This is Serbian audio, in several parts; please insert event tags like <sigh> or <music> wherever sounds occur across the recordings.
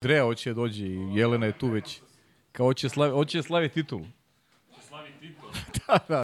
Drea hoće dođe i Jelena je tu već. Kao hoće slavi, hoće slavi titulu. Slavi titul. <laughs> da, da.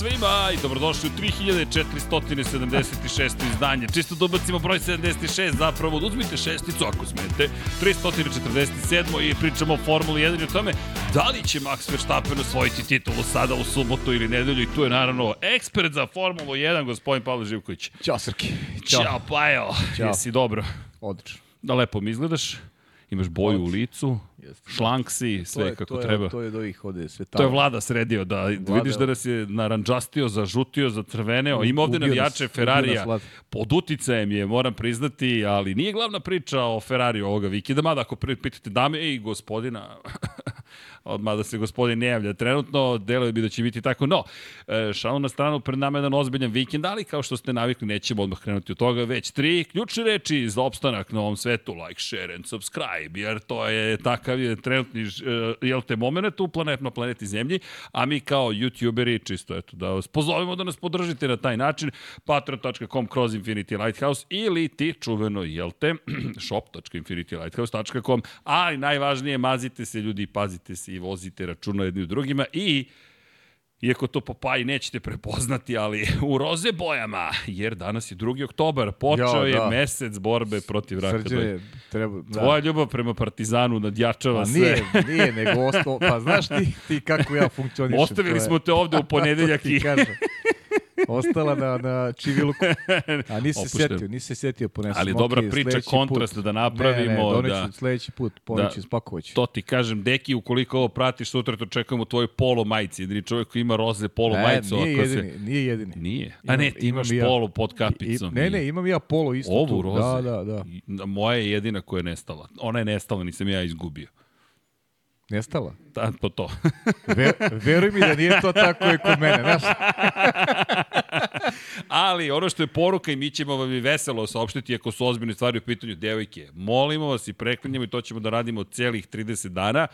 Svima i dobrodošli u 3476. izdanje. Čisto da ubacimo broj 76, zapravo uzmite šesticu ako smete. 347. i pričamo o Formuli 1 i o tome da li će Max Verstappen osvojiti titulu sada u subotu ili nedelju i tu je naravno ekspert za Formulu 1, gospodin Pavle Živković. Ćao Srki. Ćao, Ćao Pajo. Ćao. Jesi dobro? Odlično. Da lepo mi izgledaš. Imaš boju u licu, Jeste. šlank si, sve to je, kako to je, treba. To je od ovih ovde sve To je vlada sredio, da Vlada, vidiš da nas je naranđastio, zažutio, zacrveneo. Ima ovde navijače Ferrarija. Pod uticajem je, moram priznati, ali nije glavna priča o Ferrariju ovoga vikenda, mada ako pitate dame i gospodina, <laughs> mada se gospodin ne javlja trenutno, deluje bi da će biti tako. No, e, šalu na stranu, pred nama je jedan ozbiljan vikend, ali kao što ste navikli, nećemo odmah krenuti od toga, već tri ključne reči za opstanak na ovom svetu, like, share and subscribe, jer to je takav je trenutni, e, jel te, moment u planet, na planeti Zemlji, a mi kao youtuberi, čisto eto, da vas pozovemo da nas podržite na taj način, patreon.com kroz Infinity Lighthouse ili ti čuveno, jel te, <clears throat> shop.infinitylighthouse.com, ali najvažnije, mazite se ljudi, pazite se i vozite računa jedni u drugima i Iako to Popaj nećete prepoznati, ali <laughs> u roze bojama, jer danas je 2. oktobar, počeo Ja, je da. mesec borbe protiv raka Srđe, dojke. treba... Da. Tvoja ljubav prema Partizanu nadjačava Pa sve. nije, nije, nego ostalo, pa znaš ti, ti kako ja funkcionišem. Ostavili je- smo te ovde u <laughs> ponedeljak to ti i... Ostala na, na čiviluku. A nisi se setio, nisi se setio ponesem. Ali dobra Ok, priča, kontrast put. da Ne, napravimo, ne, doneću da- sledeći put, poneću, da- spakovaću. To ti kažem, deki, ukoliko ovo pratiš, sutra to čekamo tvoju polo majici. Jedini čovjek koji ima roze polo Ne, majicu. nije jedini, nije jedini. Nije. A ne, ti imaš i ja. polo pod I, kapicom. ne, ne, imam ja polo isto Ovu tu. roze. Da, da, da. I- Moja je jedina koja je nestala. Ona je nestala, nisam ja izgubio. Nestala. Ta, to to. <laughs> Ver, veruj mi da nije to tako i kod mene, znaš. <laughs> Ali ono što je poruka i mi ćemo vam i veselo saopštiti ako su ozbiljne stvari u pitanju devojke. Molimo vas i preklinjamo i to ćemo da radimo celih 30 dana.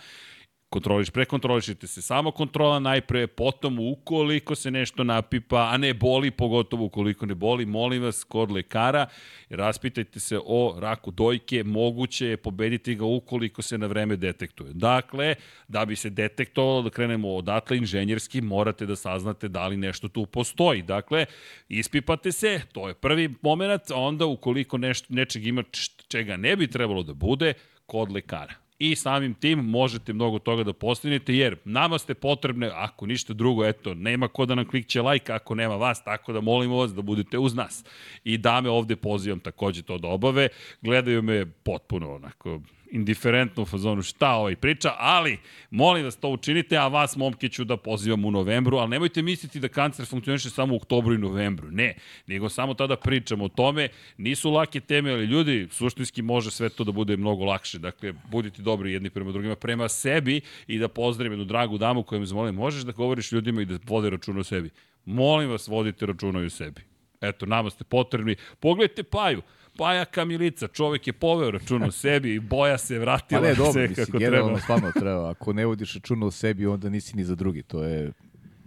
Kontroliš, prekontrolišite se. Samo kontrola najpre, potom ukoliko se nešto napipa, a ne boli, pogotovo ukoliko ne boli, molim vas kod lekara, raspitajte se o raku dojke, moguće je pobediti ga ukoliko se na vreme detektuje. Dakle, da bi se detektovalo, da krenemo odatle inženjerski, morate da saznate da li nešto tu postoji. Dakle, ispipate se, to je prvi moment, onda ukoliko nešto, nečeg ima čega ne bi trebalo da bude, kod lekara. I samim tim možete mnogo toga da postignete, jer nama ste potrebne, ako ništa drugo, eto, nema ko da nam klikće like ako nema vas, tako da molimo vas da budete uz nas. I dame ovde pozivam takođe to da obave, gledaju me potpuno onako indiferentno u fazonu šta ovaj priča, ali molim vas to učinite, a vas momke ću da pozivam u novembru, ali nemojte misliti da kancer funkcioniše samo u oktobru i novembru, ne, nego samo tada pričamo o tome, nisu lake teme, ali ljudi, suštinski može sve to da bude mnogo lakše, dakle, budite dobri jedni prema drugima, prema sebi i da pozdravim jednu dragu damu koja me zamolim, možeš da govoriš ljudima i da vode računa o sebi. Molim vas, vodite računa o sebi. Eto, nama ste potrebni. Pogledajte Paju. Paja Kamilica, čovek je poveo račun o sebi i boja se vratila Pa ne, dobro, sve mislim, kako generalno treba. stvarno treba. Ako ne vodiš računa o sebi, onda nisi ni za drugi. To je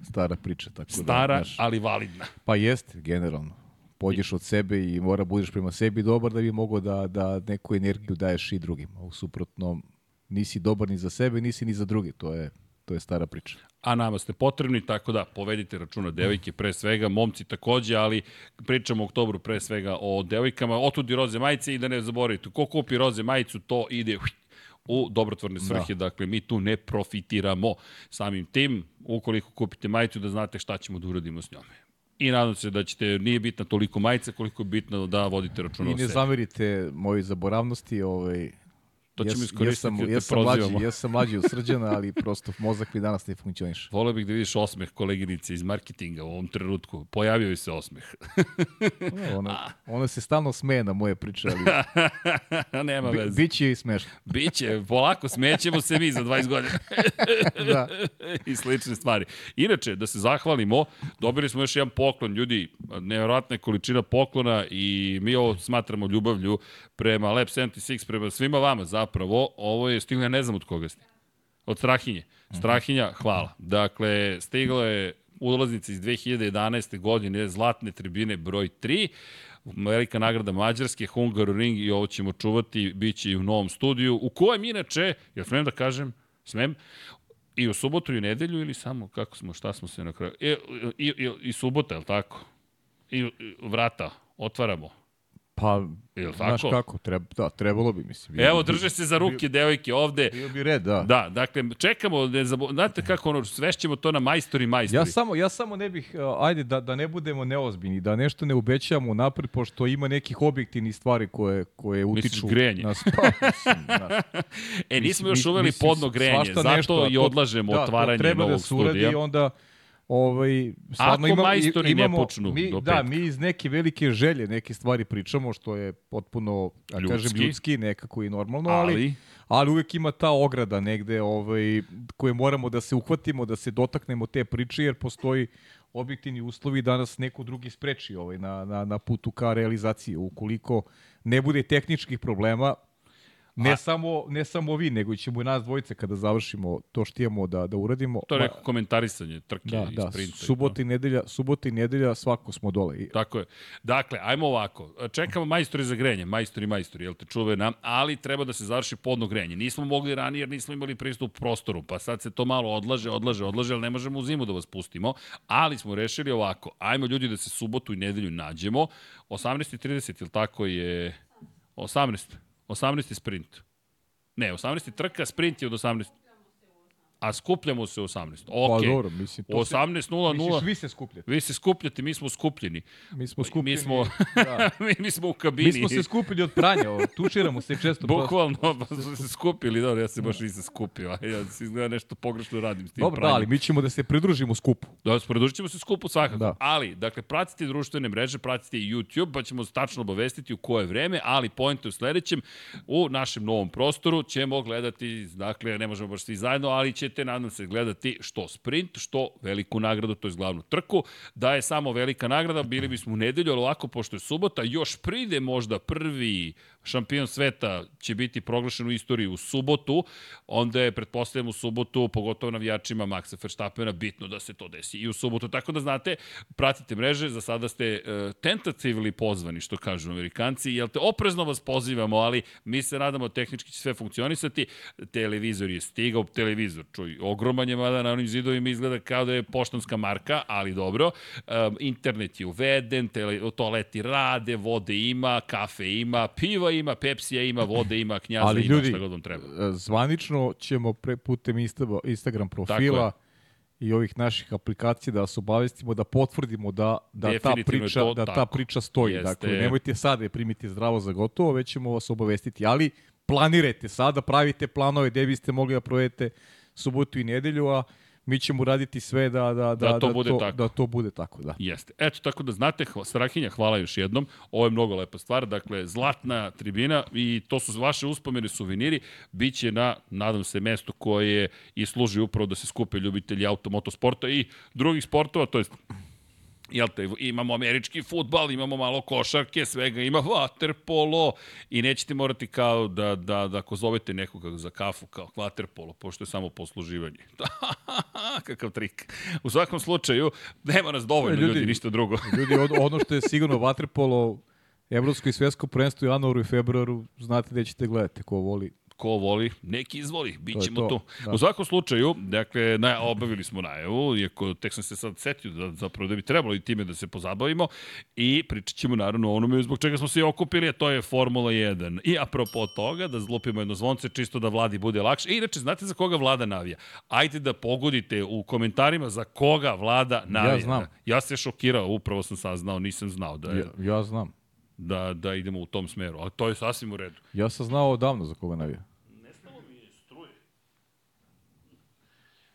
stara priča. Tako Stara, da, znaš, ali validna. pa jeste, generalno. Pođeš od sebe i mora budeš prema sebi dobar da bi mogao da, da neku energiju daješ i drugima. U suprotnom, nisi dobar ni za sebe, nisi ni za drugi. To je to je stara priča. a nama ste potrebni, tako da povedite računa devojke pre svega, momci takođe, ali pričamo u oktobru pre svega o devojkama, otudi roze majice i da ne zaboravite, ko kupi roze majicu, to ide u dobrotvorne svrhe, da. dakle mi tu ne profitiramo samim tim, ukoliko kupite majicu da znate šta ćemo da uradimo s njome. I nadam se da ćete, nije bitna toliko majica koliko je bitno da vodite računa I o ne sebi. zamerite moje zaboravnosti, ovaj, To ćemo iskoristiti jesam, da te jesam mlađi, prozivamo. jesam mlađi od srđana, ali <laughs> prosto mozak mi danas ne funkcioniše. Voleo bih da vidiš osmeh koleginice iz marketinga u ovom trenutku. Pojavio se osmeh. Ona, <laughs> ona se stalno smeje na moje priče, ali <laughs> Nema bi, veze. biće i smešno. Biće, polako smećemo se mi za 20 godina. Da. I slične stvari. Inače, da se zahvalimo, dobili smo još jedan poklon, ljudi, nevjerojatna je količina poklona i mi ovo smatramo ljubavlju prema Lab 76, prema svima vama zapravo. Ovo je stiglo, ja ne znam od koga ste. Od Strahinje. Strahinja, hvala. Dakle, stiglo je ulaznica iz 2011. godine, Zlatne tribine broj 3, velika nagrada Mađarske, Hungaroring i ovo ćemo čuvati, bit će i u novom studiju, u kojem inače, ja smem da kažem, smem, i u subotu i u nedelju ili samo, kako smo, šta smo se na kraju, i, i, i, i subota, je li tako? I, i vrata, otvaramo. Pa, Jel znaš tako? kako, treba, da, trebalo bi, mislim. Bio Evo, drže se za ruke devojke ovde. Bio bi red, da. Da, dakle, čekamo, ne zabo... znate kako ono, svešćemo to na majstori majstori. Ja samo, ja samo ne bih, uh, ajde da, da ne budemo neozbiljni, da nešto ne obećavamo napred, pošto ima nekih objektivnih stvari koje, koje utiču grejanje? na pa, <laughs> mislim, <laughs> znaš, E, nismo mislim, još uveli mislim, podno grejanje, svašta zato nešto, i odlažemo da, otvaranje to treba novog da se uradi studija. i onda ovaj, Ako imamo, majstori ne imamo, počnu mi, do Da, petka. mi iz neke velike želje neke stvari pričamo, što je potpuno, ja kažem, Ljudski. ljudski, nekako i normalno, ali, Ali, ali uvek ima ta ograda negde ovaj, koje moramo da se uhvatimo, da se dotaknemo te priče, jer postoji objektivni uslovi da nas neko drugi spreči ovaj, na, na, na putu ka realizaciji. Ukoliko ne bude tehničkih problema, ne, A- samo, ne samo vi, nego ćemo i nas dvojice kada završimo to što imamo da, da uradimo. to je neko komentarisanje trke Da, i da, sprinta. subota i nedelja, subota i nedelja svako smo dole. I, Tako je. Dakle, ajmo ovako. Čekamo majstori za grenje, majstori, majstori, jel te čuvena, ali treba da se završi podno grenje. Nismo mogli ranije jer nismo imali pristup prostoru, pa sad se to malo odlaže, odlaže, odlaže, ali ne možemo u zimu da vas pustimo. Ali smo rešili ovako. Ajmo ljudi da se subotu i nedelju nađemo. 18.30, jel tako je... 18. 18. sprint. Ne, 18. trka, sprint je od 18. A skupljamo se u 18. Ok. Pa dobro, mislim, to se, 18.00 misliš, vi se skupljate. Vi se skupljate, mi smo skupljeni. Mi smo skupljeni. Mi smo, da. <laughs> mi, mi smo u kabini. Mi smo se skupili od pranja, ovo, tučiramo se često. Bukvalno, pa smo se skupili, dobro, ja se baš nisam skupio, ja se izgleda nešto pogrešno radim s tim Dobro, da, pranjem. ali mi ćemo da se pridružimo skupu. Da, produžit ćemo se skupu svakako. Da. Ali, dakle, pratite društvene mreže, pratite i YouTube, pa ćemo tačno obavestiti u koje vreme, ali point je u sledećem, u našem novom prostoru ćemo gledati, dakle, ne možemo baš svi zajedno, ali ćete, nadam se, gledati što sprint, što veliku nagradu, to je glavnu trku. Da je samo velika nagrada, bili bismo u nedelju, ali ovako, pošto je subota, još pride možda prvi šampion sveta će biti proglašen u istoriji u subotu, onda je, pretpostavljam, u subotu, pogotovo navijačima Maxa Verstappena, bitno da se to desi i u subotu. Tako da znate, pratite mreže, za sada ste uh, tentatively pozvani, što kažu amerikanci, jel te oprezno vas pozivamo, ali mi se nadamo tehnički će sve funkcionisati. Televizor je stigao, televizor, čuj, ogroman je, mada na onim zidovima izgleda kao da je poštanska marka, ali dobro. Um, internet je uveden, tele, toaleti rade, vode ima, kafe ima, piva ima, pepsija ima, vode ima, knjaza Ali ima, ljudi, šta god vam treba. e, zvanično ćemo pre, putem Insta- Instagram profila i ovih naših aplikacija da vas obavestimo, da potvrdimo da, da ta priča, to da ta tako. priča stoji. Jeste. Dakle, nemojte sada je primiti zdravo za gotovo, već ćemo vas obavestiti. Ali planirajte sada, pravite planove gde biste mogli da provedete subotu i nedelju, a mi ćemo raditi sve da, da, da, to bude tako. da to bude tako. Da. Jeste. Eto, tako da znate, Strahinja, hvala još jednom. Ovo je mnogo lepa stvar. Dakle, zlatna tribina i to su vaše uspomene suveniri. Biće na, nadam se, mesto koje i služi upravo da se skupe ljubitelji automotosporta i drugih sportova, to jest Jel te, imamo američki futbal, imamo malo košarke, svega ima waterpolo i nećete morati kao da, da, da ako zovete nekoga za kafu kao waterpolo, pošto je samo posluživanje. <laughs> Kakav trik. U svakom slučaju, nema nas dovoljno ljudi, Ljudi- ništa drugo. <laughs> Ljudi, ono što je sigurno vaterpolo, evropsko i svetsko prvenstvo u januaru i februaru, znate da ćete gledati ko voli ko voli, neki izvoli, bit ćemo to, tu. da. U svakom slučaju, dakle, na, obavili smo najavu, iako tek sam se sad setio da, zapravo da bi trebalo i time da se pozabavimo i pričat ćemo naravno o onome zbog čega smo se okupili, a to je Formula 1. I apropo toga, da zlupimo jedno zvonce čisto da vladi bude lakše. I inače, znate za koga vlada navija? Ajde da pogodite u komentarima za koga vlada navija. Ja znam. Ja se šokirao, upravo sam saznao, nisam znao da, je, Ja, ja znam. da, da idemo u tom smeru, ali to je sasvim u redu. Ja sam znao odavno za koga navija. Nestalo mi je struje.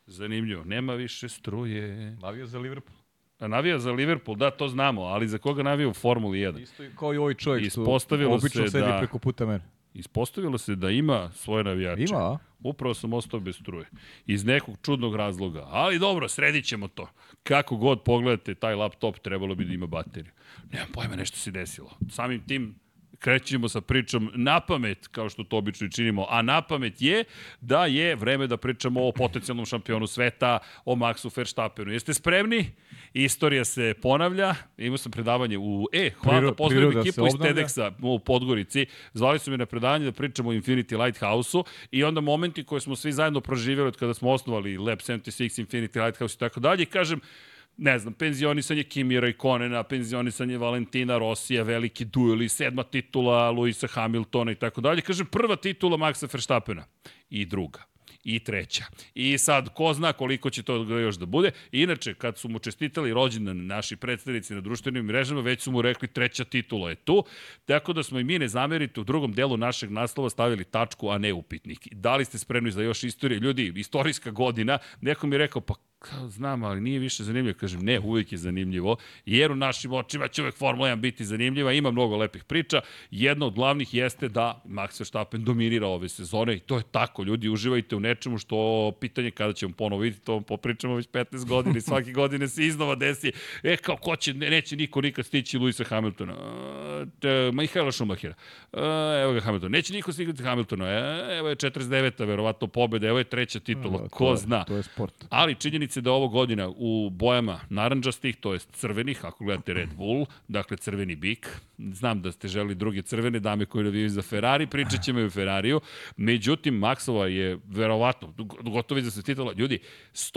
Zanimljivo, nema više struje. Navija za Liverpool. A navija za Liverpool, da, to znamo, ali za koga navija u Formuli 1? Isto kao i ovaj čovjek što Ispostavilo obično se sedi da- preko puta mene. Ispostavilo se da ima svoje navijače. Ima, a? Upravo sam ostao bez struje. Iz nekog čudnog razloga. Ali dobro, sredit ćemo to. Kako god pogledate taj laptop, trebalo bi da ima bateriju. Nemam pojma, nešto se desilo. Samim tim krećemo sa pričom na pamet, kao što to obično i činimo, a na pamet je da je vreme da pričamo o potencijalnom šampionu sveta, o Maxu Verstappenu. Jeste spremni? Istorija se ponavlja. Imao sam predavanje u... E, hvala Priro- da pozdravim ekipu iz. TEDxa u Podgorici. Zvali su me na predavanje da pričamo o Infinity Lighthouse-u i onda momenti koje smo svi zajedno proživjeli od kada smo osnovali Lab 76, Infinity Lighthouse i tako dalje. I kažem, ne znam, penzionisanje Kimira i Konena, penzionisanje Valentina Rosija, veliki dueli, sedma titula Luisa Hamiltona i tako dalje. Kažem, prva titula Maxa Verstappena i druga i treća. I sad, ko zna koliko će to još da bude. Inače, kad su mu čestitali rođendan naši predstavnici na društvenim mrežama, već su mu rekli treća titula je tu. Tako da smo i mi ne zamerite u drugom delu našeg naslova stavili tačku, a ne upitnik. Da li ste spremni za još istorije? Ljudi, istorijska godina, neko mi je rekao, pa kao, znam, ali nije više zanimljivo. Kažem, ne, uvijek je zanimljivo, jer u našim očima će uvek Formula 1 biti zanimljiva, ima mnogo lepih priča. Jedna od glavnih jeste da Max Verstappen dominira ove sezone i to je tako. Ljudi, uživajte u nečemu što pitanje kada ćemo ponovo vidjeti, to popričamo već 15 godina i svake <laughs> godine se iznova desi. E, kao, ko će, ne, neće niko nikad stići Luisa Hamiltona. E, Mihaela Schumachera. E, evo ga Hamilton. Neće niko stigati Hamiltona. E, evo je 49. verovatno pobeda, evo je treća titula. Ko zna. To je sport. Ali činjenica je da ovo godina u bojama naranđastih, to jest crvenih, ako gledate Red Bull, dakle crveni bik. Znam da ste želi druge crvene dame koje navijaju za Ferrari, pričat ćemo i o Ferrariju. Međutim, Maxova je verovatno gotovi za se titula. Ljudi,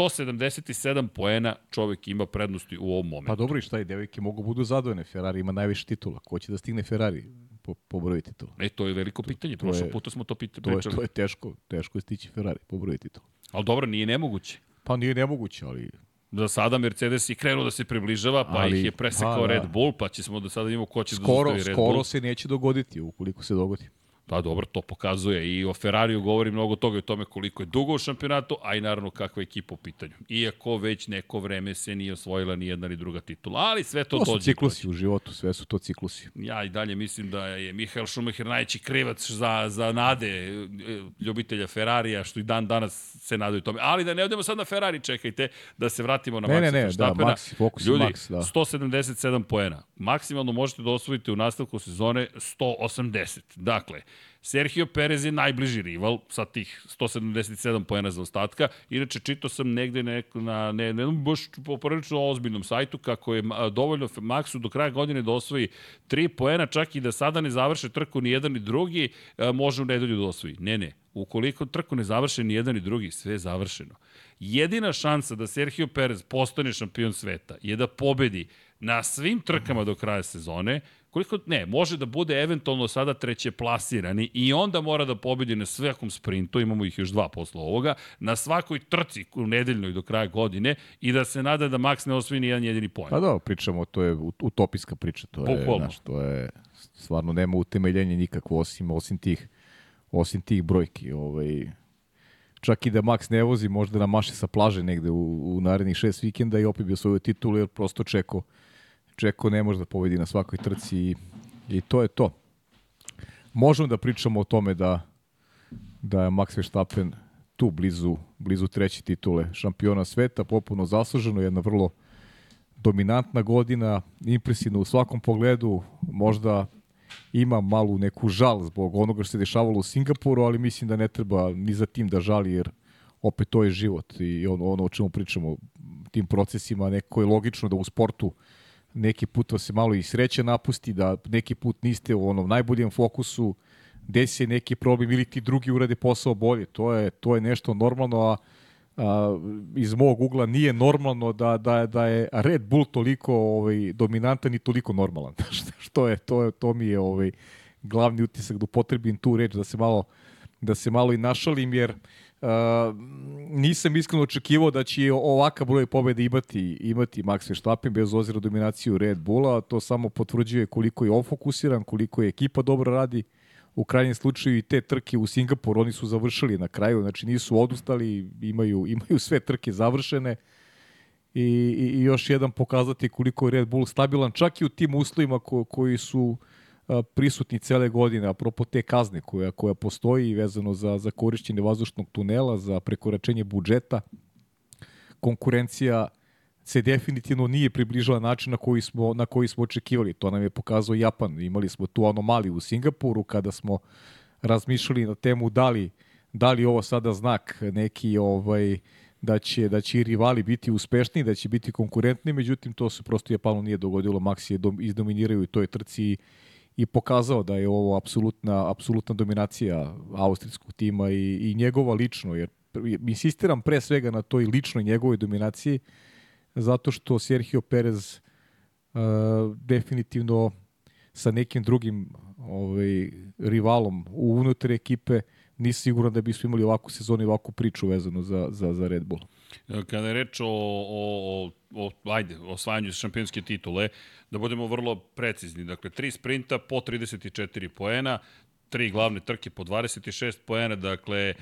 177 poena čovek ima prednosti u ovom momentu. Pa dobro i šta i devojke mogu budu zadovoljne. Ferrari ima najviše titula. Ko će da stigne Ferrari po, po broju titula? E, to je veliko pitanje. je- puta smo to pita, To je, to je teško, teško je stići Ferrari po broju titula. Ali dobro, nije nemoguće. Pa nije nemoguće, ali Za sada Mercedes je krenuo da se približava, pa Ali, ih je presekao pa, da. Red Bull, pa će smo da sada vidimo ko će skoro, da Red Bull. skoro se neće dogoditi, ukoliko se dogodi. Pa dobro, to pokazuje i o Ferrariju govori mnogo toga i o tome koliko je dugo u šampionatu, a i naravno kakva je ekipa u pitanju. Iako već neko vreme se nije osvojila ni jedna ni druga titula, ali sve to, To su dođe. i ciklusi u životu, sve su to ciklusi. Ja i dalje mislim da je Mihael Schumacher najveći krivac za, za nade e, ljubitelja Ferrarija, što i dan danas se nadaju tome. Ali da ne odemo sad na Ferrari, čekajte, da se vratimo na Ne, Maxa ne, ne, da, Verstappena. Max, fokus Ljudi, Max, da. 177 poena. Maksimalno možete da osvojite u nastavku sezone 180. Dakle, Sergio Perez je najbliži rival sa tih 177 poena za ostatka. Inače, čitao sam negde neko, na ne, ne, baš poprilično ozbiljnom sajtu kako je dovoljno Maxu do kraja godine da osvoji 3 poena, čak i da sada ne završe trku ni jedan ni drugi, može u nedelju da osvoji. Ne, ne. Ukoliko trku ne završe ni jedan ni drugi, sve je završeno. Jedina šansa da Sergio Perez postane šampion sveta je da pobedi na svim trkama do kraja sezone, koliko ne, može da bude eventualno sada treće plasirani i onda mora da pobedi na svakom sprintu, imamo ih još dva posle ovoga, na svakoj trci u nedeljnoj do kraja godine i da se nada da Max ne osvoji ni jedan jedini poen. Pa da, pričamo, to je ut- utopijska priča, to je, Bukvalno. znaš, to je, stvarno nema utemeljenja nikakvo osim, osim tih, osim tih brojki, ovaj, čak i da Max ne vozi, možda namaše sa plaže negde u, u narednih šest vikenda i opet bi osvojio titulu, jer prosto Čeko, Čeko ne može da pobedi na svakoj trci i, i to je to. Možemo da pričamo o tome da, da je Max Verstappen tu blizu, blizu treće titule šampiona sveta, popuno zasluženo, jedna vrlo dominantna godina, impresivna u svakom pogledu, možda ima malu neku žal zbog onoga što se dešavalo u Singapuru, ali mislim da ne treba ni za tim da žali, jer opet to je život i ono, ono o čemu pričamo, tim procesima, neko je logično da u sportu neki put vas se malo i sreća napusti, da neki put niste u onom najboljem fokusu, desi neki problem ili ti drugi urade posao bolje. To je, to je nešto normalno, a, a iz mog ugla nije normalno da, da, da je Red Bull toliko ovaj, dominantan i toliko normalan. <laughs> što je, to, je, to mi je ovaj, glavni utisak da upotrebim tu reč, da se malo, da se malo i našalim, jer Uh, nisam iskreno očekivao da će ovakav broj pobjede imati, imati Max Verstappen bez ozira dominaciju Red Bulla, to samo potvrđuje koliko je on fokusiran, koliko je ekipa dobro radi, u krajnjem slučaju i te trke u Singapuru oni su završili na kraju, znači nisu odustali, imaju, imaju sve trke završene. I, i, i još jedan pokazati koliko je Red Bull stabilan, čak i u tim uslovima ko, koji su a, prisutni cele godine, apropo te kazne koja, koja postoji vezano za, za korišćenje vazdušnog tunela, za prekoračenje budžeta, konkurencija se definitivno nije približila način na koji smo, na koji smo očekivali. To nam je pokazao Japan. Imali smo tu anomaliju u Singapuru kada smo razmišljali na temu da li, da li ovo sada znak neki ovaj, da će, da će i rivali biti uspešniji, da će biti konkurentni, međutim to se prosto Japanu nije dogodilo. Maxi je dom, izdominiraju i toj trci i pokazao da je ovo apsolutna, apsolutna dominacija austrijskog tima i, i njegova lično, jer insistiram pre svega na toj ličnoj njegovoj dominaciji, zato što Sergio Perez uh, definitivno sa nekim drugim ovaj, rivalom unutar ekipe nisi siguran da bismo imali ovakvu sezonu i ovakvu priču vezanu za, za, za Red Bull. Kada je reč o, o, o, o ajde, osvajanju šampionske titule, da budemo vrlo precizni. Dakle, tri sprinta po 34 poena, tri glavne trke po 26 poena, dakle,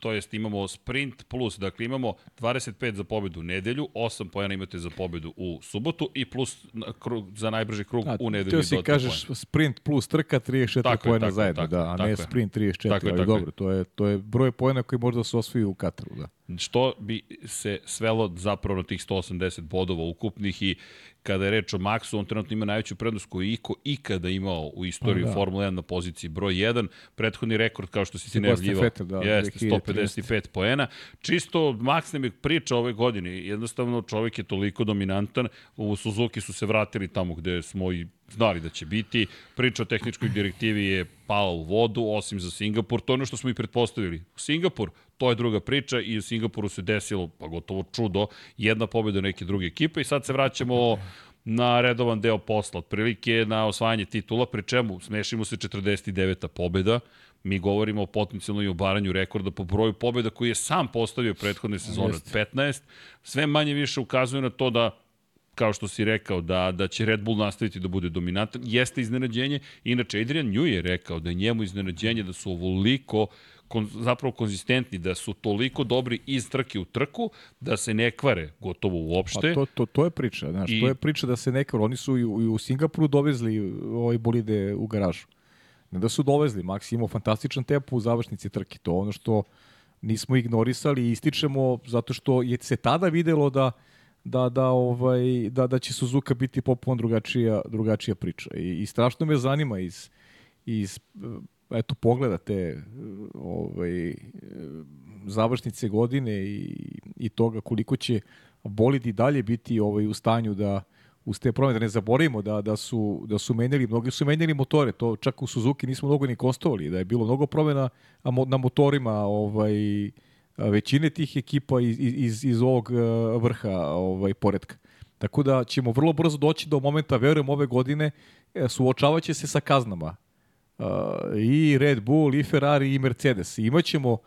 to jest imamo sprint plus, dakle imamo 25 za pobedu u nedelju, 8 poena imate za pobedu u subotu i plus krug, za najbrži krug a, u nedelju. Ti si kažeš poena. sprint plus trka 34 tako poena je, zajedno, tako, da, a ne sprint 34, tako ali je, dobro, to je, to je broj poena koji možda se osvoji u Kataru, da. Što bi se svelo zapravo na tih 180 bodova ukupnih i kada je reč o Maxu, on trenutno ima najveću prednost koju je Iko ikada imao u istoriji da. Formule 1 na poziciji broj 1. Prethodni rekord, kao što si ti najavljivao, da, jeste 155 poena. Čisto Max nam je priča ove godine. Jednostavno, čovjek je toliko dominantan. U Suzuki su se vratili tamo gde smo i znali da će biti. Priča o tehničkoj direktivi je pala u vodu, osim za Singapur. To je ono što smo i pretpostavili. Singapur, to je druga priča i u Singapuru se desilo, pa gotovo čudo, jedna pobjeda neke druge ekipe i sad se vraćamo na redovan deo posla, otprilike na osvajanje titula, pri čemu smešimo se 49. pobjeda, mi govorimo o potencijalnoj obaranju rekorda po broju pobjeda koji je sam postavio prethodne sezone od 15, sve manje više ukazuje na to da kao što si rekao, da, da će Red Bull nastaviti da bude dominantan, jeste iznenađenje. Inače, Adrian Nju je rekao da je njemu iznenađenje da su ovoliko kon, zapravo konzistentni, da su toliko dobri iz trke u trku, da se ne kvare gotovo uopšte. Pa to, to, to je priča, znaš, I... to je priča da se ne kvare. Oni su i u, i u Singapuru dovezli ovaj bolide u garažu. Ne da su dovezli, Max imao fantastičan tempo u završnici trke. To ono što nismo ignorisali i ističemo zato što je se tada videlo da da da ovaj da da će Suzuka biti potpuno drugačija drugačija priča i, i strašno me zanima iz iz eto pogleda te ovaj završnice godine i i toga koliko će bolidi dalje biti ovaj u stanju da uz te promene, da ne zaboravimo da, da, su, da su menjali, mnogi su menjali motore, to čak u Suzuki nismo mnogo ni kostovali, da je bilo mnogo promena na motorima ovaj, većine tih ekipa iz, iz, iz ovog vrha ovaj, poredka. Tako da ćemo vrlo brzo doći do momenta, verujem, ove godine, e, suočavaće se sa kaznama. I Red Bull, i Ferrari, i Mercedes. Imaćemo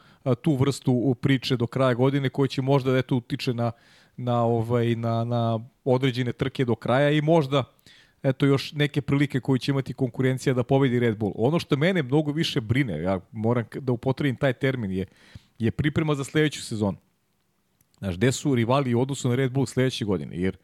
tu vrstu priče do kraja godine koja će možda da eto utiče na, na, ovaj, na, na određene trke do kraja i možda eto još neke prilike koje će imati konkurencija da pobedi Red Bull. Ono što mene mnogo više brine, ja moram da upotrebim taj termin, je, je priprema za sledeću sezonu. Znaš, gde su rivali u odnosu na Red Bull sledeće godine? Jer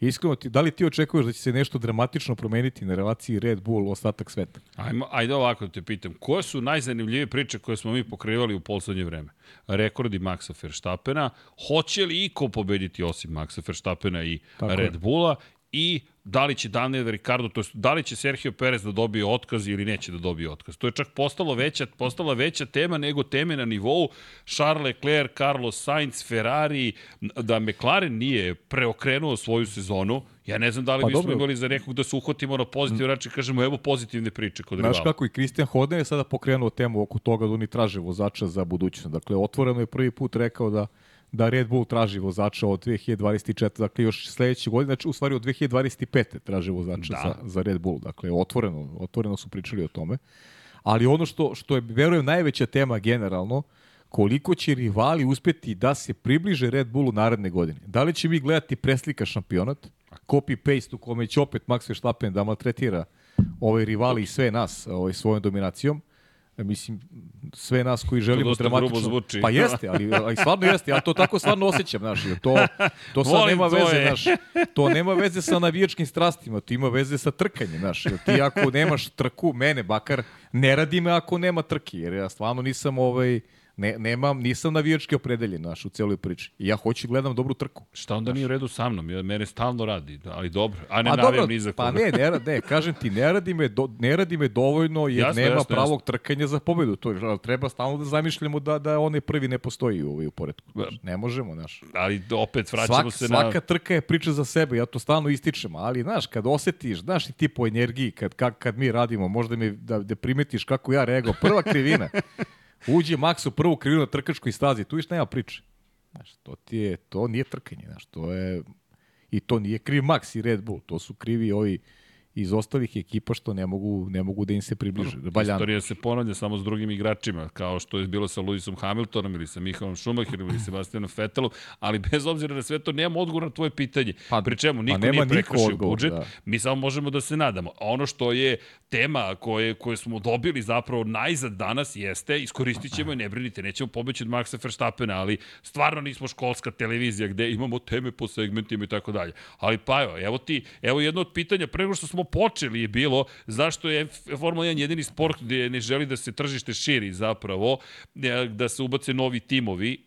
Iskreno, ti, da li ti očekuješ da će se nešto dramatično promeniti na relaciji Red Bull ostatak sveta? Ajmo, ajde ovako da te pitam. Koje su najzanimljivije priče koje smo mi pokrivali u poslednje vreme? Rekordi Maxa Verstappena. Hoće li iko pobediti osim Maxa Verstappena i Tako Red. Bulla? I da li će Daniel Ricardo, to je, da li će Sergio Perez da dobije otkaz ili neće da dobije otkaz. To je čak postalo veća, postala veća tema nego teme na nivou Charles Leclerc, Carlos Sainz, Ferrari, da McLaren nije preokrenuo svoju sezonu, Ja ne znam da li pa, bismo dobro. imali za nekog da se uhvatimo na pozitiv rači, kažemo evo pozitivne priče kod rivala. Znaš kako i Christian Hodner je sada pokrenuo temu oko toga da oni traže vozača za budućnost. Dakle, otvoreno je prvi put rekao da da Red Bull traži vozača od 2024, dakle još sledeće godine, znači u stvari od 2025. traže vozača da. za, za Red Bull. Dakle, otvoreno, otvoreno su pričali o tome. Ali ono što, što je, verujem, najveća tema generalno, koliko će rivali uspeti da se približe Red Bullu naredne godine. Da li će mi gledati preslika šampionat, copy-paste u kome će opet Max Verstappen da maltretira ovaj rivali i sve nas ovaj, svojom dominacijom, mislim, sve nas koji želimo to dramatično... Zvuči. Pa jeste, ali, ali stvarno jeste, ja to tako stvarno osjećam, znaš, to, to sad Volim, nema to veze, znaš, to nema veze sa navijačkim strastima, to ima veze sa trkanjem, znaš, ti ako nemaš trku, mene bakar, ne radi me ako nema trke, jer ja stvarno nisam ovaj, Ne, nemam, nisam navijački opredeljen naš u celoj priči. I ja hoću da gledam dobru trku. Šta onda nije u redu sa mnom? Ja, mene stalno radi, ali dobro. A ne pa navijam ni za pa koga. Pa ne, ne, ne, kažem ti, ne radi me, do, ne radi me dovoljno jer jasne, nema jasne, pravog jasne. trkanja za pobedu. To je, treba stalno da zamišljamo da, da onaj prvi ne postoji u, ovaj, u poredku. Znaš, ne možemo, znaš. Ali opet vraćamo Svak, se na... Svaka trka je priča za sebe, ja to stalno ističem, ali znaš, kad osetiš, znaš i ti po energiji, kad, kad, kad mi radimo, možda mi da, da primetiš kako ja reago, prva krivina, <laughs> Uđe Max u prvu krivinu na trkačkoj stazi, tu iš nema priče. Znaš, to, ti je, to nije trkanje, znaš, to je... I to nije kriv Max i Red Bull, to su krivi ovi iz ostalih ekipa što ne mogu, ne mogu da im se približe. Da Istorija se ponavlja samo s drugim igračima, kao što je bilo sa Lewisom Hamiltonom ili sa Mihaelom Schumacherom ili Sebastianom Vettelom, ali bez obzira na sve to nemamo odgovor na tvoje pitanje. Pa, Pri čemu niko pa nema nije prekršio budžet, da. mi samo možemo da se nadamo. A ono što je tema koje, koje smo dobili zapravo najzad danas jeste, iskoristit ćemo i ne brinite, nećemo pobeći od Maxa Verstappena, ali stvarno nismo školska televizija gde imamo teme po segmentima i tako dalje. Ali pa evo, evo ti, evo jedno od pitanja, prego što smo počeli je bilo zašto je Formula 1 jedini sport gde ne želi da se tržište širi zapravo, e, da se ubace novi timovi,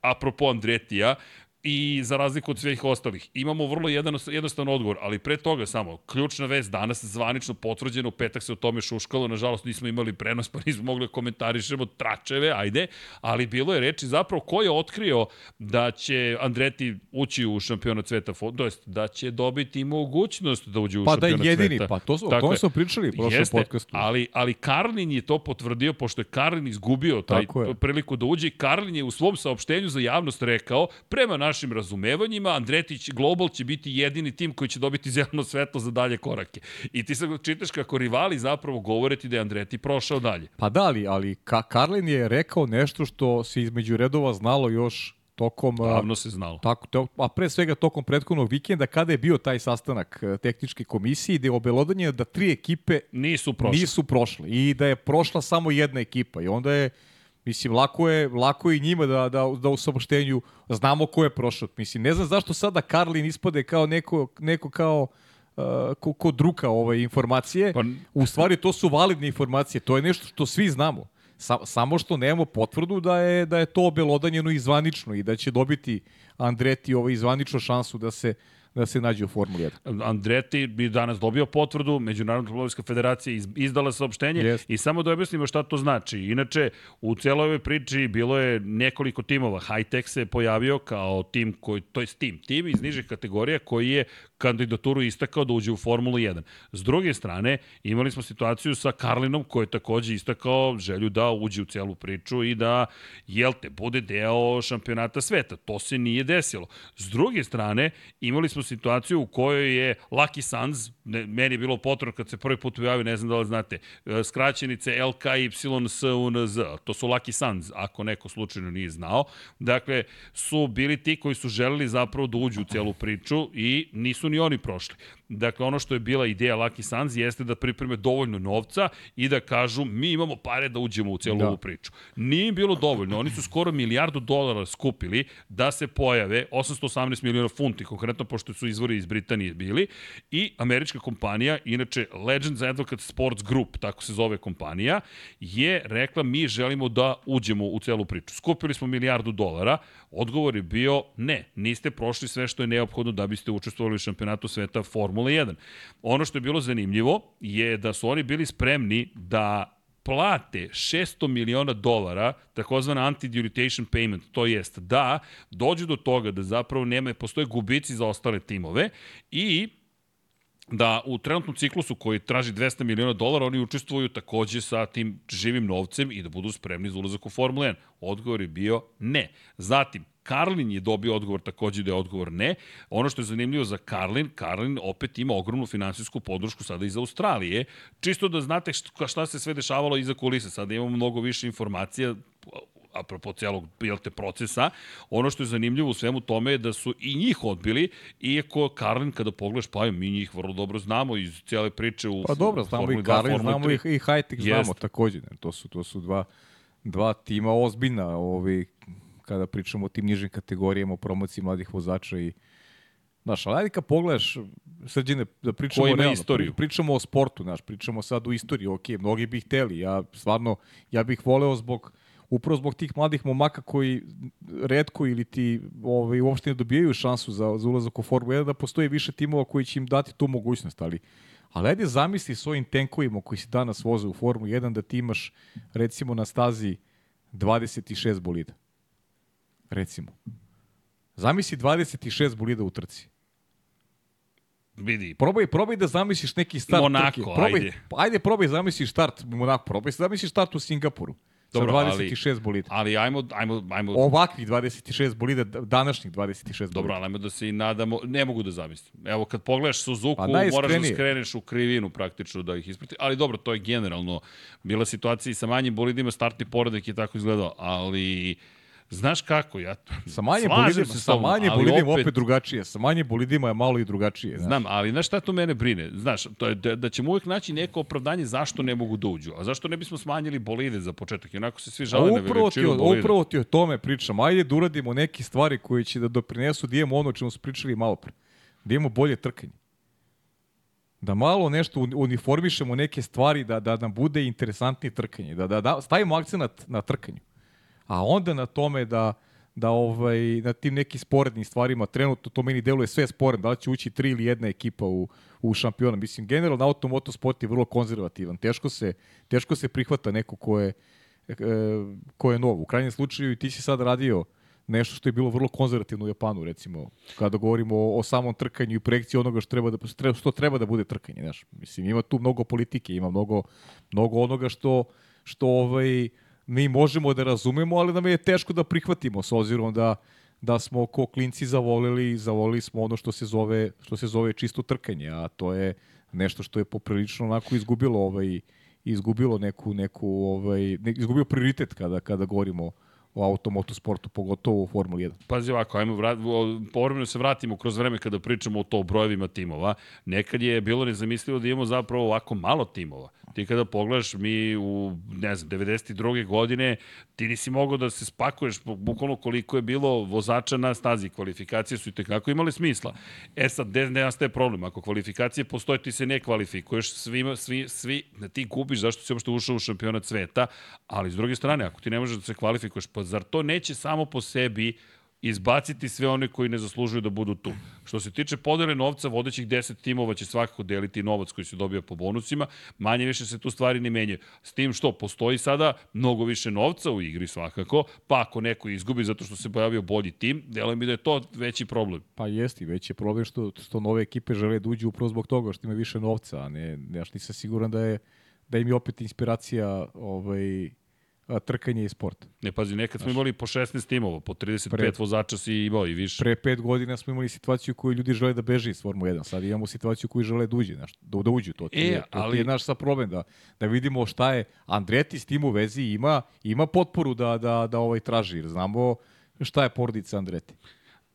apropo Andretija, i za razliku od svih ostalih. Imamo vrlo jedan, jednostavan odgovor, ali pre toga samo, ključna vest danas zvanično potvrđena, u petak se o tome šuškalo, nažalost nismo imali prenos, pa nismo mogli da komentarišemo tračeve, ajde, ali bilo je reči zapravo ko je otkrio da će Andreti ući u šampionat sveta, to jest da će dobiti mogućnost da uđe u pa šampionat sveta. Pa da je jedini, sveta. pa to, o tome smo pričali u prošlom podcastu. Ali, ali Karlin je to potvrdio, pošto je Karlin izgubio taj priliku da uđe, Karlin je u svom saopštenju za javnost rekao, prema našim razumevanjima, Andretić Global će biti jedini tim koji će dobiti <laughs> zeleno svetlo za dalje korake. I ti sad čitaš kako rivali zapravo govore ti da je Andreti prošao dalje. Pa da, ali, ali Ka Karlin je rekao nešto što se između redova znalo još tokom... Davno se znalo. Tako, to, a pre svega tokom prethodnog vikenda kada je bio taj sastanak tehničke komisije gde je obelodanje da tri ekipe nisu prošle. nisu prošle i da je prošla samo jedna ekipa i onda je Mislim, lako je, lako je i njima da, da, da u saopštenju znamo ko je prošao. Mislim, ne znam zašto sada Karlin ispade kao neko, neko kao uh, ko, ko druka ove informacije. Pa... U stvari, to su validne informacije. To je nešto što svi znamo. Sa, samo što nemamo potvrdu da je, da je to obelodanjeno izvanično i da će dobiti Andreti ovaj izvanično šansu da se da se nađe u Formuli 1. Andreti bi danas dobio potvrdu, Međunarodna automobilska federacija izdala saopštenje yes. i samo da objasnimo šta to znači. Inače, u celoj ovoj priči bilo je nekoliko timova. Hightech se pojavio kao tim koji, to je tim, tim iz nižih kategorija koji je kandidaturu istakao da uđe u Formulu 1. S druge strane, imali smo situaciju sa Karlinom koji je takođe istakao želju da uđe u celu priču i da, jel te, bude deo šampionata sveta. To se nije desilo. S druge strane, imali smo situaciju u kojoj je Lucky Suns, ne, meni je bilo potrebno kad se prvi put ujavio, ne znam da li znate, e, skraćenice LKYSUNZ, to su Lucky Suns, ako neko slučajno nije znao. Dakle, su bili ti koji su želeli zapravo da uđu u celu priču i nisu ni oni prošli. Dakle, ono što je bila ideja Lucky Suns jeste da pripreme dovoljno novca i da kažu mi imamo pare da uđemo u celu da. ovu priču. Nije im bilo dovoljno. Oni su skoro milijardu dolara skupili da se pojave 818 miliona funti, konkretno pošto su izvori iz Britanije bili, i američka kompanija, inače Legends Advocate Sports Group, tako se zove kompanija, je rekla mi želimo da uđemo u celu priču. Skupili smo milijardu dolara, odgovor je bio ne, niste prošli sve što je neophodno da biste učestvovali u šampionatu sveta Formule 1. Ono što je bilo zanimljivo je da su oni bili spremni da plate 600 miliona dolara, takozvana anti-duration payment, to jest da dođu do toga da zapravo nema, postoje gubici za ostale timove i da u trenutnom ciklusu koji traži 200 miliona dolara, oni učestvuju takođe sa tim živim novcem i da budu spremni za ulazak u Formula 1. Odgovor je bio ne. Zatim, Karlin je dobio odgovor takođe da je odgovor ne. Ono što je zanimljivo za Karlin, Karlin opet ima ogromnu finansijsku podršku sada iz Australije. Čisto da znate šta se sve dešavalo iza kulise. Sada imamo mnogo više informacija apropo celog te, procesa, ono što je zanimljivo u svemu tome je da su i njih odbili, iako Karlin, kada pogledaš, pa mi njih vrlo dobro znamo iz cijele priče u Pa dobro, znamo i Karlin, znamo i, i Hajtek, znamo takođe. Ne? To su, to su dva, dva tima ozbiljna, ovi, kada pričamo o tim nižim kategorijama, o promociji mladih vozača i Znaš, ali ajde kad pogledaš, srđine, da pričamo o realno, istoriju? pričamo o sportu, znaš, pričamo sad o istoriji, ok, mnogi bi hteli, ja stvarno, ja bih voleo zbog upravo zbog tih mladih momaka koji redko ili ti ovaj, uopšte ne dobijaju šansu za, za ulazak u Formu 1, da postoji više timova koji će im dati tu mogućnost, ali Ali ajde zamisli s ovim tenkovima koji se danas voze u Formu 1 da ti imaš recimo na stazi 26 bolida. Recimo. Zamisli 26 bolida u trci. Vidi. Probaj, probaj da zamisliš neki start Monako, trke. Probaj, ajde. Ajde, probaj zamisliš start Monako. Probaj zamisliš start u Singapuru. Dobro, sa 26 ali, bolida. Ali ajmo, ajmo, ajmo... Ovakvih 26 bolida, današnjih 26 bolida. Dobro, ali ajmo da se i nadamo, ne mogu da zamislim. Evo, kad pogledaš Suzuku, pa moraš da skreneš u krivinu praktično da ih isprati. Ali dobro, to je generalno bila situacija i sa manjim bolidima, startni poredak je tako izgledao, ali... Znaš kako, ja <laughs> sa manje bolidima, se sa manje bolidima opet, opet drugačije. Sa manje bolidima je malo i drugačije. Znaš. Znam, ali znaš šta to mene brine? Znaš, to je da, da ćemo uvijek naći neko opravdanje zašto ne mogu da uđu. A zašto ne bismo smanjili bolide za početak? I onako se svi žale na veličinu bolida. Upravo ti o tome pričam. Ajde da uradimo neke stvari koje će da doprinesu da imamo ono čemu smo pričali malo pre. Da imamo bolje trkanje da malo nešto uniformišemo neke stvari da da nam bude interesantnije trkanje, da da, da stavimo akcenat na trkanju a onda na tome da da ovaj, na tim nekim sporednim stvarima, trenutno to meni deluje sve sporedno, da li će ući tri ili jedna ekipa u, u šampiona. Mislim, generalno automoto sport je vrlo konzervativan. Teško se, teško se prihvata neko ko je, e, ko je nov. U krajnjem slučaju ti si sad radio nešto što je bilo vrlo konzervativno u Japanu, recimo, kada govorimo o, o samom trkanju i projekciji onoga što treba da, što treba da bude trkanje. Znaš. Mislim, ima tu mnogo politike, ima mnogo, mnogo onoga što, što ovaj, mi možemo da razumemo, ali nam je teško da prihvatimo s obzirom da da smo ko klinci zavolili, zavolili smo ono što se zove što se zove čisto trkanje, a to je nešto što je poprilično onako izgubilo ovaj izgubilo neku neku ovaj ne, izgubio prioritet kada kada govorimo u automotosportu, pogotovo u Formuli 1. Pazi ovako, ajmo vrat, povremeno se vratimo kroz vreme kada pričamo o to brojevima timova. Nekad je bilo nezamislivo da imamo zapravo ovako malo timova. Ti kada pogledaš, mi u, ne znam, 92. godine, ti nisi mogao da se spakuješ bukvalno koliko je bilo vozača na stazi. Kvalifikacije su i tekako imale smisla. E sad, gde ne nastaje problem? Ako kvalifikacije postoje, ti se ne kvalifikuješ, svima, svi, svi, ti kupiš zašto si uopšte ušao u šampionat sveta, ali s druge strane, ako ti ne možeš da se kvalifikuješ, pa zar to neće samo po sebi izbaciti sve one koji ne zaslužuju da budu tu. Što se tiče podele novca, vodećih 10 timova će svakako deliti novac koji se dobija po bonusima, manje više se tu stvari ne menjaju. S tim što postoji sada mnogo više novca u igri svakako, pa ako neko izgubi zato što se pojavio bolji tim, deluje mi da je to veći problem. Pa jesti, veći je problem što, što nove ekipe žele da uđu upravo zbog toga što ima više novca, a ne, ja nisam siguran da je da im je opet inspiracija ovaj, trkanje i sport. Ne, pazi, nekad smo imali po 16 timova, po 35 pre, vozača si imao i više. Pre pet godina smo imali situaciju koju ljudi žele da beže iz Formule 1. Sad imamo situaciju koju žele da uđe, znaš, da, da uđu. To ti, e, je, to ali... je naš sa problem, da, da vidimo šta je. Andreti s tim u vezi ima, ima potporu da, da, da ovaj traži, jer znamo šta je porodica Andreti.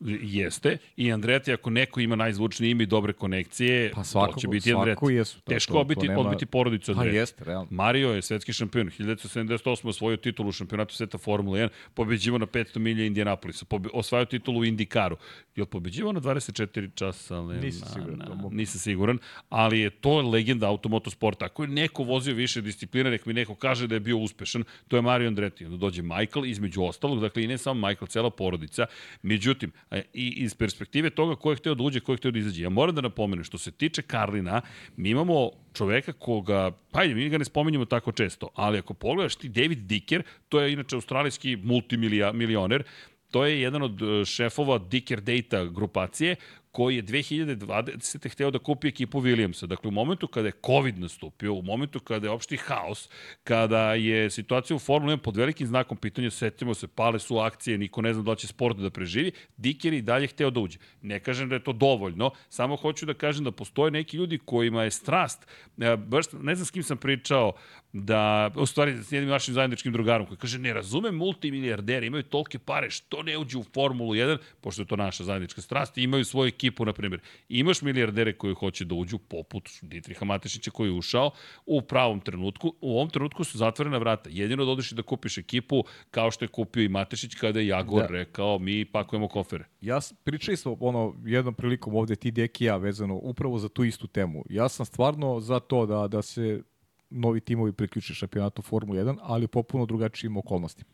Jeste. I Andreti, ako neko ima najzvučnije ime i dobre konekcije, pa svako, to će biti Andreti. Jesu, to, Teško to, odbiti, nema... odbiti porodicu Andreti. Pa jeste, realno. Mario je svetski šampion. 1978. osvojio titulu u šampionatu sveta Formula 1, pobeđivo na 500 milija Indianapolisa, pobe, osvajao titulu u Indikaru. Je li pobeđivo na 24 časa? Ali, nisam siguran. Na, nisam siguran, ali je to legenda automotosporta. Ako je neko vozio više disciplina, nek mi neko kaže da je bio uspešan, to je Mario Andretti. Onda dođe Michael, između ostalog, dakle i ne samo Michael, cela porodica. Međutim, I iz perspektive toga ko je hteo da uđe, ko je hteo da izađe. Ja moram da napomenem, što se tiče Karlina, mi imamo čoveka koga, pa ajde, mi ga ne spominjamo tako često, ali ako pogledaš ti David Dicker, to je inače australijski multimilioner, to je jedan od e, šefova Dicker Data grupacije koji je 2020. hteo da kupi ekipu Williamsa. Dakle, u momentu kada je COVID nastupio, u momentu kada je opšti haos, kada je situacija u Formula 1 pod velikim znakom pitanja, setimo se, pale su akcije, niko ne zna da će sport da preživi, Diker i dalje hteo da uđe. Ne kažem da je to dovoljno, samo hoću da kažem da postoje neki ljudi kojima je strast, e, baš ne znam s kim sam pričao, da, u stvari, s jednim našim zajedničkim drugarom, koji kaže, ne razume multimilijarderi, imaju tolke pare, što ne uđu u Formulu 1, pošto je to naša zajednička strast, imaju svoju ekipu, na primjer. Imaš milijardere koji hoće da uđu, poput Dietriha Matešića koji je ušao u pravom trenutku. U ovom trenutku su zatvorena vrata. Jedino da odeš da kupiš ekipu, kao što je kupio i Matešić kada je Jagor da. rekao, mi pakujemo kofere. Ja pričali smo ono, jednom prilikom ovde ti deki ja vezano upravo za tu istu temu. Ja sam stvarno za to da, da se novi timovi priključe šampionatu Formula 1, ali popuno drugačijim okolnostima.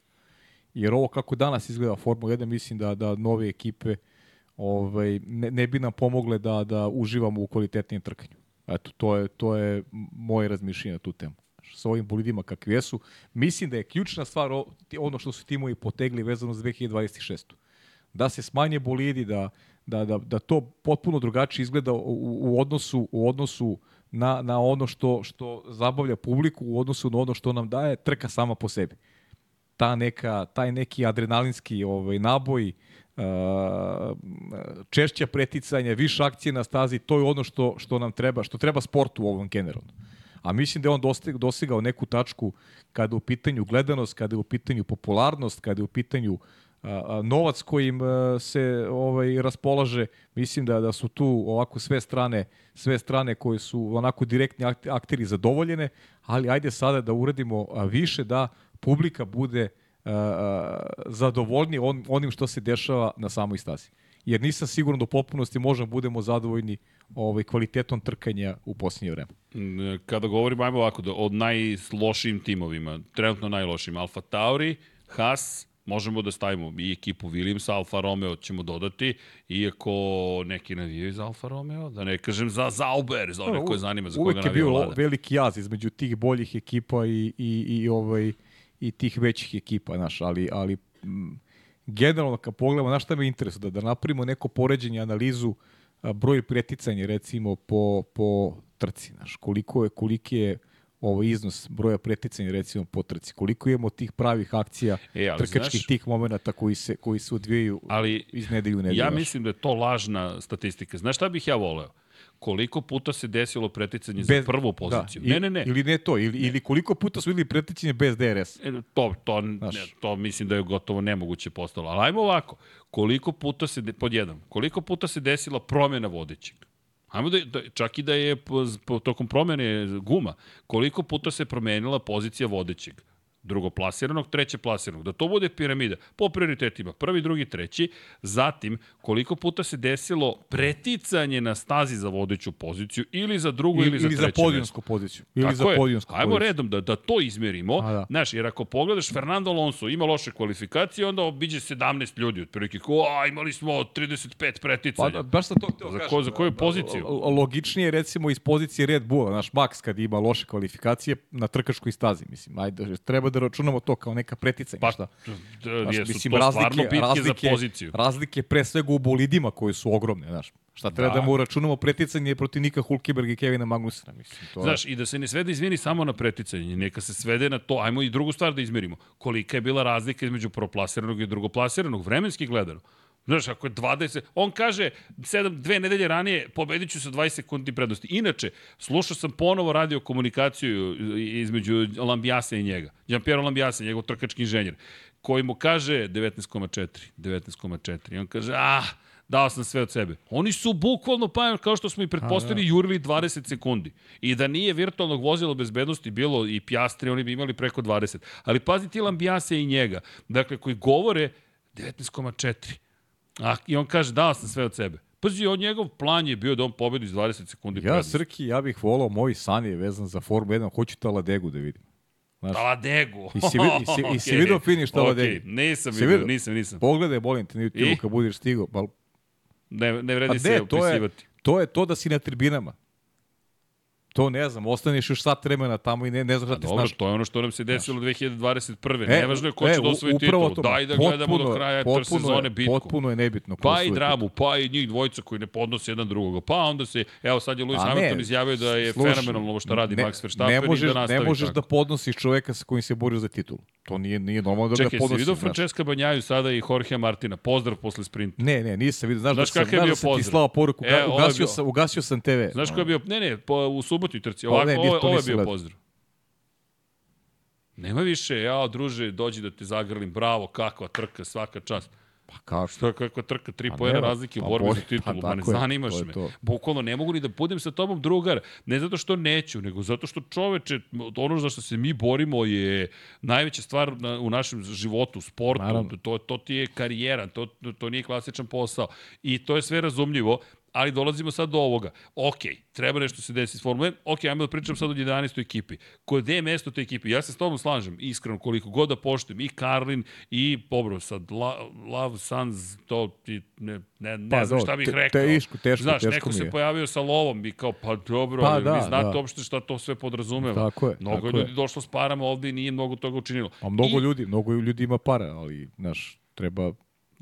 Jer ovo kako danas izgleda Formula 1, mislim da, da nove ekipe ovaj, ne, ne bi nam pomogle da, da uživamo u kvalitetnijem trkanju. Eto, to je, to je moje razmišljenje na tu temu. Sa ovim bolidima kakvi jesu. Mislim da je ključna stvar ono što su timovi potegli vezano za 2026. Da se smanje bolidi, da, da, da, da to potpuno drugačije izgleda u, u odnosu, u odnosu na, na ono što, što zabavlja publiku, u odnosu na ono što nam daje trka sama po sebi. Ta neka, taj neki adrenalinski ovaj, naboj, češća preticanja, više akcije na stazi, to je ono što, što nam treba, što treba sportu u ovom generalno. A mislim da je on dosigao neku tačku kada je u pitanju gledanost, kada je u pitanju popularnost, kada je u pitanju novac kojim se ovaj raspolaže, mislim da da su tu ovako sve strane, sve strane koje su onako direktni akteri zadovoljene, ali ajde sada da uradimo više da publika bude zadovoljni on, onim što se dešava na samoj stazi. Jer nisam siguran da u popunosti možemo budemo zadovoljni ovaj, kvalitetom trkanja u posljednje vreme. Mm, kada govorimo, ajmo ovako, da od najlošijim timovima, trenutno najlošijim, Alfa Tauri, Haas, možemo da stavimo i ekipu Williamsa, Alfa Romeo ćemo dodati, iako neki navijaju za Alfa Romeo, da ne kažem za Zauber, za one koje zanima, za koga navija vlada. Uvek je bio veliki jaz između tih boljih ekipa i, i, i ovaj i tih većih ekipa, naš, ali, ali m, generalno kad pogledamo, znaš šta me interesuje, da, da napravimo neko poređenje, analizu a, broj preticanja recimo po, po trci, znaš, koliko je, koliki je ovaj iznos broja preticanja recimo po trci. Koliko imamo tih pravih akcija, e, ali, trkačkih znaš, tih momenata koji se, koji se odvijaju ali, iz nedelju u nedelju. Ja mislim da je to lažna statistika. Znaš šta bih ja voleo? Koliko puta se desilo preticanje bez, za prvu da. poziciju. Da, ne, ne, ne. Ili ne to, ili, ili koliko puta su bili preticanje bez DRS. E, to, to, ne, to mislim da je gotovo nemoguće postalo. Ali ajmo ovako, koliko puta se, pod jedan, koliko puta se desila promjena vodećeg? Ajmo da, da, čak i da je po, po, tokom promjene guma, koliko puta se promenila pozicija vodećeg? Drugoplasiranog, treće plasiranog. Da to bude piramida po prioritetima. Prvi, drugi, treći. Zatim, koliko puta se desilo preticanje na stazi za vodeću poziciju ili za drugu ili, ili za treće. Ili za podijonsku poziciju. Ili Tako za podijonsku Ajmo poziciju. redom da, da to izmerimo. A, da. Znaš, jer ako pogledaš Fernando Alonso ima loše kvalifikacije, onda obiđe 17 ljudi. Otprilike, ko, a, imali smo 35 preticanja. Pa, baš sa to htio za, ko, za koju poziciju? Logičnije recimo iz pozicije Red Bulla. Naš Max kad ima loše kvalifikacije na trkačkoj stazi. Mislim, ajde, treba da računamo to kao neka preticanja. Pa, šta? Znaš, jesu mislim, to razlike, bitke razlike, za poziciju. Razlike pre svega u bolidima koje su ogromne, znaš. Šta treba da, da mu računamo preticanje protiv Nika Hulkeberg i Kevina Magnusena, mislim. To Znaš, je... i da se ne svede izmeni samo na preticanje, neka se svede na to, ajmo i drugu stvar da izmerimo. Kolika je bila razlika između proplasiranog i drugoplasiranog, vremenski gledano. Znaš, ako je 20, on kaže 7, dve nedelje ranije pobedit ću sa 20 sekundi prednosti. Inače, slušao sam ponovo radio komunikaciju između Lambijasa i njega. Jean-Pierre Lambijasa, njegov trkački inženjer, koji mu kaže 19,4, 19,4. I on kaže, ah, dao sam sve od sebe. Oni su bukvalno, pa kao što smo i pretpostavili, da. jurili 20 sekundi. I da nije virtualnog vozila bezbednosti bilo i Pjastri, oni bi imali preko 20. Ali pazi ti Lambijasa i njega, dakle, koji govore 19,4. A, I on kaže, dao sam sve od sebe. Pazi, on njegov plan je bio da on pobedi iz 20 sekundi Ja, prednosti. Srki, ja bih volao, moj san je vezan za Formu 1, hoću Taladegu da vidim. Znaš, Taladegu. I si, vid, i si, i <laughs> si vidio finish tamo Okej, okay. Nisam vidio, vidio? nisam, nisam. Pogledaj, molim te, na I? YouTube kad budeš stigao. Pa, Ne, ne vredi se ne, to je, to je to da si na tribinama. To ne znam, ostaneš još sat vremena tamo i ne, ne znaš šta ti Dobro, snaš. to je ono što nam se desilo 2021. E, Nevažno je ko će e, da osvoji titulu. to. Daj da gledamo do Potpuno- kraja potpuno intersezone bitku. Potpuno je nebitno. Pa i dramu, pa i njih dvojica koji ne podnose jedan drugoga. Pa onda se, evo sad je Lewis A ne, Hamilton izjavio da je slušaj, fenomenalno ovo što radi ne, Max Verstappen ne možeš, i da nastavi Ne možeš tako. da podnosiš čoveka sa kojim se borio za titulu. To nije, nije normalno da Čekaj, ga si podnosiš. vidio znaš. Francesca Banjaju sada i Jorge Martina? Pozdrav posle sprinta. Ne, ne, nisam vidio. Znaš, Znaš da sam, znaš da sam ti slao poruku. E, ovo je ugasio, sam, ugasio sam TV. Znaš ko je bio, ne, ne, po, u subotnoj trci. Pa Ovako, ne, ovo, to ovo je bio pozdrav. Nema više, ja, druže, dođi da te zagrlim, bravo, kakva trka, svaka čast. Pa kako? Šta, kakva trka, tri Pa nema, razlike u pa borbi bolje, za titulu, pa ma ne zanimaš je me. to. Bukvalno ne mogu ni da budem sa tobom drugar, ne zato što neću, nego zato što čoveče, ono za što se mi borimo je najveća stvar na, u našem životu, u sportu, Naravno. to, to ti je karijera, to, to nije klasičan posao i to je sve razumljivo, ali dolazimo sad do ovoga. Ok, treba nešto se desi s Formule 1, ok, ajmo da pričam sad o 11. ekipi. Ko gde je mesto te ekipi? Ja se s tobom slažem, iskreno, koliko god da poštujem, i Karlin, i Pobro, sad, La, Love Sons, to ti, ne, ne, ne Pa znam dobro, šta bih te- rekao. teško, teško, Znaš, teško neko mi se pojavio sa lovom i kao, pa dobro, Pa da, vi znate da. uopšte šta to sve podrazumeva. Tako je, Mnogo tako ljudi je. došlo s parama ovde i nije mnogo toga učinilo. A mnogo I, ljudi, mnogo ljudi ima para, ali, znaš, treba...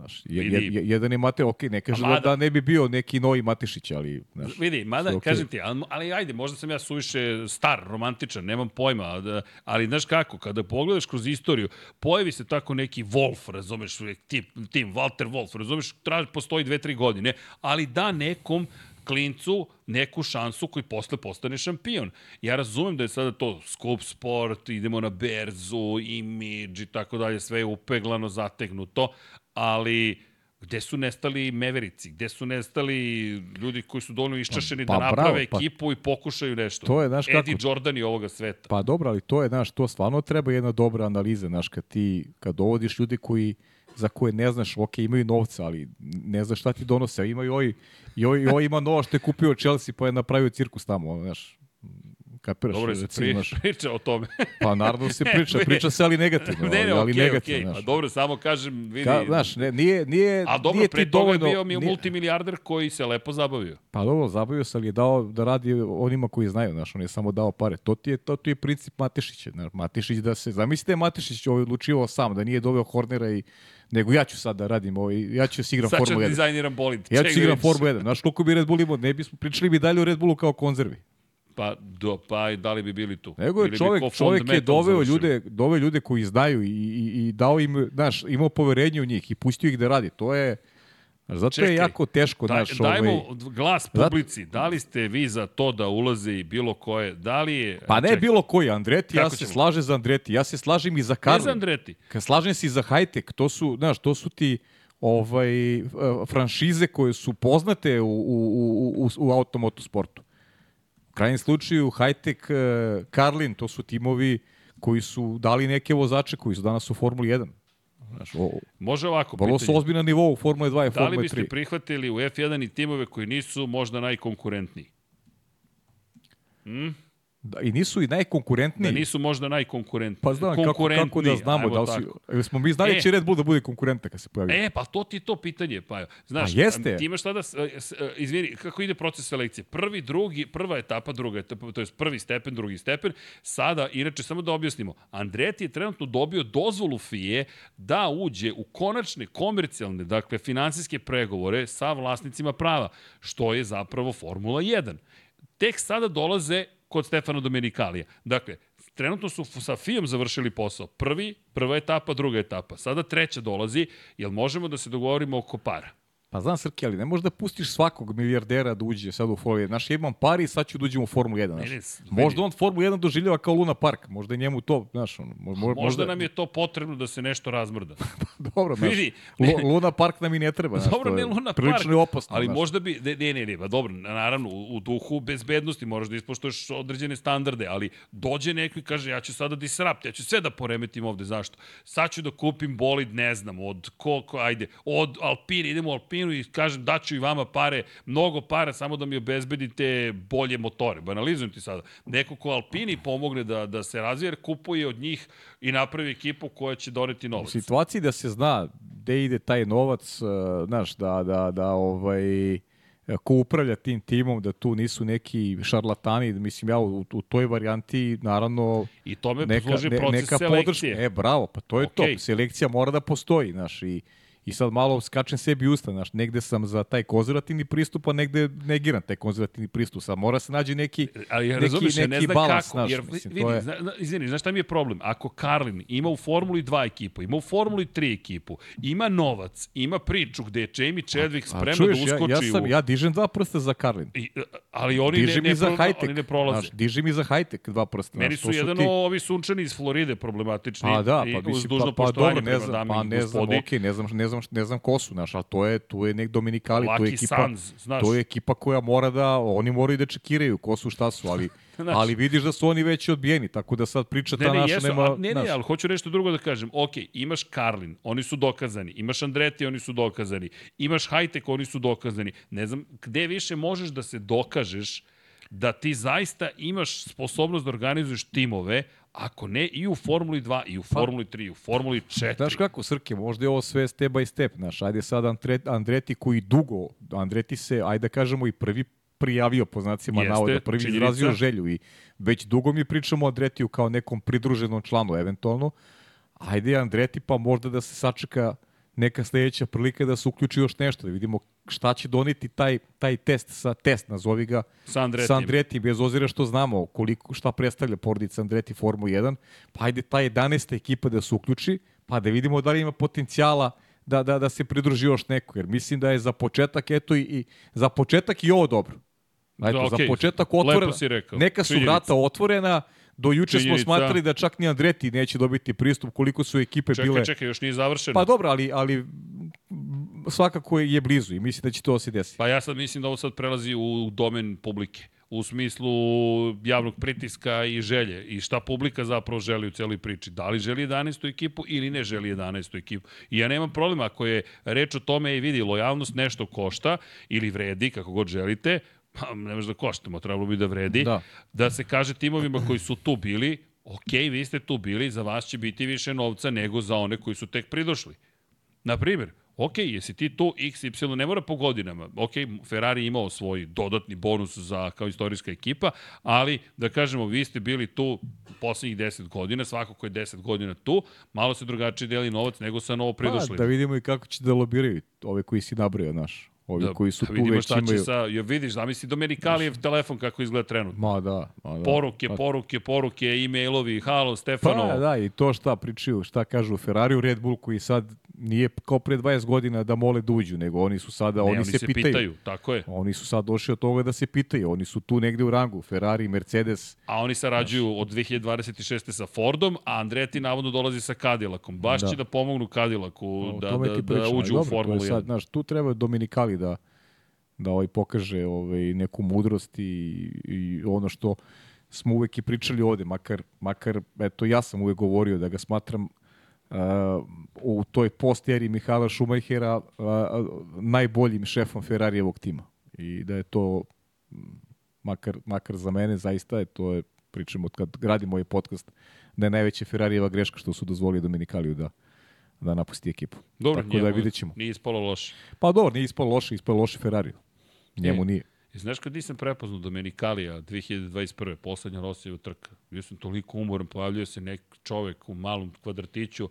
Znaš, je, je, jedan je Mate, ok, ne kaže da, mada- da ne bi bio neki novi Matešić, ali, znaš, Vidi, mada, okej. kažem ti, ali, ali ajde, možda sam ja suviše star, romantičan, nemam pojma, da, ali znaš kako, kada pogledaš kroz istoriju, pojavi se tako neki Wolf, razumeš, tip, tim, Walter Wolf, razumeš, traži, postoji dve, tri godine, ali da nekom klincu neku šansu koji posle postane šampion. Ja razumem da je sada to skup sport, idemo na berzu, imidž i tako dalje, sve je upeglano, zategnuto, ali gde su nestali meverici, gde su nestali ljudi koji su dovoljno iščašeni Pa- da naprave bravo, pa- ekipu i pokušaju nešto. To je, znaš Eddie kako- Jordan i ovoga sveta. Pa dobro, ali to je, znaš, to stvarno treba jedna dobra analiza, znaš, kad ti, kad dovodiš ljudi koji, za koje ne znaš, ok, imaju novca, ali ne znaš šta ti donose, a ima i i ovaj ima novo što je kupio Chelsea pa je napravio cirkus tamo, znaš, kapiraš, Dobro, se recimo, pri, znaš, priča o tome. pa naravno se priča, priča se ali negativno, ne, ne, ali, okej, negativno, okej. znaš. A dobro, samo kažem, vidi... Ka, znaš, ne, nije, nije, A dobro, nije pre toga dovoljno, je bio mi je nije- multimilijarder koji se lepo zabavio. Pa dobro, zabavio se, ali je dao da radi onima koji znaju, znaš, on je samo dao pare. To ti je, to ti je princip Matešića. Znaš, Matešić da se, zamislite Matešić ovaj odlučivao sam, da nije doveo Hornera i, nego ja ću sad da radim, ovaj, ja ću da si igram Sad ću da 1. dizajniram bolid. Ja ću Ček si da igram vidiš. Formula 1. Znaš koliko bi Red Bull imao? Ne bismo pričali bi dalje o Red Bullu kao konzervi. Pa, do, pa i da li bi bili tu? Nego je čovjek, čovjek je doveo završili? ljude, doveo ljude koji znaju i, i, i dao im, znaš, imao poverenje u njih i pustio ih da radi. To je, zato Čekaj, je jako teško, znaš, dajmo ovaj, glas Zato- publici. Da li ste vi za to da ulaze i bilo koje? Da li je... Pa ne Čekaj, bilo koji, Andreti, ja Kako se ćemo? slažem za Andreti, ja se slažem i za Ne za. Andreti. Slažem se i za high-tech, to su, znaš, to su ti ovaj, eh, franšize koje su poznate u, u, u, u, u automotu sportu. U krajnjem slučaju, high-tech, eh, Karlin, to su timovi koji su dali neke vozače koji su danas u Formuli 1. Znaš, o, Može ovako, vrlo su ozbiljan nivou u Formule 2 i Da li Formule biste 3. prihvatili u F1 i timove koji nisu možda najkonkurentniji? Da, I nisu i najkonkurentniji. Da nisu možda najkonkurentniji. Pa znam, kako, kako da znamo da li tako. su... Smo mi znali E. će Red Bull da bude konkurentan kad se pojavi? E, pa to ti to pitanje, pa znaš, A jeste. ti imaš tada, s- s- izvini, kako ide proces selekcije? Prvi, drugi, prva etapa, druga etapa, to je prvi stepen, drugi stepen. Sada, inače, samo da objasnimo, Andretti je trenutno dobio dozvolu FIE da uđe u konačne komercijalne, dakle, finansijske pregovore sa vlasnicima prava, što je zapravo Formula 1. Tek sada dolaze kod Stefano Domenikalija. Dakle, trenutno su sa FIom završili posao. Prvi, prva etapa, druga etapa. Sada treća dolazi, jel možemo da se dogovorimo oko para? Pa znam Srki, ali ne možeš da pustiš svakog milijardera da uđe sad u Formulu 1. Znaš, ja imam pari i sad ću da uđem u Formulu 1. Znaš. Ne, ne, s- možda on Formulu 1 doživljava kao Luna Park. Možda je njemu to, znaš, ono, mo, mo, Možda, možda nam je to potrebno da se nešto razmrda. <laughs> Dobro, znaš, Vidi, Lu- Luna Park nam i ne treba. Znaš, Dobro, ne Luna Park, Prilično je opasno. ali znaš. možda bi, ne, ne, ne, ne, pa dobro, naravno, u, u duhu bezbednosti moraš da ispoštuješ određene standarde, ali dođe neko i kaže, ja ću sada disrupt, ja ću sve da poremetim ovde, zašto? Sad ću da kupim bolid, ne znam, od ko, ko ajde, od Alpine, idemo Alpine, Alpinu i kažem daću i vama pare, mnogo para, samo da mi obezbedite bolje motore. Banalizujem ti sada. Neko ko Alpini pomogne da, da se razvije, kupuje od njih i napravi ekipu koja će doneti U novac. situaciji da se zna gde ide taj novac, uh, znaš, da, da, da ovaj, ko upravlja tim timom, da tu nisu neki šarlatani, mislim ja u, u toj varijanti naravno I tome neka, ne, neka selekcije. podrška. E, bravo, pa to je Okej. to. Selekcija mora da postoji, znaš, i I sad malo skačem sebi usta, znaš, negde sam za taj konzervativni pristup, a negde negiram taj konzervativni pristup. Sad mora se nađe neki, Ali neki, razumiješ, ja ne neki znam balans, kako, znaš, jer mislim, vidi, to je... zna, izvini, znaš šta mi je problem? Ako Karlin ima u Formuli 2 ekipu, ima u Formuli 3 ekipu, ima novac, ima priču gde je Jamie Chadwick čuješ, da uskoči ja, ja, sam, u... ja dižem dva prsta za Karlin. I, ali oni Diži ne, ne, za pro, oni ne prolaze. Znaš, diži mi za hajtek dva prsta. Meni su to jedan ti- ovi sunčani iz Floride problematični. Pa da, i pa uz mislim, pa, pa dobro, ne znam, pa i ne znam, okej, ne znam, ne znam, ne znam ko su, znaš, ali to je, tu je nek Dominikali, to je Lucky ekipa, Suns, znaš. to je ekipa koja mora da, oni moraju da čekiraju ko su, šta su, ali, <laughs> Znaš. ali vidiš da su oni već odbijeni, tako da sad priča ta Ne, ne, naša jesu, nema, a, ne, ne, znaš, ali hoću nešto drugo da kažem. Ok, imaš Karlin, oni su dokazani. Imaš Andreti, oni su dokazani. Imaš Hajtek, oni su dokazani. Ne znam, gde više možeš da se dokažeš da ti zaista imaš sposobnost da organizuješ timove, ako ne i u Formuli 2, i u Formuli 3, i u Formuli 4. Znaš kako, Srke, možda je ovo sve step by step, znaš, ajde sad Andre, Andreti koji dugo, Andreti se, ajde da kažemo i prvi prijavio po znacima Jeste, navoda, prvi činjenica. izrazio želju i već dugo mi pričamo o Andretiju kao nekom pridruženom članu eventualno, ajde Andreti pa možda da se sačeka neka sledeća prilika da se uključi još nešto, da vidimo šta će doneti taj, taj test, sa test, nazovi ga, Sa Andretijem. sa Andreti, bez ozira što znamo koliko, šta predstavlja porodica Andreti Formu 1, pa ajde ta 11. ekipa da se uključi, pa da vidimo da li ima potencijala da, da, da se pridruži još neko, jer mislim da je za početak, eto i, i za početak i ovo dobro. Eto, Da, za okej, početak lepo otvorena. si rekao. Neka su vrata otvorena, do juče smo Činjenica. smatrali da čak ni Andreti neće dobiti pristup koliko su ekipe Čekaj, bile. čekaj, još nije završeno. Pa dobro, ali, ali svakako je blizu i mislim da će to se desiti. Pa ja sad mislim da ovo sad prelazi u domen publike u smislu javnog pritiska i želje i šta publika zapravo želi u celoj priči. Da li želi 11. ekipu ili ne želi 11. ekipu. I ja nemam problema ako je reč o tome i vidi lojalnost nešto košta ili vredi, kako god želite, ne može da koštamo, trebalo bi da vredi, Da. da se kaže timovima koji su tu bili, ok, vi ste tu bili, za vas će biti više novca nego za one koji su tek pridošli. Na primjer, ok, jesi ti tu x, y, ne mora po godinama. Ok, Ferrari imao svoj dodatni bonus za kao istorijska ekipa, ali da kažemo, vi ste bili tu poslednjih 10 godina, svako ko je 10 godina tu, malo se drugačije deli novac nego sa novo Pa, pridošlim. da vidimo i kako će da lobiraju ove koji si nabrojao, naš. Ovi Da, koji su da tu već šta imaju... sa, jo, vidiš, zamisli Domenikalijev telefon kako izgleda trenutno. Ma da, ma da. Poruke, Pa- poruke, poruke, e-mailovi, halo, Stefano. Pa da, i to šta pričaju, šta kažu o Ferrariju, Red Bull koji sad nije kao pre 20 godina da mole da uđu, nego oni su sada, Ne, oni, se, pitaju. pitaju, tako je. Oni su sad došli od toga da se pitaju, oni su tu negde u rangu, Ferrari, Mercedes, A oni sarađuju od 2026. sa Fordom, a Andretti navodno dolazi sa Cadillacom. Baš Da. će da pomognu Cadillacu da, da, da pričam, ali uđu dobro, u Formulu je 1. sad, znaš, tu treba Dominikali da da ovaj pokaže ovaj neku mudrost i, i ono što smo uvek i pričali ovde, makar, makar eto ja sam uvek govorio da ga smatram uh, u toj post-eri Mihala Šumajhera uh, najboljim šefom Ferrarijevog tima. I da je to makar, makar za mene zaista je to je pričamo od kad radimo ovaj podcast da je najveća Ferrarijeva greška što su dozvolili Dominikaliju da da napusti ekipu. Dobro, Tako da vidjet ćemo. Nije ispalo loše. Pa dobro, nije ispalo loše, ispalo loše Ferrari. Njemu E. nije. I znaš kad nisam prepoznao Domenikalija 2021. poslednja Rosijeva trka. Bio sam toliko umoran, pojavljuje se nek čovek u malom kvadratiću,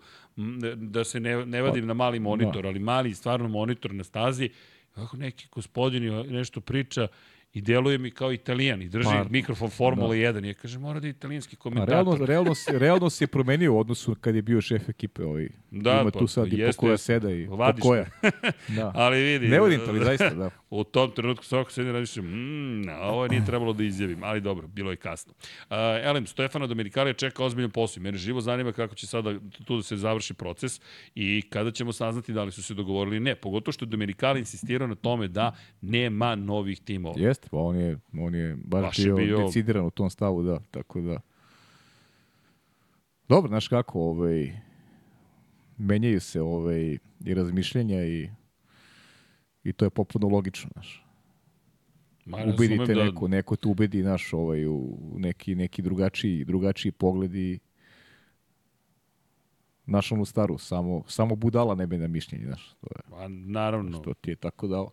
da se ne, ne vadim na mali monitor, ali mali stvarno monitor na stazi. Kako neki gospodin nešto priča i deluje mi kao italijan i drži Pa, mikrofon Formula 1. Ja kažem, mora da je italijanski A komentator. realno, realno, <laughs> se, realno se je promenio u odnosu kad je bio šef ekipe. Ovaj. Da, Ima pa, tu sad i jeste, Pokoja jeste. Seda i Vadiš Pokoja. <laughs> Da. Ali vidi. Ne vodim to, ali zaista, da. <laughs> U tom trenutku svako sedi radiš, mmm, ovo nije trebalo da izjavim, ali dobro, bilo je kasno. Uh, Elem, Stefana Dominikalija čeka ozbiljan posao i mene živo zanima kako će sada tu da se završi proces i kada ćemo saznati da li su se dogovorili ili ne. Pogotovo što je Dominikali insistirao na tome da nema novih timova. Jeste, pa on je, on je baš, Baš je bio, bio- decidiran u tom stavu, da. Tako da... Dobro, znaš kako, ovaj, menjaju se ovaj, i razmišljenja i, I to je popuno logično, znaš. Ma, Ubedite da- neko, neko te ubedi, naš, ovaj, u neki, neki drugačiji, drugačiji pogled i naš onu staru, samo, samo budala ne bi na mišljenje, znaš, to je, Ma, naravno. to ti je tako da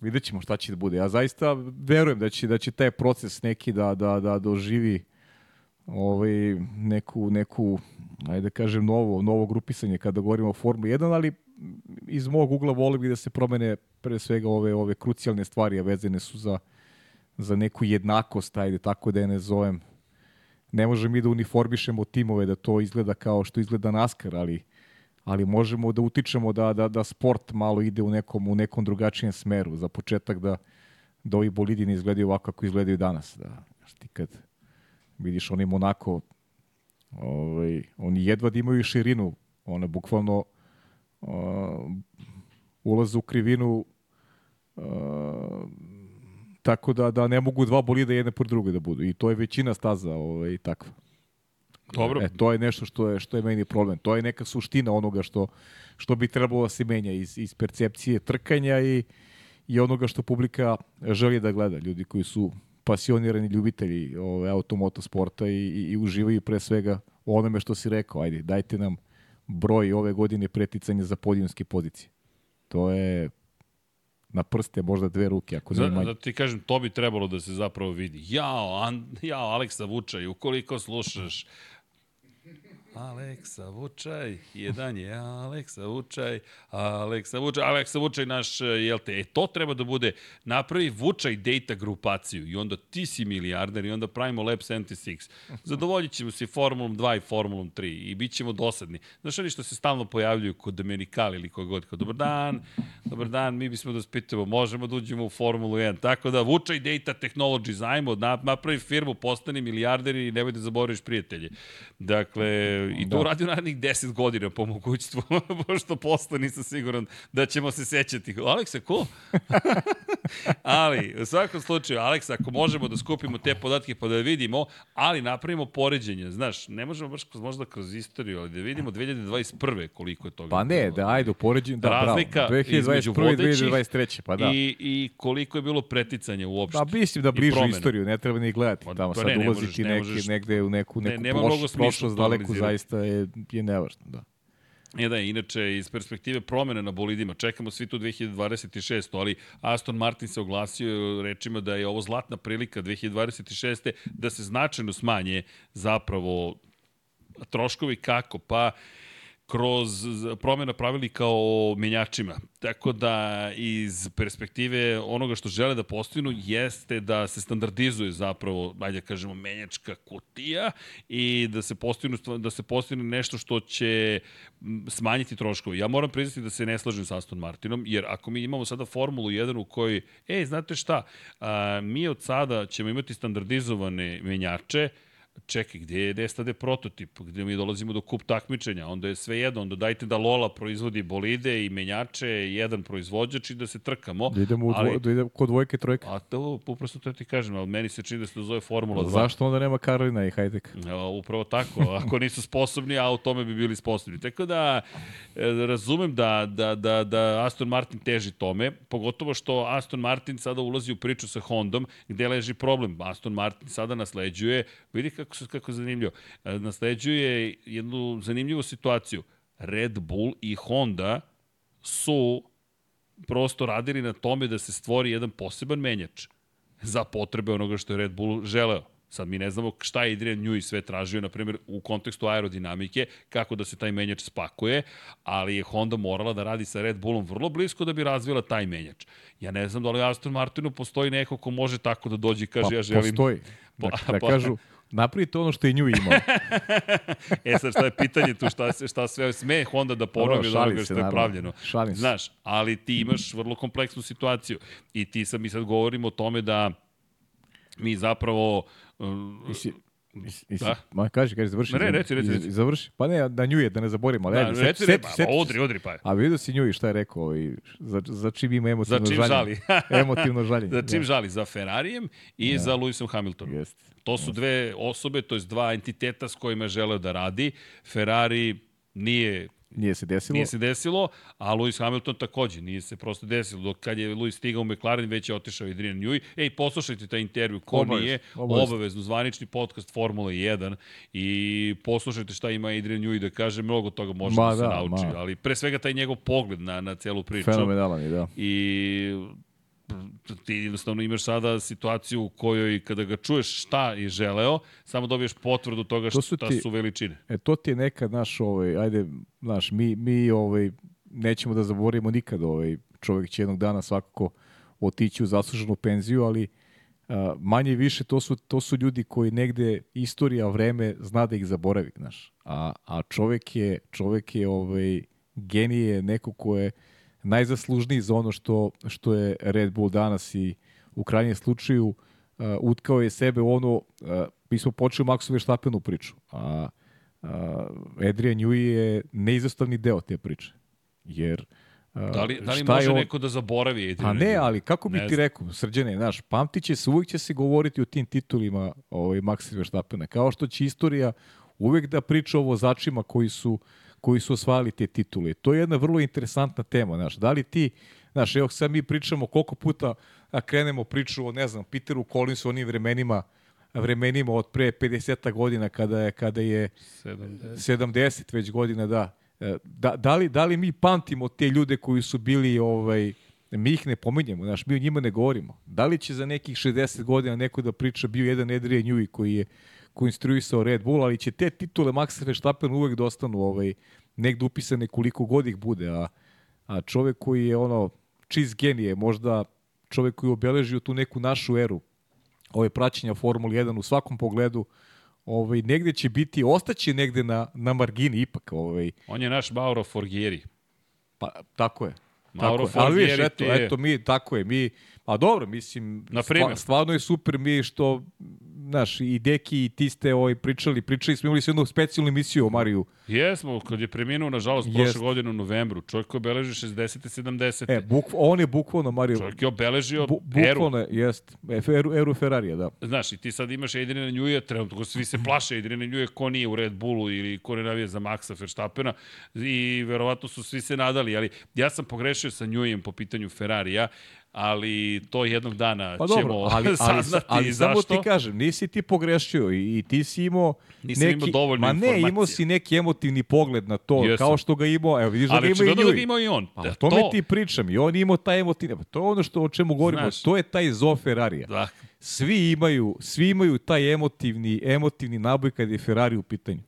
vidjet ćemo šta će da bude. Ja zaista verujem da će, da će taj proces neki da, da, da doživi ovaj, neku, neku, ajde da kažem, novo, novo grupisanje kada govorimo o Formuli 1, ali iz mog ugla volio bih da se promene pre svega ove, ove krucijalne stvari, a vezane su za, za neku jednakost, ajde tako da je ne zovem. Ne možemo mi da uniformišemo timove da to izgleda kao što izgleda NASCAR, ali ali možemo da utičemo da, da, da sport malo ide u nekom, u nekom drugačijem smeru. Za početak da, da ovi bolidi ne izgledaju ovako kako izgledaju danas. Da, ti kad vidiš oni Monako, ovaj, oni jedva da imaju širinu, one bukvalno uh, ulaze u krivinu uh, tako da, da ne mogu dva bolida jedne pored druge da budu. I to je većina staza ovaj, takva. Dobro, E, to je nešto što je, što je meni problem. To je neka suština onoga što, što bi trebalo da se menja iz, iz percepcije trkanja i, i onoga što publika želi da gleda. Ljudi koji su pasionirani ljubitelji ove, automoto sporta i, i, i uživaju pre svega u onome što si rekao. Ajde, dajte nam broj ove godine preticanja za podijumske pozicije. To je na prste možda dve ruke, ako ne manje. da ti kažem, to bi trebalo da se zapravo vidi. Jao, an, jao Aleksa Vučaj, ukoliko slušaš, Aleksa Vučaj, jedan je Aleksa Vučaj, Aleksa Vučaj, Aleksa Vučaj naš, jel te, e to treba da bude, napravi Vučaj data grupaciju i onda ti si milijarder i onda pravimo Lab 76. Zadovoljit ćemo se Formulom 2 i Formulom 3 i bit ćemo dosadni. Znaš oni što se stalno pojavljuju kod Domenikali ili kogod, kao dobar dan, dobar dan, mi bismo da spitamo, možemo da uđemo u Formulu 1. Tako da Vučaj Data Technologies, zajmo, napravi firmu, postani milijarder i nemoj da zaboraviš prijatelje. Dakle, i to Da. uradio narednih 10 godina po mogućstvu, <laughs> pošto posle nisam siguran da ćemo se sećati. Aleksa, ko? <laughs> ali, u svakom slučaju, Aleksa, ako možemo da skupimo te podatke pa da vidimo, ali napravimo poređenje, znaš, ne možemo baš možda kroz istoriju, ali da vidimo 2021. koliko je toga. Pa ne, da, ajde, upoređujem, da, Razlika bravo. između 2021. i vodećih 2023. Pa da. I, I koliko je bilo preticanja uopšte. Pa mislim da bližu istoriju, ne treba ni gledati Pa, tamo. pa Sad ne, ne ulaziti možeš, ne možeš. negde u neku, Ne, neku smisla prošlost daleku analizirati. Zaista je, je nevažno. Da. E da, inače, iz perspektive promene na bolidima, čekamo svi tu 2026. Ali Aston Martin se oglasio rečima da je ovo zlatna prilika 2026. da se značajno smanje zapravo troškovi kako? Pa kroz promjena pravilnika o menjačima. Tako da iz perspektive onoga što žele da postignu jeste da se standardizuje zapravo, ajde da kažemo, menjačka kutija i da se postignu, da se postigne nešto što će smanjiti troškove. Ja moram priznati da se ne slažem sa Aston Martinom, jer ako mi imamo sada Formulu 1 u kojoj, ej, znate šta, a, mi od sada ćemo imati standardizovane menjače, čekaj, gde je, stade prototip, gde mi dolazimo do kup takmičenja, onda je sve jedno, onda dajte da Lola proizvodi bolide i menjače, jedan proizvođač i da se trkamo. Da idemo, u dvo, ali, da idemo kod dvojke, trojke. A to upravo to ti kažem, ali meni se čini da se to zove Formula 2. Zašto onda nema Karolina i Hajdek? Ja, upravo tako. <laughs> Ako nisu sposobni, a u tome bi bili sposobni. Tako da e, razumem da, da, da, da Aston Martin teži tome, pogotovo što Aston Martin sada ulazi u priču sa Hondom, gde leži problem. Aston Martin sada nasleđuje, vidi kako, kako je zanimljivo, e, nasleđuje jednu zanimljivu situaciju. Red Bull i Honda su prosto radili na tome da se stvori jedan poseban menjač za potrebe onoga što je Red Bull želeo. Sad mi ne znamo šta je Adrian Newey sve tražio, na primjer, u kontekstu aerodinamike, kako da se taj menjač spakuje, ali je Honda morala da radi sa Red Bullom vrlo blisko da bi razvila taj menjač. Ja ne znam da li Aston Martinu postoji neko ko može tako da dođe i kaže Pa ja želim... postoji. <laughs> Da, Pa- da pa- kažu, napravite ono što je nju imao. <laughs> E sad šta je pitanje tu, šta, se, šta sve sme Honda da ponovi od onoga što je naravno. pravljeno. Šalim. Znaš, ali ti imaš vrlo kompleksnu situaciju i ti sad, mi sad govorimo o tome da mi zapravo um, Da. Ma kaži, kaži, završi. Ne, ne, reci, reci, reci. Završi. Pa ne, da nju je, da ne zaboravimo. Ali, da, ajde, reci, seti, pa, odri, odri pa. A vidio si nju i šta je rekao, ovaj, za, za čim ima Za emotivno čim žaljenje. žali? <laughs> emotivno žaljenje. Za čim žali? Za Ferrarijem i za Lewisom Hamiltonom. Jeste. To su dve osobe, to je dva entiteta s kojima je želeo da radi. Ferrari nije Nije se desilo. Nije se desilo, a Lewis Hamilton takođe nije se prosto desilo. Dok kad je Lewis stigao u McLaren, već je otišao Adrian Newey. Ej, poslušajte taj intervju, ko Obavezno, nije, obavezno. obavezno, zvanični podcast Formula 1 i poslušajte šta ima Adrian Newey da kaže, mnogo toga može Ma da se da, nauči. ma. Ali pre svega taj njegov pogled na, na celu priču. Fenomenalan je, da. I ti jednostavno imaš sada situaciju u kojoj kada ga čuješ šta je želeo, samo dobiješ potvrdu toga To šta su su, ti- su veličine. E, to ti je nekad naš, ovaj, ajde, znaš, mi, mi ovaj, nećemo da zaboravimo nikad, ovaj, čovjek će jednog dana svakako otići u zasluženu penziju, ali a, manje i više to su, to su ljudi koji negde istorija, vreme zna da ih zaboravi, znaš. A, a čovjek je, čovjek je ovaj, genije, neko ko je najzaslužniji za ono što, što je Red Bull danas i u krajnjem slučaju uh, utkao je sebe u ono, uh, mi smo počeli Maxu Verstappenu priču, a uh, Adrian Newey je neizostavni deo te priče. Jer uh, Da li, da li može on- neko da zaboravi Adrian Pa ne, ali kako bi Ne ti rekao, srđane, znaš, pamtit će se, uvijek će se govoriti o tim titulima ovaj, Maxa Verstappena, kao što će istorija uvek da priča o vozačima koji su, koji su osvajali te titule. To je jedna vrlo interesantna tema, znaš, da li ti, znaš, evo sad mi pričamo koliko puta a, krenemo priču o, ne znam, Peteru Collinsu, onim vremenima, vremenima od pre 50 godina kada je, kada je 70. 70 već godina, da. E, Da, da, li, da li mi pamtimo te ljude koji su bili, ovaj, mi ih ne pominjemo, znaš, mi o njima ne govorimo. Da li će za nekih 60 godina neko da priča bio jedan Adrian Newey koji je konstruisao Red Bull, ali će te titule Maxa Verstappen uvek da ostanu ovaj, negde upisane koliko god ih bude, a, a čovek koji je ono, čist genije, možda čovek koji je obeležio tu neku našu eru, ove praćenja Formule 1 u svakom pogledu, ovaj, negde će biti, ostaće negde na, na margini ipak. Ovaj, On je naš Mauro Forgieri. pa, tako je. Mauro tako je. Ali Forgieri eto, je- eto, mi, tako je, mi, a dobro, mislim, Na primer. stvarno je super mi što, znaš, i Deki i ti ste ovaj, pričali, pričali smo, imali smo jednu specijalnu emisiju o Mariju. Jesmo, kad je preminuo, nažalost, Jest. prošle godine u novembru. Čovjek koji obeleži 60. 70. E, buk, on je bukvalno Mario, Čovjek je obeležio bu, eru. bukvalno, je, jest, eru, eru Ferrarija, da. Znaš, i ti sad imaš Adriana Njuja, trenutno svi se plaše Adriana Njuja ko nije u Red Bullu ili ko ne navija za Maxa Verstappena i verovatno su svi se nadali, ali ja sam pogrešio sa Njujem po pitanju Ferrarija, ali to jednog dana Pa ćemo dobro, <laughs> ali, ali, saznati ali samo zašto. ti kažem, nisi ti pogrešio i, i ti si imao Nisam neki, imao dovoljno ma ne, informacija. imao si neki emotivni pogled na to, Jesam. kao što ga imao, evo vidiš da ga ali ima i očigledno da ga imao i on. Pa, Da, o tome ti pričam i on imao taj emotivni, pa to je ono što o čemu govorimo, Znaš. to je taj zo Ferrarija. Da, Svi imaju, svi imaju taj emotivni, emotivni naboj kad je Ferrari u pitanju.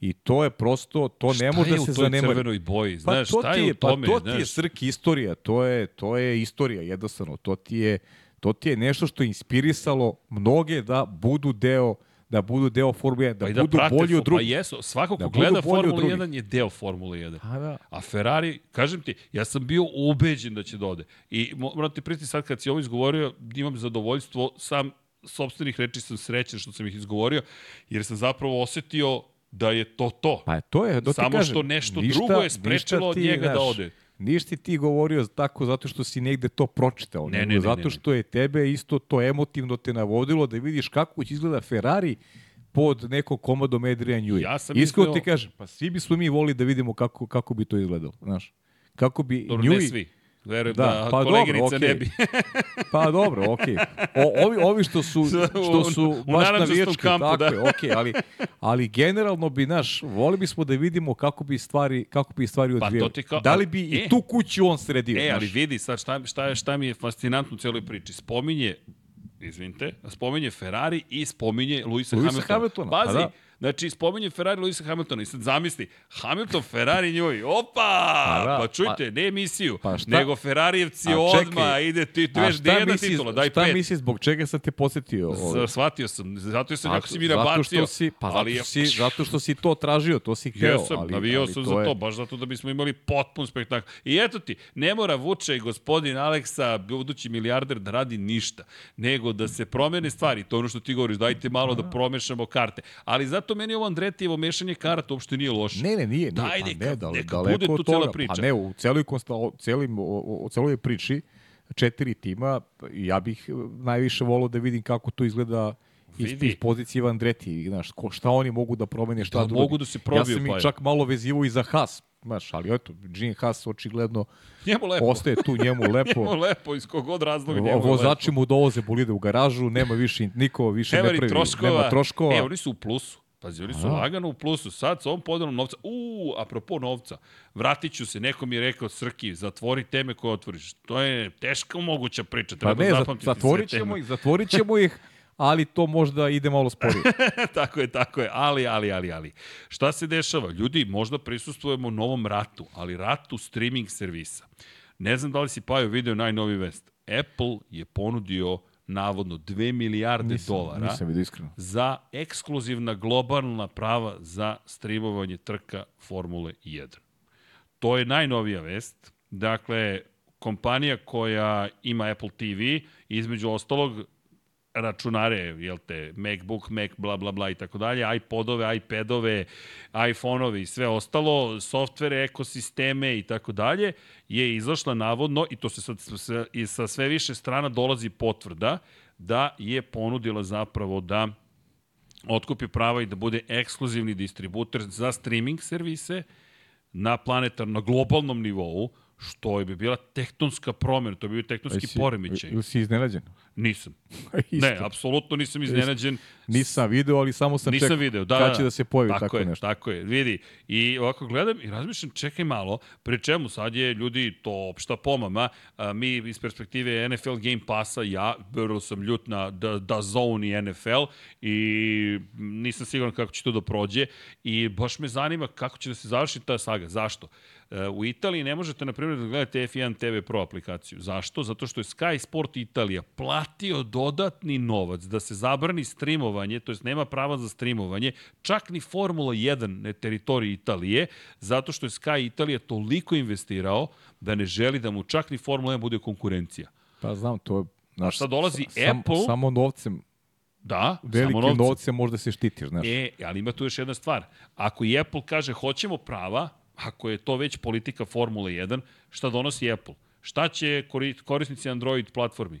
I to je prosto, to ne može da se Šta je u toj zanemari. crvenoj boji? Pa Znaš, to šta je je, u tome? pa to ti je znaš? srk istorija, to je, to je istorija jednostavno, to ti je, to ti je nešto što je inspirisalo mnoge da budu deo da budu deo Formule 1, da, Pa da budu prate bolji od drugih. Pa jesu, svako ko Da gleda Formulu drugih. 1 je deo Formule 1. A da. A Ferrari, kažem ti, ja sam bio ubeđen da će da ode. I mo- moram ti priti sad kad si ovo izgovorio, imam zadovoljstvo, sam sobstvenih reči sam srećan što sam ih izgovorio, jer sam zapravo osetio da je to to. Pa to je, da ti Samo kažem, što nešto ništa- drugo je sprečilo od njega da znaš, ode. Ništa ti govorio tako zato što si negde to pročitao, Ne, ne, ne, zato ne, ne. što je tebe isto to emotivno te navodilo da vidiš kako će izgleda Ferrari pod nekom komadom Adrian Newey. Ja sam Iskreno mislio- ti kažem, pa svi bismo mi volili da vidimo kako, kako bi to izgledalo, znaš. Kako bi Dobro, ne Newey, svi. Verujem Da, da, pa koleginica dobro, okej. ne bi. <laughs> Pa dobro, okej. O, ovi, ovi što su, što su U- baš narandžastom navijački, kampu, tako da. je, okej, ali, ali generalno bi, naš, voli bismo da vidimo kako bi stvari, kako bi stvari Pa odvijali. to ti kao- da li bi e. i tu kuću on sredio, E, ali znaš? vidi sad šta, šta, je, šta mi je fascinantno u cijeloj priči. Spominje, izvinite, spominje Ferrari i spominje Luisa Luisa Hamiltona. Hamiltona, pa Pazi, da. Znači spominje Ferrari Luisa Hamiltona i sad zamisli, Hamilton, Ferrari njoj, opa! Pa Pa, da, čujte, ne emisiju, pa šta- nego Ferrarijevci odma ide, ti, A veš, šta gde jedna misliš- titula, daj šta pet. misliš, zbog čega sam te posetio? ovaj? Shvatio sam, zato sam Pa, jako si mi zato nabacio. si, pa zato, ali što si, zato što si to tražio, to si hteo. Jesam, ali, navio ali sam to za je, to, baš zato da bismo imali potpun spektakl. I eto ti, ne mora Vuče i gospodin Aleksa, budući milijarder, da radi ništa, nego da se promene stvari. To ono što ti govoriš, dajte malo da promešamo karte. Ali zato meni ovo Andretijevo mešanje karata uopšte nije loše. Ne, ne, nije, nije. Daj, pa neka- ne, dale, neka daleko bude tu cela priča. Pa ne, u celoj, celim, o celoj priči, četiri tima, ja bih e, najviše volao da vidim kako to izgleda iz, iz pozicije Andreti, znaš, ko, šta oni mogu da promene, šta Da drugi. mogu da se probiju, Ja sam pa ih čak malo vezivo i za Haas, znaš, ali eto, Gene Haas očigledno Njemu lepo. ostaje tu njemu <laughs> lepo. Njemu lepo, iz kogod razloga njemu Vo- Vozači lepo. mu dovoze bolide u garažu, nema više, niko više Nema ne pravi, troškova. nema troškova. E, oni su u plusu. Pazi, oni su lagano u plusu. Sad sa ovom podelom novca, uuu, apropo novca, vratit ću se, neko mi je rekao, Srki, zatvori teme koje otvoriš. To je teško moguća priča, pa treba ne, za- zapamtiti zatvorit ćemo ih, zatvorit ćemo ih, ali to možda ide malo sporije. <laughs> tako je, tako je, ali, ali, ali, ali. Šta se dešava? Ljudi, možda prisustujemo novom ratu, ali ratu streaming servisa. Ne znam da li si Pajo video najnoviji vest. Apple je ponudio navodno 2 milijarde Nisam, dolara nisam vidio iskreno. za ekskluzivna globalna prava za streamovanje trka Formule 1. To je najnovija vest. Dakle, kompanija koja ima Apple TV, između ostalog, računare, jel te, MacBook, Mac, bla, bla, bla i tako dalje, iPodove, iPadove, iPhoneove i sve ostalo, softvere, ekosisteme i tako dalje, je izašla navodno, i to se sad sa, i sa sve više strana dolazi potvrda, da je ponudila zapravo da otkupi prava i da bude ekskluzivni distributer za streaming servise na planetarno, globalnom nivou, što bi bila tektonska promjena, to bi bio tektonski Jesi- poremećaj. Ili si iznenađen? Nisam. <laughs> Ne, apsolutno nisam iznenađen. Nisam video, ali samo sam Nisam čekao video, da, kad da, će da se pojavi tako, tako, je, nešto. Tako je, vidi. I ovako gledam i razmišljam, čekaj malo, pri čemu sad je ljudi to opšta pomama, a, mi iz perspektive NFL Game Passa, ja vrlo sam ljut na da, da Zone i NFL i nisam siguran kako će to da prođe i baš me zanima kako će da se završi ta saga. Zašto? E, U Italiji ne možete, na primjer, da gledate F1 TV Pro aplikaciju. Zašto? Zato što je Sky Sport Italija platio dodatni novac da se zabrani streamovanje, to jest nema prava za streamovanje, čak ni Formula 1 na teritoriji Italije, zato što je Sky Italija toliko investirao da ne želi da mu čak ni Formula 1 bude konkurencija. Pa znam, to je... Znaš, sad dolazi sam, Apple- Samo novcem, Da, velikim samo novcem. novcem možda se štitiš, znaš. E, ali ima tu još jedna stvar. Ako i Apple kaže hoćemo prava, ako je to već politika Formule 1, šta donosi Apple? Šta će kori- korisnici Android platformi?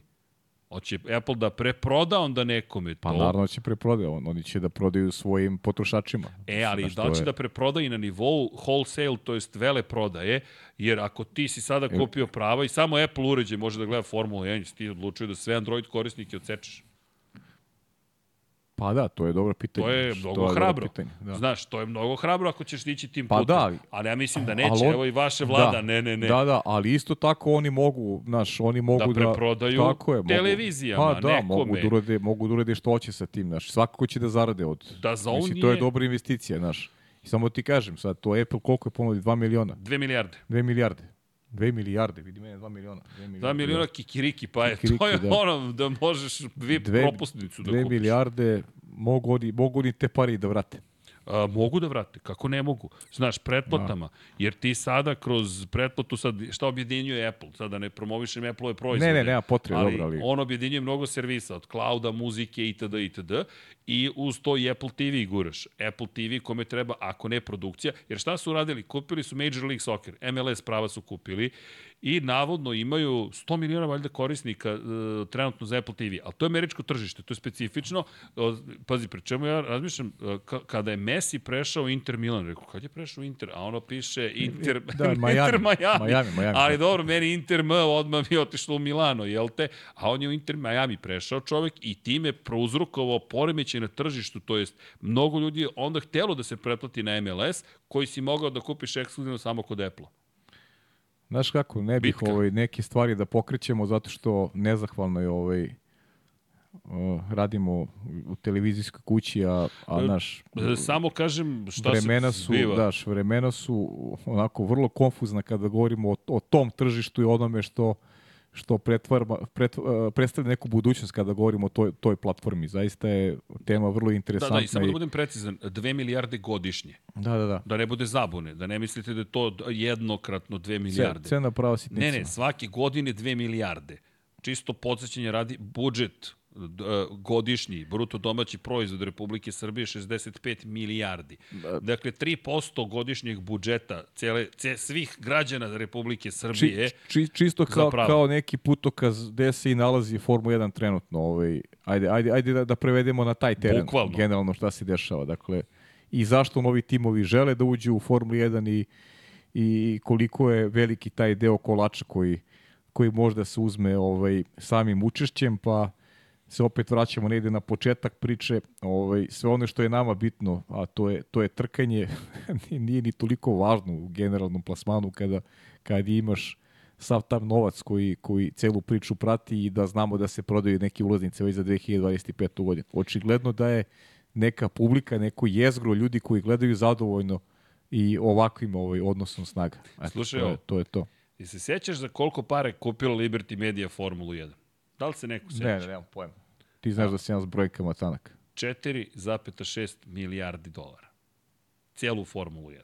Hoće Apple da preproda onda nekome to? Pa naravno će preprodaju, on, oni će da prodaju svojim potrošačima. E, ali da li će je- da preproda i na nivou wholesale, to jest vele prodaje, jer ako ti si sada kupio prava i samo Apple uređaj može da gleda Formulu 1, si ti odlučio da sve Android korisnike odsečeš. Pa da, to je dobro pitanje. To je znaš, mnogo dobro hrabro. pitanje, Da. Znaš, to je mnogo hrabro ako ćeš ići tim Pa putem. da, ali- ja mislim da neće. On- Evo i vaše vlada, da, ne, ne, ne. Da, da, ali isto tako oni mogu, znaš, oni mogu da... preprodaju tako je, mogu- televizijama, pa, da, nekome. mogu da, urade, mogu da urade što hoće sa tim, znaš. Svakako će da zarade od... Da, za on Mislim, to je je- dobra investicija, znaš. I samo ti kažem, sad, to Apple koliko je ponudi? 2 miliona? Dve milijarde. 2 milijarde. 2 milijarde, vidi mene 2 miliona. 2 milijarde. Dva miliona kikiriki, pa je, to Kikiriki, je da. ono da možeš Dve- propusnicu da 2 kupiš. milijarde, mogu oni, mogu oni te pare i da vrate. A, mogu da vrate, kako ne mogu? Znaš, pretplatama, jer ti sada kroz pretplatu, sad, šta objedinjuje Apple? Sada ne promovišem Apple-ove proizvode. Ne, ne, nema potrebe, dobro, ali- on objedinjuje mnogo servisa, od clouda, muzike, itd., itd. I uz to i Apple TV guraš. Apple TV kome treba, ako ne produkcija, jer šta su uradili? Kupili su Major League Soccer, MLS prava su kupili i navodno imaju 100 miliona valjda korisnika e, trenutno za Apple TV, ali to je američko tržište, to je specifično. Pazi, pri čemu ja razmišljam, e, ka, kada je Messi prešao Inter Milan, rekao, kad je prešao Inter? A ono piše Inter, Da, Miami. <laughs> Inter Miami. Miami, Miami, ali da. dobro, meni Inter M odmah mi je otišlo u Milano, jel te? A on je u Inter Miami prešao čovek i time prouzrokovao poremećaj na tržištu, to jest mnogo ljudi je onda htelo da se pretplati na MLS, koji si mogao da kupiš ekskluzivno samo kod Apple. Znaš kako, ne bih Bitka. ovaj, neke stvari da pokrećemo zato što nezahvalno je ovaj, o, radimo u televizijskoj kući, a, a naš E, Samo kažem šta vremena se su, zbiva. daš, vremena su onako vrlo konfuzna kada govorimo o, o tom tržištu i onome što što pretvarma, pret, uh, predstavlja neku budućnost kada govorimo o toj, toj platformi. Zaista je tema vrlo Da, interesantna. da, i samo da budem precizan, 2 milijarde godišnje. da, da, da. Da ne bude zabune, da ne mislite da je to jednokratno 2 milijarde. Ce- Cena prava sitnica. Ne, ne, svake godine 2 milijarde. Čisto podsjećanje radi, budžet godišnji, bruto domaći proizvod Republike Srbije 65 milijardi. Dakle, 3% godišnjeg budžeta cele, ce, svih građana Republike Srbije. Či, či, čisto kao, Zapravo. kao neki putokaz gde se i nalazi Formula 1 trenutno. Ovaj, ajde, ajde, ajde da, da prevedemo na taj teren Bukvalno. generalno šta se dešava. Dakle, i zašto novi timovi žele da uđu u Formulu 1 i, i koliko je veliki taj deo kolača koji, koji možda se uzme ovaj, samim učešćem, pa se opet vraćamo negde na početak priče, ovaj, sve ono što je nama bitno, a to je, to je trkanje, <laughs> nije ni toliko važno u generalnom plasmanu kada, kada imaš sav tam novac koji, koji celu priču prati i da znamo da se prodaju neke ulaznice već za 2025. godinu. Očigledno da je neka publika, neko jezgro ljudi koji gledaju zadovoljno i ovakvim ovaj odnosom snaga. Eto, Slušaj, to je, to je to. I se sećaš za koliko pare kupila Liberty Media Formulu 1? Da li se neko seća? Ne, ne, nemam pojma. Ti znaš da, da si jedan s brojkama tanak. 4,6 milijardi dolara. Cijelu Formulu 1.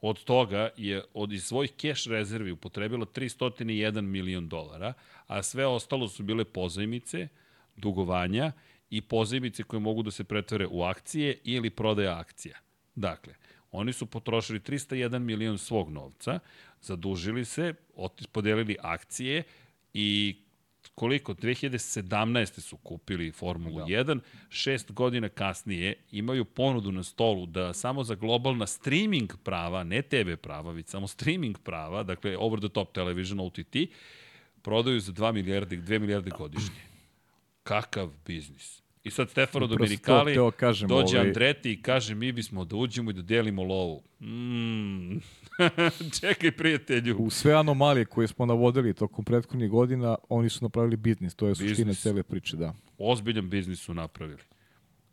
Od toga je od iz svojih cash rezervi upotrebila 301 milion dolara, a sve ostalo su bile pozajmice, dugovanja i pozajmice koje mogu da se pretvore u akcije ili prodaja akcija. Dakle, oni su potrošili 301 milion svog novca, zadužili se, podelili akcije i koliko, 2017. su kupili Formulu da. 1, šest godina kasnije imaju ponudu na stolu da samo za globalna streaming prava, ne TV prava, već samo streaming prava, dakle over the top television OTT, prodaju za 2 milijarde, 2 milijarde godišnje. Kakav biznis. I sad Stefano Dominikali, to, kažem, dođe ovaj... Andreti i kaže mi bismo da uđemo i da delimo lovu. Mm. <laughs> Čekaj prijatelju. U sve anomalije koje smo navodili tokom prethodnih godina, oni su napravili biznis. To je biznis. suština cele priče, da. Ozbiljan biznis su napravili.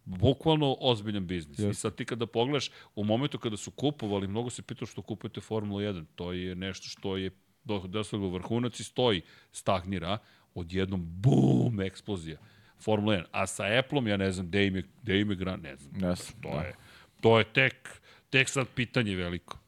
Bukvalno ozbiljan biznis. Yes. I sad ti kada pogledaš, u momentu kada su kupovali, mnogo se pitao što kupujete Formula 1. To je nešto što je doslovno vrhunac i stoji, stagnira, odjednom bum, eksplozija Formula 1. A sa Apple-om, ja ne znam, gde im je, gde im je gran, ne znam. Yes, to, da. je, to je tek, tek sad pitanje veliko.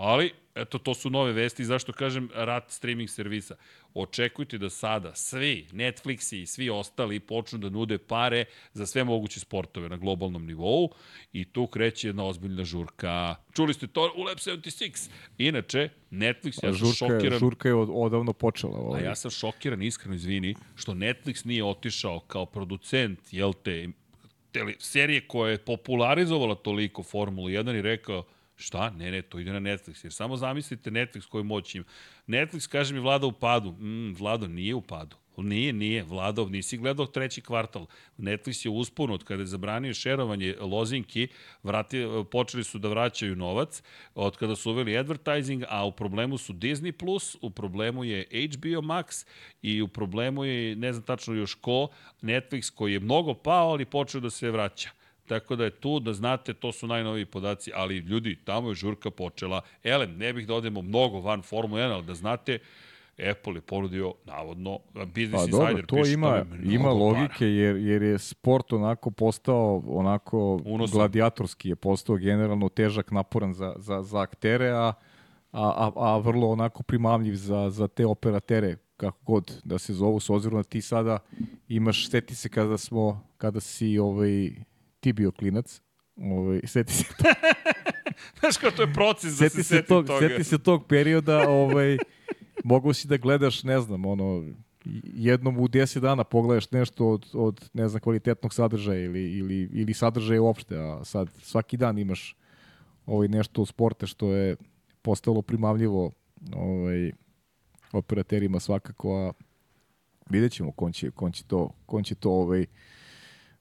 Ali, eto, to su nove vesti. Zašto kažem rat streaming servisa? Očekujte da sada svi, Netflixi i svi ostali počnu da nude pare za sve moguće sportove na globalnom nivou i tu kreće jedna ozbiljna žurka. Čuli ste to u Lab 76. Inače, Netflix, ja sam žurka, šokiran... Žurka je od, odavno počela. Ovaj. A ja sam šokiran, iskreno izvini, što Netflix nije otišao kao producent, jel te, tele, serije koja je popularizovala toliko Formulu 1 i rekao, Šta? Ne, ne, to ide na Netflix. Jer samo zamislite Netflix koju moć ima. Netflix, kaže mi, vlada u padu. Mm, vlado, nije u padu. Nije, nije, Vladov, nisi gledao treći kvartal. Netflix je uspun od kada je zabranio šerovanje lozinki, vrati, počeli su da vraćaju novac, od kada su uveli advertising, a u problemu su Disney+, Plus, u problemu je HBO Max i u problemu je, ne znam tačno još ko, Netflix koji je mnogo pao, ali počeo da se vraća. Tako da je tu, da znate, to su najnoviji podaci, ali ljudi, tamo je žurka počela. Elem, ne bih da odemo mnogo van Formula 1, ali da znate, Apple je ponudio, navodno, Business pa, Insider dobro, to piše ima, ima logike, jer, jer je sport onako postao, onako Unosan. gladijatorski je postao generalno težak, naporan za, za, za aktere, a, a, a, a vrlo onako primamljiv za, za te operatere kako god da se zovu, s ozirom da ti sada imaš, seti se kada smo, kada si ovaj, ti bio klinac, ovaj, seti se to. <laughs> Znaš kao to je proces da se seti tog, toga. Seti se tog perioda, ovaj, mogu si da gledaš, ne znam, ono, jednom u 10 dana pogledaš nešto od, od ne znam, kvalitetnog sadržaja ili, ili, ili sadržaja uopšte, a sad svaki dan imaš ovaj, nešto od sporta što je postalo primamljivo ovaj, operaterima svakako, a vidjet ćemo kon će, kon će to, kon će to ovaj,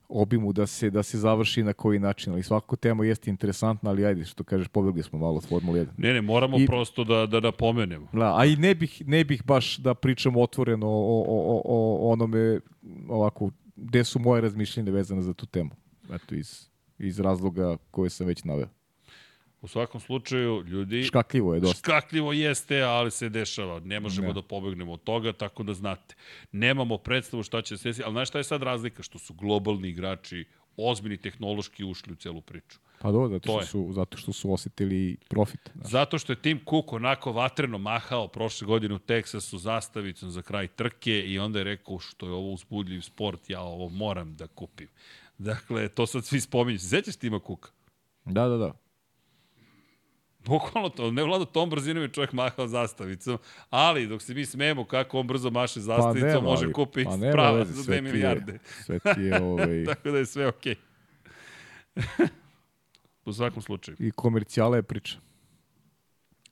obimu da se da se završi na koji način, ali svakako tema jeste interesantna, ali ajde što kažeš pobegli smo malo od Formule 1. Ne, ne, moramo I, prosto da da napomenemo. Da, a i ne bih ne bih baš da pričamo otvoreno o, o, o, o onome ovako gde su moje razmišljanje vezane za tu temu. Eto iz iz razloga koje sam već naveo. U svakom slučaju, ljudi... Škakljivo je dosta. Škakljivo jeste, ali se dešava. Ne možemo ne. da pobegnemo od toga, tako da znate. Nemamo predstavu šta će se desiti, ali znaš šta je sad razlika? Što su globalni igrači ozbiljni tehnološki ušli u celu priču. Pa do, zato što, su, zato što su osetili profit. Znaš. Zato što je Tim Cook onako vatreno mahao prošle godine u Teksasu zastavicom za kraj trke i onda je rekao što je ovo uzbudljiv sport, ja ovo moram da kupim. Dakle, to sad svi spominju. Sećaš Tima Cooka? Da, da, da. Bukvalno to, ne vlada tom brzinom je čovjek mahao zastavicom, ali dok se mi smemo kako on brzo maše zastavicom, pa nema, može kupi pa prava veze, za 2 milijarde. Je, sve ti je ovaj... <laughs> Tako da je sve okej. Okay. <laughs> U svakom slučaju. I komercijala je priča.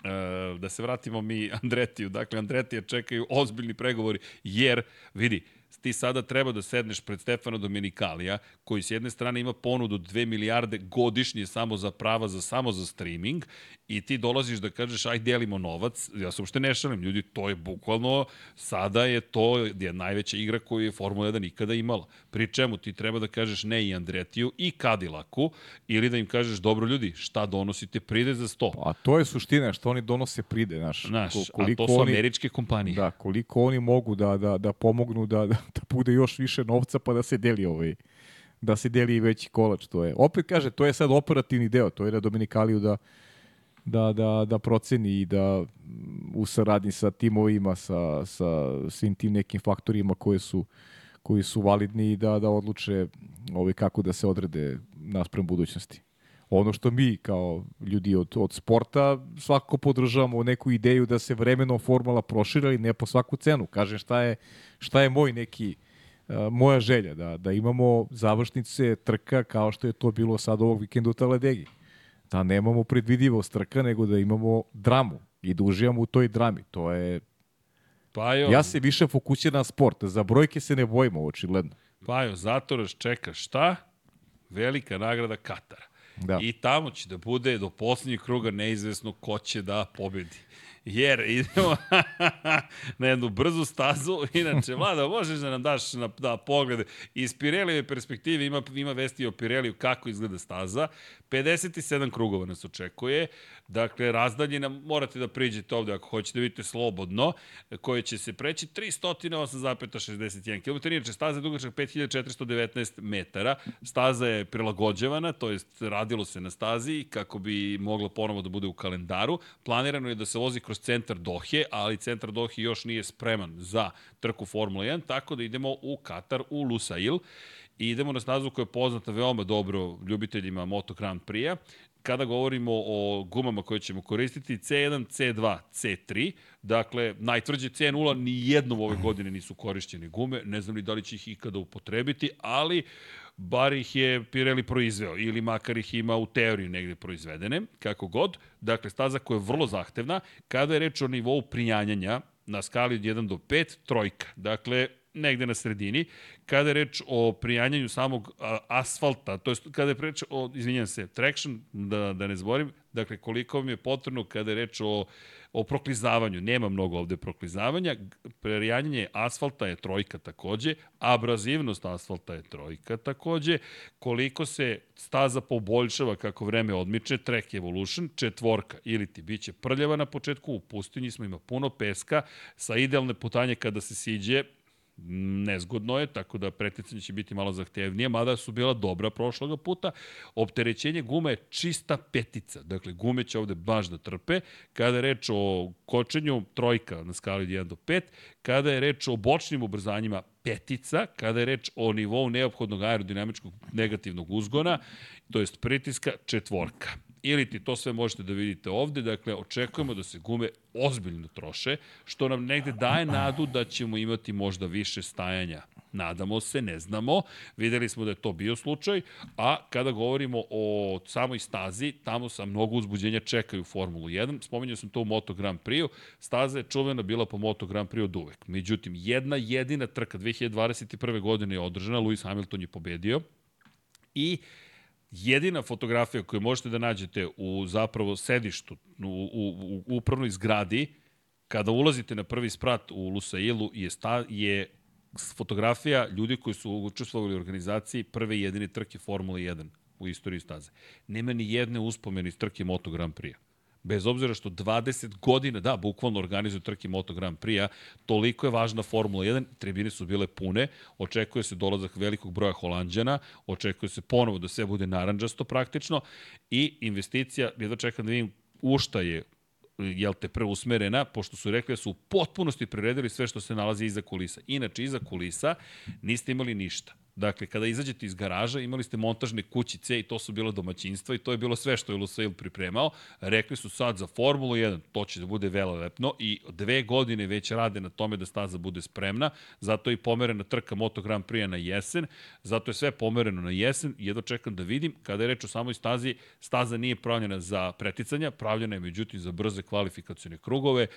E, da se vratimo mi Andretiju. Dakle, Andretija čekaju ozbiljni pregovori, jer, vidi, ti sada treba da sedneš pred Stefano Domenikalija, koji s jedne strane ima ponudu 2 milijarde godišnje samo za prava, za samo za streaming, i ti dolaziš da kažeš aj delimo novac, ja se uopšte ne šalim, ljudi, to je bukvalno, sada je to je najveća igra koju je Formula 1 nikada imala. Pri čemu ti treba da kažeš ne i Andretiju i Cadillacu, ili da im kažeš, dobro ljudi, šta donosite pride za 100. A to je suština, što oni donose pride, znaš. Znaš, koliko a to su oni, američke kompanije. Da, koliko oni mogu da, da, da pomognu da, da, da bude još više novca pa da se deli ovaj da se deli i veći kolač. To je. Opet kaže, to je sad operativni deo, to je na Dominikaliju da da, da, da proceni i da u saradnji sa timovima, sa, sa svim tim nekim faktorima koji su, koji su validni i da, da odluče ovaj, kako da se odrede nasprem budućnosti. Ono što mi kao ljudi od, od sporta svakako podržavamo neku ideju da se vremenom formula prošira i ne po svaku cenu. Kažem šta je, šta je moj neki uh, moja želja, da, da imamo završnice trka kao što je to bilo sad ovog vikenda u Taladegi da nemamo predvidivost trka, nego da imamo dramu i da uživamo u toj drami. To je... Pa jo. Ja se više fokusiram na sport. Za brojke se ne bojimo, očigledno. Pa jo, zato nas čeka šta? Velika nagrada Katara. Da. I tamo će da bude do poslednjeg kruga neizvesno ko će da pobedi jer idemo <laughs> na jednu brzu stazu. Inače, Vlada, možeš da nam daš na, da poglede. Iz Pirelijeve perspektive ima, ima vesti o Pireliju kako izgleda staza. 57 krugova nas očekuje. Dakle, razdaljina, morate da priđete ovde ako hoćete da vidite slobodno, koje će se preći 308,61 km. Inače, staza je dugačak 5419 metara. Staza je prilagođavana, to jest radilo se na stazi kako bi moglo ponovo da bude u kalendaru. Planirano je da se vozi kroz centar Dohe, ali centar Dohe još nije spreman za trku Formula 1, tako da idemo u Katar, u Lusail. I idemo na stazu koja je poznata veoma dobro ljubiteljima Moto Grand Prix-a kada govorimo o gumama koje ćemo koristiti, C1, C2, C3, dakle, najtvrđe C0, ni jednom ove godine nisu korišćene gume, ne znam ni da li će ih ikada upotrebiti, ali bar ih je Pirelli proizveo ili makar ih ima u teoriji negde proizvedene, kako god. Dakle, staza koja je vrlo zahtevna. Kada je reč o nivou prijanjanja na skali od 1 do 5, trojka. Dakle, negde na sredini. Kada je reč o prijanjanju samog asfalta, to je kada je reč o, izvinjam se, traction, da, da ne zborim, dakle koliko vam je potrebno kada je reč o, o proklizavanju, nema mnogo ovde proklizavanja, prijanjanje asfalta je trojka takođe, abrazivnost asfalta je trojka takođe, koliko se staza poboljšava kako vreme odmiče, track evolution, četvorka, ili ti biće prljava na početku, u pustinji smo, ima puno peska, sa idealne putanje kada se siđe, nezgodno je, tako da preticanje će biti malo zahtevnije, mada su bila dobra prošloga puta. Opterećenje gume je čista petica, dakle gume će ovde baš da trpe. Kada je reč o kočenju, trojka na skali od 1 do 5. Kada je reč o bočnim ubrzanjima, petica. Kada je reč o nivou neophodnog aerodinamičkog negativnog uzgona, to jest pritiska, četvorka ili ti to sve možete da vidite ovde, dakle, očekujemo da se gume ozbiljno troše, što nam negde daje nadu da ćemo imati možda više stajanja. Nadamo se, ne znamo. Videli smo da je to bio slučaj, a kada govorimo o samoj stazi, tamo sa mnogo uzbuđenja čekaju Formulu 1. Spomenuo sam to u Moto Grand Prix-u. Staza je čuvena bila po Moto Grand Prix od uvek. Međutim, jedna jedina trka 2021. godine je održana, Lewis Hamilton je pobedio i jedina fotografija koju možete da nađete u zapravo sedištu, u, u, u upravnoj zgradi, kada ulazite na prvi sprat u Lusailu je, sta, je fotografija ljudi koji su učestvovali u organizaciji prve jedine trke Formule 1 u istoriji staze. Nema ni jedne uspomene iz trke Moto Grand Prix-a bez obzira što 20 godina, da, bukvalno organizuju trke Moto Grand Prix-a, toliko je važna Formula 1, tribine su bile pune, očekuje se dolazak velikog broja Holandjana, očekuje se ponovo da sve bude naranđasto praktično i investicija, jedva čekam da vidim u šta je jel te preusmerena, pošto su rekli da su u potpunosti priredili sve što se nalazi iza kulisa. Inače, iza kulisa niste imali ništa Dakle, kada izađete iz garaža, imali ste montažne kućice i to su bilo domaćinstva i to je bilo sve što je Lusail pripremao. Rekli su sad za Formulu 1, to će da bude velelepno i dve godine već rade na tome da staza bude spremna, zato je i pomerena trka Moto Grand Prix na jesen, zato je sve pomereno na jesen jedno čekam da vidim, kada je reč o samoj stazi, staza nije pravljena za preticanja, pravljena je međutim za brze kvalifikacione krugove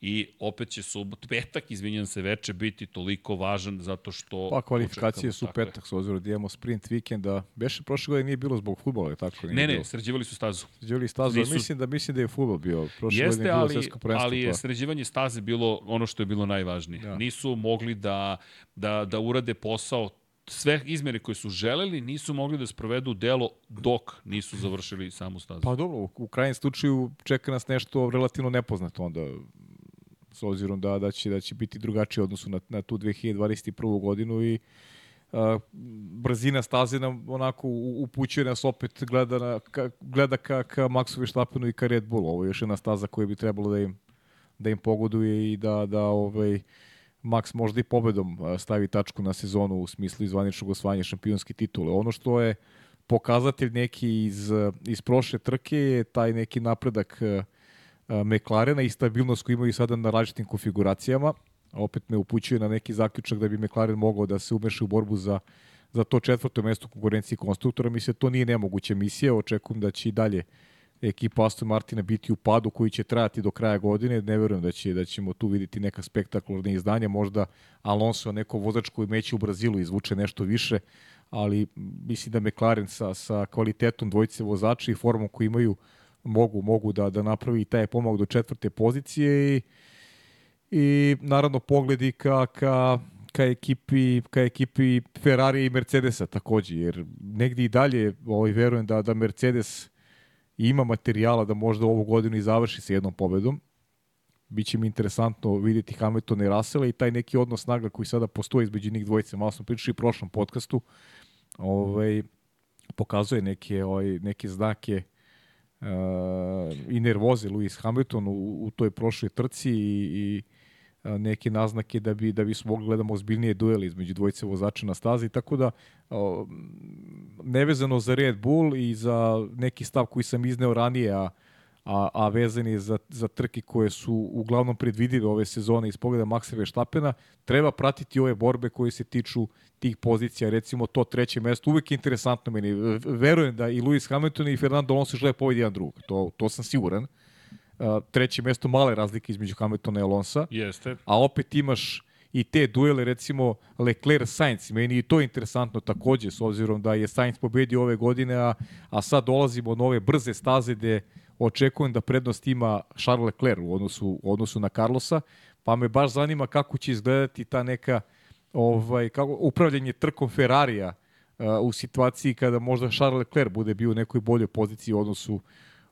i opet će subot, petak, izvinjam se, veče biti toliko važan zato što... Pa kvalifikacije su petak, s obzirom da imamo sprint vikenda. Beše prošle godine nije bilo zbog futbola, tako? Nije ne, ne, bilo. sređivali su stazu. Sređivali stazu, Nisu... mislim da mislim da je futbol bio. Prošle Jeste, godine je bilo ali, ali je pa. sređivanje staze bilo ono što je bilo najvažnije. Ja. Nisu mogli da, da, da urade posao sve izmere koje su želeli nisu mogli da sprovedu delo dok nisu završili samu stazu. Pa dobro, u krajnjem slučaju čeka nas nešto relativno nepoznato onda s obzirom da, da, će, da će biti drugačije odnosu na, na tu 2021. godinu i a, brzina staze nam onako upućuje nas opet gleda, na, ka, gleda ka, ka Maxu Verstappenu i ka Red Bullu. Ovo je još jedna staza koja bi trebalo da im, da im pogoduje i da, da ovaj, Max možda i pobedom stavi tačku na sezonu u smislu izvaničnog osvajanja šampionske titule. Ono što je pokazatelj neki iz, iz prošle trke je taj neki napredak uh, McLarena i stabilnost koju imaju sada na različitim konfiguracijama. Opet me upućuje na neki zaključak da bi McLaren mogao da se umeša u borbu za, za to četvrto mesto konkurenciji konstruktora. Mislim, to nije nemoguća misija. Očekujem da će i dalje ekipa Aston Martina biti u padu koji će trajati do kraja godine. Ne verujem da, će, da ćemo tu videti neka spektakularna izdanja. Možda Alonso, neko vozač koji meće u Brazilu, izvuče nešto više, ali mislim da McLaren sa, sa kvalitetom dvojice vozača i formom koju imaju uh, mogu mogu da da napravi taj pomak do četvrte pozicije i i naravno pogledi ka, ka, ka ekipi, ka ekipi Ferrari i Mercedesa takođe, jer negdje i dalje ovaj, verujem da, da Mercedes ima materijala da možda ovu godinu i završi sa jednom pobedom. Biće mi interesantno videti Hamiltona i Russella i taj neki odnos snaga koji sada postoji između njih dvojice. Malo smo pričali u prošlom podcastu. Ovaj, pokazuje neke, ovaj, neke znake uh, i nervoze Lewis Hamilton u, u toj prošloj trci i, i neke naznake da bi da bismo mogli da gledamo ozbiljnije duele između dvojice vozača na stazi tako da nevezano za Red Bull i za neki stav koji sam izneo ranije a a, a vezan je za, za trke koje su uglavnom predvidive ove sezone iz pogleda Maxa Verstappena, treba pratiti ove borbe koje se tiču tih pozicija, recimo to treće mesto, uvek je interesantno meni. Verujem da i Lewis Hamilton i Fernando Alonso žele pobedi jedan drugog, to, to sam siguran. Uh, treće mesto, male razlike između Hamiltona i Alonsa. Jeste. A opet imaš i te duele, recimo Leclerc-Sainz, meni je to interesantno takođe, s obzirom da je Sainz pobedio ove godine, a, a sad dolazimo od nove brze staze gde očekujem da prednost ima Charles Leclerc u odnosu, u odnosu na Carlosa, pa me baš zanima kako će izgledati ta neka ovaj, kako, upravljanje trkom Ferrarija uh, u situaciji kada možda Charles Leclerc bude bio u nekoj boljoj poziciji u odnosu,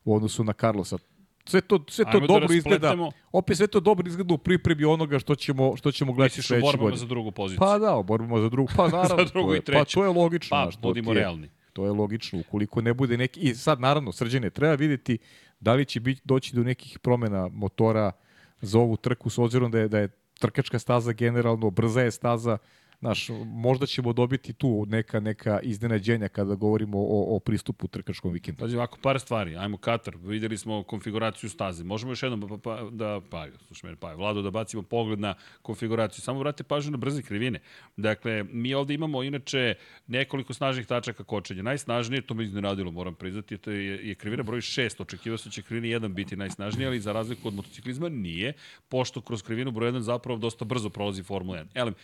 u odnosu na Carlosa. Sve to, sve to Ajmo da dobro da izgleda. Opet sve to dobro izgleda u pripremi onoga što ćemo, što ćemo gledati sledeće godine. za drugu poziciju. Pa da, borbama za drugu. Pa <laughs> naravno. za drugu je, i treću. Pa to je logično. Pa, budimo realni. To je logično. Ukoliko ne bude neki... I sad, naravno, srđene, treba videti da li će biti, doći do nekih promena motora za ovu trku, s obzirom da je, da je trkačka staza generalno, brza je staza, Znaš, možda ćemo dobiti tu neka neka iznenađenja kada govorimo o, o pristupu trkačkom vikendu. Pazi, ovako, par stvari. Ajmo Katar, videli smo konfiguraciju staze. Možemo još jednom pa, pa, da, pa, slušaj mene, pa, Vlado, da bacimo pogled na konfiguraciju. Samo vrate pažnju na brze krivine. Dakle, mi ovde imamo inače nekoliko snažnih tačaka kočenja. Najsnažnije, to me izneradilo, moram priznati, to je, je krivina broj 6. Očekivao se da će krivina 1 biti najsnažnija, ali za razliku od motociklizma nije, pošto kroz krivinu broj 1 zapravo dosta brzo prolazi Formula 1. Elem,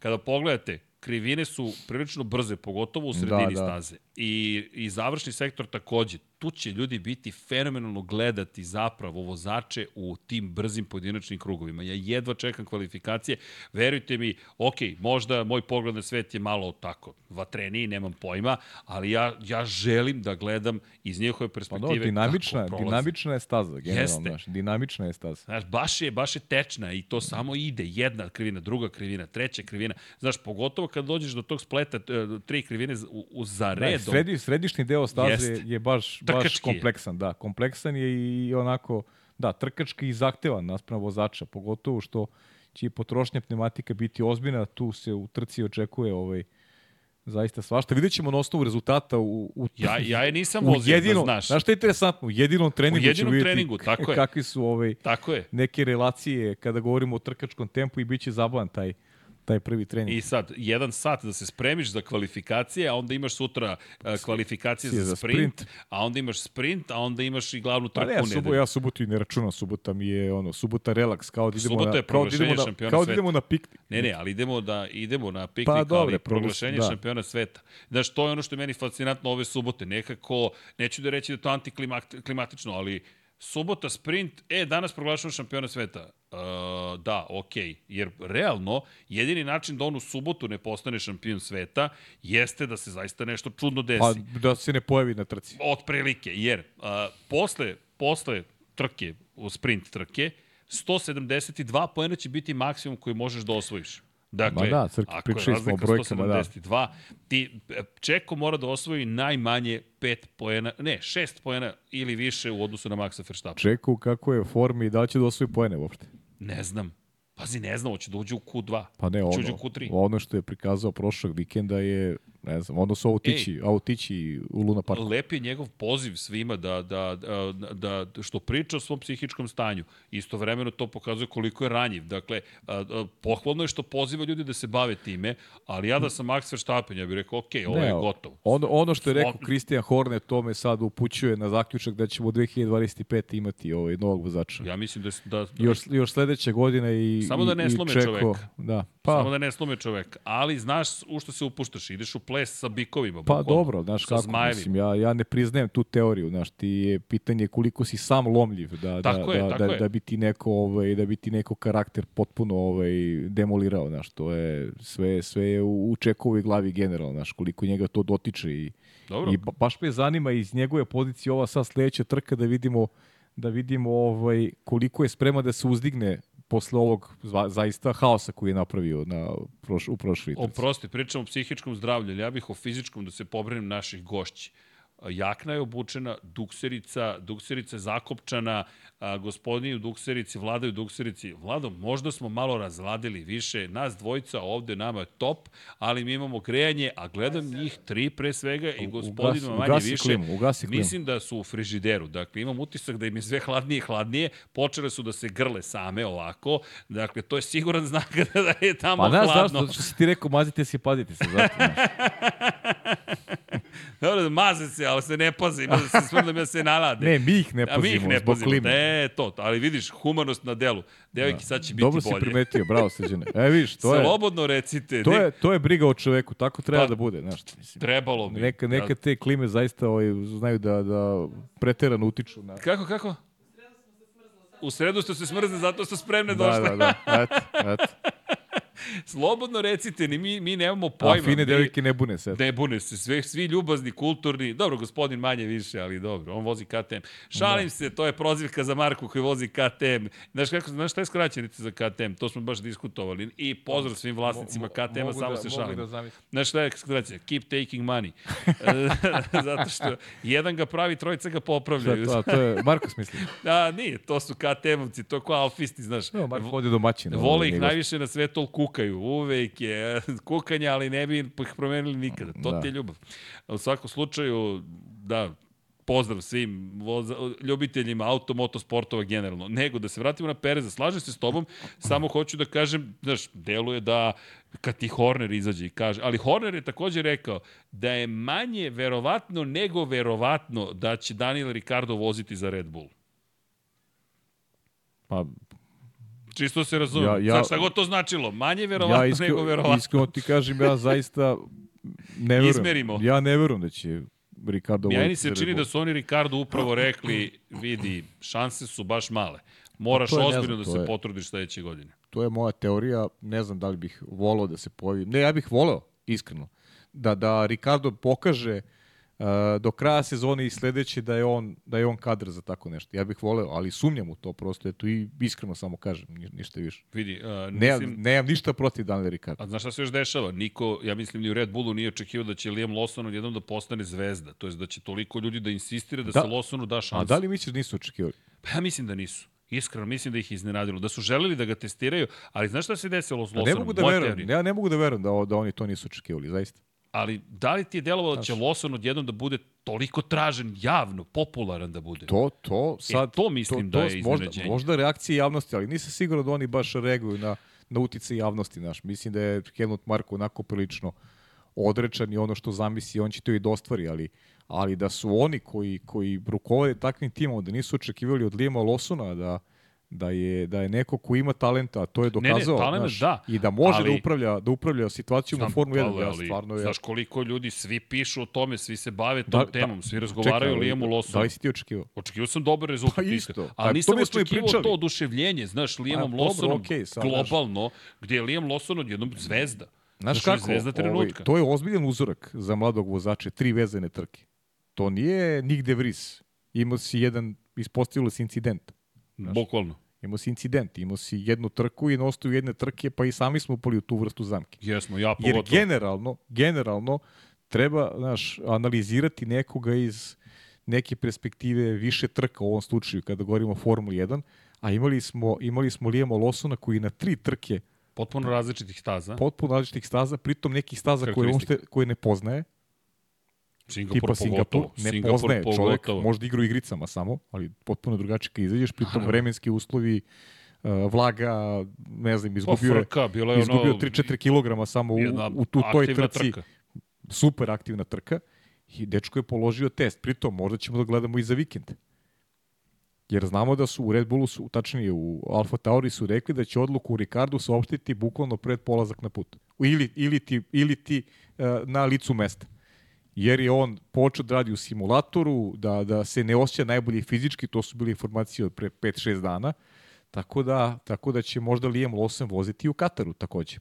Kada pogledate, krivine su prilično brze, pogotovo u sredini da, da. staze. I, I završni sektor takođe tu će ljudi biti fenomenalno gledati zapravo vozače u tim brzim pojedinačnim krugovima. Ja jedva čekam kvalifikacije. Verujte mi, ok, možda moj pogled na svet je malo tako vatreniji, nemam pojma, ali ja, ja želim da gledam iz njihove perspektive pa do, dinamična, dinamična je staza, generalno, znaš, dinamična je staza. Znaš, baš je, baš je tečna i to samo ide, jedna krivina, druga krivina, treća krivina. Znaš, pogotovo kad dođeš do tog spleta, e, tri krivine u, u za redom. Da, sredi, središnji deo staze Jeste. je baš baš kompleksan, je. da. Kompleksan je i onako, da, trkački i zahtevan naspram vozača, pogotovo što će potrošnja pneumatika biti ozbiljna, tu se u trci očekuje ovaj, zaista svašta. Vidjet ćemo na osnovu rezultata u, u, Ja, ja je nisam u vozio, jedinom, da znaš. Znaš šta je interesantno? U jedinom treningu jedinom ćemo vidjeti treningu, tako je. kakvi su ovaj, Tako je. neke relacije kada govorimo o trkačkom tempu i bit će zabavan taj, taj prvi trening. I sad, jedan sat da se spremiš za kvalifikacije, a onda imaš sutra uh, kvalifikacije za, za sprint, sprint. a onda imaš sprint, a onda imaš i glavnu Pa trku ne, u ja, subo, ja subotu i ne računam, subota mi je ono, subota relaks, kao da idemo Subota na, je kao da idemo na, kao da idemo na piknik. Ne, ne, ali idemo da idemo na piknik, Pa, dobre, ali proglašenje da. šampiona sveta. Znaš, to je ono što je meni fascinantno ove subote. Nekako, neću da reći da to antiklimatično, ali subota, sprint, e, danas proglašamo šampiona sveta. Uh, da, okej. Okay. Jer realno, jedini način da on u subotu ne postane šampion sveta jeste da se zaista nešto čudno desi. Pa da se ne pojavi na trci. Otprilike, jer uh, posle, posle trke, u sprint trke, 172 poena će biti maksimum koji možeš da osvojiš. Dakle, Ma da, Crki, ako je pričali smo o razlika brojkama, da. 172, ti, e, Čeko mora da osvoji najmanje 5 poena, ne, 6 poena ili više u odnosu na Maxa Verstappen. Čeku kako je u formi i da li će da osvoji pojene uopšte. Ne znam. Pazi, ne znam, hoće da uđe u Q2. Pa ne, uđe ono, u Q3. ono što je prikazao prošlog vikenda je, ne znam, ono su autići, autići u Luna Parku. Lep je njegov poziv svima da, da, da, da što priča o svom psihičkom stanju. Istovremeno to pokazuje koliko je ranjiv. Dakle, pohvalno je što poziva ljudi da se bave time, ali ja da sam Max Verstappen, ja bih rekao, ok, ovo je gotovo. Ono, ono što je rekao. Christian Horner, to me sad upućuje na zaključak da ćemo u 2025. imati ovaj novog vozača. Ja mislim da... da Još, još sledeće godine i, Samo da ne slome Čeko. čoveka. Da. Pa, Samo da ne slume čovek. Ali znaš u što se upuštaš, ideš u ples sa bikovima. pa bukvalno. dobro, znaš kako, zmajevima. mislim, ja, ja ne priznajem tu teoriju, znaš, ti je pitanje koliko si sam lomljiv da, Tako da, je, da, da, je. da, bi ti neko, ovaj, da bi ti neko karakter potpuno ovaj, demolirao, znaš, to je sve, sve je u, u Čekovoj glavi generalno, znaš, koliko njega to dotiče i, Dobro. I ba- baš me zanima iz njegove pozicije ova sad sledeća trka da vidimo da vidimo ovaj koliko je spreman da se uzdigne posle ovog zva- zaista haosa koji je napravio na proš, u prošloj trci. Oprosti, pričamo o psihičkom zdravlju, ali ja bih o fizičkom da se pobrinem naših gošći. Jakna je obučena, dukserica, dukserica je zakopčana, a, gospodini u dukserici, vladaju dukserici. Vlado, možda smo malo razladili više, nas dvojica ovde nama je top, ali mi imamo grejanje, a gledam njih tri pre svega i gospodinu ugasi- manje ugasi više. klimu, ugasi klimu. Mislim da su u frižideru. Dakle, imam utisak da im je sve hladnije i hladnije. Počele su da se grle same ovako. Dakle, to je siguran znak <laughs> da je tamo Pa znaš hladno. zašto? Zato što si ti rekao mazite se i pazite se. Zato, znaš. <laughs> <laughs> Dobro, da maze se, ali se ne pazi, ima da se smrdam ja se nalade. ne, mi ih ne A mi ih pazimo ne zbog pazimo. klime. Ne, to, ali vidiš, humanost na delu. Devojki, sad će biti Dobro si bolje. primetio, bravo Srđane. E vidiš, to je, Slobodno recite. to je, to je briga o čoveku, tako treba Pa, da bude. Znaš, mislim. Trebalo bi. Neka, neka te klime zaista ovaj, znaju da, da preterano utiču na... Kako, kako? U sredu ste se smrzne, zato ste spremne Da, došle. da, da. Eto, eto. <laughs> Slobodno recite, ni mi, mi nemamo A pojma. fine Mi- devojke ne bune se. Ne bune se, sve, svi ljubazni, kulturni, dobro, gospodin manje više, ali dobro, on vozi KTM. Šalim da. se, to je prozivka za Marku koji vozi KTM. Znaš, kako, znaš šta je skraćenica za KTM? To smo baš diskutovali. I pozdrav svim vlasnicima KTM-a, samo da- se šalim. da zamislim. Znaš šta je skraćenica? Keep taking money. <laughs> <laughs> Zato što jedan ga pravi, trojica ga Šta popravljaju. to, a, to je Marko smisli. <laughs> A, nije, to su KTM-ovci, to je kao alfisti, znaš. Evo, Marko vodi domaćina. Vole ih najviše na svetu, kukaju. Uvek je <laughs> kukanje, ali ne bi ih promenili nikada. To Da. ti je ljubav. U svakom slučaju, da, pozdrav svim voza, ljubiteljima auto, motosportova generalno. Nego, da se vratimo na Pereza, slažem se s tobom, samo hoću da kažem, znaš, deluje da kad ti Horner izađe i kaže, ali Horner je takođe rekao da je manje verovatno nego verovatno da će Daniel Ricardo voziti za Red Bull. Pa, Čisto se razumem. Ja, Ja- Znaš šta god to značilo? Manje verovatno ja nego iskreno, verovatno. iskreno ti kažem, ja zaista ne verujem. Izmerimo. Ja ne verujem da će Ricardo Meni se čini da su oni Ricardo upravo rekli, vidi, šanse su baš male. Moraš Pa ozbiljno znam, da se je- potrudiš sledeće godine. To je moja teorija, ne znam da li bih volao da se pojavi. Ne, ja bih voleo, iskreno, da, da Ricardo pokaže uh, do kraja sezone i sledeće da je on da je on kadar za tako nešto. Ja bih voleo, ali sumnjam u to prosto, eto i iskreno samo kažem, ni- ništa više. Vidi, uh, Ne, mislim, nemam ništa protiv Daniela Ricardo. a znaš šta se još dešava? Niko, ja mislim, ni u Red Bullu nije očekivao da će Liam Lawson odjednom da postane zvezda. To je da će toliko ljudi da insistira da, Da. se Lawsonu da šansu. A da li misliš da nisu očekivali? Pa ja mislim da nisu. Iskreno, mislim da ih iznenadilo. Da su želeli da ga testiraju, ali znaš šta se desilo s Lawsonom? ne mogu da verujem. Ja ne mogu da verujem da, da oni to nisu očekivali, zaista. Ali da li ti je delovalo da će Lawson odjednom da bude toliko tražen javno, popularan da bude? To, to, sad, e, to mislim to, to da je iznenađenje. Možda, možda reakcije javnosti, ali nisam siguran da oni baš reaguju na, na utice javnosti. Naš. Mislim da je Helmut Marko onako prilično odrečan i ono što zamisli, on će to i dostvari, da ali, ali da su oni koji, koji rukovode takvim timom, da nisu očekivali od Lijema Losona da, da je da je neko ko ima talenta, a to je dokazao, ne, ne, talent, znaš, da, i da može da ali, da upravlja da upravlja situacijom u Formuli 1, ja stvarno je. Znaš koliko ljudi svi pišu o tome, svi se bave tom da, da temom, svi razgovaraju o Lijemu Lawsonu. Da li si ti očekivao? Očekivao sam dobar rezultat pa isto. Ali nisam očekivao to oduševljenje, znaš, Lijemom Lawsonom okay, globalno, gde je Liam Lawson odjednom zvezda. Znaš kako, zvezda ovaj, to je ozbiljan uzorak za mladog vozača, tri vezane trke. To nije nigde vris. Imao si jedan, ispostavilo se incident. Znaš, Bukvalno. Imao si incident, imao si jednu trku i na osnovu jedne trke, pa i sami smo upali u tu vrstu zamke. Jesmo, ja pogotovo. Jer generalno, generalno, treba, znaš, analizirati nekoga iz neke perspektive više trka u ovom slučaju, kada govorimo o Formuli 1, a imali smo, imali smo Lijema Losona koji na tri trke Potpuno različitih staza. Potpuno različitih staza, pritom nekih staza koje, on koje ne poznaje. Singapur tipa Singapur, ne Singapur poznaje čovjek, možda igra u igricama samo, ali potpuno drugačije kad izađeš, pritom vremenski uslovi, uh, vlaga, ne znam, izgubio pa, frka, bilo je izgubio ono, 3-4 kg samo u, u, tu toj trci. Trka. Super aktivna trka. I dečko je položio test. Pritom, možda ćemo da gledamo i za vikend. Jer znamo da su u Red Bullu, su, tačnije u Alfa Tauri su rekli da će odluku u Ricardu saopštiti bukvalno pred polazak na put. Ili, ili ti, ili ti uh, na licu mesta jer je on počeo da radi u simulatoru, da, da se ne osjeća najbolje fizički, to su bile informacije od pre 5-6 dana, tako da, tako da će možda Liam Lawson voziti u Kataru takođe.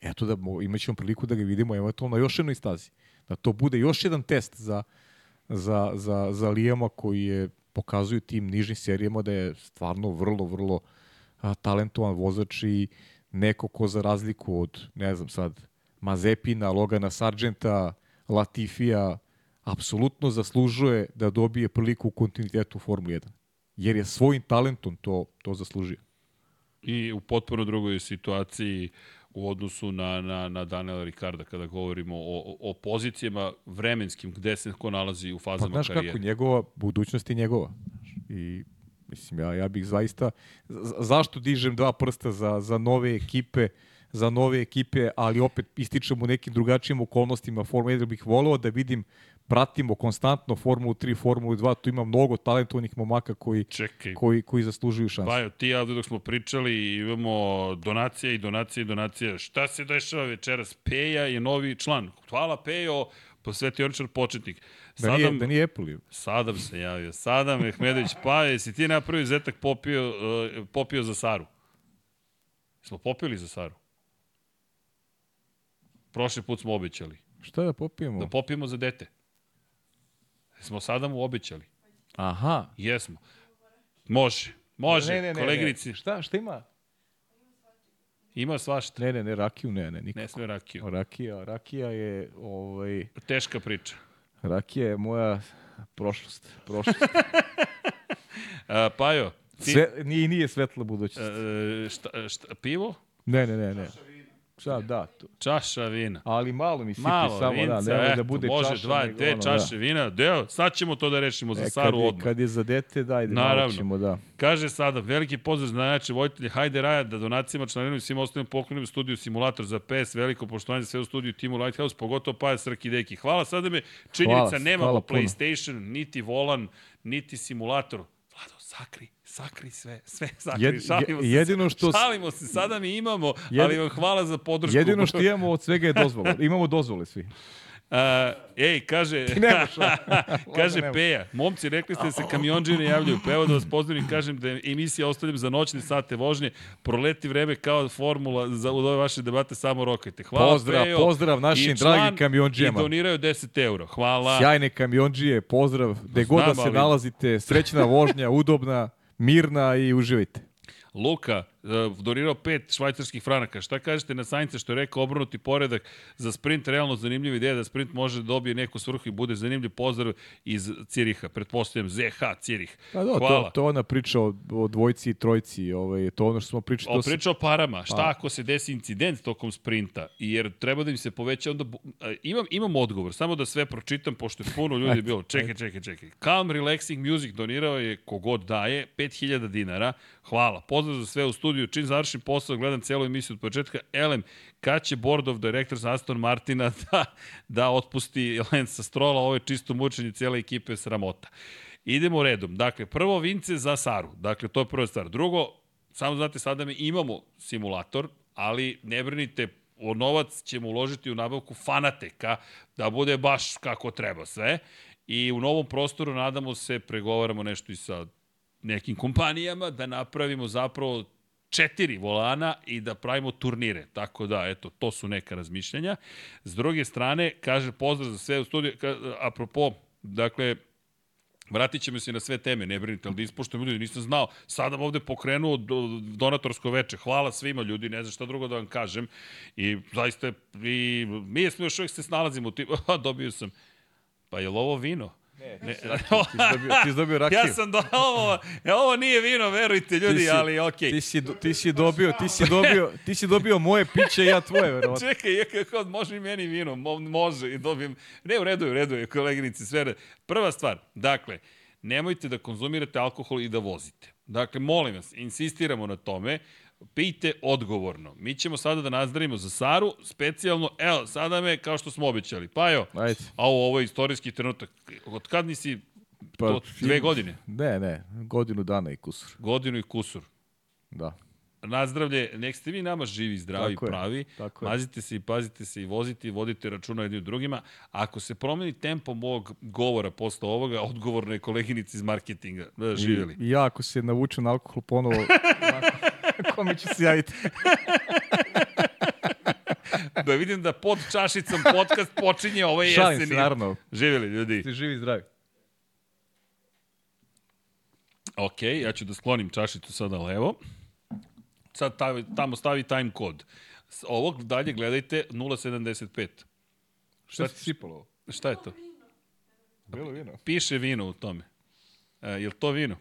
Eto da imaćemo priliku da ga vidimo eventualno na još jednoj stazi. Da to bude još jedan test za, za, za, za Lijama koji je pokazuju tim nižnim serijama da je stvarno vrlo, vrlo a, talentovan vozač i neko ko za razliku od, ne znam sad, Mazepina, Logana Sargenta, Latifija apsolutno zaslužuje da dobije priliku u kontinuitetu u Formuli 1. Jer je svojim talentom to, to zaslužio. I u potpuno drugoj situaciji u odnosu na, na, na Daniela Ricarda kada govorimo o, o pozicijama vremenskim gde se ko nalazi u fazama pa, znaš karijere. kako, njegova budućnost je njegova. I mislim, ja, ja bih zaista... Zašto dižem dva prsta za, za nove ekipe? Za nove ekipe, ali opet ističemo u nekim drugačijim okolnostima Formula 1 bih voleo da vidim pratimo konstantno Formulu 3, Formulu 2, tu ima mnogo talentovanih momaka koji, Čekaj. koji, koji zaslužuju šansu. Pa, ti ja dok smo pričali imamo donacije i donacije i donacije. Šta se dešava večeras? Peja je novi član. Hvala Pejo, posvetioničar početnik. Sadam, da nije, da nije Apple. Sadam se javio. Sadam Mehmedović, pa jesi ti napravio zetak popio, uh, popio za Saru? Smo popili za Saru? Prošli put smo obećali. Šta da popijemo? Da popijemo za dete. Smo sada mu obećali. Aha. Jesmo. Može. Može, ne, ne, ne, koleginici. Ne. Šta, šta ima? Ima svašta. Ne, ne, ne, rakiju ne, ne, nikako. Ne sve rakiju. Rakija, rakija je, ovaj... Teška priča. Rakija je moja prošlost. Prošlost. <laughs> A, Pajo, ti... Sve, nije, nije svetla budućnost. A, šta, šta, pivo? Ne, ne, ne, ne. Šta, da. To. Čaša vina. Ali malo mi sipi malo samo, vinca, da, ne da bude može čaša. dva, te ono, čaše da. vina, deo, sad ćemo to da rešimo za e, Saru kad odmah. Kad je za dete, dajde, Naravno. ćemo, da. Kaže sada, veliki pozdrav za najjače vojitelje, hajde Raja, da donacijama članinom i svim ostalim poklonim studiju simulator za PS, veliko poštovanje za sve u studiju timu Lighthouse, pogotovo Paja Srki Deki. Hvala, sada me činjenica hvala, nema hvala PlayStation, puno. niti volan, niti simulator. Vlado, sakri sakri sve, sve sakri, Jed, šalimo se. Jedino što... Šalimo se, sada mi imamo, jed, ali vam hvala za podršku. Jedino što imamo od svega je dozvola. <laughs> Imamo dozvole svi. Uh, ej, kaže, <laughs> kaže Peja, momci, rekli ste da se kamionđe ne javljaju, pa evo da vas pozdravim, kažem da emisija ostavljam za noćne sate vožnje, proleti vreme kao formula za ove vaše debate, samo rokajte. Hvala pozdrav, Pejo, pozdrav našim dragim kamionđijama. I doniraju 10 euro, hvala. Sjajne kamionđije, pozdrav, gde god da se nalazite, srećna vožnja, udobna, mirna i uživajte. Luka, donirao 5 švajcarskih franaka. Šta kažete na Sainca što je rekao obrnuti poredak za sprint, realno zanimljiva ideja da sprint može da dobije neku svrhu i bude zanimljiv pozdrav iz Ciriha, pretpostavljam ZH Cirih. Pa da, Hvala. to, to ona priča o, o dvojci i trojci, ovaj, to ono što smo pričali. O, priča o parama. Šta Pa. ako se desi incident tokom sprinta? Jer treba da im se poveća onda... Imam, imam odgovor, samo da sve pročitam, pošto je puno ljudi Ajde, bilo. Čekaj, čekaj, čekaj. Calm Relaxing Music donirao je kogod daje 5000 dinara. Hvala. Pozdrav za sve u studiju. Čim završim posao, gledam celu emisiju od početka. Elem, kad će Board of Directors Aston Martina <laughs> da, da otpusti Lensa Strola? Ovo je čisto mučenje cijele ekipe sramota. Idemo redom. Dakle, prvo Vince za Saru. Dakle, to je prva stvar. Drugo, samo znate, sada mi imamo simulator, ali ne brinite, o novac ćemo uložiti u nabavku Fanateka, da bude baš kako treba sve. I u novom prostoru, nadamo se, pregovaramo nešto i sa nekim kompanijama, da napravimo zapravo četiri volana i da pravimo turnire. Tako da, eto, to su neka razmišljanja. S druge strane, kaže pozdrav za sve u studiju, apropo, dakle, Vratit ćemo se na sve teme, ne brinite, ali da ispoštujem ljudi, nisam znao. Sada ovde pokrenuo do, donatorsko veče. Hvala svima ljudi, ne znam šta drugo da vam kažem. I zaista, i, mi smo još uvijek se snalazimo u tim, <laughs> dobio sam. Pa je li ovo vino? Ne, Ne. <laughs> ti si dobio, ti si dobio rakiju. ja sam do, ovo, ovo nije vino, verujte ljudi, Ti si- ali okej. Ti si, ti si dobio, ti si dobio, ti si dobio moje piće i ja tvoje, <laughs> verovatno. Čekaj, je kako može i meni vino, mo, može i dobijem. Ne, u redu je, u redu je, koleginici, sve. Prva stvar, dakle, nemojte da konzumirate alkohol i da vozite. Dakle, molim vas, insistiramo na tome, pijte odgovorno. Mi ćemo sada da nazdravimo za Saru, specijalno, evo, sada me, kao što smo obećali, pa evo, Ajde. a ovo, ovo je istorijski trenutak. Od kad nisi, Pa, to, dve godine, Ne, ne, godinu dana i kusur. godinu i kusur. Da. Nazdravlje, nek ste vi nama živi, zdravi, Tako je, pravi. tako je. Mazite se i pazite se i vozite i vodite računa jedni u drugima. Ako se promeni tempo mog govora posle ovoga, odgovorno je koleginici iz marketinga. Da, živjeli. I, I ja ako se navučem na alkohol ponovo, <laughs> <laughs> kome će se javiti? <laughs> Da vidim da pod čašicom podcast počinje ove Šalim jeseni. se, naravno. Živjeli, ljudi. Ti živi zdravi. Ok, ja ću da sklonim čašicu sada levo. Sad tavi, tamo stavi time kod. S ovog dalje gledajte 075. Šta si sipalo ovo? Šta je to? Bilo vino. Piše vino u tome. E, je li to vino?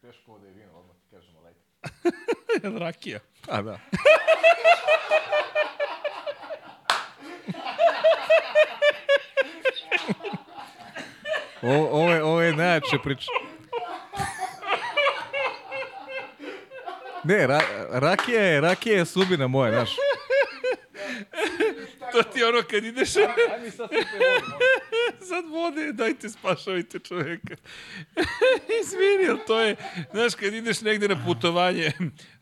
Teško da je vino, odmah ti kažemo lejte. <laughs> <laughs> Rakija. A da. <laughs> O, ovo, je, ovo je najjače priča. Ne, ra, rakija je, rakija je subina moja, znaš. To ti je ono kad ideš... Aj mi sad <laughs> Sad vode, dajte spašavajte čoveka. <laughs> Izvini, ali to je, znaš, kad ideš negde na putovanje,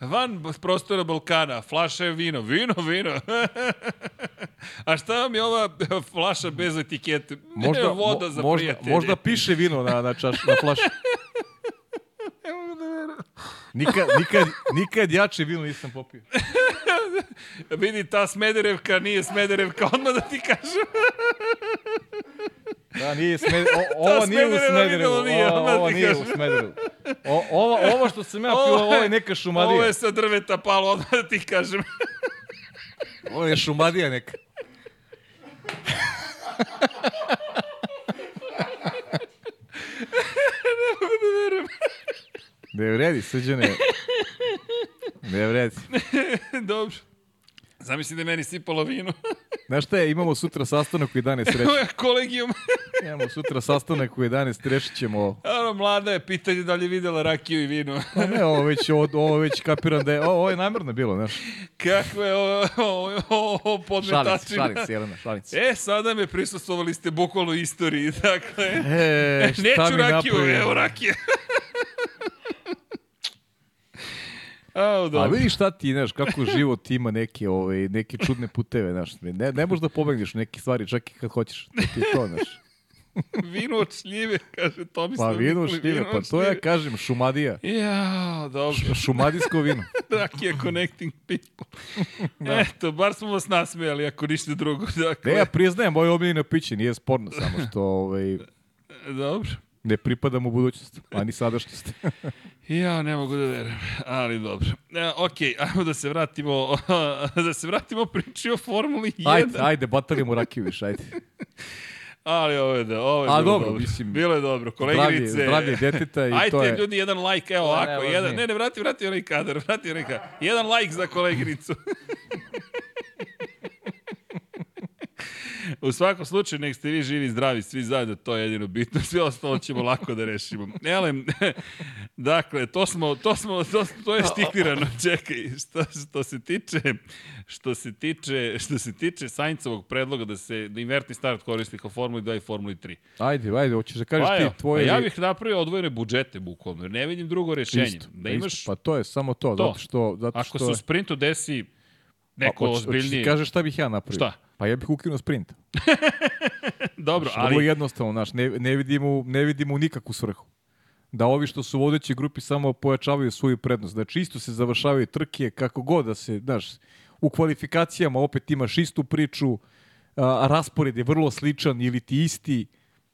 van prostora Balkana, flaša je vino, vino, vino. <laughs> A šta vam je ova flaša bez etikete? Možda, Voda za možda, prijatelje. možda piše vino na, na, čaš, na flaši. Ne mogu da verujem. Nikad, nikad, nikad jače vino nisam popio. <laughs> Vidi, ta Smederevka nije Smederevka, odmah da ti kažem. Da, nije Smeder, o, <laughs> ovo nije u Smederevu. nije, odmah ovo nije u. Smederevu. O, ovo, ovo što sam ja pio, ovo je neka šumadija. Ovo je sa drveta palo, odmah da ti kažem. <laughs> Ovo je šumadija neka. Ne vredi, srđane. Ne vredi. <laughs> Dobro. Zamisli da je meni sipalo vino. <laughs> Znaš šta je, imamo sutra sastanak u 11 reći. Kolegijum. <laughs> Imamo sutra sastanak u 11, rešit ćemo... Ano, mlada je, pitanje da li je videla rakiju i vino. Pa ne, ovo već, ovo, ovo već kapiram da je... Ovo, ovo je namjerno bilo, znaš. Kakve je ovo, ovo, ovo podmetačina. šalim se, Jelena, šalim se. E, sada me prisustovali ste bukvalno istoriji, dakle. E, šta Neću mi rakiju, napravio? evo rakije. A, A vidiš šta ti, znaš, kako život ima neke, ovaj, neke čudne puteve, znaš. Ne, ne možeš da pobegneš neke stvari čak i kad hoćeš. To ti je to, znaš. <laughs> Vino od šljive, kaže Tomislav. Pa vino Nikolić, šljive, pa od to ja kažem, šumadija. Ja, dobro. Šumadijsko vino. <laughs> Rakija connecting people. <laughs> Eto, bar smo vas nasmejali, ako ništa drugo. Dakle, Ne, ja priznajem, moje omiljeno piće, nije sporno, samo što, ovaj, Dobro. Ne pripadam u budućnost, a ni sadašnjost. Ja ne mogu da verujem, ali dobro. E, ok, ajmo da se vratimo, <laughs> da se vratimo priči o Formuli 1. Ajde, ajde, batalimo rakiju više, ajde. <laughs> Ali ovo je, da, ovo je A, bilo dobro, dobro. mislim, bilo je dobro. Zdravlje, Koleginice, zdravlje deteta i <laughs> Ajde, to je... ljudi, jedan like, evo ovako. Jedan, ne, ne, vrati, vrati onaj kadar, vrati onaj kadar. Jedan like za koleginicu. U svakom slučaju, nek ste vi živi i zdravi, svi zajedno, to je jedino bitno, sve ostalo ćemo lako da rešimo. Elem, <laughs> dakle, to smo, to smo, to, to je stiklirano, <laughs> čekaj, što, što se tiče, što se tiče, što se tiče Saincovog predloga da se da invertni start koristi kao Formuli 2 i Formuli 3. Ajde, ajde, hoćeš da kažeš Pa, ti tvoje... pa ja bih napravio odvojene budžete, bukvalno, jer ne vidim drugo rešenje. Isto, da imaš, isto, pa to je samo to, To. zato što... Zato ako što se u sprintu desi neko Pa, hoćeš- hoćeš ti kažeš šta bih ja napravio? Šta? Pa ja bih ukinuo sprint. <laughs> Dobro, Ali... Vrlo jednostavno, znaš, ne, ne, vidimo, ne vidimo nikakvu svrhu. Da ovi što su u vodećoj grupi samo pojačavaju svoju prednost. Znači, isto se završavaju trke, kako god da se, znaš, u kvalifikacijama opet imaš istu priču, a, raspored je vrlo sličan ili ti isti.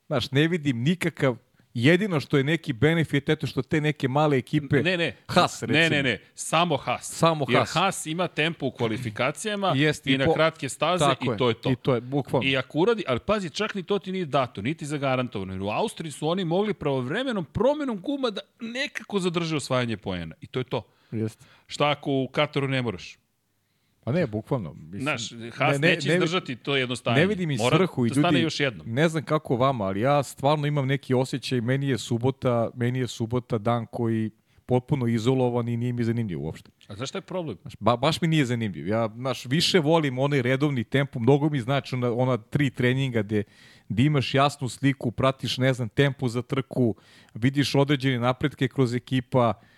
Znaš, ne vidim nikakav, jedino što je neki benefit, eto što te neke male ekipe, Ne, ne. Haas, recimo. Ne, ne, ne. Samo Haas. Samo Jer Haas. Haas ima tempo u kvalifikacijama <clears throat> Jest, i, i na po- kratke staze Tako i to je to. I to je, bukvalno. I ako uradi, ali pazi, čak ni to ti nije dato, niti zagarantovano. Jer u Austriji su oni mogli pravovremenom promenom guma da nekako zadrže osvajanje poena. I to je to. Jeste. Šta ako u Kataru ne moraš? Pa ne, bukvalno. Mislim, Znaš, Haas ne, neće izdržati to jednostavno. Ne vidim i svrhu i da ljudi. još jednom. Ne znam kako vama, ali ja stvarno imam neki osjećaj, meni je subota, meni je subota dan koji potpuno izolovan i nije mi zanimljiv uopšte. A znaš šta je problem? Znaš, ba, baš mi nije zanimljiv. Ja znaš, više volim onaj redovni tempo, mnogo mi znači ona, ona tri treninga gde, gde imaš jasnu sliku, pratiš, ne znam, tempo za trku, vidiš određene napretke kroz ekipa, e,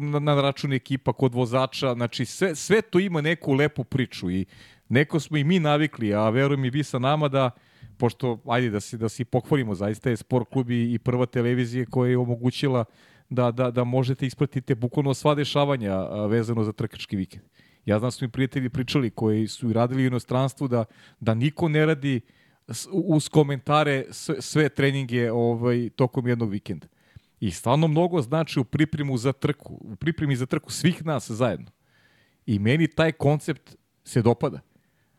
na, na račun ekipa kod vozača, znači sve, sve to ima neku lepu priču i neko smo i mi navikli, a verujem i vi sa nama da pošto, ajde da se, da se i pohvalimo, zaista je sport klub i, i prva televizija koja je omogućila da, da, da možete ispratiti bukvalno sva dešavanja vezano za trkački vikend. Ja znam da su mi prijatelji pričali koji su i radili u inostranstvu da, da niko ne radi uz komentare sve, sve treninge ovaj, tokom jednog vikenda. I stvarno mnogo znači u pripremu za trku, u pripremi za trku svih nas zajedno. I meni taj koncept se dopada.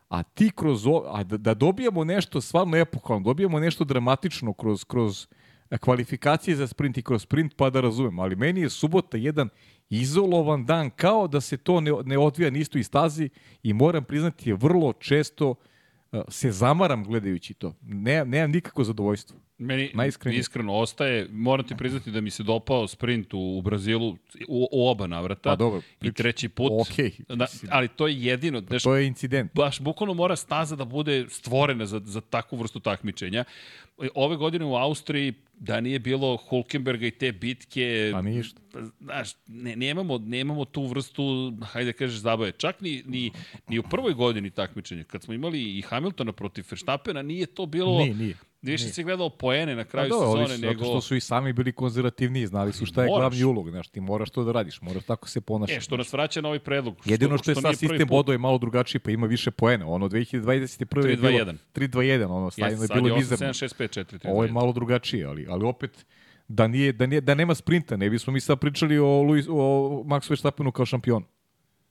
A ti kroz o, a da, da dobijemo nešto stvarno epohalno, dobijemo nešto dramatično kroz kroz kvalifikacije za sprint i kroz sprint, pa da razumem. Ali meni je subota jedan izolovan dan, kao da se to ne, ne odvija na istoj stazi i moram priznati je vrlo često e, se zamaram gledajući to. Ne, nemam nikako zadovoljstvo. Meni Najiskrenije. iskreno ostaje, moram ti priznati da mi se dopao sprint u, u Brazilu u, u oba navrata. Pa dobro, I treći put. Okej, da, ali to je jedino. Znaš, To je incident. baš bukvalno mora staza da bude stvorena za, za takvu vrstu takmičenja. Ove godine u Austriji, da nije bilo Hulkenberga i te bitke, Pa ništa. pa, znaš, ne, nemamo, nemamo tu vrstu, hajde da kažeš, zabave. Čak ni, ni, ni u prvoj godini takmičenja, kad smo imali i Hamiltona protiv Verstappena, nije to bilo... Nije, nije. Više se gledalo poene na Pa kraju ali sezone su, nego... zato što su i sami bili konzervativniji, znali su šta je Moraš. glavni ulog, znaš, ti moraš to da radiš, moraš tako se ponašati. E, što nas vraća na ovaj predlog. Jedino što, je sad sistem bodova je malo drugačiji, pa ima više poena. Ono 2021. je bilo 3-2-1. 3-2-1, ono stavljeno Jeste, je bilo 8, mizerno. 7, 6, 5, 4, 3, Ovo je malo drugačije, ali, ali opet da, nije, da, nije, da nema sprinta, ne bismo mi sad pričali o, Luis, o Maxu Verstappenu kao šampionu.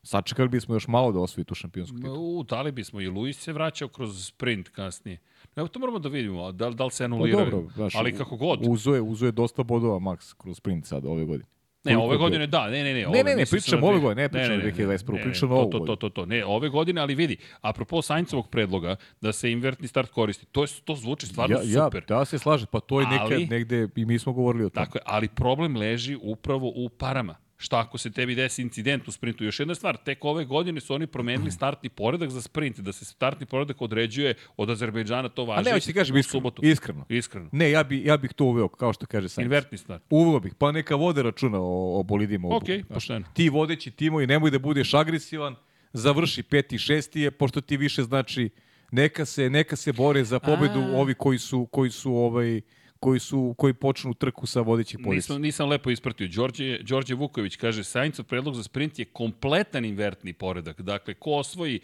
Sačekali bismo još malo da osvoji tu šampionsku titulu. U, da li bismo i Luis se vraćao kroz sprint kasnije. Evo to moramo da vidimo, da, da li se Pa anuliraju. dobro, znaš, ali kako god. Uzo je, uzo je dosta bodova Max kroz sprint sad ove godine. Ne, ove godine da, ne, ne, ne. Ne, ove, ne, ne, sam pričam ove godine, ne pričam 2021, pričam ovu to, to, to, to, ne, ove godine, ali vidi, apropo Saincovog predloga, da se invertni start koristi, to, je, to zvuči stvarno ja, ja, super. da se slaže, pa to je neka, Ali- negde, i mi smo govorili o tome. Tako je, ali problem leži upravo u parama. Šta ako se tebi desi incident u sprintu? Još jedna stvar, tek ove godine su oni promenili startni poredak za sprint, da se startni poredak određuje od Azerbejdžana, to A važi. ne, hoće ti kažem iskreno, iskreno. Iskreno. Ne, ja, bi, ja bih to uveo, kao što kaže Sainz. Invertni start. Uveo bih, pa neka vode računa o, o bolidima. Ok, pošteno. Ti vodeći timovi, nemoj da budeš agresivan, završi peti, šesti je, pošto ti više znači neka se, neka se bore za pobedu A. ovi koji su, koji su ovaj, koji su koji počnu trku sa vodećih pozicija. Nisam, nisam lepo ispratio. Đorđe, Đorđe Vuković kaže, Sainzov predlog za sprint je kompletan invertni poredak. Dakle, ko osvoji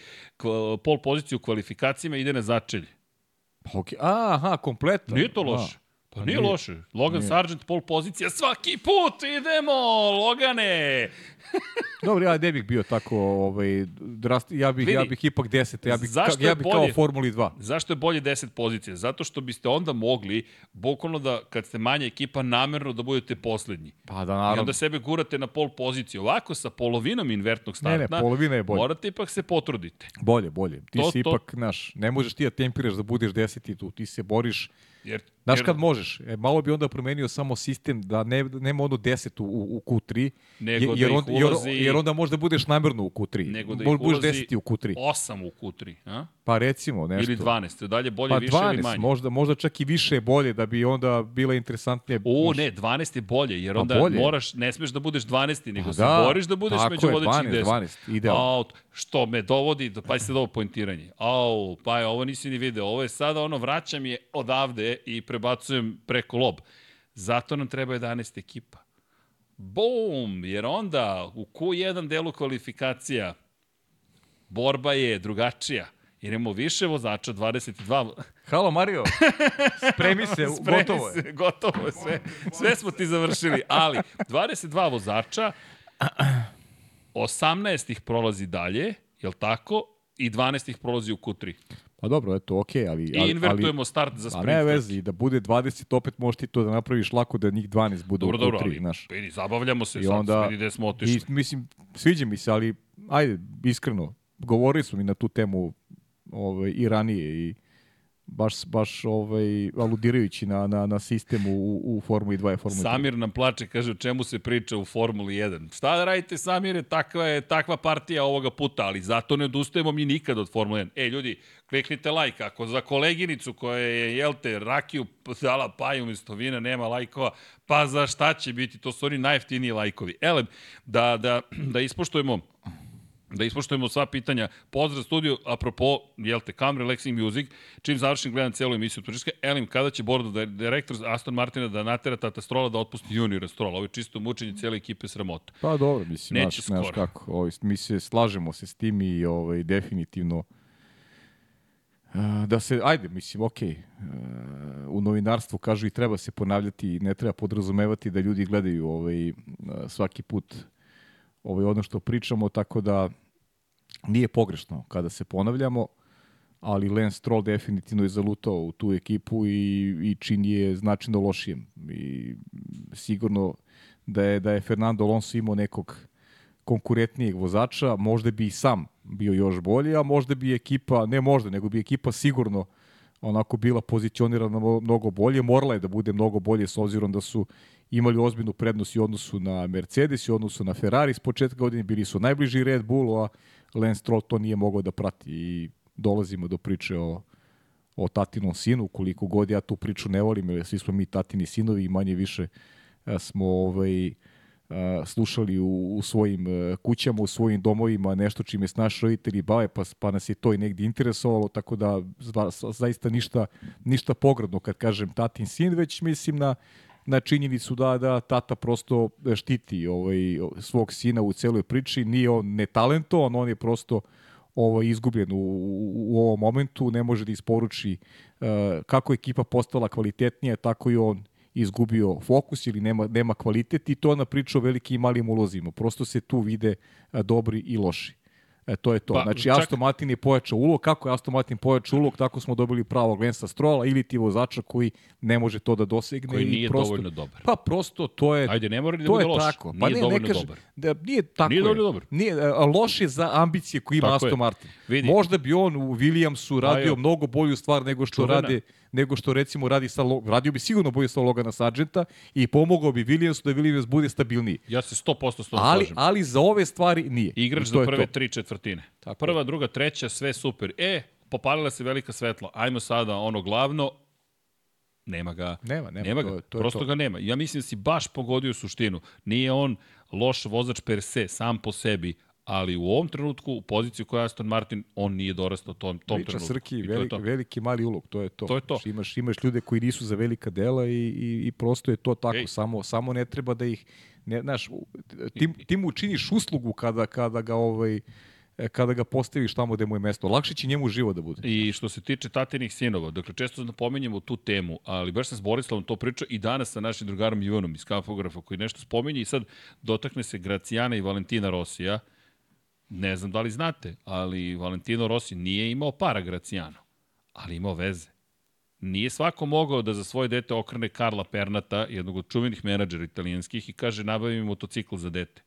pol poziciju u kvalifikacijama ide na začelje. Pa, okay. Aha, kompletno. Nije to loše. Pa nije, nije. loše. Logan Nije. Sargent, pol pozicija, svaki put idemo, Logane! Dobro, ja ne bih bio tako, ovaj, drast, ja bih, ja Vidi. bih ipak 10, ja bih, Zašto ka, ja bih kao bolje? u Formuli 2. Zašto je bolje 10 pozicija? Zato što biste onda mogli, bukvalno da, kad ste manja ekipa, namerno da budete poslednji. Pa da, I naravno. onda sebe gurate na pol poziciju. Ovako, sa polovinom invertnog Ne, starta, ne, polovina je bolje. morate ipak se potrudite. Bolje, bolje. Ti To- si to- ipak, znaš, ne možeš ti da tempiraš da budeš deseti tu, ti se boriš. Jer, Znaš jer, kad možeš? E, malo bi onda promenio samo sistem da ne, nema ono 10 u, u Q3, Nego jer, da ih on, jer, ulazi- jer onda možda budeš namerno u Q3. Nego da ih budeš ulazi 10 u Q3. 8 u Q3, a? Pa recimo nešto. Ili 12. Dalje bolje, Pa više ili 12, manje. možda, možda čak i više je bolje da bi onda bila interesantnije. O, Možda- ne, 12 je bolje, jer Pa onda bolje. moraš, ne smeš da budeš 12, nego Pa se da, boriš da budeš tako među je, vodećih 12, 10. 12, idealno. Au, što me dovodi, do, pa se ovo pointiranje. Au, pa je, ovo nisi ni video. Ovo je sada ono, vraćam je odavde i prebacujem preko lob. Zato nam treba 11 ekipa. Bum! Jer onda u Q1 delu kvalifikacija borba je drugačija. Jer imamo više vozača, 22... <laughs> Halo Mario, spremi se, Spremi gotovo je. Se, gotovo je, sve, sve smo ti završili. Ali, 22 vozača, 18 ih prolazi dalje, jel tako? I 12 ih prolazi u Q3. Pa dobro, eto, okej, ali... I ali, invertujemo start za A sprint. ne trke. vezi, da bude 20, opet možeš ti to da napraviš lako da njih 12 bude Dobro, u dobro, Q3, ali znaš. vidi, zabavljamo se I sad, onda- vidi gde smo otišli. I, mislim, sviđa mi se, ali ajde, iskreno, govorili smo mi na tu temu ovaj, i ranije i baš, baš ovaj, aludirajući na, na, na sistem u, u Formuli 2 i Formuli 3. Samir nam plače, kaže o čemu se priča u Formuli 1. Šta da radite, Samire, takva je takva partija ovoga puta, ali zato ne odustajemo mi nikad od Formule 1. E, ljudi, kliknite like, ako za koleginicu koja je, jel te, rakiju dala paju umesto vina, nema lajkova, pa za šta će biti, to su oni najjeftiniji lajkovi. Elem, da, da, da ispoštujemo da ispoštujemo sva pitanja. Pozdrav studiju, apropo, jel te, Cam Relaxing Music, čim završim gledam celu emisiju Turiška, Elim, kada će Bordo, da, direktor Aston Martina da natera Tata Strola da otpusti juniora Strola? Ovo je čisto mučenje cijele ekipe sramota. Pa dobro, mislim, Neće znaš skoro. kako. Ovaj, mi se slažemo se s tim i ovaj, definitivno da se, ajde, mislim, okej, e, u novinarstvu kažu i treba se ponavljati i ne treba podrazumevati da ljudi gledaju ovaj, svaki put ovaj, ono što pričamo, tako da nije pogrešno kada se ponavljamo, ali Lance Stroll definitivno je zalutao u tu ekipu i, i čini je značajno lošijem. I sigurno da je, da je Fernando Alonso imao nekog konkurentnijeg vozača, možda bi i sam bio još bolji, a možda bi ekipa, ne možda, nego bi ekipa sigurno onako bila pozicionirana mnogo bolje, morala je da bude mnogo bolje s obzirom da su imali ozbiljnu prednost i odnosu na Mercedes i odnosu na Ferrari. S početka godine bili su najbliži Red Bullu, a Lance Stroll to nije mogao da prati i dolazimo do priče o o tatinom sinu, koliko god ja tu priču ne volim, jer svi smo mi tatini sinovi i manje više a, smo ovaj, a, slušali u, u svojim e, kućama, u svojim domovima nešto čime se naši roditelji bave, pa, pa nas je to i negdje interesovalo, tako da zaista ništa, ništa pogradno kad kažem tatin sin, već mislim na na činjenicu da da tata prosto štiti ovaj svog sina u celoj priči, nije on netalentovan, on je prosto ovaj izgubljen u, u, u ovom momentu, ne može da isporuči uh, kako ekipa postala kvalitetnija, tako i on izgubio fokus ili nema, nema kvalitet i to na priča o velikim i malim ulozima. Prosto se tu vide uh, dobri i loši. E, to je to. Pa, Pa, znači, čak- Aston Martin je pojačao ulog. Kako je Aston Martin pojačao ulog, tako smo dobili pravog Lensa Strola ili ti vozača koji ne može to da dosegne. Koji i nije prosto, dovoljno dobar. Pa prosto to je Ajde, ne mora ni da bude loš. tako. Pa Nije ne, dovoljno ne kaže, dobar. Da, nije tako. Nije je. dovoljno dobar. Nije, a, loš je za ambicije koje ima Tako Aston. Martin. Vidi. Možda bi on u Williamsu radio jo. mnogo bolju stvar nego što Čuvena. rade nego što recimo radi sa radio bi sigurno bolje sa Logana Sargenta i pomogao bi Williamsu da Williams bude stabilniji. Ja se 100% s tom Ali, slažem. ali za ove stvari nije. Igrač to za prve to. tri četvrtine. Tako Prva, druga, treća, sve super. E, popalila se velika svetla. Ajmo sada ono glavno. Nema ga. Nema, nema, nema to ga. je- to je Prosto to. ga nema. Ja mislim da si baš pogodio suštinu. Nije on loš vozač per se, sam po sebi, ali u ovom trenutku, u poziciju koja je Aston Martin, on nije dorastao tom, tom Priča trenutku. Srki, to veliki, to. veliki mali ulog, to je to. To je to. Znači, imaš, imaš ljude koji nisu za velika dela i, i, i prosto je to tako. Ej. Samo, samo ne treba da ih, ne, znaš, u- ti, ti mu činiš uslugu kada, kada ga ovaj, kada ga postaviš tamo gde mu je mesto. Lakše će njemu živo da bude. I što se tiče tatinih sinova, dakle često napominjemo tu temu, ali baš sam s Borislavom to pričao i danas sa našim drugarom Ivanom iz Kafografa koji nešto spominje i sad dotakne se Gracijana i Valentina Rosija. Ne znam da li znate, ali Valentino Rossi nije imao para Gracijano, ali imao veze. Nije svako mogao da za svoje dete okrene Karla Pernata, jednog od čuvenih menadžera italijanskih, i kaže nabavi mi motocikl za dete.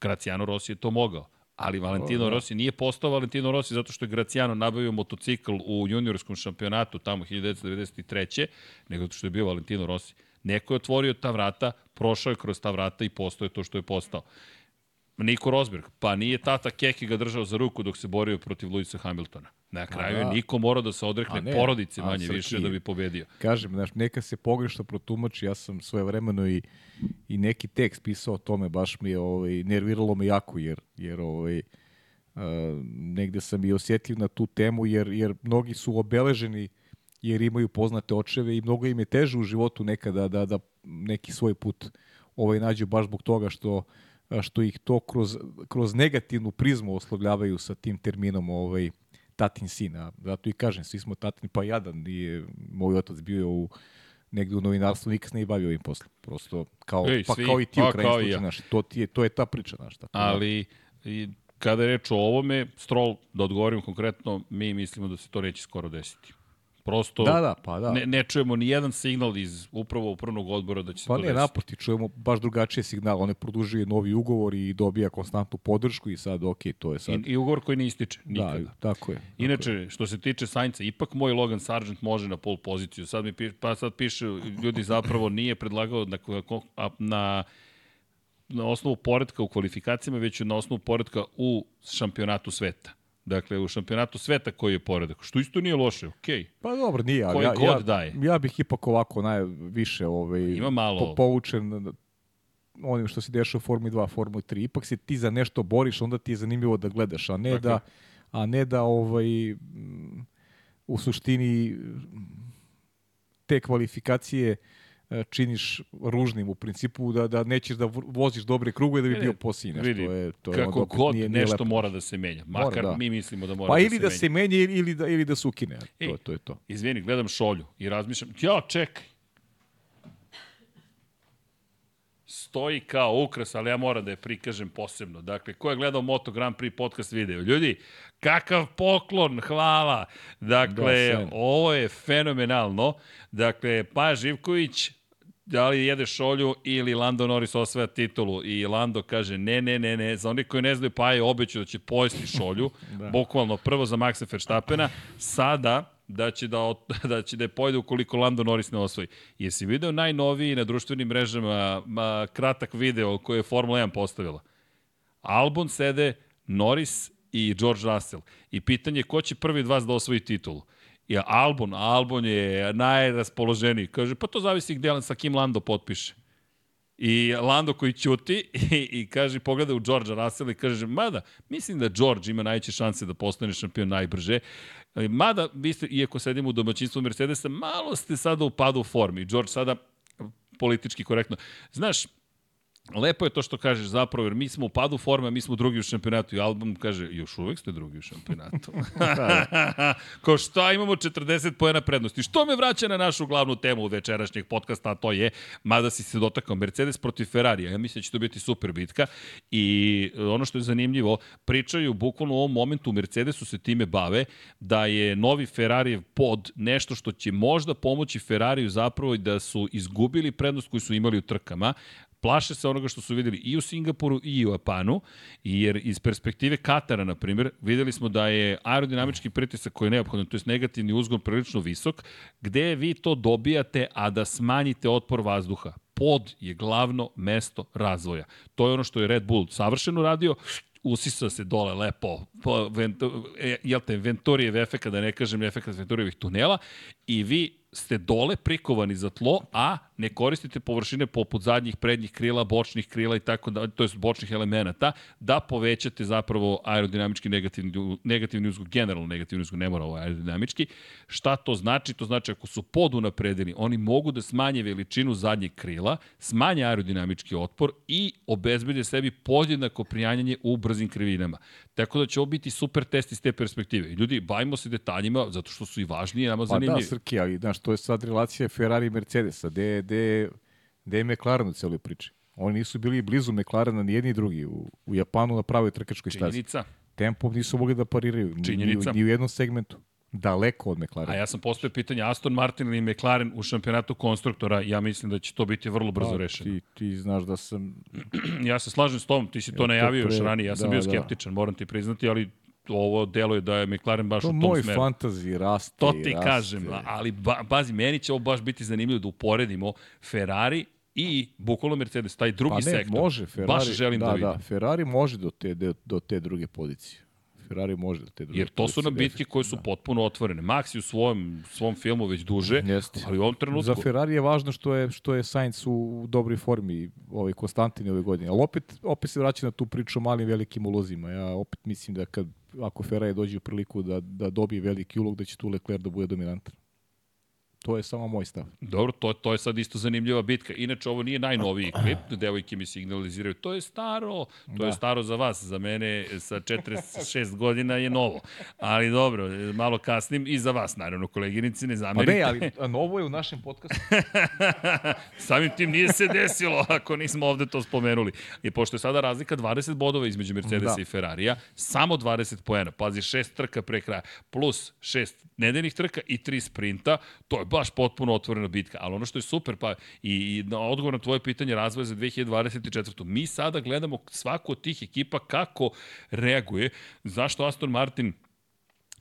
Graciano Rossi je to mogao. Ali Valentino O, da. Rossi nije postao Valentino Rossi zato što je Graciano nabavio motocikl u juniorskom šampionatu tamo 1993. nego zato što je bio Valentino Rossi. Neko je otvorio ta vrata, prošao je kroz ta vrata i postao je to što je postao. Niko Rosberg, pa nije tata Keki ga držao za ruku dok se borio protiv Luisa Hamiltona. Na kraju je da. Niko morao da se odrekne ne, porodice manje Srki- više da bi pobedio. Kažem, znaš, neka se pogrešno protumači, ja sam svoje vremeno i, i neki tekst pisao o tome, baš mi je ovaj, nerviralo me jako, jer, jer ovaj, uh, negde sam i osjetljiv na tu temu, jer, jer mnogi su obeleženi jer imaju poznate očeve i mnogo im je teže u životu nekada da, da neki svoj put ovaj nađu baš zbog toga što što ih to kroz, kroz negativnu prizmu oslovljavaju sa tim terminom ovaj, tatin sin. A zato i kažem, svi smo tatini, pa jadan. Nije, moj otac bio u negde u novinarstvu, nikad se nije bavio ovim poslom. Prosto, kao, Ej, pa svi, kao i ti pa u krajnjem i slučaju, ja. to, ti je, to je ta priča, znaš. Tako, da. Ali i kada je reč o ovome, Stroll, da odgovorim konkretno, mi mislimo da se to neće skoro desiti. Prosto Da, da, pa da. ne, ne čujemo ni jedan signal iz upravo upravnog odbora da će se Pa to ne, desiti. naproti, čujemo baš drugačije signal. On je produžuje novi ugovor i dobija konstantnu podršku i sad, ok, to je sad... I, I ugovor koji ne ističe nikada. Da, tako je. tako je. Inače, što se tiče Sainca, ipak moj Logan Sargent može na pol poziciju. Sad mi piše, pa sad piše, ljudi zapravo nije predlagao na, a- na, na osnovu poredka u kvalifikacijama, već na osnovu poredka u šampionatu sveta. Dakle, u šampionatu sveta koji je poredak. Što isto nije loše, okej. Pa dobro, nije, ali ja, ja, daje. ja bih ipak ovako najviše ovaj, Ima malo- po, poučen onim što se dešava u Formuli 2, Formuli 3. Ipak se ti za nešto boriš, onda ti je zanimljivo da gledaš, a ne Tako da a ne da ovaj u suštini te kvalifikacije e, činiš ružnim u principu da da nećeš da vo- voziš dobre krugove da bi Ne, bio posljednji Vidi, to je to je kako god nije, nije nešto lepo. mora da se menja. Makar da. mi mislimo da mora pa da ili se da menja. se menja ili ili da ili da se ukine Ej. to to je to Izvini, gledam šolju i razmišljam, ja, čekaj. Stoji kao ukras, ali ja moram da je prikažem posebno. Dakle, ko je gledao Moto Grand Prix podcast video? Ljudi, kakav poklon, hvala. Dakle, Da, ovo je fenomenalno. Dakle, Paja Živković, da li jede šolju ili Lando Norris osvaja titulu i Lando kaže ne, ne, ne, ne, za oni koji ne znaju Paja je obećao da će pojesti šolju, <laughs> da. bukvalno prvo za Maxa Verstappena, sada da će da, ot- <laughs> da će da je pojede ukoliko Lando Norris ne osvoji. Jesi video najnoviji na društvenim mrežama ma, kratak video koji je Formula 1 postavila? Albon sede, Norris i George Russell. I pitanje je ko će prvi od vas da osvoji titulu. I Albon, Albon je najraspoloženiji. Kaže, pa to zavisi gde sa kim Lando potpiše. I Lando koji ćuti i, i kaže, pogleda u Georgea Russella i kaže, mada, mislim da George ima najveće šanse da postane šampion najbrže. Mada, vi ste, iako sedimo u domaćinstvu Mercedesa, malo ste sada u padu formi. George sada politički korektno. Znaš, Lepo je to što kažeš zapravo, jer mi smo u padu forme, a mi smo drugi u šampionatu. I album kaže, još uvek ste drugi u šampionatu. <laughs> <laughs> Ko šta, imamo 40 pojena prednosti. Što me vraća na našu glavnu temu večerašnjeg podcasta, a to je, mada si se dotakao, Mercedes protiv Ferrarija. Ja mislim da će to biti super bitka. I e, ono što je zanimljivo, pričaju bukvalno u ovom momentu u Mercedesu se time bave, da je novi Ferrarijev pod nešto što će možda pomoći Ferrariju zapravo i da su izgubili prednost koju su imali u trkama, plaše se onoga što su videli i u Singapuru i u Japanu, jer iz perspektive Katara, na primjer, videli smo da je aerodinamički pritisak koji je neophodan, to je negativni uzgon prilično visok, gde vi to dobijate, a da smanjite otpor vazduha. Pod je glavno mesto razvoja. To je ono što je Red Bull savršeno radio, usisa se dole lepo, po Ventu, e, jel te, Venturijev efekt, da ne kažem efekt Venturijevih tunela, i vi ste dole prikovani za tlo, a ne koristite površine poput zadnjih, prednjih krila, bočnih krila i tako da, to jest bočnih elemenata, da povećate zapravo aerodinamički negativni, negativni uzgog, generalno negativni uzgog, ne mora ovo aerodinamički. Šta to znači? To znači ako su podunapredeni, oni mogu da smanje veličinu zadnjeg krila, smanje aerodinamički otpor i obezbede sebi podjednako prijanjanje u brzim krivinama. Tako da će ovo biti super test iz te perspektive. Ljudi, bavimo se detaljima, zato što su i važniji, nama zanimljivi. Pa da, Srki, ali znaš, to je sad relacija Ferrari i Mercedesa, gde, gde, gde je McLaren u celoj priči. Oni nisu bili blizu McLarena ni jedni ni drugi u, u Japanu na pravoj trkačkoj stazi. Činjenica. Tempom nisu mogli da pariraju ni, Činjenica. ni, ni u jednom segmentu. Daleko od McLarena. A ja sam postoje pitanje Aston Martin ili McLaren u šampionatu konstruktora, ja mislim da će to biti vrlo brzo Pa, rešeno. Ti, ti znaš da sam... Ja se slažem s tom, ti si to Ja, to najavio pre- još ranije, ja sam da, bio da. skeptičan, moram ti priznati, ali ovo deluje da je McLaren baš To u tom moj smeru. fantazi raste To ti raste. kažem, ali ba, bazi, meni će ovo baš biti zanimljivo da uporedimo Ferrari i bukvalno Mercedes, taj drugi Pa ne, sektor. može Ferrari. Baš želim da, da, vidim. Da, Ferrari može do te, do te druge pozicije. Ferrari može do te druge Jer to su nam bitke koje su potpuno otvorene. Max je u svom, svom filmu već duže, Jeste. ali u ovom trenutku... Za Ferrari je važno što je što je Sainz u, u dobroj formi, ovaj Konstantin ove godine. Ali opet opet se vraća na tu priču o malim velikim ulozima. Ja opet mislim da kad ako Ferrari dođe u priliku da da dobije veliki ulog da će tu Leclerc da bude dominantan. To je samo moj stav. Dobro, to, to je sad isto zanimljiva bitka. Inače, ovo nije najnoviji <clears throat> klip, devojke mi signaliziraju, to je staro, to da. je staro za vas, za mene sa 46 godina je novo. Ali dobro, malo kasnim i za vas, naravno, koleginici, ne Pa zamerite. ne, ali novo je u našem podcastu. <laughs> Samim tim nije se desilo ako nismo ovde to spomenuli. I pošto je sada razlika 20 bodova između Mercedesa Da. i Ferrarija, samo 20 poena, pazi, šest trka pre kraja, plus šest nedeljnih trka i tri sprinta, to je baš potpuno otvorena bitka. Ali ono što je super, pa i, i na odgovor na tvoje pitanje razvoja za 2024. Mi sada gledamo svaku od tih ekipa kako reaguje, zašto Aston Martin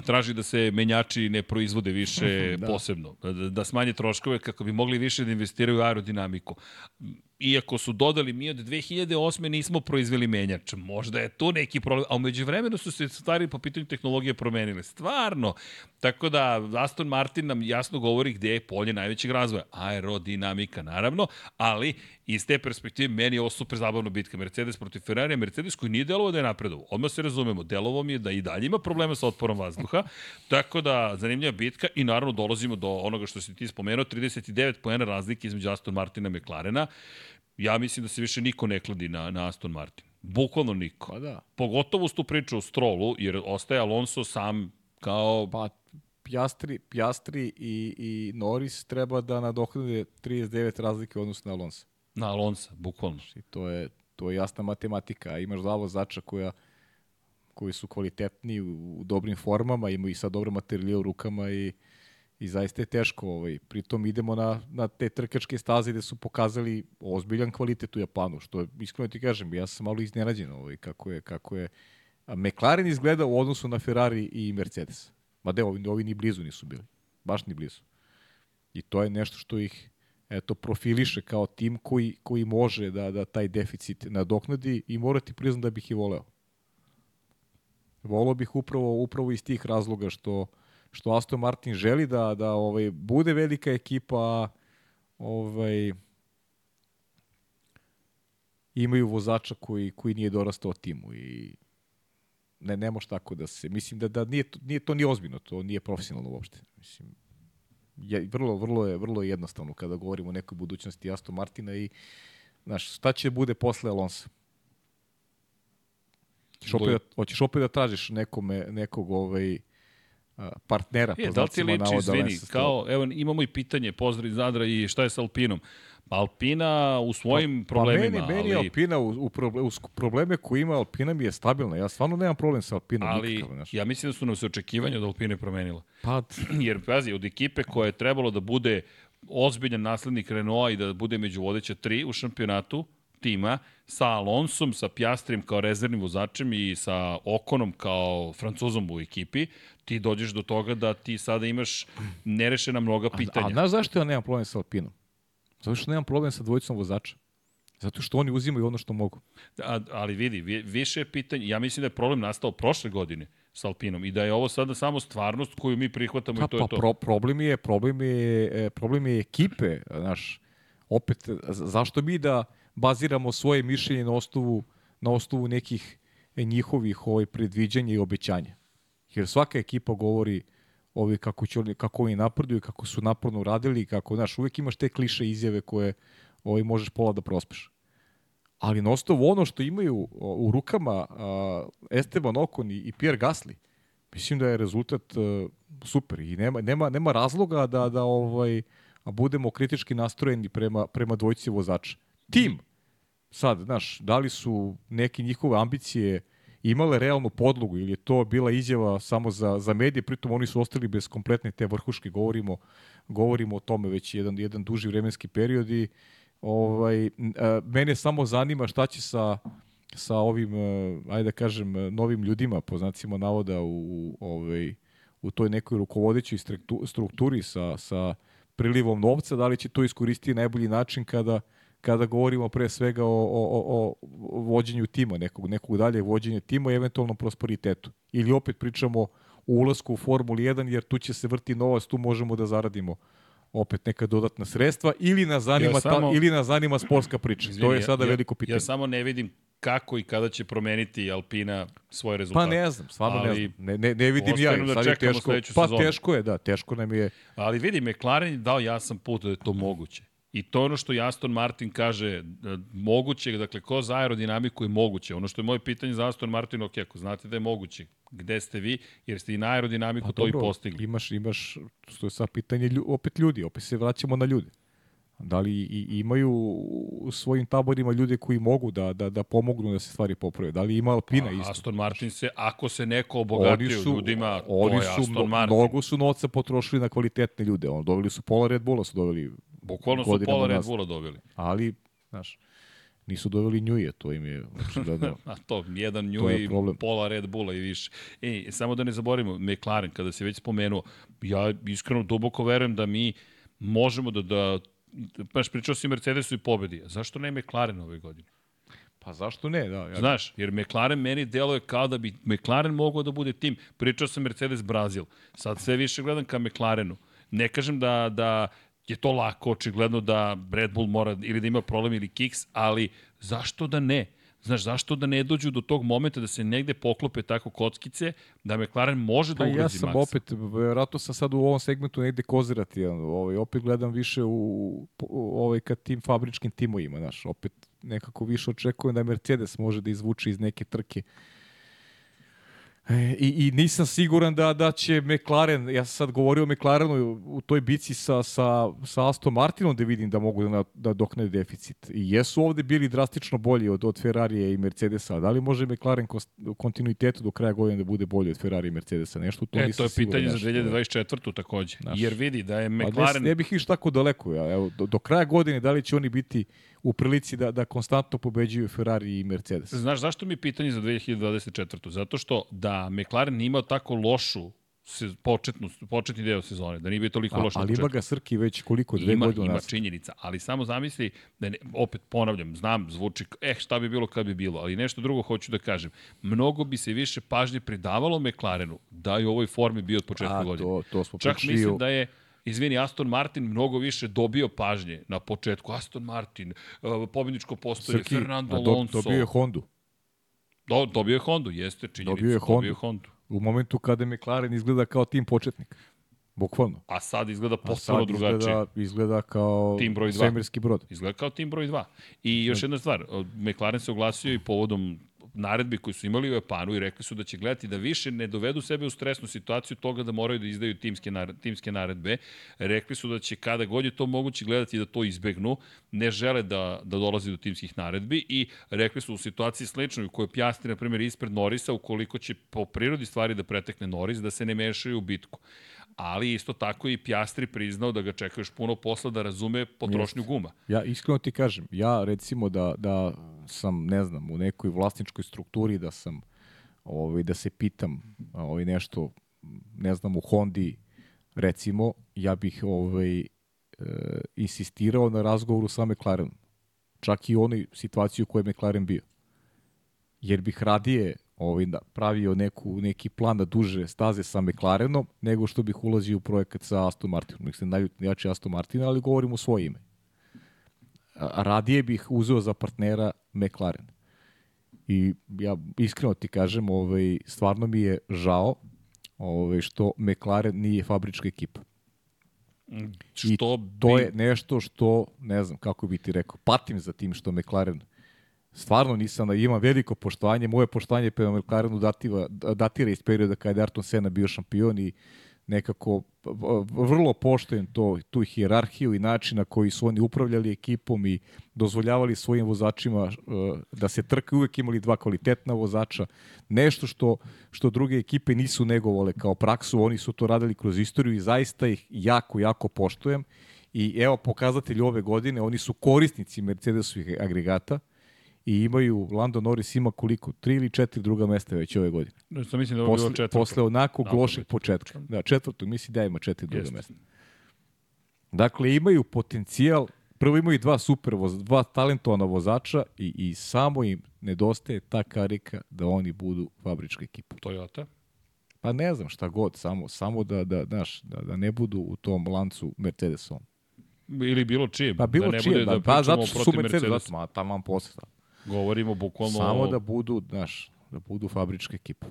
traži da se menjači ne proizvode više da. posebno, da, da smanje troškove kako bi mogli više da investiraju u aerodinamiku. Iako su dodali mi od 2008. nismo proizveli menjač, možda je tu neki problem, a umeđu vremenu su se stvari po pitanju tehnologije promenile. Stvarno. Tako da Aston Martin nam jasno govori gde je polje najvećeg razvoja. Aerodinamika, naravno, ali iz te perspektive meni je ovo super zabavna bitka. Mercedes protiv Ferrari, Mercedes koji nije delovao da je napredovo. Odmah se razumemo, delovao mi je da i dalje ima problema sa otporom vazduha. <laughs> Tako da, zanimljiva bitka i naravno dolazimo do onoga što si ti spomenuo, 39 poena razlike između Aston Martina i McLarena. Ja mislim da se više niko ne kladi na, na Aston Martin. Bukvalno niko. Pa da. Pogotovo s tu priču o Strolu, jer ostaje Alonso sam kao... Pa Pjastri, Pjastri i, i Norris treba da nadoknade 39 razlike u odnosu na Alonso. Na Alonso, bukvalno. I to je, to je jasna matematika. Imaš dva vozača koja, koji su kvalitetni u, u dobrim formama, imaju i sad dobre materijalije u rukama i, i zaista je teško. Ovaj. Pritom idemo na, na te trkačke staze gde su pokazali ozbiljan kvalitet u Japanu, što je, iskreno ti kažem, ja sam malo iznenađen ovaj, kako je, kako je McLaren izgleda u odnosu na Ferrari i Mercedes. Ma de, ovi, ovi ni blizu nisu bili. Baš ni blizu. I to je nešto što ih eto, profiliše kao tim koji, koji može da, da taj deficit nadoknadi i mora ti priznam da bih i voleo. Voleo bih upravo, upravo iz tih razloga što, što Aston Martin želi da, da ovaj, bude velika ekipa, ovaj, imaju vozača koji, koji nije dorastao timu i ne, ne može tako da se, mislim da, da nije, to- nije, to nije ozbiljno, to nije profesionalno uopšte. Mislim, je, vrlo, vrlo, je, vrlo je jednostavno kada govorimo o nekoj budućnosti Aston Martina i znaš, šta će bude posle Alonso? Hoćeš opet, da, hoćeš opet da tražiš nekome, nekog ovaj, partnera, E, po da li ti liči, izvini, kao, evo, imamo i pitanje, pozdrav iz Zadra i šta je sa Alpinom? Alpina u svojim Pa problemima, meni, meni ali, Alpina u, u, proble, u probleme koje ima Alpina mi je stabilna. Ja stvarno nemam problem sa Alpinom. ali nikakav, znaš. ja mislim da su nam se očekivanja od Alpine promenila. Pa, <clears throat> Jer, pazi, od ekipe koja je trebalo da bude ozbiljan naslednik Renaulta i da bude među vodeća tri u šampionatu tima, sa Alonsom, sa Pjastrim kao rezervnim vozačem i sa Okonom kao francuzom u ekipi, ti dođeš do toga da ti sada imaš nerešena mnoga a, pitanja. a znaš zašto ja nemam problem sa Alpinom? Zato što nemam problem sa dvojicom vozača. Zato što oni uzimaju ono što mogu. A, ali vidi, vi, više je pitanje, ja mislim da je problem nastao prošle godine, sa Alpinom i da je ovo sada samo stvarnost koju mi prihvatamo Pa, i to pa je to. Pro, problem je, problem je, e, problem je ekipe, znaš, opet, zašto mi da baziramo svoje mišljenje na osnovu, na osnovu nekih njihovih ovaj, predviđanja i obećanja? Jer svaka ekipa govori ovi kako, će oni, kako oni napreduju, kako su naporno radili, kako, znaš, uvek imaš te kliše izjave koje ovaj, možeš pola da prospeš. Ali na osnovu ono što imaju u rukama Esteban Okon i, i Pierre Gasly, mislim da je rezultat uh, super i nema, nema, nema razloga da, da ovaj, budemo kritički nastrojeni prema, prema dvojci vozača. Tim, sad, znaš, da li su neke njihove ambicije imale realnu podlogu ili je to bila izjava samo za, za medije, pritom oni su ostali bez kompletne te vrhuške, govorimo, govorimo o tome već jedan, jedan duži vremenski period i ovaj, mene samo zanima šta će sa, sa ovim, ajde da kažem, novim ljudima, po znacima navoda, u, ovaj, u toj nekoj rukovodećoj struktu- strukturi sa, sa prilivom novca, da li će to iskoristiti na najbolji način kada kada govorimo pre svega o, o, o, o vođenju tima, nekog, nekog dalje vođenja tima i eventualnom prosperitetu. Ili opet pričamo o ulasku u Formuli 1, jer tu će se vrti novac, tu možemo da zaradimo opet neka dodatna sredstva ili nas zanima, Ja samo- ta, ili nas zanima sportska priča. Izvini, to je sada ja, veliko pitanje. Ja samo ne vidim kako i kada će promeniti Alpina svoje rezultate. Pa ne znam, stvarno ne znam. Ne, ne, ne vidim ja. da sad je teško. Pa sezonu. teško je, da, teško nam je. Ali vidi, McLaren je dao jasan put da je to moguće. I to ono što i Aston Martin kaže, da, moguće, dakle, ko za aerodinamiku je moguće. Ono što je moje pitanje za Aston Martin, ok, ako znate da je moguće, gde ste vi, jer ste i na aerodinamiku Pa to i dobro, postigli. Imaš, imaš, to je sad pitanje lju, opet ljudi, opet se vraćamo na ljude. Da li i, i imaju u svojim taborima ljude koji mogu da, da, da pomognu da se stvari poprave? Da li ima Alpina isto? Aston Martin se, ako se neko obogatio ljudima, oni to je su, Aston Martin. Mnogo su novca potrošili na kvalitetne ljude. On, doveli su pola Red Bulla, su doveli, Bukvalno su pola Red. Bulla dobili. ali, znaš, nisu doveli njuje, to im je očigledno. <laughs> A to, jedan To nju je i pola Red Bulla i više. E, samo da ne zaboravimo, McLaren, kada se već spomenuo, ja iskreno duboko verujem da mi možemo da, da baš pričao si Mercedesu i pobedi. A Zašto ne McLaren ove godine? pa zašto ne? Da, ja, Znaš, jer McLaren meni deluje kao da bi McLaren mogao da bude tim. Pričao sam Mercedes Brazil. Sad sve više gledam ka McLarenu. Ne kažem da, da je to lako, očigledno da Red Bull mora ili da ima problem ili kiks, ali zašto da ne? Znaš, zašto da ne dođu do tog momenta da se negde poklope tako kockice, da McLaren može da Pa ugrozi ja sam Maxa? opet, verovatno sam sad u ovom segmentu negde kozirati, ovaj, opet gledam više u, ovaj, ka tim fabričkim timovima, znaš, opet nekako više očekujem da Mercedes može da izvuče iz neke trke. E, I, I nisam siguran da da će McLaren, ja sam sad govorio o McLarenu u toj bici sa, sa, sa Aston Martinom da vidim da mogu da, da dokne deficit. I jesu ovde bili drastično bolji od, od Ferrarija i Mercedesa. Da li može McLaren u kontinuitetu do kraja godine da bude bolji od Ferrari i Mercedesa? Nešto to E, nisam to je pitanje za nešto. 2024. takođe. Znaš. Jer vidi da je Pa ne, McLaren... ne bih išao tako daleko. Ja. Evo, do, do kraja godine da li će oni biti u prilici da, da konstantno pobeđuju Ferrari i Mercedes? Znaš zašto mi je pitanje za 2024. Zato što da McLaren nije imao tako lošu se, početnu, početni deo sezone, da nije bio toliko loš na ali ima ga Srki već koliko, dve ima, godine ima nas. činjenica, ali samo zamisli, da ne, opet ponavljam, znam, zvuči, eh, šta bi bilo kad bi bilo, ali nešto drugo hoću da kažem. Mnogo bi se više pažnje pridavalo McLarenu da je u ovoj formi bio od početka A, godine. to, to smo Čak pričali mislim da je Izvini, Aston Martin mnogo više dobio pažnje na početku. Aston Martin, uh, pobjedničko postoje, Srki, Fernando Alonso. dobio je Hondu. Do, dobio je Hondu, jeste činjenica. Dobio je Dobio je Hondu. Hondu. U momentu kada McLaren izgleda kao tim početnik. Bukvalno. A sad izgleda potpuno drugačije. izgleda, izgleda kao Tim broj dva. svemirski brod. Izgleda kao tim broj 2. I još jedna stvar, McLaren se oglasio i povodom naredbi koji su imali u Japanu i rekli su da će gledati da više ne dovedu sebe u stresnu situaciju toga da moraju da izdaju timske, nar timske naredbe. Rekli su da će kada god je to moguće gledati da to izbegnu, ne žele da, da dolazi do timskih naredbi i rekli su u situaciji sličnoj u kojoj Pjastri, na primjer, ispred Norisa, ukoliko će po prirodi stvari da pretekne Noris, da se ne mešaju u bitku. Ali isto tako i Pjastri priznao da ga čeka još puno posla da razume potrošnju guma. Ja iskreno ti kažem, ja recimo da, da sam, ne znam, u nekoj vlasničkoj strukturi da sam, ovaj, da se pitam ovaj, nešto, ne znam, u Hondi, recimo, ja bih ovaj, e, insistirao na razgovoru sa McLarenom. Čak i u onoj situaciji u kojoj je McLaren bio. Jer bih radije ovaj, da, pravio neku, neki plan na duže staze sa McLarenom, nego što bih ulazio u projekat sa Aston Martinom. Mislim, najjači Aston Martin, ali govorim u svoje ime. A, radije bih uzeo za partnera McLaren. I ja iskreno ti kažem, ovaj, stvarno mi je žao ovaj, što McLaren nije fabrička ekipa. Što I bi... to je nešto što, ne znam kako bi ti rekao, patim za tim što McLaren stvarno nisam, imam veliko poštovanje, moje poštovanje prema McLarenu dativa, datira iz perioda kada je Ayrton Senna bio šampion i nekako vrlo poštojem to, tu hijerarhiju i način na koji su oni upravljali ekipom i dozvoljavali svojim vozačima uh, da se trkaju, uvek imali dva kvalitetna vozača. Nešto što, što druge ekipe nisu negovale kao praksu, oni su to radili kroz istoriju i zaista ih jako, jako poštojem. I evo pokazatelji ove godine, oni su korisnici Mercedesovih agregata, i imaju, Lando Norris ima koliko? Tri ili četiri druga mesta već ove godine. No, što mislim da ovo posle, bilo četvrto. Posle onako lošeg početka. Da, četvrto, mislim da ima četiri druga mesta. Dakle, imaju potencijal, prvo imaju dva super voz, dva talentovana vozača i, i samo im nedostaje ta karika da oni budu fabrička ekipa. Toyota. Pa ne znam šta god, samo, samo da, da, znaš, da, da ne budu u tom lancu Mercedesom. Ili bilo čije. Pa bilo da ne čije, bude da, da pa zato su Mercedes, Mercedes. ma, tamo posle. Govorimo bukvalno Samo da budu, znaš, da budu fabrička ekipa.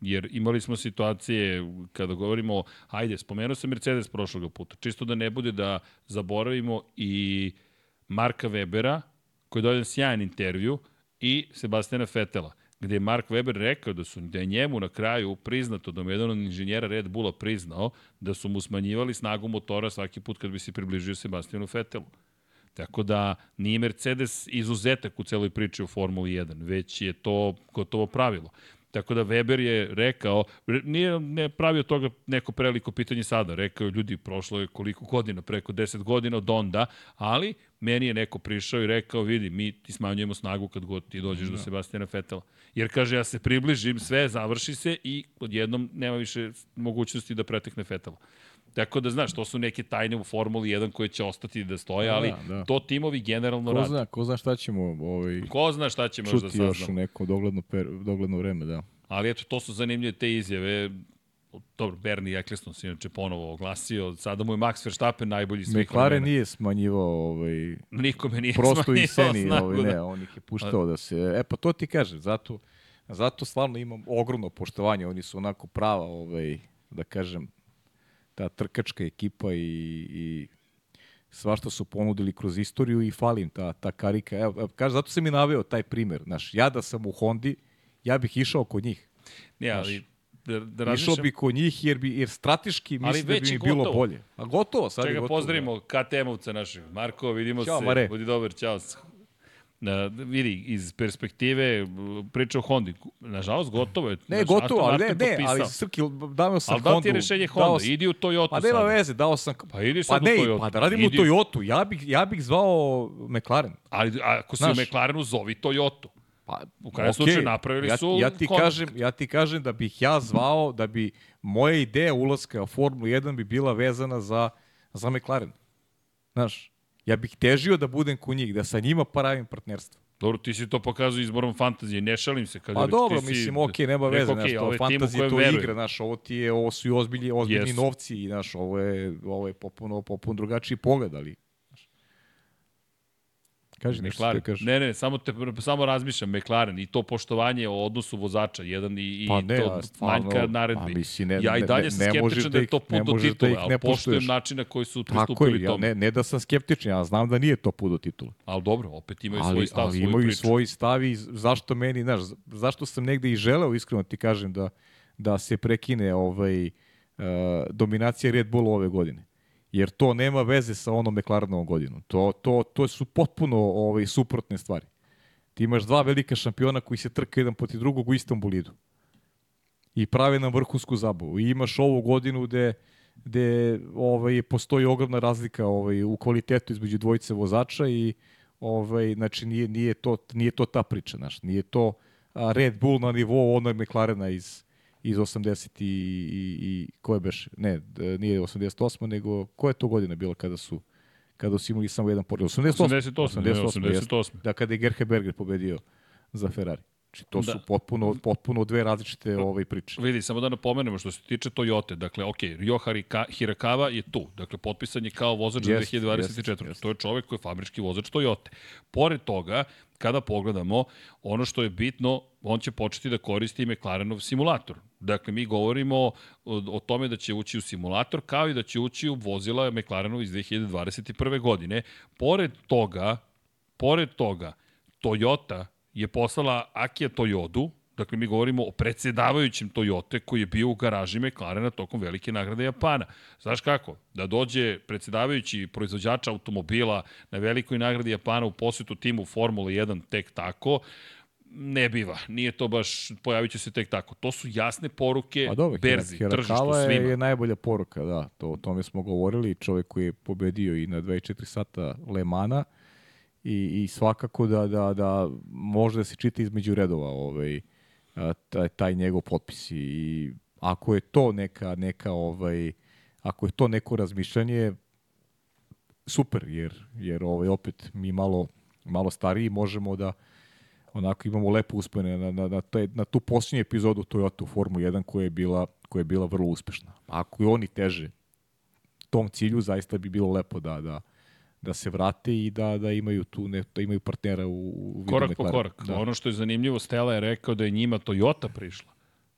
Jer imali smo situacije kada govorimo, ajde, spomenuo sam Mercedes prošlog puta, čisto da ne bude da zaboravimo i Marka Webera, koji je dođen sjajan intervju, i Sebastiana Fetela, gde je Mark Weber rekao da su da je njemu na kraju priznato, da mu je jedan od inženjera Red Bulla priznao da su mu smanjivali snagu motora svaki put kad bi se približio Sebastianu Fetelu. Tako da nije Mercedes izuzetak u celoj priči u Formuli 1, već je to gotovo pravilo. Tako da Weber je rekao, re- nije ne pravio toga neko preliko pitanje sada, rekao je ljudi, prošlo je koliko godina, preko 10 godina od onda, ali meni je neko prišao i rekao, vidi, mi ti smanjujemo snagu kad god ti dođeš do Sebastijana Fetela. Jer kaže, ja se približim, sve završi se i odjednom nema više mogućnosti da pretekne Fetela. Tako da, znaš, to su neke tajne u Formuli 1 koje će ostati da stoje, ali Da, da. to timovi generalno Ko rade. zna, ko zna šta ćemo ovaj, Ko zna šta ćemo još da čuti još u neko dogledno, per, dogledno vreme, da. Ali eto, to su zanimljive te izjave. Dobro, Bernie Eccleston se inače ponovo oglasio. Sada mu je Max Verstappen najbolji svih McLaren vremena. nije smanjivao ovaj, Nikome nije prosto i seni, snagu, ovaj, da. ne, on ih je puštao da se... E pa to ti kažem, zato, zato stvarno imam ogromno poštovanje, oni su onako prava, ovaj, da kažem, ta trkačka ekipa i, i svašta su ponudili kroz istoriju i falim ta, ta karika. Evo, evo kaže, zato sam i naveo taj primer. Znaš, ja da sam u Hondi, ja bih išao kod njih. Ne, ali da, da Išao razmišljam... bi kod njih jer, bi, jer strateški mislim da bi je mi bilo bolje. A gotovo, sad je Čega, gotovo. pozdravimo KTM-ovca našeg. Marko, vidimo Ćao, se. Mare. Budi dobar, čao. Na, vidi, iz perspektive priča o Hondi. Nažalost, gotovo je. Ne, Znaš, gotovo, ali ne, ne, ali. Srki, dao sam Ali da ti je Hondu, rešenje dao Honda? sam- Idi u Toyota Pa nema veze, dao sam... Pa idi Pa sad ne, u Toyota. pa da radim u Idi- Toyotu, ja bih, ja bih zvao McLaren. Ali ako si Znaš. u McLarenu, zovi Toyota. Pa, U krajnjem slučaju napravili ja, su ja ti kontakt. kažem, ja ti kažem da bih ja zvao, da bi moja ideja ulaska u Formulu 1 bi bila vezana za, za McLaren. Znaš, ja bih težio da budem kod njih, da sa njima pravim partnerstvo. Dobro, ti si to pokazao izborom fantazije, ne šalim se. Kad Pa dobro, si- mislim, okej, nema rekao, veze, okej, znaš, ovo to fantazija verujem. igra, znaš, ovo ti je, ovo su i ozbiljni, ozbiljni Jesu. novci, i, znaš, ovo je, ovo je popuno, popuno drugačiji pogled, ali. Kaži McLaren. kažeš. Ne, ne, samo, te, samo razmišljam, McLaren i to poštovanje o odnosu vozača, jedan i, i Pa ne, to stvarno, manjka naredbi. pa misli, ne- ja i dalje ne- sam skeptičan da da je to put do da titule, ih ali ne poštujem način na koji su Tako pristupili je, ja, ne, ne da sam skeptičan, ja znam da nije to put do titula. Ali dobro, opet imaju svoj Ali, stav, ali svoju imaju priču. svoj stav i zašto meni, znaš, zašto sam negde i želeo, iskreno ti kažem, da, da se prekine ovaj, uh, dominacija Red Bulla ove godine. Jer to nema veze sa onom McLarenovom godinom. To, to, to su potpuno ovaj, suprotne stvari. Ti imaš dva velika šampiona koji se trkaju jedan protiv drugog u istom bolidu. I prave nam vrhunsku zabavu. I imaš ovu godinu gde, gde ovaj, postoji ogromna razlika ovaj, u kvalitetu između dvojice vozača i ovaj, znači nije, nije, to, nije to ta priča. Znaš. Nije to Red Bull na nivou onog McLarena iz, iz 80 i, i, i koje beš, ne, nije 88, nego koja je to godina bila kada su kada su imali samo jedan pored. 88. 88, ne, 88. jeste. Da, kada je Gerhard Berger pobedio za Ferrari. Znači, to Da. su potpuno, potpuno dve različite ove priče. Vidi, samo da napomenemo što se tiče Toyota, dakle, ok, Ryo Hirakawa je tu, dakle, potpisan je kao vozač za Jest, 2024. jest, jest. To je čovek koji je fabrički vozač Toyota. Pored toga, kada pogledamo, ono što je bitno, on će početi da koristi McLarenov simulator. Dakle, mi govorimo o, o tome da će ući u simulator, kao i da će ući u vozila McLarenov iz 2021. godine. Pored toga, pored toga, Toyota je poslala Akija Toyodu, dakle mi govorimo o predsedavajućem Toyota koji je bio u garaži McLarena tokom velike nagrade Japana. Znaš kako? Da dođe predsedavajući proizvođača automobila na velikoj nagradi Japana u posjetu timu Formula 1 tek tako, ne biva. Nije to baš, pojavit će se tek tako. To su jasne poruke Pa dobro, berzi, tržištu Hirakawa je, svima. je najbolja poruka, da. To, o tome smo govorili. Čovjek koji je pobedio i na 24 sata Le Mana i, i svakako da, da, da može da se čita između redova ovaj, taj, taj njegov potpis. I ako je to neka, neka ovaj, ako je to neko razmišljanje, super, jer, jer ovaj, opet mi malo, malo stariji možemo da onako imamo lepo uspomene na, na, na, taj, na tu posljednju epizodu Toyota u Formu 1 koja je bila, koja je bila vrlo uspešna. Ako i oni teže tom cilju, zaista bi bilo lepo da, da, da se vrate i da, da imaju tu ne, da imaju partnera u, u Korak po korak. Da. Ono što je zanimljivo, Stella je rekao da je njima Toyota prišla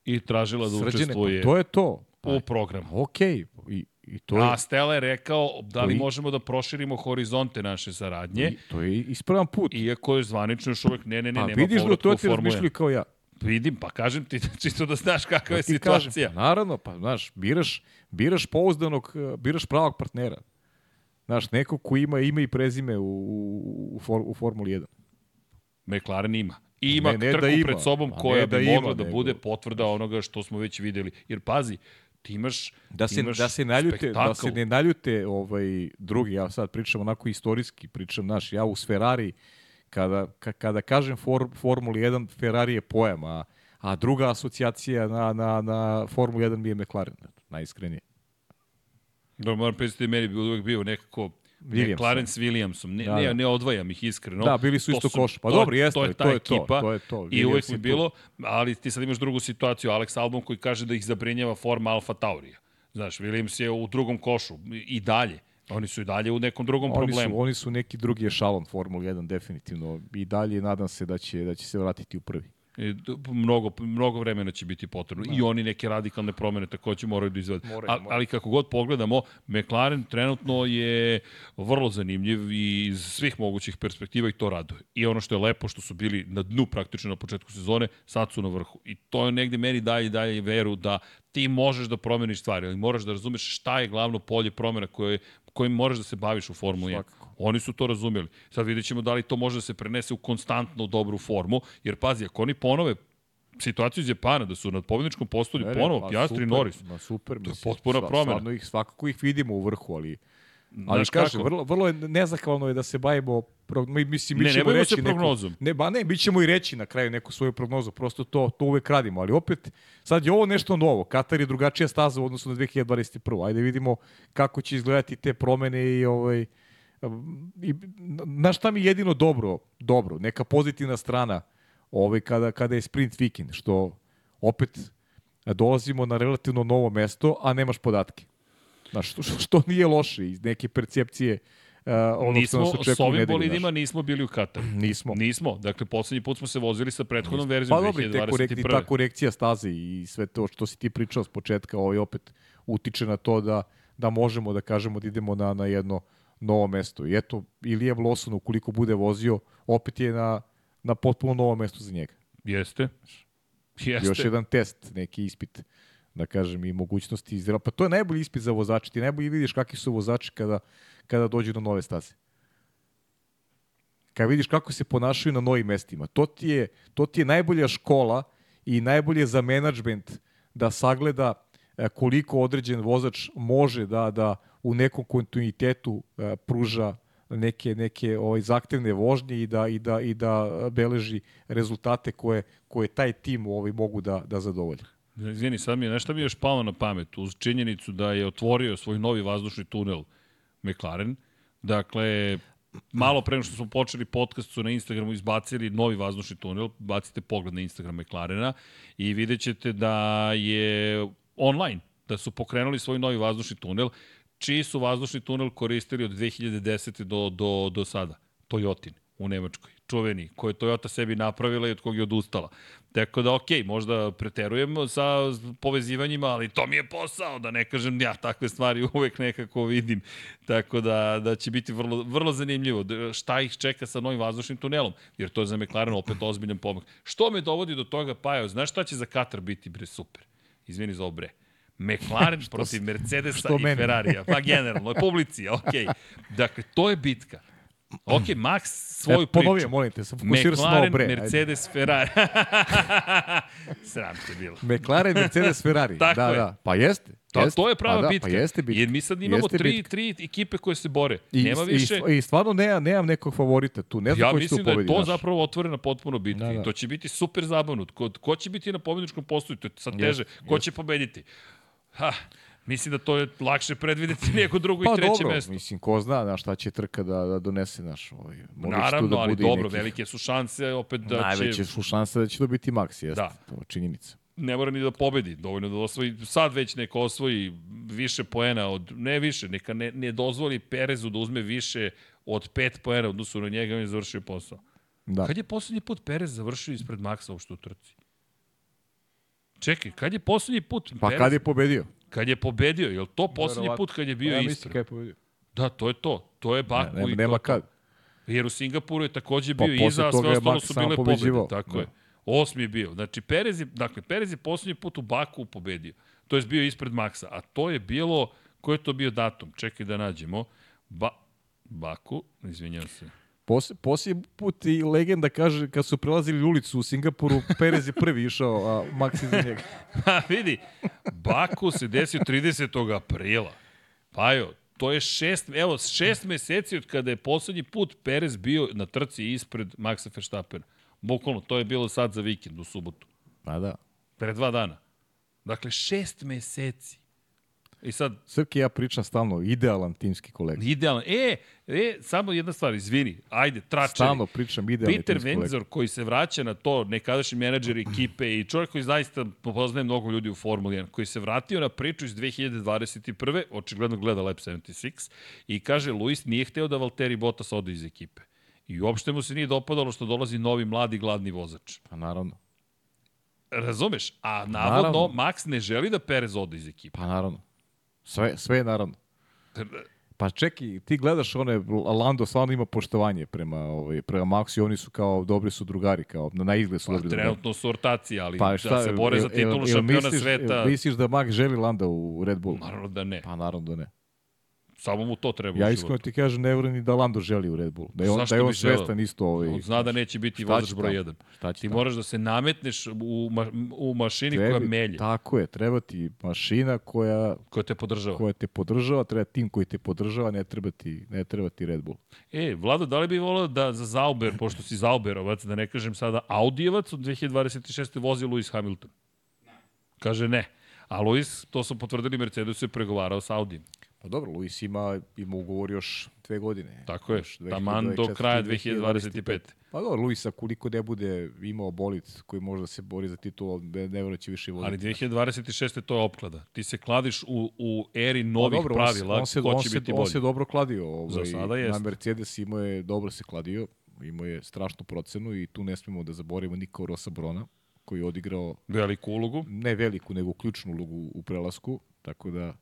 i tražila da učestvuje pa to je to. u programu. Ok, i, i to je, A Stella je rekao da li i- možemo da proširimo horizonte naše saradnje, i, to je ispravan put. iako je zvanično još uvek ne, ne, ne, pa nema vidiš da to ti Formulu 1. razmišljaju kao ja. Vidim, pa kažem ti, <laughs> čisto da znaš kakva je ti situacija. Kažem, pa naravno, pa znaš, biraš, biraš pouzdanog, biraš pravog partnera. Znaš, neko ko ima ime i prezime u, u, u, for, u Formuli 1. McLaren ima. I ima Ne, ne trku da ima, pred sobom a koja ne bi da ima, mogla da nego- bude potvrda onoga što smo već videli. Jer pazi, ti imaš Da se, imaš da se naljute, da spektakl. se ne naljute ovaj, drugi, ja sad pričam onako istorijski, pričam, naš, ja uz Ferrari, kada, ka, kada kažem for, Formuli 1, Ferrari je pojam, a, a druga asocijacija na, na, na Formulu 1 mi je McLaren, najiskrenije. Da, moram priznati da meni bi uvek bio nekako Williamson. McLaren s Williamsom. Ne, Da, ne, da. ne odvajam ih iskreno. Da, bili su To isto koš. Pa dobro, jeste, to je to je to, ekipa. to je to. I uvek je bilo, ali ti sad imaš drugu situaciju, Alex Albon koji kaže da ih zabrinjava forma Alfa Taurija. Znaš, Williams je u drugom košu i dalje. Oni su i dalje u nekom drugom Oni problemu. su, oni su neki drugi ešalon Formula 1 definitivno i dalje nadam se da će da će se vratiti u prvi. D- mnogo, mnogo vremena će biti potrebno. I oni neke radikalne promene takođe moraju da izvedu. Moraju, Ali, moraju. ali kako god pogledamo, McLaren trenutno je vrlo zanimljiv i iz svih mogućih perspektiva i to raduje. I ono što je lepo, što su bili na dnu praktično na početku sezone, sad su na vrhu. I to je negde meni daje i dalje veru da ti možeš da promeniš stvari, ali moraš da razumeš šta je glavno polje promena koje, kojim moraš da se baviš u Formuli 1. Svakako. Oni su to razumeli. Sad vidjet ćemo da li to može da se prenese u konstantno dobru formu, jer pazi, ako oni ponove situaciju iz Japana, da su na pobedničkom postolju ponovo, pa Piastri i Norris. Ma super, To je potpuna promena. Stvarno ih, svakako ih vidimo u vrhu, ali Ali Znaš kaže, kako? vrlo, vrlo je nezahvalno je da se bavimo mi, mislim, mi Ne, ne ćemo bavimo reći prognozom. Neku, ne, ba ne, mi ćemo i reći na kraju neku svoju prognozu, prosto to, to uvek radimo, ali opet, sad je ovo nešto novo, Katar je drugačija staza u odnosu na 2021. Ajde vidimo kako će izgledati te promene i ovaj, i, na šta mi je jedino dobro, dobro, neka pozitivna strana ovaj, kada, kada je sprint vikend, što opet dolazimo na relativno novo mesto, a nemaš podatke. Znaš, što, što nije loše iz neke percepcije uh, ono što nismo, nas očekuje s ovim nedelju, bolidima nismo bili u Kataru. Nismo. Nismo. Dakle, poslednji put smo se vozili sa prethodnom verzijom Pa dobro, i te korek, i 2021. ta korekcija staze i sve to što si ti pričao s početka, ovaj opet utiče na to da, da možemo da kažemo da idemo na, na jedno novo mesto. I eto, Ilijev Lawson, ukoliko bude vozio, opet je na, na potpuno novo mesto za njega. Jeste. Jeste. Još jedan test, neki ispit da kažem, i mogućnosti izra. Pa to je najbolji ispit za vozače. Ti najbolje vidiš kakvi su vozači kada, kada dođu na nove staze. Kada vidiš kako se ponašaju na novim mestima. To ti je, to ti je najbolja škola i najbolje za menadžment da sagleda e, koliko određen vozač može da da u nekom kontinuitetu e, pruža neke neke ovaj zahtevne vožnje i da i da i da beleži rezultate koje koje taj tim ovaj mogu da da zadovolje. Izvini, sad mi je nešto mi je još palo na pamet uz činjenicu da je otvorio svoj novi vazdušni tunel McLaren. Dakle, malo pre što smo počeli podcast su na Instagramu izbacili novi vazdušni tunel, bacite pogled na Instagram McLarena i vidjet ćete da je online, da su pokrenuli svoj novi vazdušni tunel, čiji su vazdušni tunel koristili od 2010. do, do, do sada? Toyotin u Nemačkoj, čuveni, koje je Toyota sebi napravila i od kog je odustala. Tako da, okej, okay, možda preterujemo sa povezivanjima, ali to mi je posao, da ne kažem ja takve stvari <laughs> uvek nekako vidim. Tako da, da će biti vrlo, vrlo zanimljivo šta ih čeka sa novim vazdušnim tunelom, jer to je za McLaren opet ozbiljan pomak. Što me dovodi do toga, Pajo, znaš šta će za Katar biti, bre, super? Izvini za obre. McLaren <laughs> protiv Mercedesa i Ferrarija. Pa generalno, <laughs> publici, okej. Okay. Dakle, to je bitka. Ok, Max svoju e, ponovio, priču. molim te, sam fokusirao se malo bre. Mercedes, Ajde. Ferrari. <laughs> Sram te bilo. McLaren, Mercedes, Ferrari. <laughs> Tako da, je. da. Pa jeste. To, jeste. to je prava pa da, bitka. Pa jeste bitka. Jer mi sad imamo jeste tri, bitka. tri ekipe koje se bore. I, Nema više... I, i stvarno ne, nemam nekog favorita tu. Ne znam ja ko će tu mislim da je to naš. zapravo otvorena potpuno bitka. Da, da. I to će biti super zabavno. Ko, ko će biti na pobedničkom postoju, to je sad teže. Jeste, Ko jeste. će pobediti? Ha, mislim da to je lakše predvideti <laughs> nego drugo Pa i treće dobro, mesto. mislim, ko zna na šta će trka da, da donese naš. Ovaj, možda će tu Naravno, da ali dobro, nekih- velike su šanse opet da Najveće će... su šanse da će to biti Max, jeste. Da. To je činjenica. ne mora ni da pobedi, dovoljno da osvoji, sad već neko osvoji više poena od, ne više, neka ne, ne dozvoli Perezu da uzme više od pet poena odnosu na njega, on je završio posao. Da. Kad je poslednji put Perez završio ispred Maksa uopšte u trci? Čekaj, kad je poslednji put Pa Perez, kad je pobedio? Kad je pobedio, je li to poslednji put kad je bio ja mislim ispred? kad je pobedio. Da, to je to. To je Baku Ne, nema, i nema to, kad. Jer u Singapuru je takođe Pa bio posle iza, a sve ostalo su bile pobede. Tako Da. je. Osmi je bio. Znači, Perez je, dakle, Perez je poslednji put u Baku pobedio. To je bio ispred Maksa. A to je bilo, ko je to bio datum? Čekaj da nađemo. Ba, Baku, izvinjam se. Pos, posljednji put i legenda kaže kad su prelazili ulicu u Singapuru, Perez je prvi išao, a Max iza njega. <laughs> Pa vidi, Baku se desio 30. aprila. Pajo, to je šest, evo, šest meseci od kada je poslednji put Perez bio na trci ispred Maxa Verstappena. Bukvalno, to je bilo sad za vikend, u subotu. Pa da. Pre dva dana. Dakle, šest meseci. I sad, Srki ja pričam stalno, idealan timski kolega. idealno. E, e, samo jedna stvar, izvini. Ajde, tračeri. Stalno pričam Peter timski kolega. Wenzor koji se vraća na to, nekadašnji menadžer ekipe i čovjek koji zaista poznaje mnogo ljudi u Formuli 1, koji se vratio na priču iz 2021. očigledno gleda Lab 76 i kaže Luis nije hteo da Valtteri Bottas ode iz ekipe. I uopšte mu se nije dopadalo što dolazi novi mladi gladni vozač. Pa naravno. Razumeš? A navodno Naravno. Max ne želi da Perez ode iz ekipe. Pa naravno. Sve, sve je naravno. Pa čeki, ti gledaš one, Lando stvarno ima poštovanje prema, ovaj, prema Maxu i oni su kao, dobri su drugari, kao, na, na izgled su Pa, dobri drugari. trenutno su ortaci, ali Pa da šta, se bore za titulu šampiona sveta, Misliš da Max želi Landa u Red Bull? naravno da ne. Pa naravno da ne. Samo mu to treba Ja u iskreno životu. ti kažem, ne verujem ni da Lando želi u Red Bull. Da je on, Zašto da je on svestan isto. Ovaj, On zna da neće biti šta vozač broj tamo? 1. Šta Ti tamo? moraš da se nametneš u, ma, u mašini koja Treba- melje, Tako je, treba ti mašina koja, koja te podržava. koja te podržava, treba tim koji te podržava, ne treba ti, ne treba ti Red Bull. E, Vlado, da li bi volao da za Zauber, pošto si Zauberovac, da ne kažem sada Audijevac, od 2026. vozi Lewis Hamilton? Kaže ne. A Lewis, to su potvrdili Mercedes, je pregovarao sa Audijem. Pa dobro, Luis ima, ima ugovor još dve godine. Tako je, Još taman do 2024, kraja 2025. Pa dobro, Luisa koliko ne bude imao bolit koji može da se bori za titulu, ne, će više voditi. Ali 2026. to je opklada. Ti se kladiš u, u eri Pa novih dobro, pravila, on se, ko on će se, biti on bolji. se dobro kladio. Ovaj, Za sada Na jeste. Mercedes imao je, dobro se kladio, imao je strašnu procenu i tu ne smemo da zaboravimo Niko Rosa Brona, koji je odigrao Veliku ulogu. ne veliku, nego ključnu ulogu u prelasku, tako da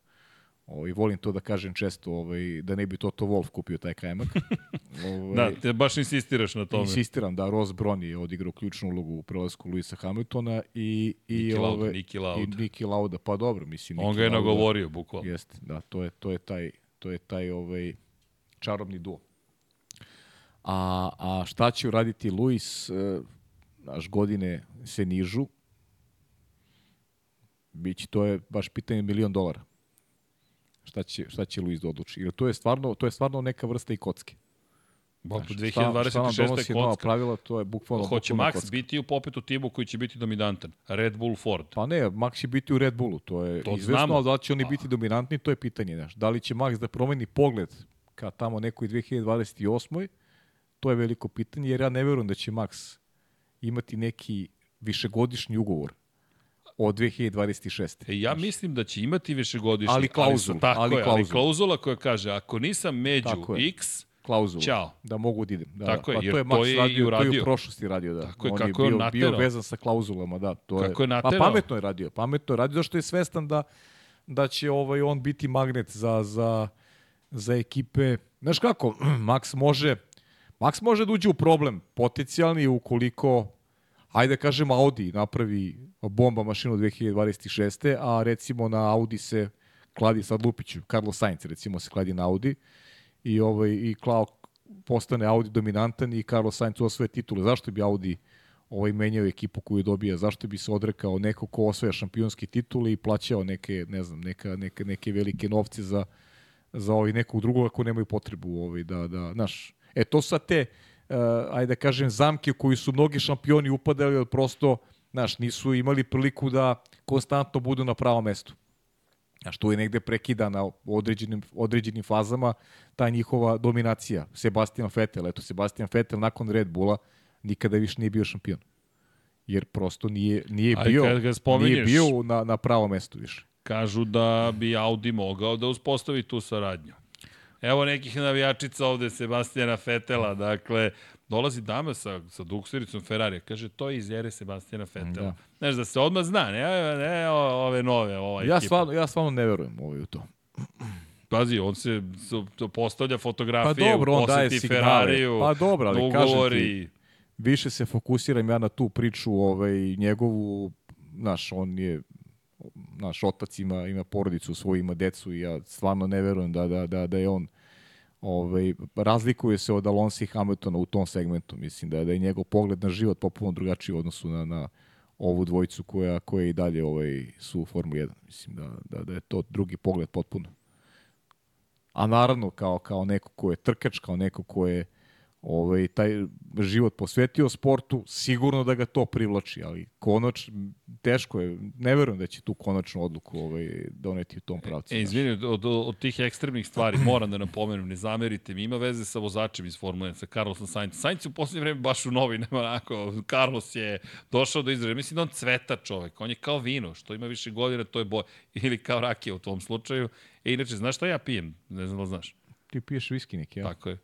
ovaj, volim to da kažem često, ovaj, da ne bi Toto Wolf kupio taj kajmak. <laughs> ovaj, Da, te baš insistiraš na tome. Insistiram da Ross Brown je odigrao ključnu ulogu u prelasku Luisa Hamiltona i, i, Niki Lauda, ove, Niki i Lauda. Niki Lauda. Pa dobro, mislim. On Niki ga je Lauda- nagovorio, bukvalno. Jeste, da, to je, to je taj, to je taj ovaj, čarobni duo. A, a šta će uraditi Luis, e, naš godine se nižu, Biće, to je baš pitanje milion dolara. Šta će, šta će Luis da odluči? Jer to je stvarno, to je stvarno neka vrsta i kocke. Šta, šta nam 2026. je donosi nova kocka. pravila, to je bukvalno, Hoće bukvalno Max kocka. biti u popetu timu koji će biti dominantan. Red Bull Ford. Pa ne, Max će biti u Red Bullu, to je To izvesno, znamo. ali da li će oni biti dominantni, to je pitanje. Znaš. Da li će Max da promeni pogled ka tamo nekoj 2028. To je veliko pitanje, jer ja ne verujem da će Max imati neki višegodišnji ugovor od 2026. E, ja mislim da će imati višegodišnji, Ali klauzulu, ali, tako ali je, ali klauzulu. klauzula koja kaže, ako nisam među Tako je. X, klauzulu. Ćao. Da mogu da idem. Da, Tako je, pa to je to Max je i radio, to je u prošlosti radio, da. Tako je, on kako je je bio, bio naterao. vezan sa klauzulama, da. To Kako je pa naterao. pametno je radio, pametno je radio, zašto je svestan da, da će ovaj on biti magnet za, za, za ekipe. Znaš kako, <clears throat> Max može, Max može da uđe u problem potencijalni ukoliko ajde da kažem Audi napravi bomba mašinu 2026. a recimo na Audi se kladi sad Lupiću, Carlos Sainz recimo se kladi na Audi i ovaj i Klao postane Audi dominantan i Carlos Sainz osvoje titule. Zašto bi Audi ovaj menjao ekipu koju dobija? Zašto bi se odrekao neko ko osvaja šampionske titule i plaćao neke, ne znam, neka, neke, neke velike novce za za ovaj nekog drugog ako nemaju potrebu ovaj da da znaš e to sa te uh, ajde da kažem zamke u koju su mnogi šampioni upadali od prosto znaš nisu imali priliku da konstantno budu na pravom mestu Znaš, tu je negde prekidana u određenim, određenim fazama ta njihova dominacija. Sebastian Vettel, eto, Sebastian Vettel nakon Red Bulla nikada više nije bio šampion. Jer prosto nije, nije Aj, bio, nije bio na, na pravom mestu više. kažu da bi Audi mogao da uspostavi tu saradnju. Evo nekih navijačica ovde, Sebastijana Fetela, dakle, dolazi dama sa, sa duksericom Ferrari, kaže, to je iz ere Sebastijana Fetela. Da. Znaš, da se odmah zna, ne, ne ove nove, ova Ja ekipa. stvarno, ja stvarno ne verujem ovaj u to. Pazi, on se postavlja Pa fotografije dobro, u on daje signale. Ferrariju, Pa dobro, ali kažem ugovori. ti, više se fokusiram ja na tu priču ovaj, njegovu, znaš, on je naš otac ima, ima porodicu svoju, ima decu i ja stvarno ne verujem da, da, da, da je on ovaj, razlikuje se od Alonso i Hamiltona u tom segmentu. Mislim da, da je njegov pogled na život popuno drugačiji u odnosu na, na ovu dvojicu koja, koja i dalje ovaj, su u Formuli 1. Mislim da, da, da je to drugi pogled potpuno. A naravno, kao, kao neko ko je trkač, kao neko ko je ovaj, taj život posvetio sportu, sigurno da ga to privlači, ali konač, teško je, ne verujem da će tu konačnu odluku ovaj, doneti u tom pravcu. E, izvini, od, od, od tih ekstremnih stvari moram da napomenem, ne zamerite mi, ima veze sa vozačem iz Formule 1, sa Carlosom Sainz. Sainz je u poslednje vreme baš u novinama, onako, Carlos je došao do izražaja. Mislim da on cveta čovek, on je kao vino, što ima više godina, to je boj. Ili kao rakija u tom slučaju. E, inače, znaš šta ja pijem? Ne znam da znaš. Ti piješ viski neki, ja? Tako je.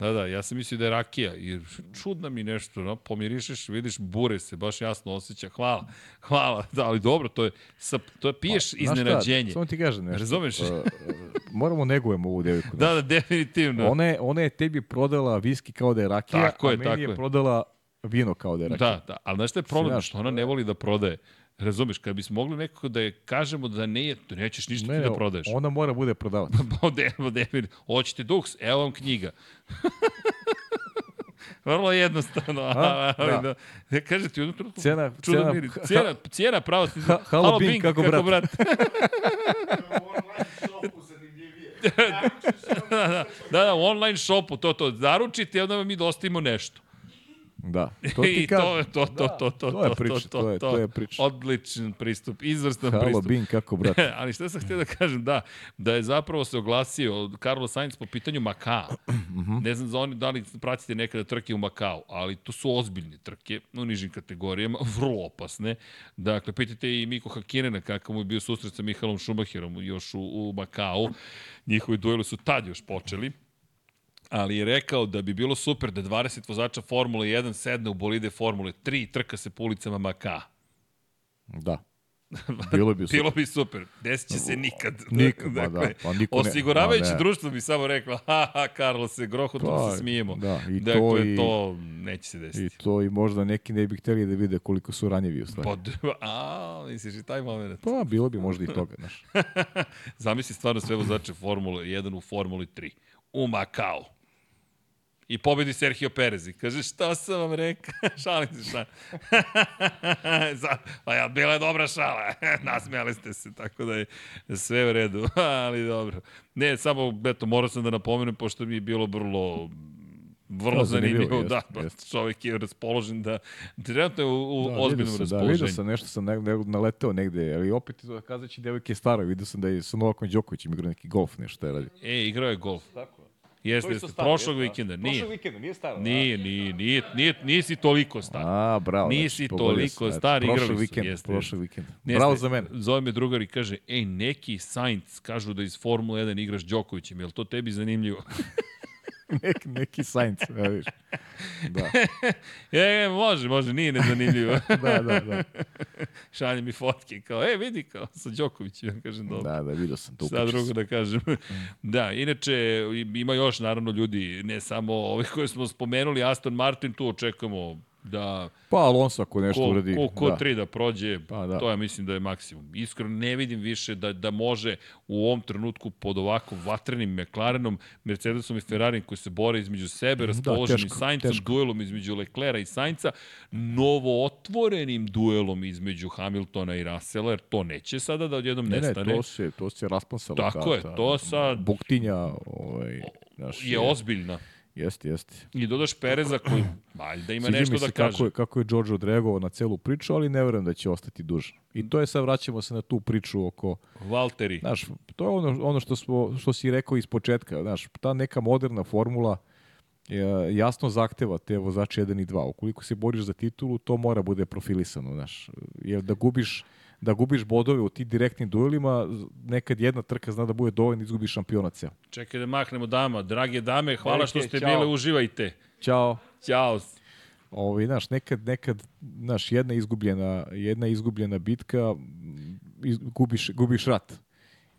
Da, da, ja sam mislio da je rakija, jer čudno mi nešto, no, pomirišeš, vidiš, bure se, baš jasno osjeća, hvala, hvala, da, ali dobro, to je, sa, to je piješ Pa, šta, iznenađenje. Samo ti kažem nešto. Razumeš? Uh, moramo negujemo ovu devojku. Da, da, definitivno. Ona je, ona je tebi prodala viski kao da je rakija, Tako je, a meni tako je je. prodala vino kao da je rakija. Da, da, ali znaš šta je problem? Što ona ne voli da prodaje. Razumeš, kad bismo mogli nekako da je kažemo da ne, to nećeš ništa ti da prodaješ. Ona mora bude prodavac. <laughs> Ode, ode, hoćete duks, evo vam knjiga. <laughs> Vrlo jednostavno. A? ali Da. da. Ne kaže ti u jednom trenutku. Cena- čudan cena- Cijena, cijena pravo. si- Ha- halo, Bing, kako brat? brat. <laughs> da, da, u online shopu, to, to, naručite i onda mi dostavimo nešto. Da, <laughs> to ti I to, kažem. to, to, to, to, to je priča, to je- to je priča. Odličan pristup, izvrstan Halo, pristup. Bing, kako brat? <laughs> Ali šta sam htio da kažem, da, da je zapravo se oglasio Carlos Sainz po pitanju Makaa. <clears throat> Mhm. ne znam za oni da li pratite nekada trke u Makao, ali to su ozbiljne trke u nižim kategorijama, <laughs> vrlo opasne. Dakle, pitajte i Miko Hakinena kakav mu je bio susret sa Mihalom Šumacherom još u, u Makao. Njihovi dueli su tad još počeli ali je rekao da bi bilo super da 20 vozača Formule 1 sedne u bolide Formule 3 i trka se po ulicama Maka. Da. Bilo bi <laughs> super. Bilo bi super. Desit će se nikad. <laughs> Nikad, ma da, pa niko osiguravajuće ne. društvo bi samo reklo, ha, ha, Carlos se grohotom Pa, se smijemo. da, i to dakle, i- to neće se desiti. I to i možda neki ne bi hteli da vide koliko su ranjivi u stvari. Pod, <laughs> a, misliš i taj moment. Pa, bilo bi možda i toga, znaš. Zamisli stvarno sve vozače Formule 1 u Formuli 3. U Makao. I pobedi Sergio Perez i kaže šta sam vam rekao? <laughs> Šalim se šta. <laughs> Za- pa ja, bila je dobra šala. <laughs> Nasmijali ste se, tako da je sve u redu. Ali dobro. Ne, samo, eto, morao sam da napomenem, pošto mi je bilo vrlo vrlo Da, zanimljivo, zanimljivo, da, jeste. čovjek je raspoložen da, trenutno je u, u Da, ozbiljnom sam, raspoloženju. Da, vidio sam nešto, sam ne, ne, naleteo negde, ali opet to da kazaći devojke je stara, vidio sam da je sa Novakom Đokovićem igrao neki golf, nešto je radio. E, igrao je golf. Tako Jeste, je jeste, prošlog jeste, da. vikenda. Nije. Prošlog vikenda, nije staro. da. Nije, nije, nije, nije, nisi toliko star. A, bravo. Nisi znači, toliko znači, star, igrali prošlog su, vikenda, jeste, prošlog vikenda. Bravo za mene. Zove me drugar i kaže, ej, neki Sainz kažu da iz Formule 1 igraš Đokovićem, je li to tebi zanimljivo? Nek, neki Sainz, ja viš. Da, <laughs> e, može, može, nije nezanimljivo. <laughs> da, da, da. <laughs> Šalje mi fotke, kao, e, vidi, kao, sa Đokovićem, ja kažem, dobro. Da, da, vidio sam to. Šta uključio drugo sam. da kažem. da, inače, ima još naravno ljudi, ne samo ovih koje smo spomenuli, Aston Martin, tu očekujemo da Pa Alonso ako nešto ko, uradi. ko, ko da. tri da prođe, Pa da. to ja mislim da je maksimum. Iskreno ne vidim više da, da može u ovom trenutku pod ovako vatrenim McLarenom, Mercedesom i Ferrarijem koji se bore između sebe, raspoloženim teško, Saincem, teško. duelom između Leclera i Sainca, novo otvorenim duelom između Hamiltona i Russella, jer to neće sada da odjednom Ne, ne, nestane. to se, to se rasponsalo. Tako je, to sad- Buktinja, ovaj, znaš, je ozbiljna. Jeste, jeste. I dodaš Pereza koji valjda ima Sviđa nešto da kaže. kako je, kako je George odreagovao na celu priču, ali ne verujem da će ostati dužan. I to je sad, vraćamo se na tu priču oko, Valtteri. znaš, to je ono, ono što, smo, što si rekao iz početka, znaš, ta neka moderna formula je, jasno zahteva te vozače 1 i 2. Ukoliko se boriš za titulu, to mora bude profilisano, znaš. Jer da gubiš da gubiš bodove u tim direktnim duelima, nekad jedna trka zna da bude dovoljno da izgubiš šampiona ceo. Čekaj da maknemo dama. Drage dame, hvala Velike, što ste ćao. bile, uživajte. Ćao. Ćao. Ovaj, znaš, nekad, nekad, znaš, jedna izgubljena, jedna izgubljena bitka, iz, gubiš, gubiš rat.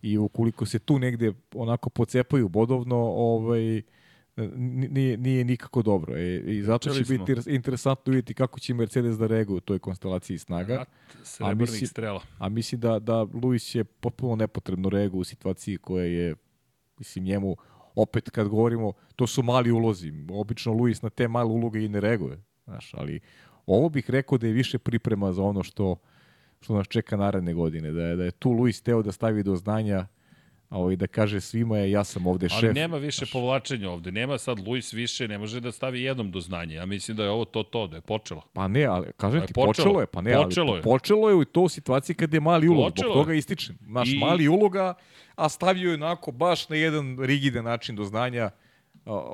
I ukoliko se tu negde onako pocepaju bodovno, ovaj, nije, nije nikako dobro. E, I zato će biti smo. interesantno vidjeti kako će Mercedes da reaguje u toj konstelaciji snaga. Rat srebrnih mislim- strela. A mislim da, da Luis je potpuno nepotrebno reaguje u situaciji koja je, mislim, njemu, opet kad govorimo, to su mali ulozi. Obično Luis na te male uloge i ne reaguje. Znaš, ali ovo bih rekao da je više priprema za ono što, što nas čeka naredne godine. Da je, da je tu Luis teo da stavi do znanja a ovaj, da kaže svima je ja sam ovde Ali šef. nema više povlačenja ovde. Nema sad Luis više, ne može da stavi jednom do znanja. Ja mislim da je ovo to to, da je počelo. Pa ne, ali kažem je ti, počelo. počelo, je, pa ne, Počelo ali je. počelo je u to situaciji kad je mali ulog, zbog toga ističem. Naš I- mali uloga, a stavio je onako baš na jedan rigiden način do znanja.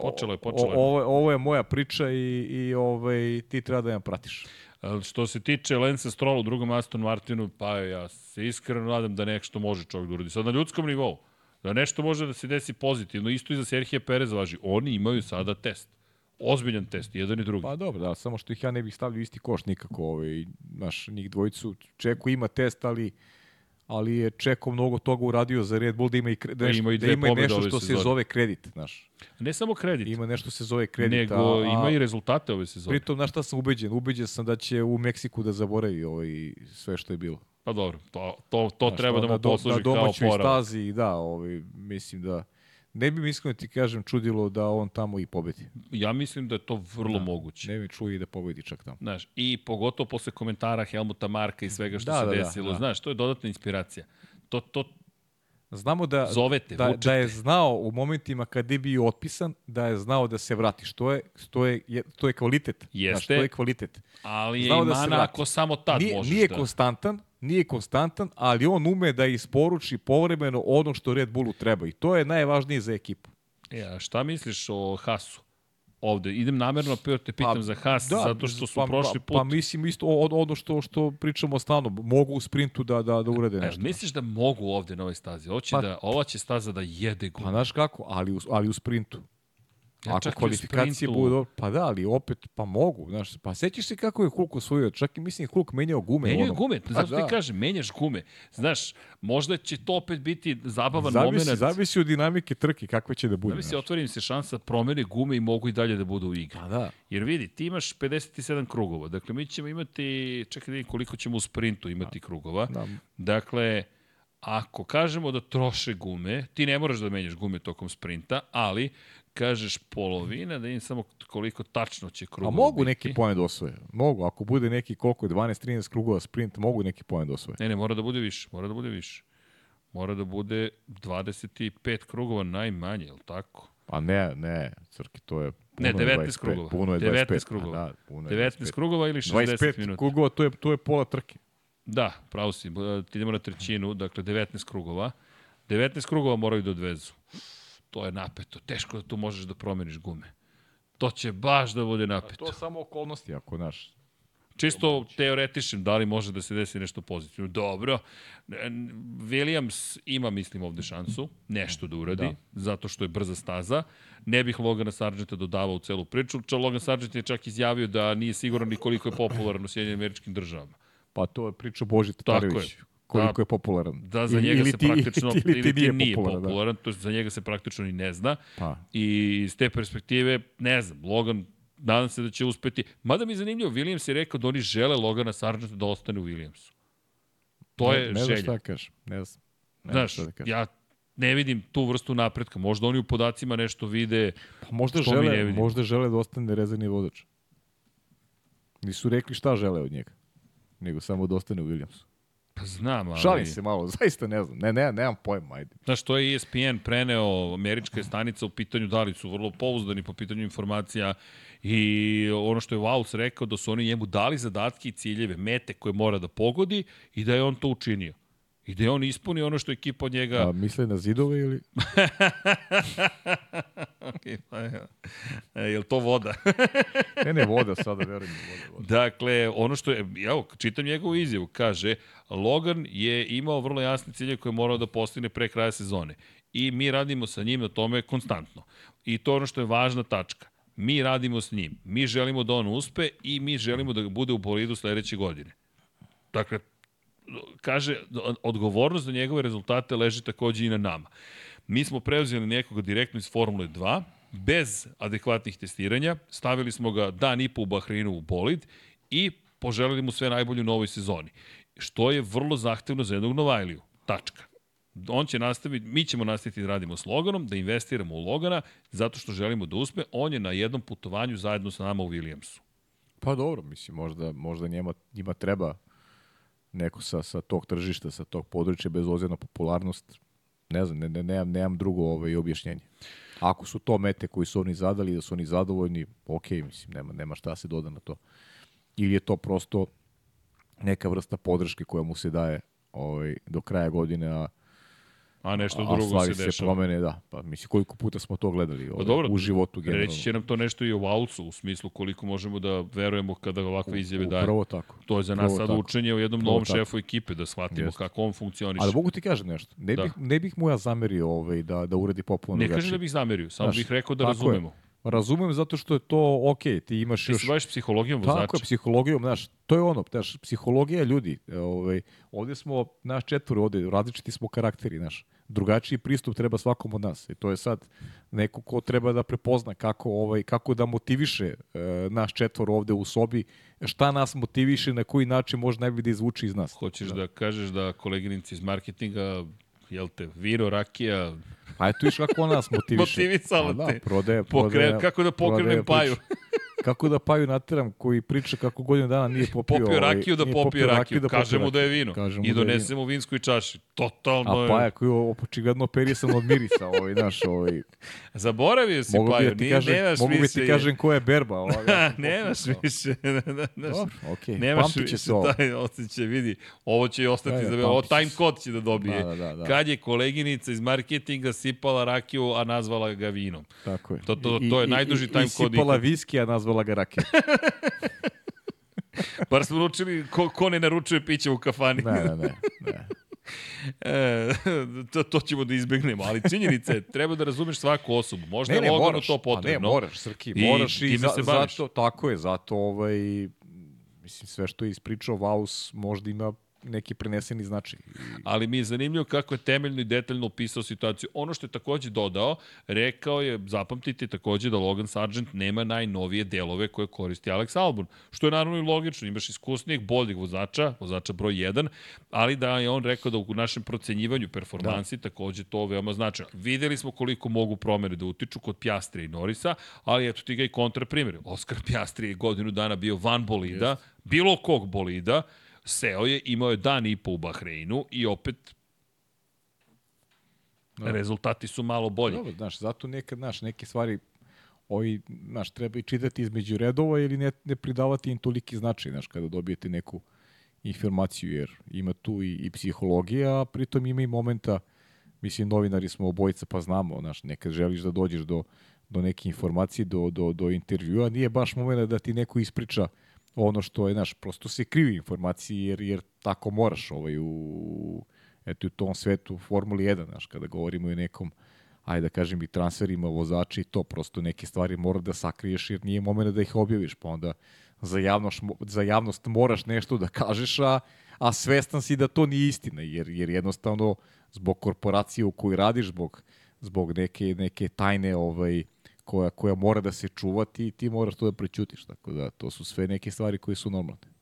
Počelo je, počelo je. Ovo, ovo je moja priča i, i ovaj, ti treba da je pratiš. A, Što se tiče Lensa Strolla u drugom Aston Martinu, pa ja se iskreno nadam da nešto može čovjek da uradi. Sad na ljudskom nivou. Da nešto može da se desi pozitivno. Isto i za Serhije Perez važi. Oni imaju sada test. Ozbiljan test, jedan i drugi. Pa dobro, da, samo što ih ja ne bih stavljao isti koš nikako. Ovaj, naš, njih dvojicu. Čeko ima test, ali ali je Čeko mnogo toga uradio za Red Bull da ima i, kre, da, ima i da ima nešto što se zove kredit, znaš. Ne samo kredit, Ima nešto se zove kredit. nego a, ima i rezultate ove sezone. Pritom, znaš šta sam ubeđen? Ubeđen sam da će u Meksiku da zaboravi ovaj, sve što je bilo. Pa dobro, to, to, to Znaš, treba da na mu posluži Na kao domaćoj porav. stazi, da, ovaj, mislim da... Ne bi mi iskreno ti kažem čudilo da on tamo i pobedi. Ja mislim da je to vrlo Da. moguće. Ne bi čuo i da pobedi čak tamo. Znaš, i pogotovo posle komentara Helmuta Marka i svega što Da, se da, da, desilo. da. Znaš, to je dodatna inspiracija. To, to Znamo da, zovete, da, vučete. da je znao u momentima kad je bio otpisan, da je znao da se vrati. Što je, što je, je- to je kvalitet. Znaš, Jeste. to je kvalitet. ali je znao i da se mana vrati. ako samo tad nije, možeš nije da... konstantan, nije konstantan, ali on ume da isporuči povremeno ono što Red Bullu treba i to je najvažnije za ekipu. E, a šta misliš o Hasu? Ovde, idem namerno pa te pitam Pa, za Has, zato što su pa, prošli pa, put... Pa mislim isto o- ono što što pričamo stalno, mogu u sprintu da da da urade E, nešto. misliš da mogu ovde na ovoj stazi? Hoće Pa- da, ova će staza da jede Pa gumu. znaš kako, ali u, ali u sprintu. Ja Ako kvalifikacije budu pa da, ali opet, pa mogu, znaš, pa sećaš se kako je Hulk osvojio, čak i mislim Hulk menjao gume. Menjaju ono. gume, Pa zato da. ti kažem, menjaš gume. Znaš, možda će to opet biti zabavan Zavisi, moment. zavisi od dinamike trke, kakva će da bude. Zavisi, znaš. otvori im se šansa, promene gume i mogu i dalje da budu u igri. Pa da. Jer vidi, ti imaš 57 krugova. Dakle, mi ćemo imati, čekaj da koliko ćemo u sprintu imati krugova. da. Dakle, ako kažemo da troše gume, ti ne moraš da menjaš gume tokom sprinta, ali kažeš polovina, da im samo koliko tačno će A krugova mogu biti. neki poen da osvoje. Mogu, ako bude neki koliko je 12-13 krugova sprint, mogu neki poen da osvoje. Ne, ne, mora da bude više, mora da bude više. Mora da bude 25 krugova najmanje, je li tako? Pa ne, ne, crki, to je puno Ne, je 19 25, krugova. Puno je 19 25. krugova. A Da, puno je 19 25. krugova ili 60 25 minuta? krugova, to je, to je pola trke. Da, pravo si, idemo na trećinu, dakle 19 krugova. 19 krugova moraju da odvezu. To je napeto. Teško da tu možeš da promeniš gume. To će baš da bude A napeto. to samo okolnosti, ako naš. Čisto teoretičnim, da li može da se desi nešto pozitivno. Dobro. Williams ima, mislim, ovde šansu nešto da uradi, da. zato što je brza staza. Ne bih Logana Sargenta dodavao u celu priču. Ča Logan Sargent je čak izjavio da nije siguran ni koliko je popularan u Sjedinjenim američkim državama. Pa to je priča Boži Tako Tatarević. je. Koliko Da. je popularan. Da, za Ili- njega ili se ti- <laughs> praktično ili ti nije nije popularan, da. popularan, to jest za njega se praktično ni ne zna. Pa. I iz te perspektive, ne znam, Logan nadam se da će uspeti. Mada mi je zanimljivo, Williams je rekao da oni žele Logana Sargenta da ostane u Williamsu. To ne, je ne znam želja. šta kažem. Ne znam. Ne znam Znaš, da kažem. ja ne vidim tu vrstu napretka. Možda oni u podacima nešto vide. Pa možda, što mi ne žele, možda žele da ostane rezervni vozač. Nisu rekli šta žele od njega. Nego samo da ostane u Williamsu. Pa znam, ali... Šalim se malo, <laughs> zaista ne znam. Ne, ne, nemam pojma, ajde. Znaš, to je ESPN preneo, američka je stanica u pitanju da li su vrlo pouzdani po pitanju informacija i ono što je Vaus rekao da su oni njemu dali zadatke i ciljeve, mete koje mora da pogodi i da je on to učinio. I da je on ispunio ono što je ekipa od njega... A misle na zidove ili... okay, pa je, e, je to voda? <laughs> Ne, ne, voda sada, <laughs> verujem voda, voda. Dakle, ono što je, evo, čitam njegovu izjavu, kaže, Logan je imao vrlo jasne cilje koje je morao da postigne pre kraja sezone. I mi radimo sa njim na tome konstantno. I to je ono što je važna tačka. Mi radimo s njim. Mi želimo da on uspe i mi želimo da bude u bolidu sledeće godine. Dakle, kaže, odgovornost za njegove rezultate leži takođe i na nama. Mi smo preuzeli nekoga direktno iz Formule 2, bez adekvatnih testiranja, stavili smo ga dan i po u Bahreinu u bolid i poželili mu sve najbolje u novoj sezoni. Što je vrlo zahtevno za jednog Novajliju. Tačka. On će nastaviti, mi ćemo nastaviti da radimo s Loganom, da investiramo u Logana, zato što želimo da uspe. On je na jednom putovanju zajedno sa nama u Williamsu. Pa dobro, mislim, možda, možda njema, njima treba neko sa, sa tog tržišta, sa tog područja, bez ozira na popularnost. Ne znam, ne, ne, nemam, nemam drugo ovaj, objašnjenje. Ako su to mete koji su oni zadali, da su oni zadovoljni, ok, mislim, nema, nema šta se doda na to. Ili je to prosto neka vrsta podrške koja mu se daje ovaj, do kraja godine, a A nešto a drugo stvari se se dešava. promene, da. Pa mislim, koliko puta smo to gledali ovaj, dobro, u životu generalno. Reći će nam to nešto i o Valcu, u smislu koliko možemo da verujemo kada ovakve izjave daje. Upravo tako. To je za nas sad tako. učenje u jednom Upravo novom tako. šefu ekipe, da shvatimo Jeste. kako on funkcioniše. Ali mogu ti kažem nešto. Ne, Da. bih, ne bih mu ja zamerio ovaj, da, da uradi popularno ne kažem da bih zamerio, samo Znaš, bih rekao da razumemo. Razumem zato što je to ok, ti imaš Ti još... se baviš psihologijom vozača. Tako je, psihologijom, znaš, to je ono, znaš, psihologija ljudi, ovaj, ovde smo, naš četvoro ovde, različiti smo karakteri, znaš, drugačiji pristup treba svakom od nas i to je sad neko ko treba da prepozna kako, ovaj, kako da motiviše e, naš četvoro ovde u sobi, šta nas motiviše, na koji način može najbolje da izvuče iz nas. Hoćeš da. kažeš da koleginici iz marketinga, jel te, vino, rakija, Pa eto viš kako on nas <laughs> motiviše. Motivisala Pa te. Da, prodaje, Pokre, prodaje, kako da pokrenem paju. <laughs> kako da paju nateram koji priča kako godinu dana nije popio, popio ovaj, rakiju da nije popije rakiju, da popio kažemo da je rakiju. vino Kažemo i da je vino. donesemo u vinskoj čaši. Totalno A je. Paja koji je očigledno operisan od mirisa, ovaj, naš, ovaj, <laughs> Zaboravio si mogu Paju, da nije, kažem, nemaš mogu bi više. ti kažem ko je berba. Ovaj, ja <laughs> nemaš popio, više. <laughs> Dobro, okej, Nemaš pamtit će više se ovo. taj osjećaj, vidi. Ovo će i ostati Da, da, za ovo time kod će da dobije. Da, da, da, da. Kad je koleginica iz marketinga sipala rakiju, a nazvala ga vinom. Tako je. To- to- I- to je i- najduži i- time I kod sipala ikad. viski, a nazvala ga rakija. <laughs> Bar smo naučili ko, ko ne naručuje piće u kafani. Ne, ne, ne. ne. E, to, to ćemo da izbegnemo, ali činjenica je, treba da razumeš svaku osobu. Možda Ne, je ne, Loganu moraš. to Pa ne, potrebno. moraš, Srki, I moraš i, time za, zato, tako je, zato ovaj, mislim, sve što je ispričao Vaus možda ima neki preneseni značaj. Ali mi je zanimljivo kako je temeljno i detaljno opisao situaciju. Ono što je takođe dodao, rekao je, zapamtite takođe da Logan Sargent nema najnovije delove koje koristi Alex Albon, što je naravno i logično, imaš iskusnijeg, boljeg vozača, vozača broj 1, ali da je on rekao da u našem procenjivanju performansi da. takođe to veoma značajno. Videli smo koliko mogu promene da utiču kod Pjastre i Norisa, ali eto ti ga i kontraprimjer. Oskar Pjastri je godinu dana bio van bolida, bilo kog bolida, seo je, imao je dan i po u Bahreinu i opet Da. rezultati su malo bolji. Dobro, znaš, zato nekad, znaš, neke stvari ovi, znaš, treba i čitati između redova ili ne, ne pridavati im toliki značaj, znaš, kada dobijete neku informaciju, jer ima tu i, i psihologija, a pritom ima i momenta mislim, novinari smo obojica, pa znamo, znaš, nekad želiš da dođeš do, do neke informacije, do, do, do intervjua, nije baš moment da ti neko ispriča ono što je, znaš, prosto se krivi informacije, jer, jer tako moraš ovaj, u, eto, u tom svetu Formuli 1, znaš, kada govorimo o nekom ajde da kažem i transferima vozača i to prosto neke stvari mora da sakriješ jer nije moment da ih objaviš, pa onda za javnost, za javnost moraš nešto da kažeš, a, a svestan si da to nije istina, jer, jer jednostavno zbog korporacije u kojoj radiš, zbog, zbog neke, neke tajne ovaj, koja, koja mora da se čuva, ti, ti moraš to da prećutiš. Tako da, to su sve neke stvari koje su normalne.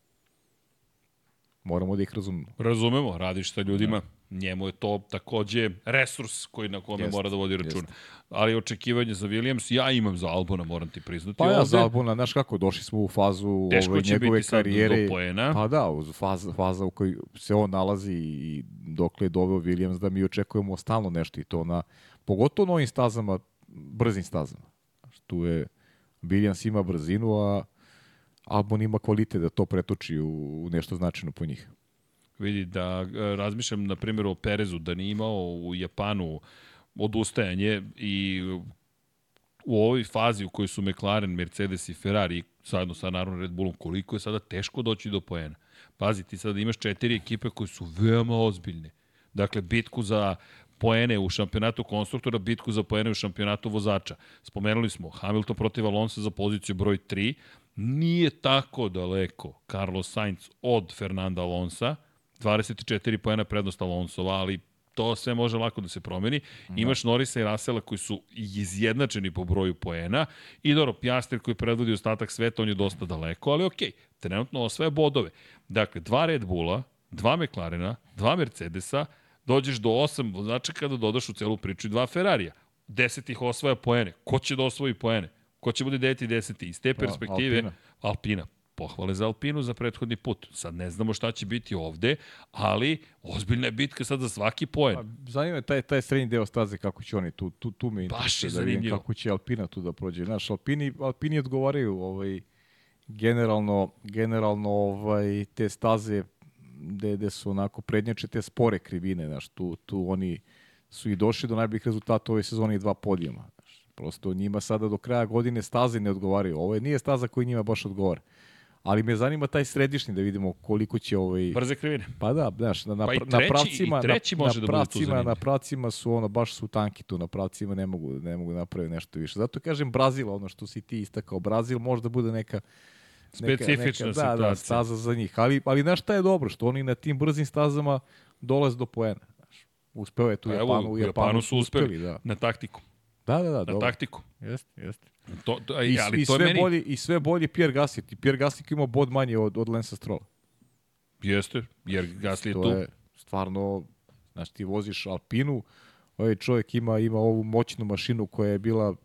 Moramo da ih razumemo. Razumemo, radiš sa ljudima. Da njemu je to takođe resurs koji na kome jest, mora da vodi računa. Jest. Ali očekivanje za Williams, ja imam za Albona, moram ti priznati. Pa ja ovde. za Albona, znaš kako, došli smo u fazu ove, njegove karijere. Pa da, u faza, faza u kojoj se on nalazi i dokle je doveo Williams da mi očekujemo stalno nešto i to na, pogotovo novim stazama, brzim stazama. Tu je, Williams ima brzinu, a Albon ima kvalitet da to pretoči u, nešto značajno po njih. Vidi, da e, razmišljam na primjer o Perezu, da nije imao u Japanu odustajanje i u ovoj fazi u kojoj su McLaren, Mercedes i Ferrari, zajedno sa naravno Red Bullom, koliko je sada teško doći do poena. Pazi, ti sada imaš četiri ekipe koje su veoma ozbiljne. Dakle, bitku za poene u šampionatu konstruktora, bitku za poene u šampionatu vozača. Spomenuli smo Hamilton protiv Alonso za poziciju broj 3. Nije tako daleko Carlos Sainz od Fernanda Alonsa, 24 poena prednost Alonsova, ali to sve može lako da se promeni. Da. Imaš Norisa i Rasela koji su izjednačeni po broju poena i dobro, Pjaster koji predvodi ostatak sveta, on je dosta daleko, ali okej, okay, trenutno osvaja bodove. Dakle, dva Red Bulla, dva McLarena, dva Mercedesa, dođeš do osam znači kada dodaš u celu priču i dva Ferrarija. Deset ih osvaja poene. Ko će da osvoji poene? Ko će bude 9 i 10 Iz te perspektive, Alpina. Alpina pohvale za Alpinu za prethodni put. Sad ne znamo šta će biti ovde, ali ozbiljna je bitka sad za svaki poen. Pa, zanima je taj, taj srednji deo staze kako će oni tu, tu, tu me Baš je da vidim kako će Alpina tu da prođe. Znaš, Alpini, Alpini odgovaraju ovaj, generalno, generalno ovaj, te staze gde, gde su onako prednjače te spore krivine, znaš, tu, tu oni su i došli do najboljih rezultata ove sezone i dva podijuma. Znaš, prosto njima sada do kraja godine staze ne odgovaraju. Ovo je, nije staza koji njima baš odgovara ali me zanima taj središnji da vidimo koliko će ovaj brze krivine. Pa da, znaš, na na, pa treći, na pravcima, na, može na, da pravcima, na pravcima su ono baš su tanki tu, na pravcima ne mogu ne mogu napraviti nešto više. Zato kažem Brazil, ono što si ti istakao, Brazil možda bude neka specifična neka, neka, da, da, staza za njih. Ali ali znaš šta je dobro, što oni na tim brzim stazama dolaze do poena. Znaš, uspeo je tu pa, Japanu, u Japanu, Japanu su uspeli, uspeli da. na taktiku. Da, da, da. Na dobro. taktiku. Jeste, jeste. To, to, I, ali i to sve meni... bolji, I sve bolji Pierre Gasly. I Pierre Gasly ima bod manje od, od Lensa Strola. Jeste, jer Gasly je to tu. Je stvarno, znaš, ti voziš Alpinu, ovaj čovjek ima, ima ovu moćnu mašinu koja je bila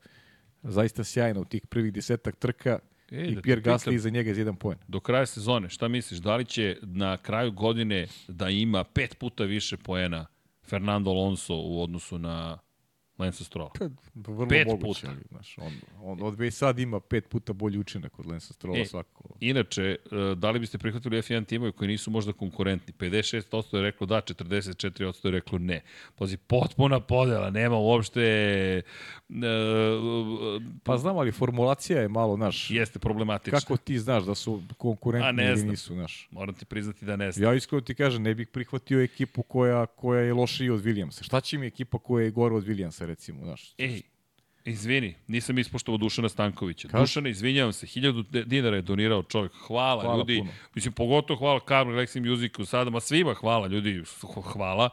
zaista sjajna u tih prvih desetak trka e, i da Pierre Gasly iza njega iz jedan poen. Do kraja sezone, šta misliš, da li će na kraju godine da ima pet puta više poena Fernando Alonso u odnosu na Lensa Strola. Pa, vrlo pet moguće, puta. Ali, znaš, on, on od već sad ima pet puta bolji učinak od Lensa Strola e, svako. Inače, e, da li biste prihvatili F1 timove koji nisu možda konkurentni? 56% je reklo da, 44% je reklo ne. Pazi, potpuna podela, nema uopšte... Uh, pa znam, ali formulacija je malo, znaš... Jeste problematična. Kako ti znaš da su konkurentni ili nisu, znaš? Moram ti priznati da ne znam. Ja iskreno ti kažem, ne bih prihvatio ekipu koja, koja je lošija od Williamsa. Šta će mi ekipa koja je gore od Williamsa, recimo, znaš. Ej, Izvini, nisam ispoštovao Dušana Stankovića. Kaži? Dušana, izvinjavam se, 1000 dinara je donirao čovjek. Hvala, hvala ljudi. Puno. Mislim, pogotovo hvala Carmen Lexi Musicu sada, ma svima hvala, ljudi, hvala.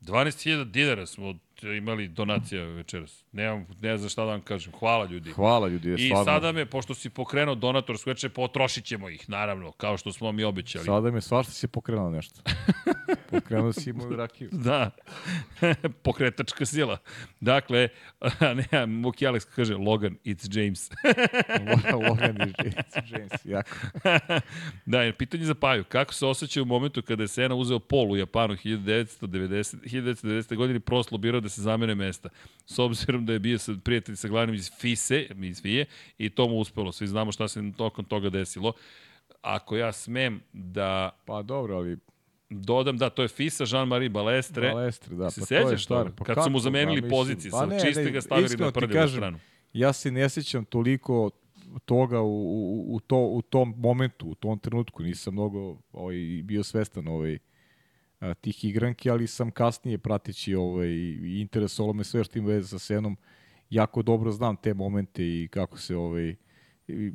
12.000 dinara smo imali donacija večeras. Nemam, ne znam šta da vam kažem. Hvala ljudi. Hvala ljudi, je I sada me, pošto si pokrenuo donator sveče, potrošit ćemo ih, naravno, kao što smo mi obećali. Sada me svašta si pokrenuo nešto. <laughs> pokrenuo si moju rakiju. Da, <laughs> pokretačka sila. Dakle, ne, Muki Alex kaže, Logan, it's James. Logan, it's <laughs> James, jako. da, pitanje za Paju. Kako se osjeća u momentu kada je Sena uzeo pol u Japanu 1990, 1990. godine proslo birao da se zamene mesta. S obzirom da je bio sa prijatelj sa glavnim iz FISE, iz FIE, i to mu uspelo. Svi znamo šta se tokom toga desilo. Ako ja smem da... Pa dobro, ali dodam, da, to je Fisa, Jean-Marie Balestre. Balestre, da. Se pa sećaš to toga? Pa Kad su mu kako? zamenili Pa, pozicije, pa ne, čiste ne, ga stavili na kažem, stranu. Ja se ne sećam toliko toga u, u, u, to, u tom momentu, u tom trenutku. Nisam mnogo ovaj, bio svestan ovaj, tih igranki, ali sam kasnije prateći ovaj, interesovalo me sve što ima veze sa Senom. Jako dobro znam te momente i kako se ovaj,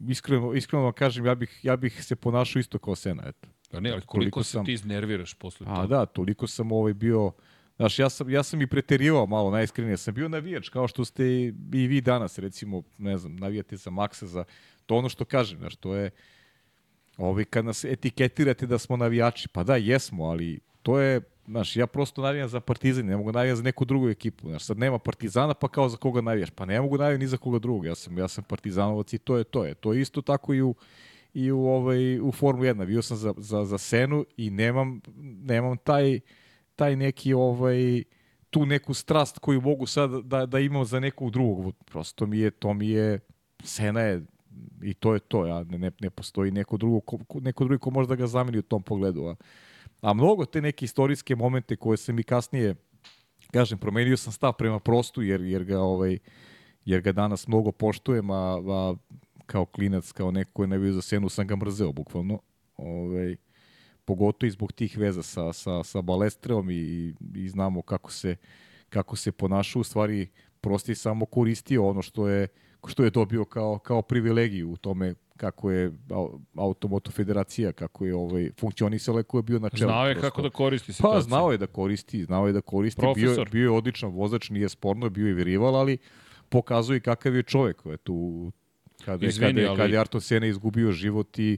iskreno, iskreno vam kažem, ja bih, ja bih se ponašao isto kao Sena, eto. Pa ne, ali Toliko koliko se sam- ti iznerviraš posle A toga? da, toliko sam ovaj bio Znaš, ja sam, ja sam i preterivao malo, najiskrenije. Sam bio navijač, kao što ste i i vi danas, recimo, ne znam, navijate za Maxa, za to ono što kažem, znaš, to je, ovaj, kad nas etiketirate da smo navijači, pa da, jesmo, ali to je, znaš, ja prosto navijam za Partizan, ne mogu navijam za neku drugu ekipu, znaš, sad nema Partizana, pa kao za koga navijaš, pa ne mogu navijam ni za koga drugog, ja sam, ja sam Partizanovac i to je to je. To je isto tako i u, i u, ovaj, u Formu 1. Bio sam za, za, za Senu i nemam, nemam taj, taj neki ovaj tu neku strast koju mogu sad da, da imam za nekog drugog. Prosto mi je, to mi je, Sena je i to je to, ja, ne, ne, postoji neko drugo, ko- neko drugi ko može da ga zameni u tom pogledu. A, a mnogo te neke istorijske momente koje se mi kasnije, kažem, promenio sam stav prema prostu, jer, jer ga ovaj, jer ga danas mnogo poštujem, a, a kao klinac, kao neko ko je ne bio za Senu, sam ga mrzeo, bukvalno. Ovaj, pogotovo i zbog tih veza sa, sa, sa Balestreom i, i znamo kako se, kako se ponašao, u stvari prosti samo koristio ono što je, što je dobio kao, kao privilegiju u tome kako je au- Automoto Federacija, kako je ovaj, funkcionisala ko je bio na čelu. Znao je prosto. kako da koristi situaciju. Pa, znao je da koristi, znao je da koristi. Bio, je- Profesor. bio je odličan vozač, nije sporno, bio je virival, ali pokazuje kakav je čovek. Eto, kada, Izvini, kada, ali- kada je Arto Sena izgubio život i,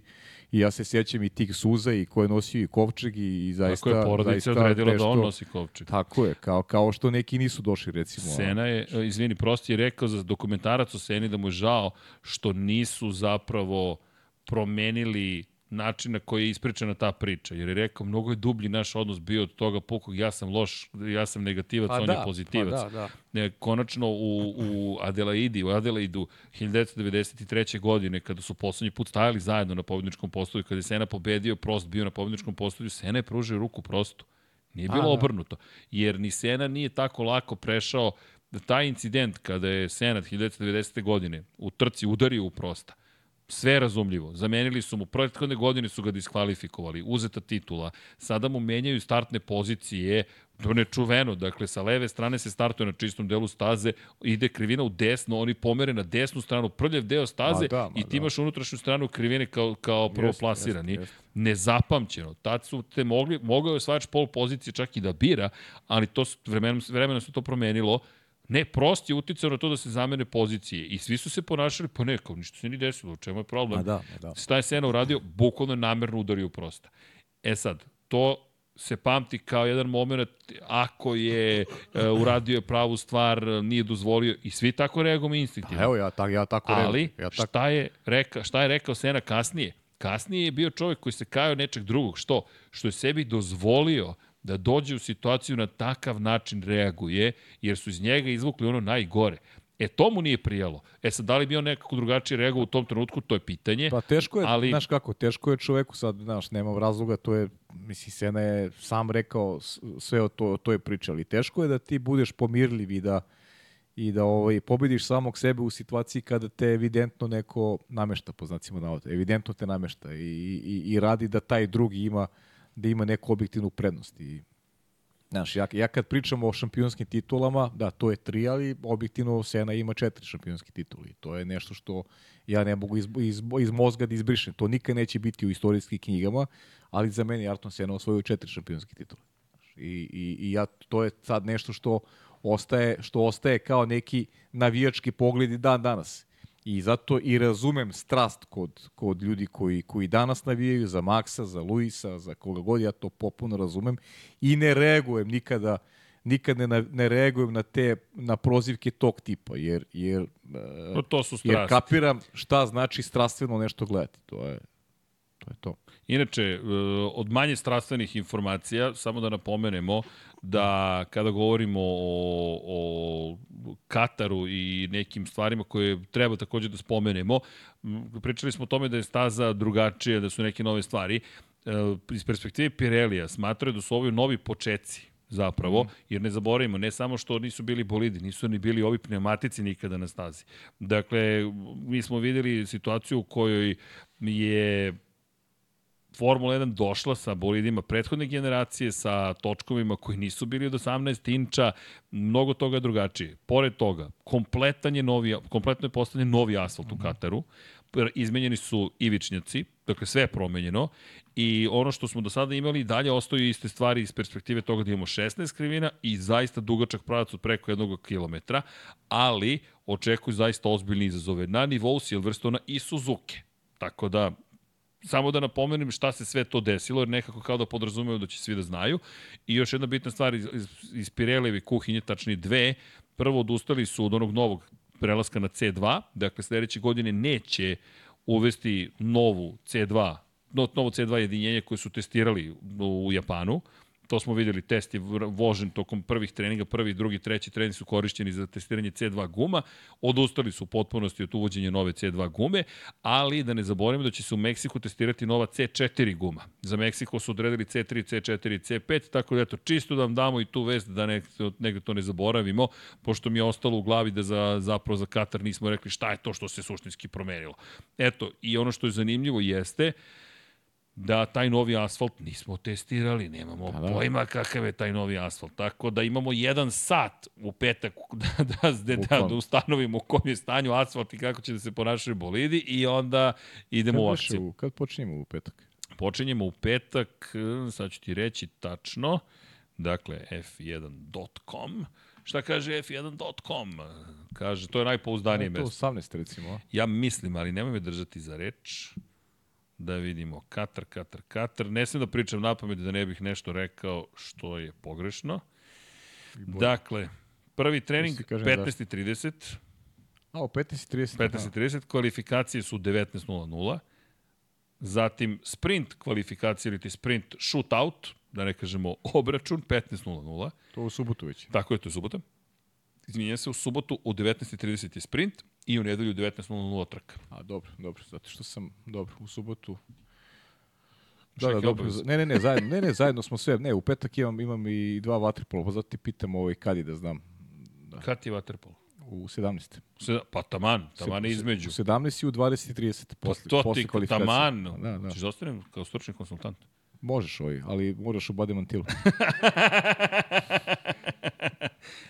i ja se sjećam i tih suza i ko je nosio i kovčeg i, i zaista... Tako je porodica odredila da nešto- on nosi kovčeg. Tako je, kao, kao što neki nisu došli, recimo. Sena je, e, izvini, prosti je rekao za dokumentarac o Seni da mu je žao što nisu zapravo promenili način na koji je ispričana ta priča. Jer je rekao, mnogo je dublji naš odnos bio od toga pukog, ja sam loš, ja sam negativac, on je pozitivac. Pa da, da. Ne, konačno u, u Adelaidi, u Adelaidu 1993. godine, kada su poslednji put stajali zajedno na pobedničkom postolju, kada je Sena pobedio, Prost bio na pobedničkom postolju, Sena je pružio ruku Prostu. Nije A, bilo da. obrnuto. Jer ni Sena nije tako lako prešao da taj incident kada je Senat 1990. godine u trci udario u Prosta, sve je razumljivo. Zamenili su mu, prethodne godine su ga diskvalifikovali, uzeta titula, sada mu menjaju startne pozicije, to nečuveno, dakle sa leve strane se startuje na čistom delu staze, ide krivina u desno, oni pomere na desnu stranu, prljav deo staze Ma da, ma i ti da. imaš unutrašnju stranu krivine kao, kao prvoplasirani. jeste, jeste. Nezapamćeno. Tad su te mogli, mogao je osvajač pol pozicije čak i da bira, ali to su, vremenom, vremenom se to promenilo. Ne, prost je uticao na to da se zamene pozicije i svi su se ponašali, pa ne, kao ništa se ni desilo, u čemu je problem? Ma da, ma da. Šta je Sena uradio? Bukvalno je namerno udario prosta. E sad, to se pamti kao jedan moment ako je e, uradio je pravu stvar, nije dozvolio i svi tako reagujemo instinktivno. Pa evo, ja, tak, ja tako Ali, reagujem. ja tako, šta, je reka, šta je rekao Sena kasnije? Kasnije je bio čovjek koji se kajao nečeg drugog. Što? Što je sebi dozvolio da dođe u situaciju na takav način reaguje, jer su iz njega izvukli ono najgore. E, to mu nije prijalo. E sad, da li bi on nekako drugačije reagovao u tom trenutku, to je pitanje. Pa teško je, ali- znaš kako, teško je čoveku sad, znaš, nema razloga, to je, misli, Sena je sam rekao sve o to, to je priča, ali teško je da ti budeš pomirljiv i da, i da ovaj, pobediš samog sebe u situaciji kada te evidentno neko namešta, po znacima navoda, evidentno te namešta i, i, i radi da taj drugi ima, da ima neku objektivnu prednost i Znaš, ja, ja kad pričam o šampionskim titulama, da, to je tri, ali objektivno Sena ima četiri šampionski tituli. To je nešto što ja ne mogu iz, iz, iz mozga da izbrišem. To nikad neće biti u istorijskim knjigama, ali za mene je Arton Sena osvojio četiri šampionski titule. I, i, I ja, to je sad nešto što ostaje, što ostaje kao neki navijački pogled i dan danas. I zato i razumem strast kod, kod ljudi koji, koji danas navijaju za Maksa, za Luisa, za koga god, ja to popuno razumem. I ne reagujem nikada nikad ne, ne reagujem na te na prozivke tog tipa jer jer e, To, to su jer strasti. kapiram šta znači strastveno nešto gledati. To je to je to. Inače, e, od manje strastvenih informacija, samo da napomenemo da kada govorimo o, o Kataru i nekim stvarima koje treba takođe da spomenemo, pričali smo o tome da je staza drugačija, da su neke nove stvari. E, iz perspektive Pirelija smatraju da su ovi novi počeci zapravo, mm. jer ne zaboravimo, ne samo što nisu bili bolidi, nisu ni bili ovi pneumatici nikada na stazi. Dakle, mi smo videli situaciju u kojoj je Formula 1 došla sa bolidima prethodne generacije, sa točkovima koji nisu bili od 18 inča, mnogo toga drugačije. Pored toga, kompletan je novi, kompletno je postavljen novi asfalt u mhm. Kataru, izmenjeni su ivičnjaci, dakle sve je promenjeno i ono što smo do sada imali dalje ostaju iste stvari iz perspektive toga da imamo 16 krivina i zaista dugačak pravac od preko jednog kilometra, ali očekuju zaista ozbiljni izazove na nivou Silverstona i Suzuki. Tako da samo da napomenem šta se sve to desilo, jer nekako kao da podrazumeju da će svi da znaju. I još jedna bitna stvar iz, iz, Pireleve kuhinje, tačni dve, prvo odustali su od onog novog prelaska na C2, dakle sledeće godine neće uvesti novu C2 novo C2 jedinjenje koje su testirali u Japanu. To smo videli, test je vožen tokom prvih treninga, prvi, drugi, treći trening su korišćeni za testiranje C2 guma. Odustali su u potpunosti od uvođenja nove C2 gume, ali da ne zaboravimo da će se u Meksiku testirati nova C4 guma. Za Meksiko su odredili C3, C4, C5, tako da eto, čisto da vam damo i tu vest da ne, negde to ne zaboravimo, pošto mi je ostalo u glavi da za, zapravo za Katar nismo rekli šta je to što se suštinski promenilo. Eto, i ono što je zanimljivo jeste, da taj novi asfalt nismo testirali, nemamo pa da. pojma kakav je taj novi asfalt. Tako da imamo jedan sat u petak <laughs> da, da, da, da, da ustanovimo u kom je stanju asfalt i kako će da se ponašaju bolidi i onda idemo kad u akciju. Kad počinjemo u petak? Počinjemo u petak, sad ću ti reći tačno, dakle f1.com. Šta kaže f1.com? Kaže, to je najpouzdanije mesto. To 18 recimo. Ja mislim, ali nemoj me držati za reč. Da vidimo. Katar, Katar, Katar. Ne sam da pričam na pamet da ne bih nešto rekao što je pogrešno. Dakle, prvi trening 15.30. A, u 15.30. 15.30, kvalifikacije su 19.00. Zatim sprint kvalifikacije ili ti sprint shootout, da ne kažemo obračun, 15.00. To u subotu već. Tako je, to je subota. Izminja se, u subotu u 19.30 je sprint i u nedelju 19.00 trka. A dobro, dobro, zato što sam, dobro, u subotu Da, da, dobro. Ne, ne, ne, zajedno, ne, ne, zajedno smo sve. Ne, u petak imam, imam i dva vaterpola, pa zato ti pitam ovaj kad je da znam. Da. Kad ti je vaterpol? U 17. Se, pa taman, taman je između. U 17 i u 20.30 posle, pa to posle ti, taman, da, da. ćeš da ostanem kao stručni konsultant. Možeš ovaj, ali moraš u bademantilu. <laughs>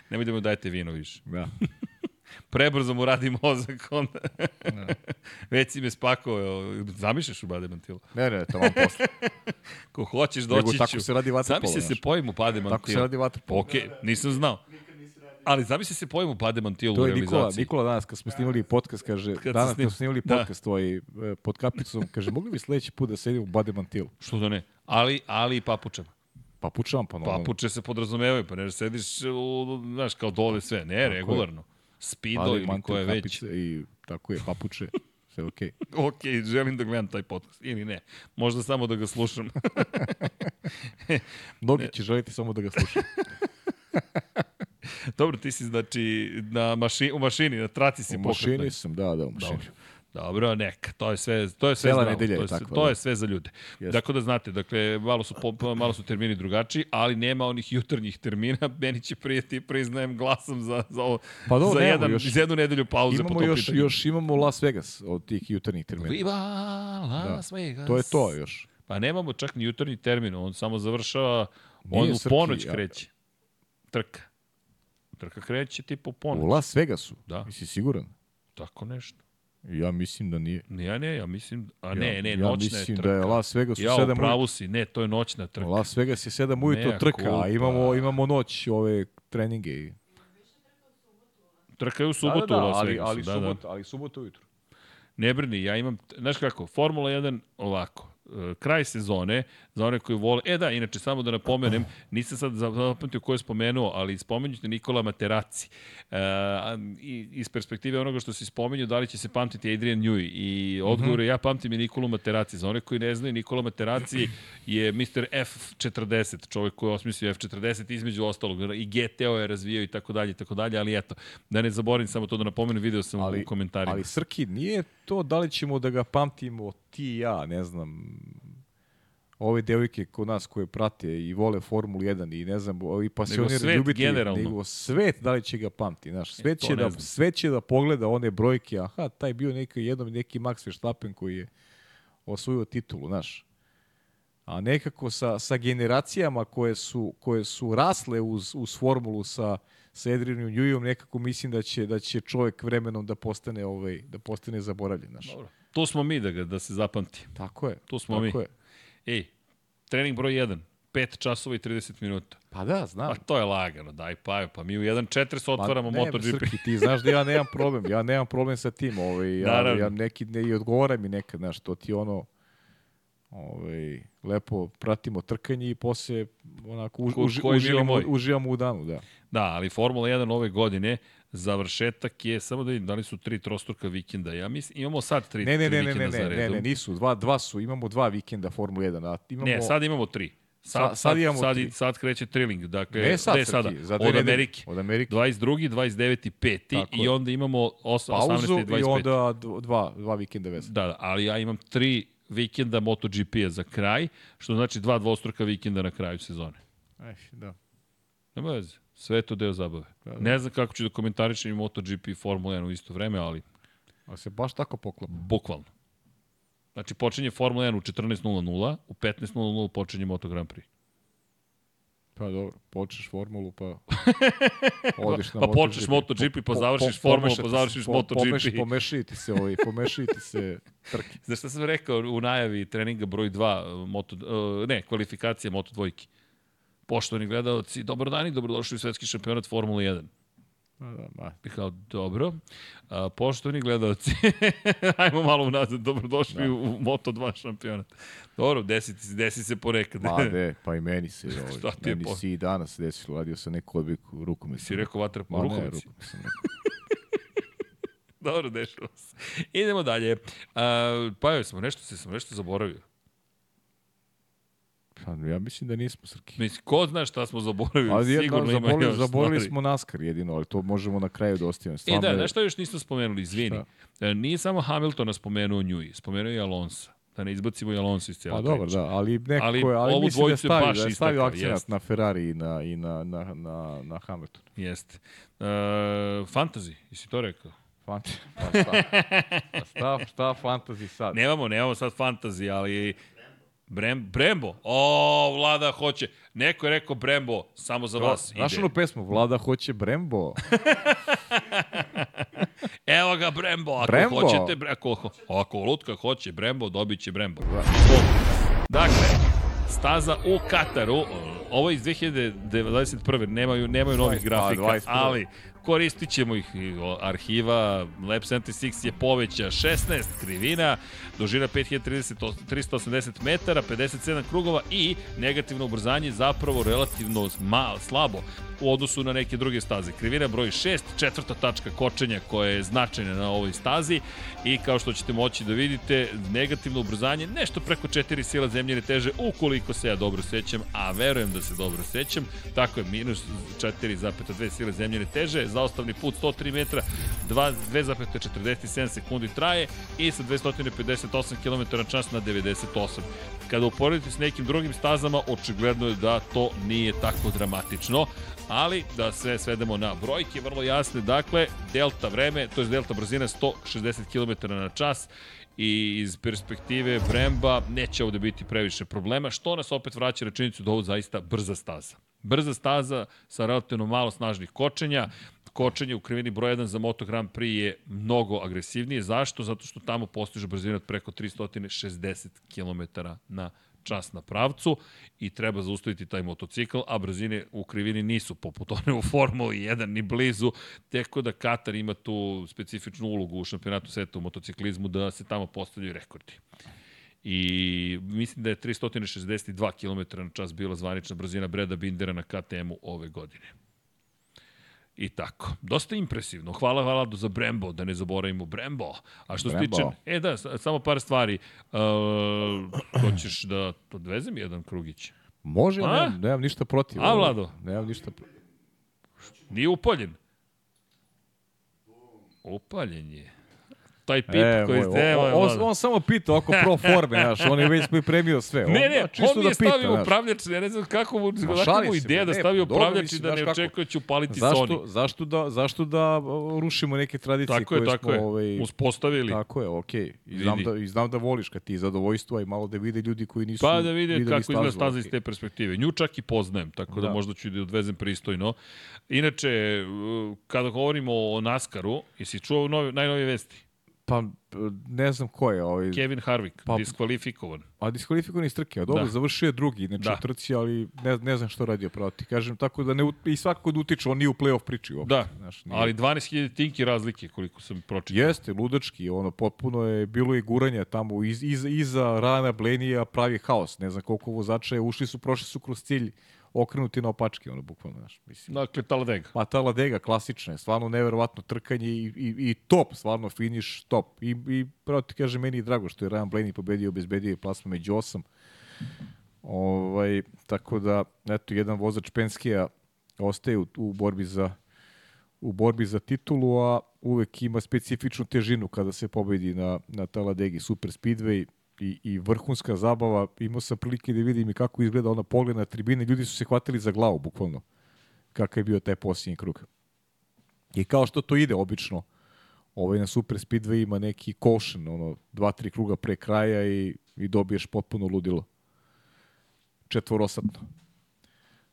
Nemoj da mu dajete vino više. Da. Prebrzo mu radi mozak, onda. Da. <laughs> Već si me spakao, zamišljaš u Bademantilu? Ne, ne, to vam posle. <laughs> Ko hoćeš doći ću. tako se radi vaterpolo. Zamisli se pojim u Bademantilu. Tako se radi vaterpolo. Ok, nisam znao. Ali zamisli se pojim u Bademantilu u realizaciji. Nikola, Nikola danas kad smo snimali podcast, kaže, kad danas snim... kad smo snimali da. podcast da. tvoj e, pod kapicom, kaže, mogli bi sledeći put da sedim u Bademantilu? Što da ne? Ali, ali i papučama. Papučama, pa normalno. Papuče se podrazumevaju, pa ne sediš, u, znaš, kao dole sve. Ne, Tako regularno. Je. Spido ili ko je već. I tako je, papuče. Sve okej. Okay. <laughs> okej, okay, želim da gledam taj podcast. Ili ne. Možda samo da ga slušam. <laughs> Mnogi će želiti samo da ga slušam. <laughs> Dobro, ti si znači na maši, u mašini, na traci si pokretnoj. U mašini sam, da, da, u mašini. Dobro. Dobro, neka, to je sve, to je sve Cela zdravo, to, je, tako, to da. je sve za ljude. Yes. Dakle da znate, dakle, malo su, malo su termini drugačiji, ali nema onih jutarnjih termina, <laughs> meni će prijeti, priznajem, glasam za, za, ovo, pa do, za, jedan, još, za jednu nedelju pauze imamo po još, pitanju. Još imamo Las Vegas od tih jutarnjih termina. Viva Las da. Vegas. To je to još. Pa nemamo čak ni jutarnji termin, on samo završava, on Nije u srki, ponoć kreće. Trka. Trka kreće tipa u ponoć. U Las Vegasu? Da. Misli siguran? Tako nešto. Ja mislim da nije. Ja ne, ja mislim, a ne, ja, ne, noćna ja mislim je trka. da je Las Vegas u ja, 7 pravu si, ne, to je noćna trka. Las Vegas je 7 ujutro trka, a imamo, imamo noć ove treninge. Trka je u subotu da, da, da, u Las ali, Vegasu. Ali, da, subot, da. ali subotu ujutro. Ne brini, ja imam, znaš kako, Formula 1 ovako, E, kraj sezone, za one koji vole. E da, inače, samo da napomenem, nisam sad zapamtio ko je spomenuo, ali spomenjućete Nikola Materaci. E, iz perspektive onoga što se spomenju, da li će se pamtiti Adrian Newey. I odgovor je, ja pamtim i Nikolu Materaci. Za one koji ne znaju, Nikola Materaci je Mr. F40, čovjek koji je osmislio F40 između ostalog. I GTO je razvijao i tako dalje, tako dalje, ali eto, da ne zaboravim samo to da napomenem, video sam ali, u komentarima. Ali Srki, nije to da li ćemo da ga pamtimo ti i ja, ne znam, ove devojke kod nas koje prate i vole Formulu 1 i ne znam, ovi pasionirani svet ljubitelji, generalno. nego svet da li će ga pamti, znaš, sve E, to će, da, znam. sve će da pogleda one brojke, aha, taj bio neki, jednom neki Max Verstappen koji je osvojio titulu, znaš. A nekako sa, sa generacijama koje su, koje su rasle uz, uz formulu sa, sa Adrianom Njujom, nekako mislim da će, da će čovjek vremenom da postane, ovaj, da postane zaboravljen. Znaš. Dobro. Tu smo mi da, ga, da se zapamti. Tako je. Tu smo tako mi. Je. Ej, trening broj 1, 5 časova i 30 minuta. Pa da, znam. Pa to je lagano, daj pa, pa mi u 1.4 otvaramo Pa ne, MotoGP. Srki, ti znaš da ja nemam problem. Ja nemam problem sa tim. Ovaj, ja, Naravno. ja neki, ne, i odgovara mi nekad, znaš, to ti ono, ovaj, lepo pratimo trkanje i posle onako už, Ko- uži, mili uživamo, uživamo u danu, da. Da, ali Formula 1 ove godine, završetak je, samo da vidim, da li su tri trostruka vikenda. Ja mislim, imamo sad tri, Ne, ne, tri ne, ne, vikenda ne, za ne, ne, redom. ne, nisu, dva, dva su, imamo dva vikenda Formula 1, a imamo... Ne, sad imamo tri. Sad, Sa- sad, sad imamo sad, tri. sad kreće triling. Dakle, Ne sad, gde sada? Za dve Od. Amerike. Od Amerike. 22. 29. i 5. Tako I onda imamo os, 18. Pauzu i 25. i onda dva, dva vikenda veze. Da, da, ali ja imam tri vikenda MotoGP-a za kraj, što znači dva dvostruka vikenda na kraju sezone. Ej, da. Nema veze. Sve je to deo zabave. Da, da. Ne znam kako ću da komentarišem i MotoGP i Formula 1 u isto vreme, ali A se baš tako poklapa. bukvalno. Znači, počinje Formula 1 u 14.00, u 15.00 počinje Moto Grand Prix. Pa dobro, počneš formulu, pa <laughs> odiš na Pa počneš MotoGP, pa završiš formulu, pa završiš MotoGP. Pomešaju ti se, ovaj, pomešaju ti se trke. <laughs> Znaš šta sam rekao u najavi treninga broj 2, moto, uh, ne, kvalifikacije Moto dvojke? Poštovani gledalci, dobar dan i dobrodošli u svetski šampionat Formule 1. Da, ma. I kao, dobro. A, poštovani gledalci, <laughs> ajmo malo unazad, dobrodošli da. u Moto2 šampionat. Dobro, desi, desi se ponekad. Ma ne, <laughs> pa i meni se, Šta ovaj, ti je meni po- se i danas desilo, radio sam neku odbiku rukom. si rekao vatra po Ma ne, rukom sam rekao. <laughs> Dobro, dešava se. Idemo dalje. A, pa joj smo, nešto se sam nešto zaboravio. Pa, ja mislim da nismo srki. Mislim, ko zna šta smo zaboravili, Ali jedno, sigurno ima zaborili, još zaborili stvari. smo NASCAR jedino, ali to možemo na kraju da ostavimo. E Stvarno da, je- znaš šta još nismo spomenuli, izvini. E, Nije samo Hamiltona spomenuo Njuji, spomenuo i Alonso. Da ne izbacimo i Alonso iz cijela Pa dobro, da, ali nekako Ali je, ali mislim da baš da stavio akcenat na Ferrari i na, i na, na, na, na Hamilton. Jeste. E, fantasy, jesi to rekao? Fant pa šta, pa šta, šta fantasy sad? Nemamo, nemamo sad fantasy, ali... Brem, Brembo. O, Vlada hoće. Neko je rekao Brembo, samo za vas. Znaš onu pesmu, Vlada hoće Brembo. <laughs> Evo ga Brembo, ako Brembo? hoćete, bre- ako, ako Lutka hoće Brembo, dobit će Brembo. Dakle, staza u Kataru, ovo je iz 2021. Nemaju, nemaju novih 21, grafika, 21. ali koristit ćemo ih. Arhiva Lab 76 je poveća 16 krivina, dužina 5030, 380 metara, 57 krugova i negativno ubrzanje zapravo relativno mal, slabo u odnosu na neke druge staze. Krivina broj 6, četvrta tačka kočenja koja je značajna na ovoj stazi i kao što ćete moći da vidite, negativno ubrzanje nešto preko 4 sila zemljene teže ukoliko se ja dobro sećam, a verujem da se dobro sećam. Tako je, minus 4,2 sile zemljene teže, zaostavni put 103 metra, 2 2,47 sekundi traje i sa 258 km na čas na 98. Kada uporedite s nekim drugim stazama, očigledno je da to nije tako dramatično, ali da sve svedemo na brojke vrlo jasne. Dakle, delta vreme, to je delta brzina 160 km na čas i iz perspektive Bremba neće ovde biti previše problema, što nas opet vraća rečenicu da ovo zaista brza staza. Brza staza sa relativno malo snažnih kočenja, kočenje u krivini broj 1 za Moto Grand Prix je mnogo agresivnije. Zašto? Zato što tamo postiže brzina od preko 360 km na čas na pravcu i treba zaustaviti taj motocikl, a brzine u krivini nisu poput one u Formuli 1 ni blizu, teko da Katar ima tu specifičnu ulogu u šampionatu sveta u motociklizmu da se tamo postavljaju rekordi. I mislim da je 362 km na čas bila zvanična brzina Breda Bindera na KTM-u ove godine. I tako. Dosta impresivno. Hvala Valadu za Brembo, da ne zaboravimo Brembo. A što se Brembo. tiče... E da, samo par stvari. Uh, hoćeš da odvezem jedan krugić? Može, A? nemam, nemam ništa protiv. A. Vlado? Nemam ništa protiv. Nije upaljen. Upaljen je. Taj pip E, koji moj, ste, on, on, on samo pita oko pro forme, znaš, on je već pripremio sve. Ne, ne, da, čisto on mi je da pita, stavio znaš. upravljač, ja ne znam kako mu, Ma, kako mu ideja da ne, stavi pa dobro, upravljač i da ne kako. očekuje da će upaliti Zašto, Sony. zašto, da, zašto da rušimo neke tradicije Tako je, koje tako smo... je. Ovaj, Uspostavili. Tako je, okej. I, znam da, I znam da voliš kad ti je zadovoljstvo, a i malo da vide ljudi koji nisu Pa da vide kako izgleda staza iz te perspektive. Nju čak i poznajem, tako da, Da. možda ću da je odvezem pristojno. Inače, kada govorimo o NASCAR-u, jesi čuo nove, najnovije vesti? Pa, ne znam ko je ovaj... Kevin Harvick, Pa- diskvalifikovan. A diskvalifikovan iz trke, a dobro, Da. završio je drugi, znači Da. trci, ali ne, ne znam što radio proti. Kažem, tako da ne, i svakako da utiče, on nije u play-off priči uopšte. Da, znaš, nije. ali 12.000 tinki razlike, koliko sam pročitao. Jeste, ludački, ono, potpuno je bilo i guranja tamo, iz, iz, iza rana Blenija pravi haos, ne znam koliko vozača je, ušli su, prošli su kroz cilj, okrenuti na opačke, ono, bukvalno, znaš, mislim. Dakle, Talladega. Pa ta Ladega klasična je, stvarno neverovatno trkanje i, i, i top, stvarno finiš top. I, i pravo ti kaže, meni je drago što je Ryan Blaney pobedio, obezbedio je plasma među osam. Ovaj, tako da, eto, jedan vozač Penskija ostaje u, u borbi za u borbi za titulu, a uvek ima specifičnu težinu kada se pobedi na, na Taladegi Super Speedway i, i vrhunska zabava. Imao sam prilike da vidim i kako izgleda ona pogled na tribine. Ljudi su se hvatili za glavu, bukvalno kakav je bio taj posljednji krug. I kao što to ide obično, ovaj na Super Speedway ima neki caution, ono, dva, tri kruga pre kraja i, i dobiješ potpuno ludilo. Četvorosatno.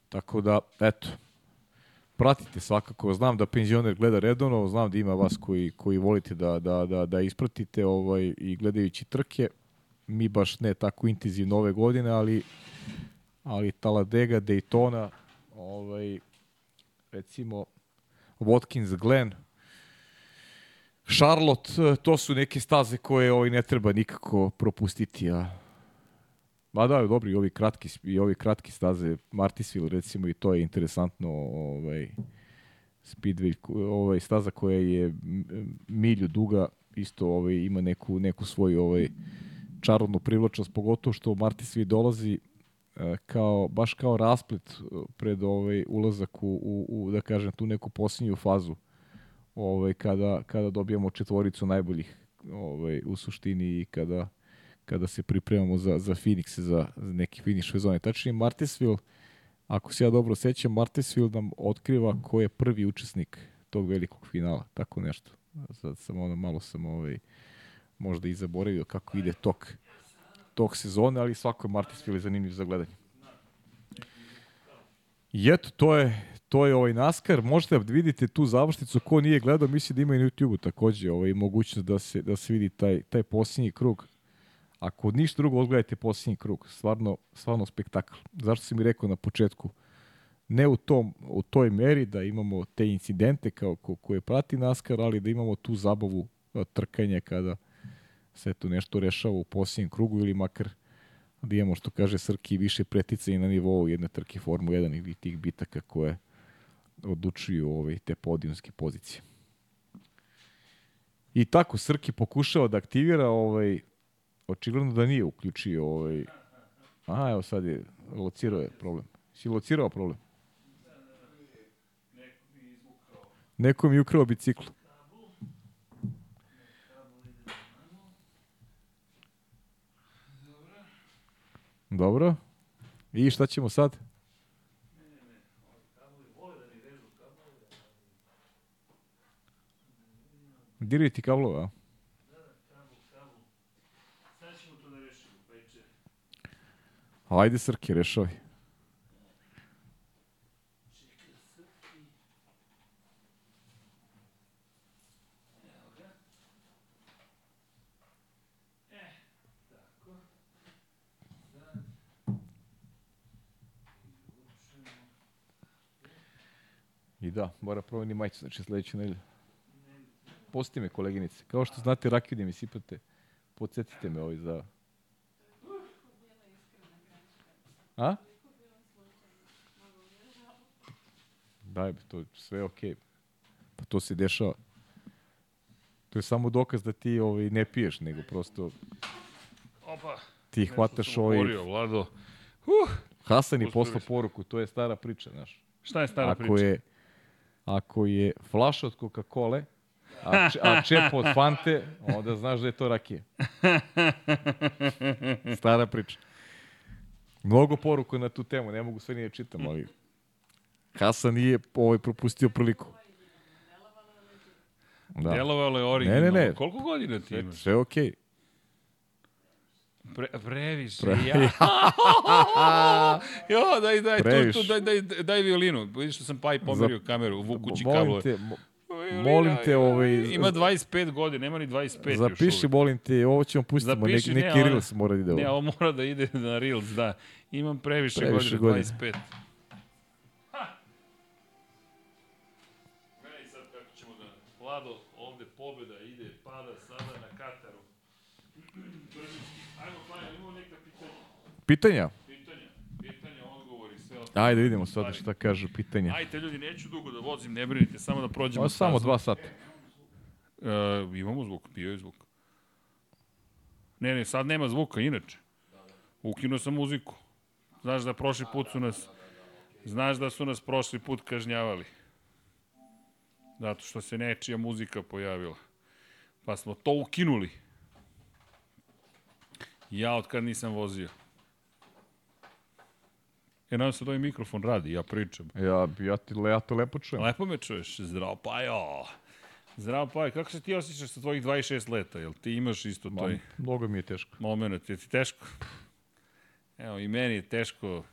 Tako da, eto, pratite svakako. Znam da penzioner gleda redovno, znam da ima vas koji, koji volite da, da, da, da ispratite ovaj, i gledajući trke. Mi baš ne tako intenzivno ove godine, ali, ali Taladega, Daytona, ovaj, recimo Watkins Glen, Charlotte, to su neke staze koje ovaj ne treba nikako propustiti, a Ma da, dobro, i ovi kratki, i ovi kratki staze, Martisville recimo, i to je interesantno, ovaj, Speedway, ovaj, staza koja je milju duga, isto ovaj, ima neku, neku svoju ovaj, čarovnu privlačnost, pogotovo što Martisville dolazi e, kao, baš kao rasplet e, pred ovaj ulazak u, u, u, da kažem, tu neku posljednju fazu ovaj, kada, kada dobijamo četvoricu najboljih ovaj, u suštini i kada kada se pripremamo za, za Phoenix, za, za neki finiš sezone. Tačnije, Martinsville, ako se ja dobro sećam, Martinsville nam otkriva ko je prvi učesnik tog velikog finala, tako nešto. Sad sam ono, malo sam ovaj, možda i zaboravio kako ide tok, tok sezone, ali svako je Martinsville zanimljiv za gledanje. I eto, to je, to je ovaj NASCAR. Možete da vidite tu završnicu. Ko nije gledao, misli da ima i na YouTube-u takođe ovaj, mogućnost da se, da se vidi taj, taj posljednji krug. Ako ništa drugo, odgledajte posljednji krug. Stvarno, stvarno spektakl. Zašto sam mi rekao na početku? Ne u, tom, u toj meri da imamo te incidente kao ko, koje prati NASCAR, ali da imamo tu zabavu trkanja kada se tu nešto rešava u posljednjem krugu ili makar da imamo, što kaže Srki, više preticanja na nivou jedne trke Formu 1 ili tih bitaka koje odlučuju ovaj, te podijumske pozicije. I tako Srki pokušava da aktivira ovaj očigledno da nije uključio ovaj A, evo sad je locirao je problem. Si locirao problem? Neko mi je ukrao bicikl. Dobro. I šta ćemo sad? Diraj ti kablove, a? Ajde, Srki, rešavaj. I da, mora promeni majicu, znači sledeću nedelju. Pusti me, koleginice. Kao što znate, rakiju da mi sipate. Podsjetite me ovaj za... A? Daj, be, to je sve okej. Pa to se dešava. To je samo dokaz da ti ovaj, ne piješ, nego prosto Opa, ti hvataš ovaj... Oborio, Vlado. Uh, Hasan je poslao poruku, to je stara priča, znaš. šta je stara ako priča? je ako je flaša od Coca-Cole a, a čep od Fante, onda znaš da je to rakija. Stara priča. Mnogo poruka na tu temu, ne mogu sve nije čitam, ali Hasan nije ovaj propustio priliku. Da. Delovalo je originalno. Ne, ne, ne. Koliko godina ti Sve, imaš? sve okej. Okay. Pre, previše. Pre- Ja. <laughs> <laughs> jo, daj, daj, tu, Previše. tu, daj, daj, daj violinu. Vidiš što sam pa i pomerio kameru, vukući Molim kablove. te, mo- Violina, molim te, ovaj, Ima 25 godina, nema ni 25 još zapiši, uvijek. molim te, ovo ćemo pustiti, Zapiši, neki, ne, neki ona- Reels mora da ide Ne, ovo. ovo mora da ide na Reels, da. Imam previše, Previše godina, godina. 25. Ha! Gledaj sad kako ćemo da... Vlado, ovde pobjeda Pitanja? Pitanja, pitanja, odgovori, sve ostalo. Ajde, vidimo sad šta kažu pitanja. Ajde, ljudi, neću dugo da vozim, ne brinite, samo da prođemo. Ovo samo dva sata. E, imamo zvuk, bio je zvuk. Ne, ne, sad nema zvuka, inače. Ukinuo sam muziku. Znaš da prošli put su nas... Znaš da su nas prošli put kažnjavali. Zato što se nečija muzika pojavila. Pa smo to ukinuli. Ja od kad nisam vozio. E, nadam se da ovaj mikrofon radi, ja pričam. Ja, ja, ti, ja to lepo čujem. Lepo me čuješ, zdravo Pajo. Zdravo Pajo, kako se ti osjećaš sa tvojih 26 leta? Jel ti imaš isto Ma, toj Mnogo mi je teško. moment? Je ti teško? Evo, i meni je teško.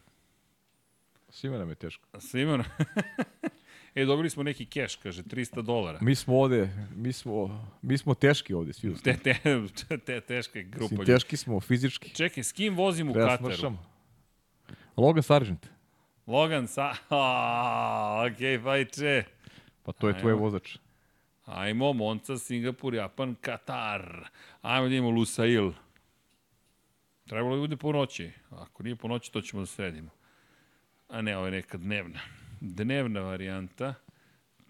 Svima nam je teško. Svima nam- <laughs> e, dobili smo neki keš, kaže, 300 dolara. Mi smo ovde, mi smo, mi smo teški ovde, svi Te, te, te teška je grupa. Mislim, teški smo fizički. Čekaj, s kim vozim u Treba Kataru? smršamo. Logan Sargent. Logan sa... <laughs> A, okej, fajče. Pa to je tvoj Ajmo. vozač. Ajmo, Monca, Singapur, Japan, Katar. Ajmo da imamo Lusail. Trebalo bi bude po noći. Ako nije po noći, to ćemo da sredimo. A ne, ovo je neka dnevna. Dnevna varijanta.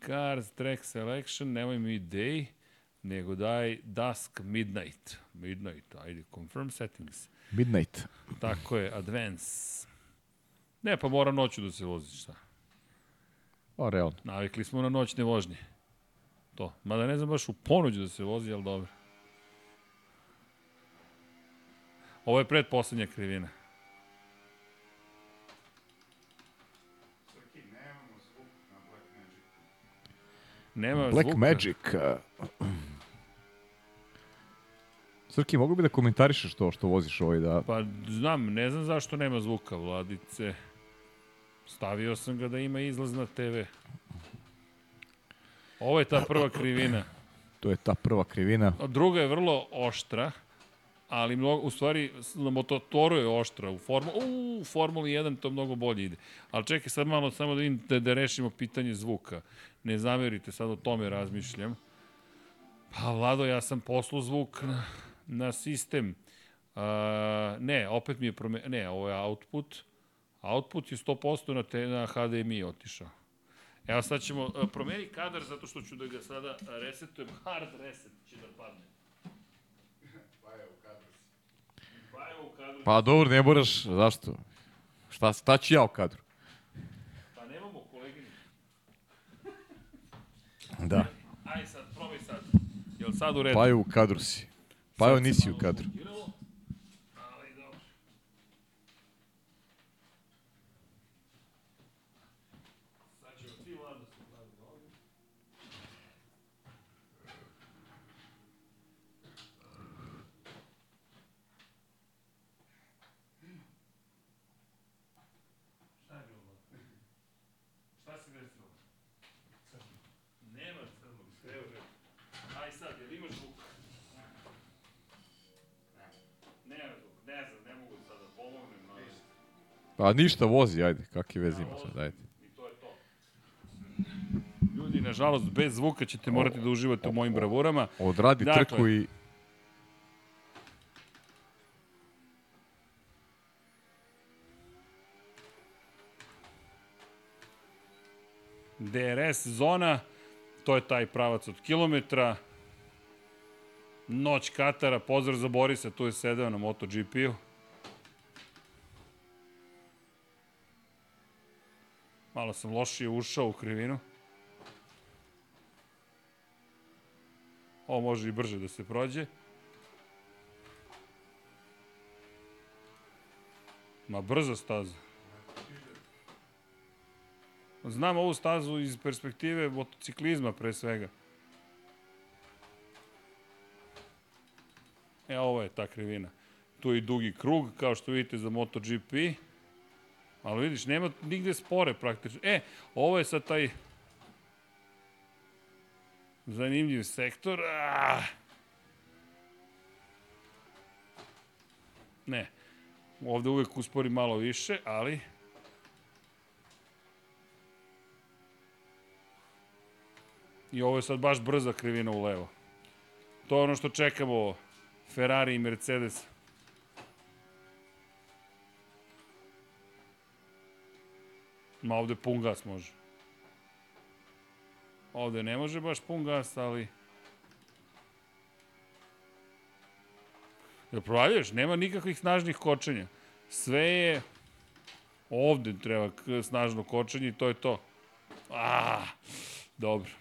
Cars, track selection, nemoj mi day, nego daj dusk, midnight. Midnight, ajde, confirm settings. Midnight. Tako je, advance. Ne, pa mora noću da se vozi, šta? Pa, realno. Navikli smo na noćne vožnje. To. Mada ne znam baš u ponuđu da se vozi, ali dobro. Ovo je predposlednja krivina. Nema Black zvuka. Magic. Srki, mogu bi da komentarišeš to što voziš ovaj da... Pa znam, ne znam zašto nema zvuka, Vladice. Stavio sam ga da ima izlaz na TV. Ovo je ta prva krivina. To je ta prva krivina. A Druga je vrlo oštra, ali mnogo, u stvari na mototoru je oštra. U, formu, u, u Formuli 1 to mnogo bolje ide. Ali čekaj sad malo samo da, vidim, da, da rešimo pitanje zvuka. Ne zamerite, sad o tome razmišljam. Pa Vlado, ja sam poslao zvuk na, na sistem. Uh, ne, opet mi je prome... Ne, ovo je output. Output je 100% na, te, na HDMI otišao. Evo sad ćemo, uh, promeni kadar zato što ću da ga sada resetujem. Hard reset će da padne. Pa evo u kadru. Pa dobro, ne moraš, zašto? Šta, šta ću ja u kadru? Pa nemamo kolegini. Da. Aj sad, probaj sad. Jel sad u redu? Pa je u kadru si. Pa evo nisi u kadru. Idemo. Ali dobro. Sad ćemo svi vlada se pravi ovdje. Šta je bilo? Šta se desilo? Nema crnog, sve u redu. Aj sad, jel imaš zvuk? Nema zvuk, ne znam, ne mogu sad da pomognem, ali Pa ništa, vozi, ajde, kakve veze ima sad, ajde. Ljudi, nažalost, bez zvuka ćete morati da uživate u mojim bravurama. Odradi Dakle. trku i... DRS zona, to je taj pravac od kilometra. Noć Katara, pozdrav za Borisa, tu je sedeo na MotoGP-u. Malo sam lošije ušao u krivinu. Ovo može i brže da se prođe. Ma brza staza. Znam ovu stazu iz perspektive motociklizma pre svega. E, ovo je ta krivina. Tu je i dugi krug, kao što vidite za MotoGP. Ali vidiš, nema nigde spore praktično. E, ovo je sad taj zanimljiv sektor. Ah! Ne. Ovde uvek uspori malo više, ali... I ovo je sad baš brza krivina u levo. To je ono što čekamo Ferrari i Mercedes. Ma ovde pun gas može. Ovde ne može baš pun gas, ali... Jel provaljuješ? Nema nikakvih snažnih kočenja. Sve je... Ovde treba snažno kočenje i to je to. Ah, dobro.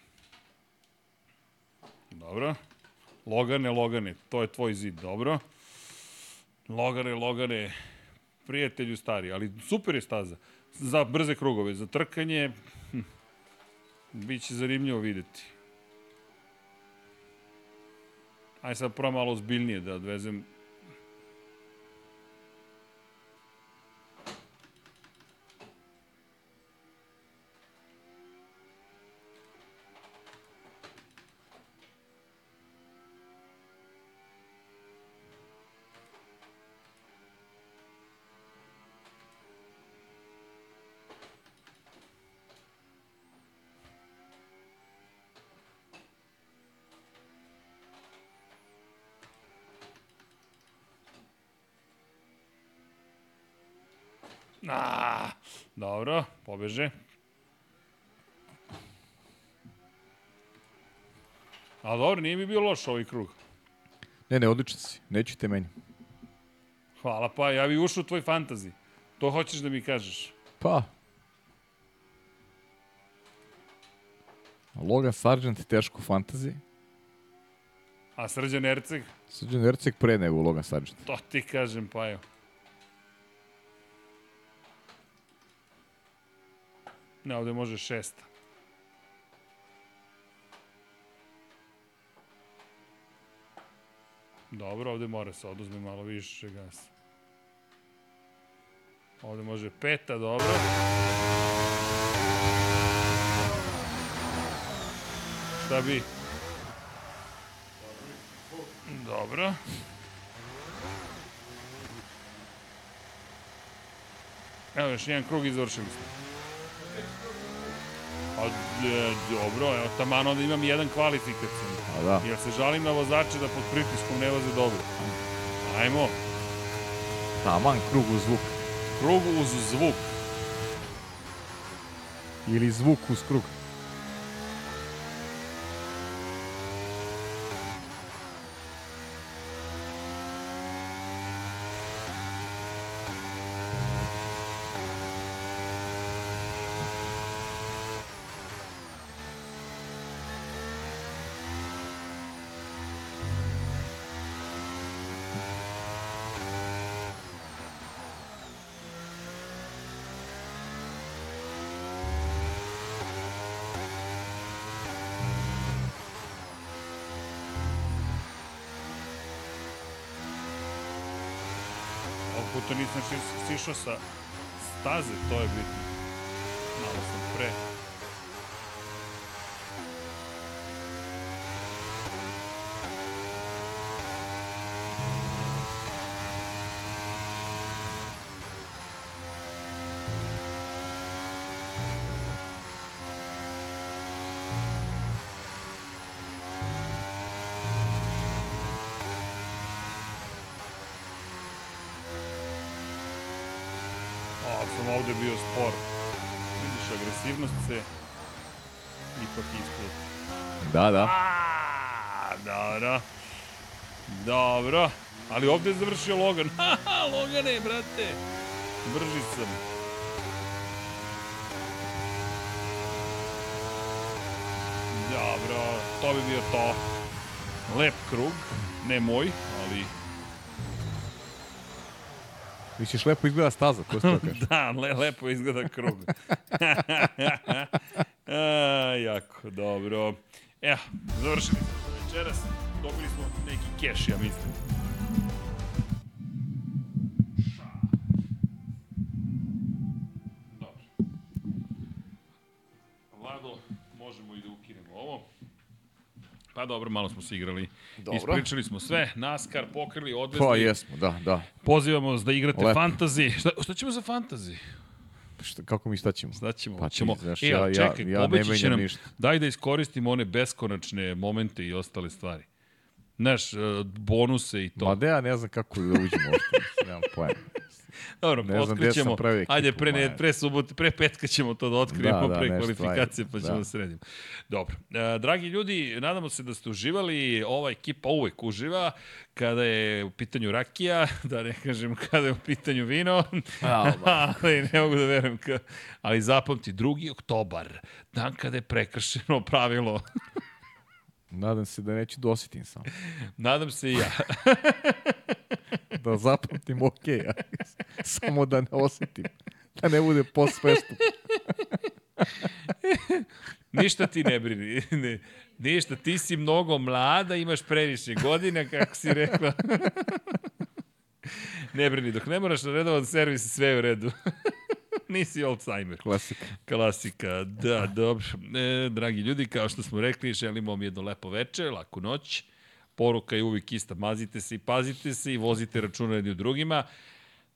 Dobro. Logane, Logane, to je tvoj zid, dobro. Logane, Logane, prijatelju stari, ali super je staza. Za brze krugove, za trkanje, hm, biće zanimljivo videti. Ajde sad prvo malo zbiljnije da odvezem bio loš ovaj krug. Ne, ne, odličan si. Nećete meni. Hvala pa, ja bih ušao u tvoj fantazi. To hoćeš da mi kažeš. Pa. Logan Sargent teško fantasy. A Srđan Erceg? Srđan Erceg pre nego Logan Sargent. To ti kažem, pa evo. Ne, ovde može šesta. Dobro, ovde mora se oduzme malo više gasa. Ovde može peta, dobro. Šta bi? Dobro. Evo još jedan krug i završili smo. Pa, e, dobro, evo, taman onda imam jedan kvalifikacijan. A da. Jer se žalim na vozače da pod pritiskom ne voze dobro. Ajmo, Taman, krug uz zvuk. krug uz zvuk. Ili zvuk uz krug. Puta nisam sišao sa staze, to je bitno. Malo sam pre. A, sam ovde bio spor. Vidiš, agresivnost se ipak ispod. Da, da. A, dobro. Dobro. Ali ovde je završio Logan. <laughs> Haha, Logane, brate. Brži sam. Dobro, to bi bio to. Lep krug, ne moj, ali Misliš, lepo izgleda staza, to što kažeš. <laughs> da, le, lepo izgleda krug. <laughs> A, jako, dobro. Evo, završili smo za večeras. Dobili smo neki keš, ja mislim. Dobro. Vlado, možemo i da ukinemo ovo. Pa dobro, malo smo se igrali. Dobro. Ispričali smo sve. NASCAR pokrili, odvezli. Pa jesmo, da, da. Pozivamo vas da igrate Lepo. fantasy. Šta, šta ćemo za fantasy? Šta, kako mi šta ćemo? Šta ćemo? Pa ćemo... znaš, e, ja- ja, ja- čekaj, ja ne pobeći će menjam nam, ništa. daj da iskoristimo one beskonačne momente i ostale stvari. Znaš, e, bonuse i to. Ma da ja ne znam kako da uđem uopšte, <laughs> nemam pojma. Dobro, ne znam gde sam otkrićemo. pravio ekipu, Ajde, pre, ne, pre, subote, pre petka ćemo to da otkrijemo, Da, da, pre kvalifikacije, pa ajde, ćemo da. da sredimo. Dobro. E, dragi ljudi, nadamo se da ste uživali. Ova ekipa uvek uživa kada je u pitanju rakija, <laughs> da ne kažem kada je u pitanju vino, <laughs> ali ne mogu da verujem. Ka... Ali zapamti, 2. oktobar, dan kada je prekršeno pravilo. Nadam se da neću dosjetim sam. <laughs> Nadam se i ja. <laughs> Da zapamtim ok, ja. <laughs> samo da ne osjetim. Da ne bude post festum. Ništa ti ne brini. Ne, ništa, ti si mnogo mlada, imaš previše godina, kako si rekla. ne brini, dok ne moraš na redovan servis, sve je u redu. Nisi Alzheimer. Klasika. Klasika, da, dobro. E, dragi ljudi, kao što smo rekli, želimo vam jedno lepo veče, laku noć. Poruka je uvijek ista, mazite se i pazite se i vozite računa jedni u drugima.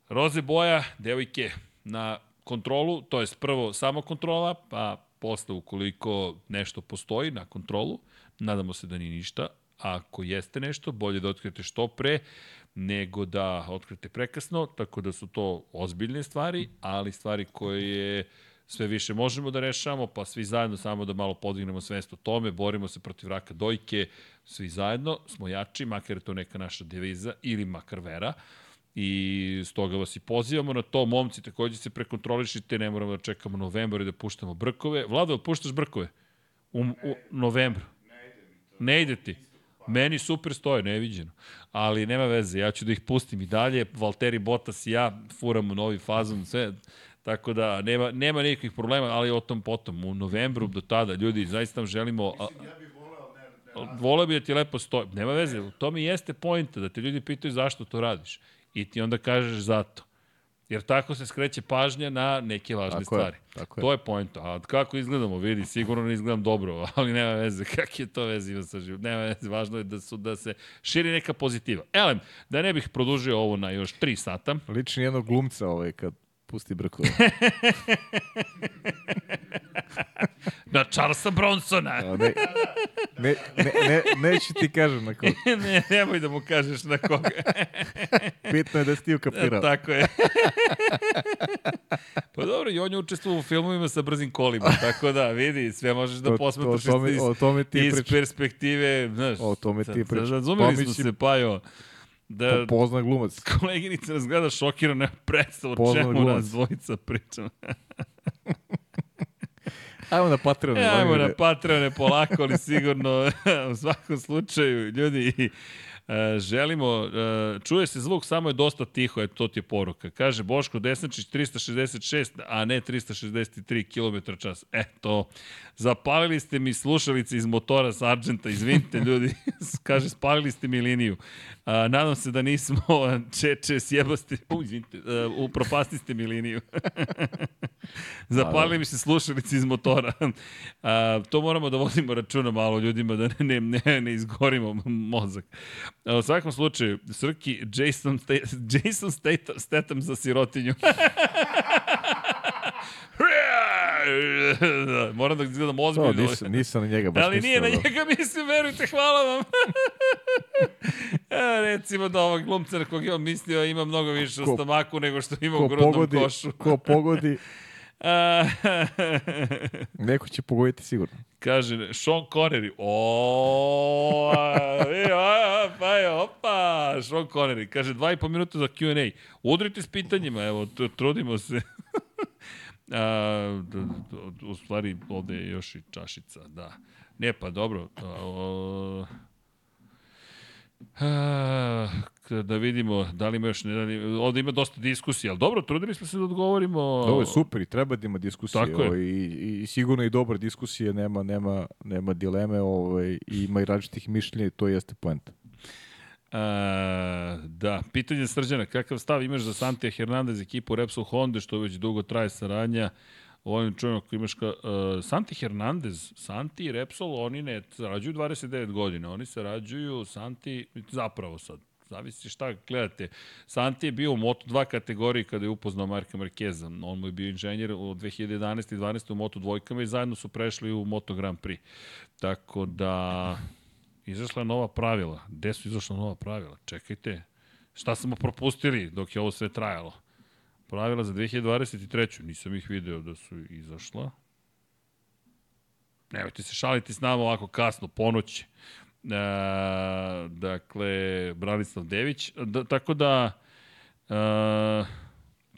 Roze boja, devojke, na kontrolu, to je prvo samo kontrola, pa posle ukoliko nešto postoji na kontrolu, nadamo se da nije ništa, a ako jeste nešto, bolje da otkrijete što pre, nego da otkrijete prekasno, tako da su to ozbiljne stvari, ali stvari koje sve više možemo da rešavamo, pa svi zajedno samo da malo podignemo svest o tome, borimo se protiv raka dojke, svi zajedno smo jači, makar je to neka naša deviza ili makar vera, i stoga vas i pozivamo na to. Momci, takođe se prekontrolišite, ne moramo da čekamo novembar i da puštamo brkove. Vlado, puštaš brkove? U, u novembru? Ne ide ti. Meni super stoje, neviđeno. Ali nema veze, ja ću da ih pustim i dalje. Valtteri Bottas i ja furamo novi fazon, sve. Tako da nema, nema nikakvih problema, ali o tom potom. U novembru do tada, ljudi, zaista vam želimo... A, voleo bi da ti lepo stoji. Nema veze, u tome i jeste pojenta, da te ljudi pitaju zašto to radiš. I ti onda kažeš zato. Jer tako se skreće pažnja na neke važne Tako je, stvari. tako je. To je point. A kako izgledamo, vidi, sigurno ne izgledam dobro, <laughs> ali nema veze, kak je to veze ima sa životom. Nema veze, važno je da, su, da se širi neka pozitiva. Elem, da ne bih produžio ovo na još 3 sata, Lični jednog glumca ovaj kad pusti brkove. <laughs> <laughs> na Charlesa Bronsona. A, ne, ne, ne, ne, neću ti kažem na koga. <laughs> ne, nemoj da mu kažeš na koga. <laughs> Bitno je da si ti ukapirao. Tako je. pa dobro, i on je učestvovao u filmovima sa brzim kolima, tako da, vidi, sve možeš da To- posmatraš to- o tome- iz, o tome ti iz pričam. perspektive, znaš. O tome ti pričam. Razumeli smo se, Pajo, da Po, pozna glumac. koleginica nas gleda šokirana, nema predstavu o čemu glumac. nas dvojica pričamo. Ajmo na Patreon. E, ajmo na Patreone <laughs> polako, ali sigurno u svakom slučaju, ljudi, e, želimo, e, čuje se zvuk, samo je dosta tiho, eto, to ti je poruka. Kaže Boško Desnačić 366, a ne 363 km čas. Eto, zapalili ste mi slušalice iz motora Sargenta, izvinite ljudi, <laughs> kaže, spalili ste mi liniju. A, nadam se da nismo <laughs> čeče, sjebaste, <laughs> u, izvinite, uh, upropasti ste mi liniju. <laughs> Zapalili mi se slušalice iz motora. A, to moramo da vodimo računa malo ljudima, da ne, ne, ne, ne izgorimo mozak. A, u svakom slučaju, Srki, Jason, Jason Statham, Statham za sirotinju. <laughs> Moram da izgledam ozbiljno. nisam, nisam na njega baš Ali nije na mislio, da. njega <laughs> mislim, verujte, hvala vam. <laughs> e, recimo da ovog glumca na kog imam mislio ima mnogo više u Ko- stomaku nego što ima u grudnom pogodi, košu. ko pogodi, A, neko će pogoditi sigurno. Kaže, Sean Connery. O, e, a, pa je, opa, Sean Connery. Kaže, dva i po minuta za Q&A. Udrite s pitanjima, evo, tr- trudimo se. A, u stvari, ovde je još i čašica, da. Ne, pa dobro. A, o, Ah, da vidimo da li ima još, da li, ovde ima dosta diskusija, ali dobro, trudili smo se da odgovorimo. Ovo je super i treba da ima diskusije. Tako je. ovaj, I, i, sigurno i dobra diskusija, nema, nema, nema dileme ovaj, i ima i različitih mišljenja i to jeste poenta. A, da, pitanje Srđana, kakav stav imaš za Santija Hernandez ekipu Repsol Honda, što već dugo traje saradnja, ovim čujem ako imaš ka, uh, Santi Hernandez, Santi i Repsol, oni ne sarađuju 29 godina, oni sarađuju Santi, zapravo sad, zavisi šta gledate. Santi je bio u Moto2 kategoriji kada je upoznao Marka Markeza. On mu je bio inženjer u 2011. i 12. u Moto dvojkama i zajedno su prešli u Moto Grand Prix. Tako da, izašla nova pravila. Gde su izašla nova pravila? Čekajte, šta smo propustili dok je ovo sve trajalo? Pravila za 2023. Nisam ih video da su izašla. Nemojte se šaliti s nama ovako kasno, ponoći. E, dakle, Branislav Dević. Da, tako da, e,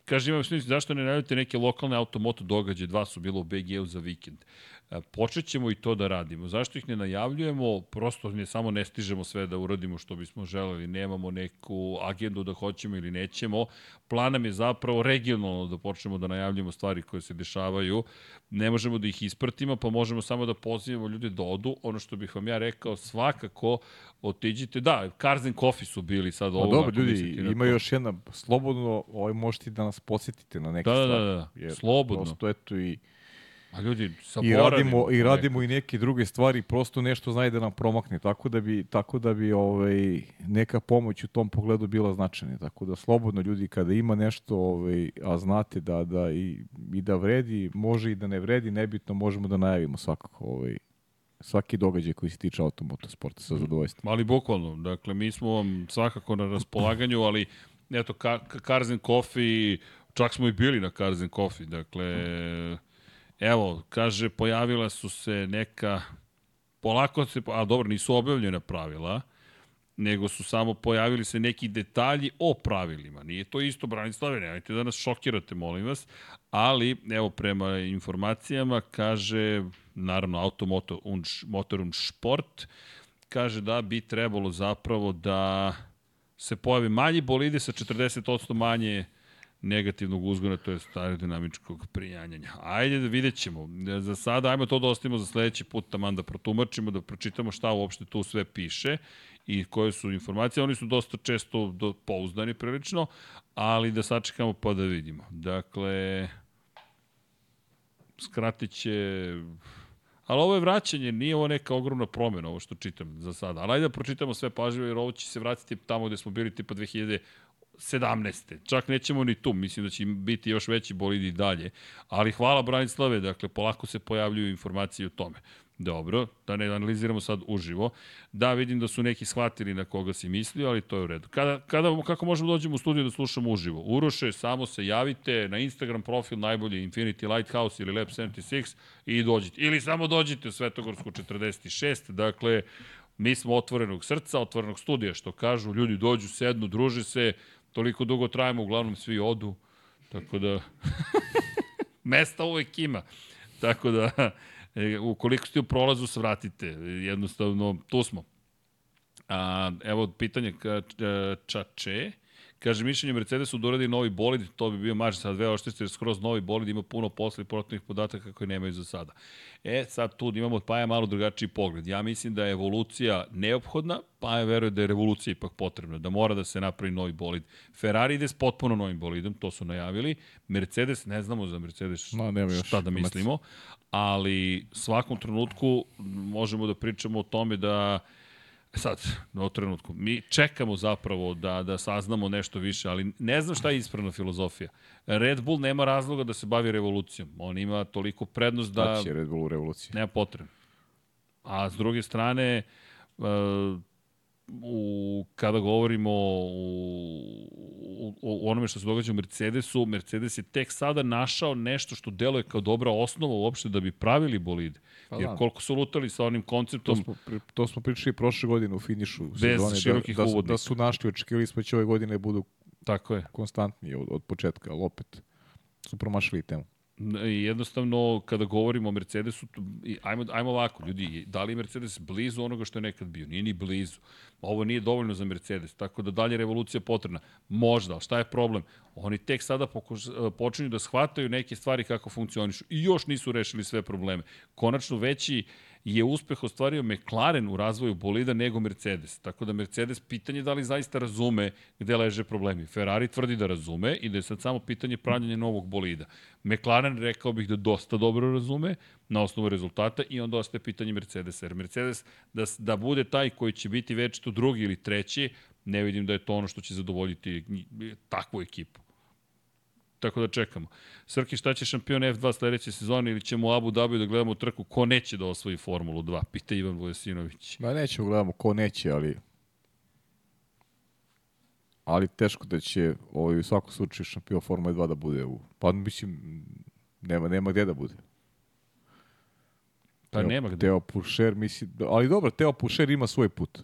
kaže, imam smisli, zašto ne najavite neke lokalne automoto događaje? Dva su bilo u BG-u za vikend. E, počet ćemo i to da radimo. Zašto ih ne najavljujemo? Prosto ne samo ne stižemo sve da uradimo što bismo želeli. Nemamo neku agendu da hoćemo ili nećemo. Plan nam je zapravo regionalno da počnemo da najavljujemo stvari koje se dešavaju. Ne možemo da ih ispratimo, pa možemo samo da pozivamo ljude da odu. Ono što bih vam ja rekao, svakako otiđite. Da, and Coffee su bili sad ovo. dobro, ljudi, ima još jedna, slobodno, ovaj možete da nas posjetite na neke da, stvari. Da, da, da, slobodno. Prosto, eto i A ljudi, I radimo, i radimo i neke druge stvari, prosto nešto zna da nam promakne, tako da bi, tako da bi ovaj, neka pomoć u tom pogledu bila značajna. Tako da slobodno ljudi kada ima nešto, ovaj, a znate da, da i, i da vredi, može i da ne vredi, nebitno možemo da najavimo svakako ovaj, svaki događaj koji se tiče automotosporta sa zadovoljstvom. Ali bukvalno, dakle, mi smo vam svakako na raspolaganju, ali eto, Karzen Coffee, čak smo i bili na Karzen Coffee, dakle, Evo, kaže, pojavila su se neka, polako se, a dobro, nisu objavljene pravila, nego su samo pojavili se neki detalji o pravilima. Nije to isto, Branislave, nemojte da nas šokirate, molim vas, ali, evo, prema informacijama, kaže, naravno, Automoto und, Motor und Sport, kaže da bi trebalo zapravo da se pojavi manji bolide sa 40% manje negativnog uzgona, to je aerodinamičkog prijanjanja. Ajde da vidjet ćemo. Za sada, ajmo to da ostavimo za sledeći put, taman da protumačimo, da pročitamo šta uopšte tu sve piše i koje su informacije. Oni su dosta često do, pouzdani prilično, ali da sačekamo pa da vidimo. Dakle, skratit će... Ali ovo je vraćanje, nije ovo neka ogromna promjena, ovo što čitam za sada. Ali ajde da pročitamo sve pažljivo, jer ovo će se vratiti tamo gde smo bili tipa 2000 17. Čak nećemo ni tu, mislim da će biti još veći bolid i dalje. Ali hvala Branislave, dakle, polako se pojavljuju informacije o tome. Dobro, da ne analiziramo sad uživo. Da, vidim da su neki shvatili na koga si mislio, ali to je u redu. Kada, kada, kako možemo dođemo u studiju da slušamo uživo? Uroše, samo se javite na Instagram profil najbolji Infinity Lighthouse ili Lab 76 i dođite. Ili samo dođite u Svetogorsku 46, dakle, mi smo otvorenog srca, otvorenog studija, što kažu, ljudi dođu, sednu, druže se, toliko dugo trajamo, uglavnom svi odu, tako da <laughs> mesta uvek ima. Tako da, e, ukoliko ste u prolazu, svratite. Jednostavno, tu smo. A, evo pitanje ka, e, Čače. Kaže, mišljenje Mercedesu da uradi novi bolid, to bi bio mač sa dve oštice, jer skroz novi bolid ima puno posla i protivnih podataka koje nemaju za sada. E, sad tu imamo od Paja malo drugačiji pogled. Ja mislim da je evolucija neophodna, Paja veruje da je revolucija ipak potrebna, da mora da se napravi novi bolid. Ferrari ide s potpuno novim bolidom, to su najavili. Mercedes, ne znamo za Mercedes no, nema još šta da mislimo, ali svakom trenutku možemo da pričamo o tome da Sad, na trenutku. Mi čekamo zapravo da, da saznamo nešto više, ali ne znam šta je ispravna filozofija. Red Bull nema razloga da se bavi revolucijom. On ima toliko prednost da... Će Red Bull u revoluciji? Nema potrebe. A s druge strane, uh, u, kada govorimo u, u, onome što se događa u Mercedesu, Mercedes je tek sada našao nešto što deluje kao dobra osnova uopšte da bi pravili bolide. Pa Jer da. koliko su lutali sa onim konceptom... To smo, to smo pričali prošle godine u finišu bez sezone, da- širokih da, da, su, da su našli, očekivali smo da će ove godine budu Tako je. konstantni od, od početka, ali opet su promašili temu. Jednostavno, kada govorimo o Mercedesu, ajmo, ajmo ovako, ljudi, da li je Mercedes blizu onoga što je nekad bio? Nije ni blizu. Ovo nije dovoljno za Mercedes, tako da dalje revolucija potrebna. Možda, ali šta je problem? Oni tek sada pokuš, počinju da shvataju neke stvari kako funkcionišu i još nisu rešili sve probleme. Konačno veći je uspeh ostvario McLaren u razvoju bolida nego Mercedes. Tako da Mercedes pitanje da li zaista razume gde leže problemi. Ferrari tvrdi da razume i da je sad samo pitanje pravljanja novog bolida. McLaren rekao bih da dosta dobro razume na osnovu rezultata i onda ostaje pitanje Mercedesa. Jer Mercedes da, da bude taj koji će biti već tu drugi ili treći, ne vidim da je to ono što će zadovoljiti takvu ekipu. Tako da čekamo. Srki, šta će šampion F2 sledeće sezone ili ćemo u Abu Dhabi da gledamo trku ko neće da osvoji Formulu 2? Pita Ivan Vojasinović. Ma nećemo gledamo ko neće, ali ali teško da će ovaj, u svakom slučaju šampion Formule 2 da bude u... Pa mislim, nema, nema gde da bude. Pa Teo, nema gde. Teo Pušer, misli, ali dobro, Teo Pušer ima svoj put.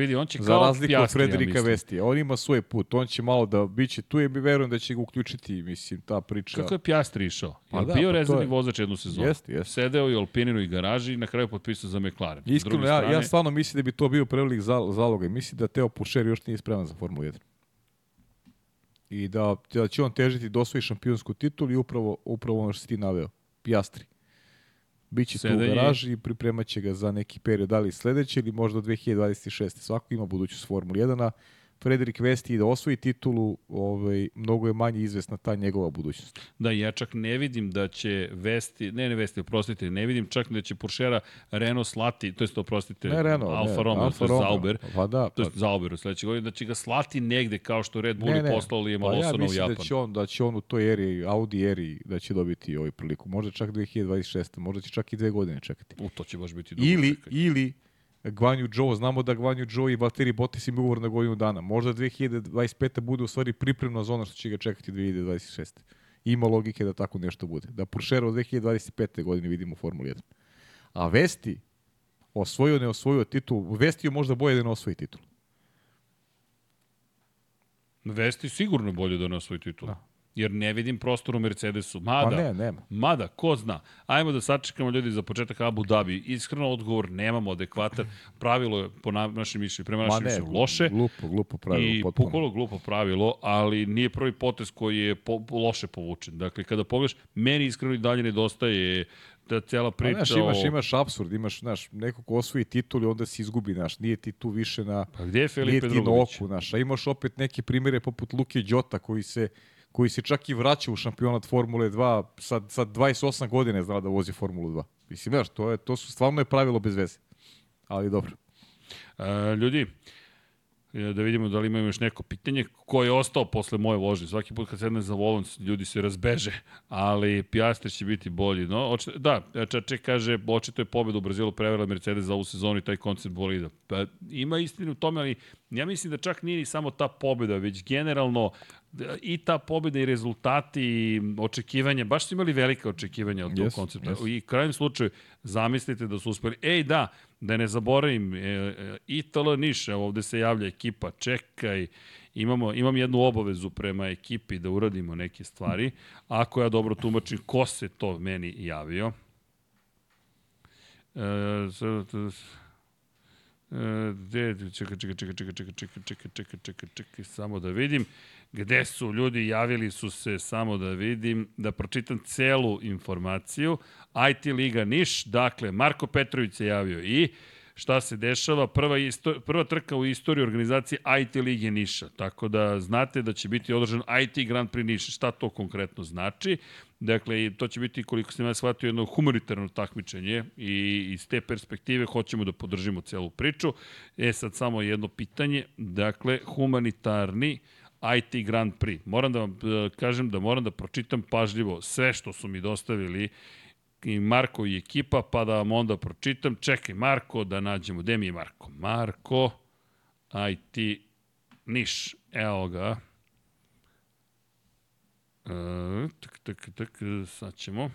Vidi, on će Za kao razliku od Frederika ja Vestija. On ima svoj put. On će malo da biće tu i mi verujem da će ga uključiti, mislim, ta priča. Kako je Piastri išao? Pa da, bio pa rezervni je- vozač jednu sezonu? Jeste, jeste. Sedeo je u Alpininu i garaži i na kraju potpisao za McLaren. Iskreno, ja, strane, ja stvarno mislim da bi to bio prevelik zal- zalog mislim da Teo Pušer još nije spreman za Formulu 1. I da, da će on težiti da osvoji šampionsku titulu i upravo, upravo ono što si ti naveo. Pijastri. Biće tu u garaži i pripremat će ga za neki period, da li sledeće ili možda 2026. Svako ima budućnost Formula 1, a Frederik Vesti da osvoji titulu, ovaj, mnogo je manje izvesna ta njegova budućnost. Da, ja čak ne vidim da će Vesti, ne ne Vesti, oprostite, ne vidim čak da će Puršera Renault slati, to jest oprostite, Ne Renault, Alfa ne, Romeo, Alfa to je Romeo. Zauber, Pa da, to pa, je Zauber u sledećeg godine, da će ga slati negde kao što Red Bull ne, je ne. poslao Liam Pa ja u mislim Japan. da će on da će on u toj eri Audi eri da će dobiti ovaj priliku. Možda čak 2026. Možda će čak i dve godine čekati. U, to će baš biti dobro Ili čekanje. ili Gvanju Joe, znamo da Gvanju Joe i Valtteri Bottas imaju ugovor na godinu dana. Možda 2025. bude u stvari pripremna zona što će ga čekati 2026. Ima logike da tako nešto bude. Da Puršera od 2025. godine vidimo u Formuli 1. A Vesti osvojio, ne osvojio titul, Vesti je možda boje da ne osvoji titul. Vesti sigurno bolje da ne osvoji titul. Da. Jer ne vidim prostor u Mercedesu. Mada, Pa ne, nema. Mada, ko zna. Ajmo da sačekamo ljudi za početak Abu Dhabi. Iskreno odgovor nemamo adekvatan. Pravilo je po na, našem mišljenju, prema Ma našem ne, mišljenju loše. Glupo, glupo pravilo. I potpuno. pukolo glupo pravilo, ali nije prvi potez koji je po, loše povučen. Dakle, kada pogledaš, meni iskreno i dalje nedostaje ta cijela Pa, priča znaš, imaš, imaš absurd, imaš, znaš, neko ko osvoji titul i onda se izgubi, znaš, nije ti tu više na, Pa gde je nije Felipe ti na oku, znaš, a imaš opet neke primere poput Luke Đota koji se, koji se čak i vraća u šampionat Formule 2, sad, sad 28 godine zna da vozi Formulu 2. Mislim, znaš, to, je, to su stvarno je pravilo bez veze. Ali dobro. E, ljudi, e, da vidimo da li imamo još neko pitanje. Ko je ostao posle moje vožnje? Svaki put kad sedne za volan, ljudi se razbeže, ali Piastri će biti bolji. No, očito, da, Čače kaže, očito je pobeda u Brazilu prevela Mercedes za ovu sezonu i taj koncept bolida. Pa, ima istine u tome, ali ja mislim da čak nije ni samo ta pobeda, već generalno i ta pobeda i rezultati i očekivanja, baš su imali velike očekivanja od tog Jesu, koncepta. jesu. I u krajem slučaju, zamislite da su uspeli. Ej, da, da ne zaboravim, e, e, Italo Niš, evo ovde se javlja ekipa, čekaj, imamo, imam jednu obavezu prema ekipi da uradimo neke stvari. Ako ja dobro tumačim, ko se to meni javio? E, E, čekaj, čekaj, čekaj, čekaj, čekaj, čekaj, čekaj, čekaj, čekaj, čekaj, samo da vidim. Gde su ljudi, javili su se, samo da vidim, da pročitam celu informaciju. IT Liga Niš, dakle, Marko Petrović se javio i šta se dešava, prva, isto, prva trka u istoriji organizacije IT Lige Niša, tako da znate da će biti održan IT Grand Prix Niš, šta to konkretno znači. Dakle, to će biti, koliko sam ja shvatio, jedno humanitarno takmičenje i iz te perspektive hoćemo da podržimo celu priču. E sad samo jedno pitanje, dakle, humanitarni IT Grand Prix. Moram da vam e, kažem da moram da pročitam pažljivo sve što su mi dostavili i Marko i ekipa, pa da vam onda pročitam. Čekaj, Marko, da nađemo. Gde mi je Marko? Marko, IT Niš. Evo ga. E, tak, tak, tak, sad ćemo.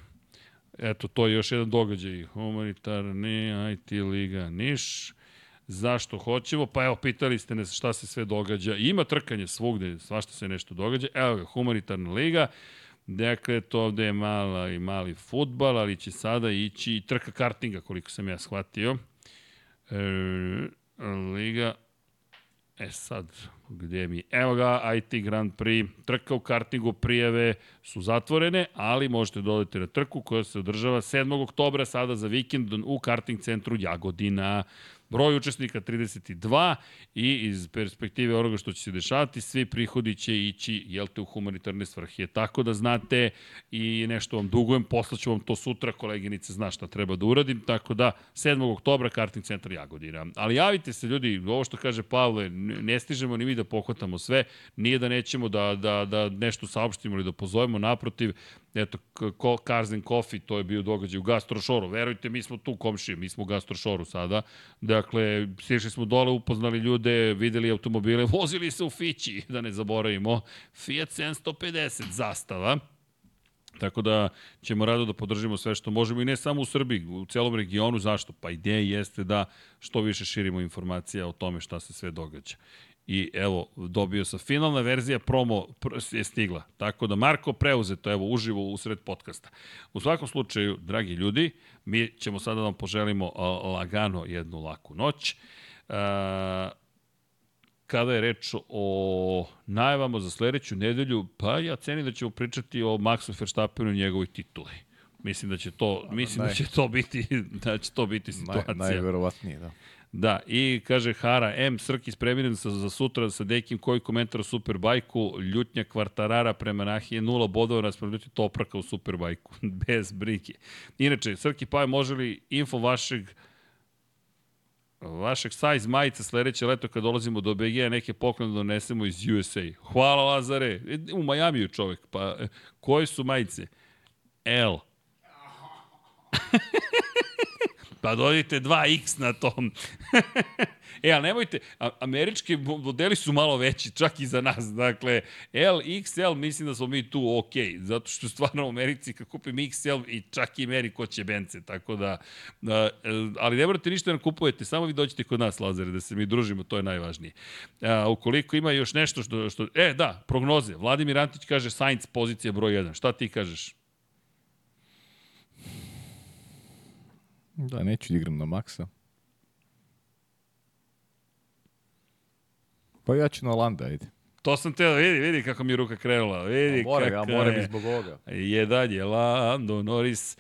Eto, to je još jedan događaj. Humanitarni IT Liga Niš. Zašto hoćemo? Pa evo, pitali ste nas šta se sve događa. Ima trkanje svugde, svašta se nešto događa. Evo ga, Humanitarna liga. Dakle, to ovde je mala i mali futbal, ali će sada ići i trka kartinga, koliko sam ja shvatio. E, Liga, e sad, gde mi, evo ga, IT Grand Prix, trka u kartingu, prijave su zatvorene, ali možete dodati na trku koja se održava 7. oktobra, sada za vikend u karting centru Jagodina. Broj učesnika 32 i iz perspektive onoga što će se dešavati, svi prihodi će ići, jel te, u humanitarne svrhe. Tako da znate i nešto vam dugujem, poslaću vam to sutra, koleginice zna šta treba da uradim, tako da 7. oktobra karting centar Jagodina. Ali javite se ljudi, ovo što kaže Pavle, ne stižemo ni mi da pohvatamo sve, nije da nećemo da, da, da nešto saopštimo ili da pozovemo, naprotiv, eto, Cars and Coffee, to je bio događaj u Gastrošoru. Verujte, mi smo tu komšije, mi smo u Gastrošoru sada. Dakle, sišli smo dole, upoznali ljude, videli automobile, <laughs> vozili se u Fići, da ne zaboravimo. Fiat 750 zastava. Tako da ćemo rado da podržimo sve što možemo i ne samo u Srbiji, u celom regionu. Zašto? Pa ideja jeste da što više širimo informacija o tome šta se sve događa. I evo, dobio sam finalna verzija promo je stigla. Tako da Marko preuzeto, evo, uživo u sred podcasta. U svakom slučaju, dragi ljudi, mi ćemo sada da vam poželimo lagano jednu laku noć. kada je reč o najavama za sledeću nedelju, pa ja cenim da ćemo pričati o Maxu Verstappenu i njegovoj tituli. Mislim da će to, mislim <laughs> da će to biti da će to biti situacija. Naj, najverovatnije, da. Da, i kaže Hara, M, Srki spremljen sa, za sutra sa Dekim, koji komentar o Superbajku, ljutnja kvartarara prema Nahije, nula bodova nas ljuti topraka u Superbajku, <laughs> bez brige. Inače, Srki, pa može li info vašeg vašeg size majice sledeće leto kad dolazimo do BG, neke poklone donesemo iz USA. Hvala Lazare. U Majamiju čovek. Pa, koje su majice? L. <laughs> Pa dodajte 2x na tom. <laughs> e, ali nemojte, američki modeli su malo veći, čak i za nas. Dakle, XL, mislim da smo mi tu ok, zato što stvarno u Americi kad kupim XL i čak i meri ko će bence, tako da, da ali ne morate ništa da kupujete, samo vi dođete kod nas, Lazare, da se mi družimo, to je najvažnije. A, ukoliko ima još nešto što, što, e, da, prognoze. Vladimir Antić kaže Sainz pozicija broj 1. Šta ti kažeš? Da, neću da igram na maksa. Pa ja ću na Landa, ajde. To sam teo, vidi, vidi kako mi je ruka krenula. Vidi a mora, kako ja moram je. zbog ovoga. Je Lando Norris.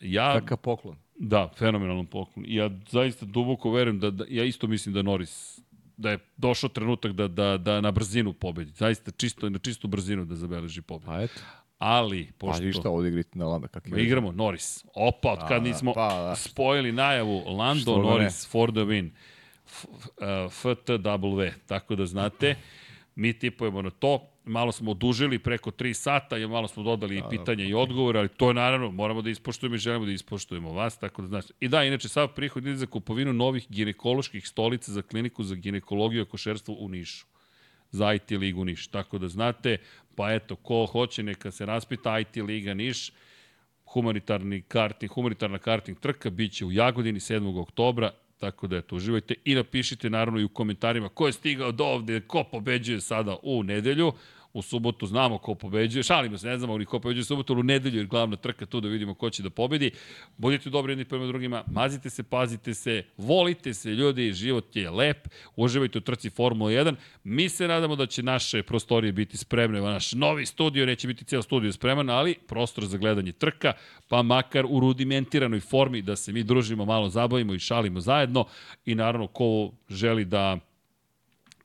Ja, Kakav poklon. Da, fenomenalan poklon. Ja zaista duboko verujem da, da ja isto mislim da Norris da je došao trenutak da, da, da na brzinu pobedi. Zaista čisto, na čistu brzinu da zabeleži pobedu. Pa eto. Ali, pa pošto... Pa šta ovdje igrati na Landa? Kak je igramo Norris. Opa, od kad nismo pa, da. spojili najavu Lando što Norris ne? for the win. FTW, tako da znate. Mi tipujemo na to. Malo smo odužili preko 3 sata i malo smo dodali da, i pitanja da, i odgovore, ali to je naravno, moramo da ispoštujemo i želimo da ispoštujemo vas, tako da znači. I da, inače, sad prihod ide za kupovinu novih ginekoloških stolica za kliniku za ginekologiju i košerstvo u Nišu za IT ligu Niš. Tako da znate, pa eto, ko hoće neka se raspita IT liga Niš, humanitarni karting, humanitarna karting trka biće u Jagodini 7. oktobra, tako da eto, uživajte i napišite naravno i u komentarima ko je stigao do ovde, ko pobeđuje sada u nedelju, u subotu znamo ko pobeđuje, šalimo se, ne znamo ni ko pobeđuje u subotu, ali u nedelju je glavna trka tu da vidimo ko će da pobedi. Budite dobri jedni prema drugima, mazite se, pazite se, volite se ljudi, život je lep, uživajte u trci Formula 1. Mi se nadamo da će naše prostorije biti spremne, naš novi studio, neće biti cijel studio spreman, ali prostor za gledanje trka, pa makar u rudimentiranoj formi da se mi družimo, malo zabavimo i šalimo zajedno i naravno ko želi da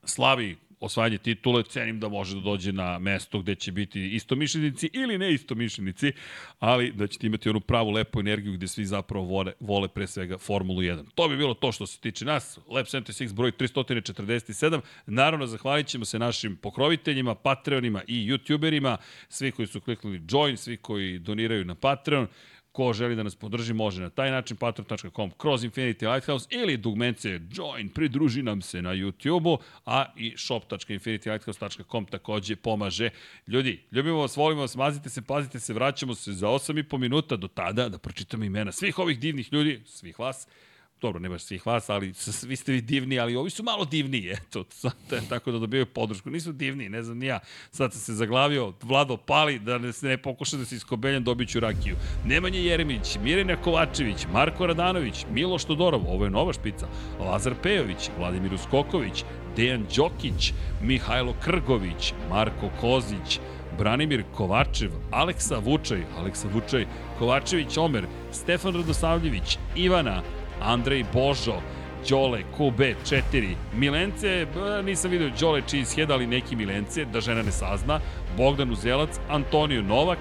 slavi osvajanje titule, cenim da može da dođe na mesto gde će biti istomišljenici ili ne istomišljenici, ali da ćete imati onu pravu lepu energiju gde svi zapravo vole, vole pre svega Formulu 1. To bi bilo to što se tiče nas. Lab 76 broj 347. Naravno, zahvalit ćemo se našim pokroviteljima, Patreonima i YouTuberima, svi koji su kliknuli join, svi koji doniraju na Patreon. Ko želi da nas podrži, može na taj način, patron.com, kroz Infinity Lighthouse ili dugmence join, pridruži nam se na YouTube-u, a i shop.infinitylighthouse.com takođe pomaže. Ljudi, ljubimo vas, volimo vas, mazite se, pazite se, vraćamo se za 8,5 minuta do tada da pročitamo imena svih ovih divnih ljudi, svih vas. Dobro, ne baš svih vas, ali svi ste vi divni, ali ovi su malo divniji, eto, tako da dobijaju podršku. Nisu divni, ne znam ni ja. Sad sam se zaglavio, Vlado pali, da ne, ne pokuša da se iskobeljam, dobit ću rakiju. Nemanja Jeremić, Mirina Kovačević, Marko Radanović, Miloš Todorov, ovo je nova špica, Lazar Pejović, Vladimir Uskoković, Dejan Đokić, Mihajlo Krgović, Marko Kozić, Branimir Kovačev, Aleksa Vučaj, Aleksa Vučaj, Kovačević Omer, Stefan Radosavljević, Ivana, Andrej Božo, Đole, QB4, Milence, nisam vidio Đole Cheesehead, ali neki Milence, da žena ne sazna, Bogdan Uzelac, Antonio Novak,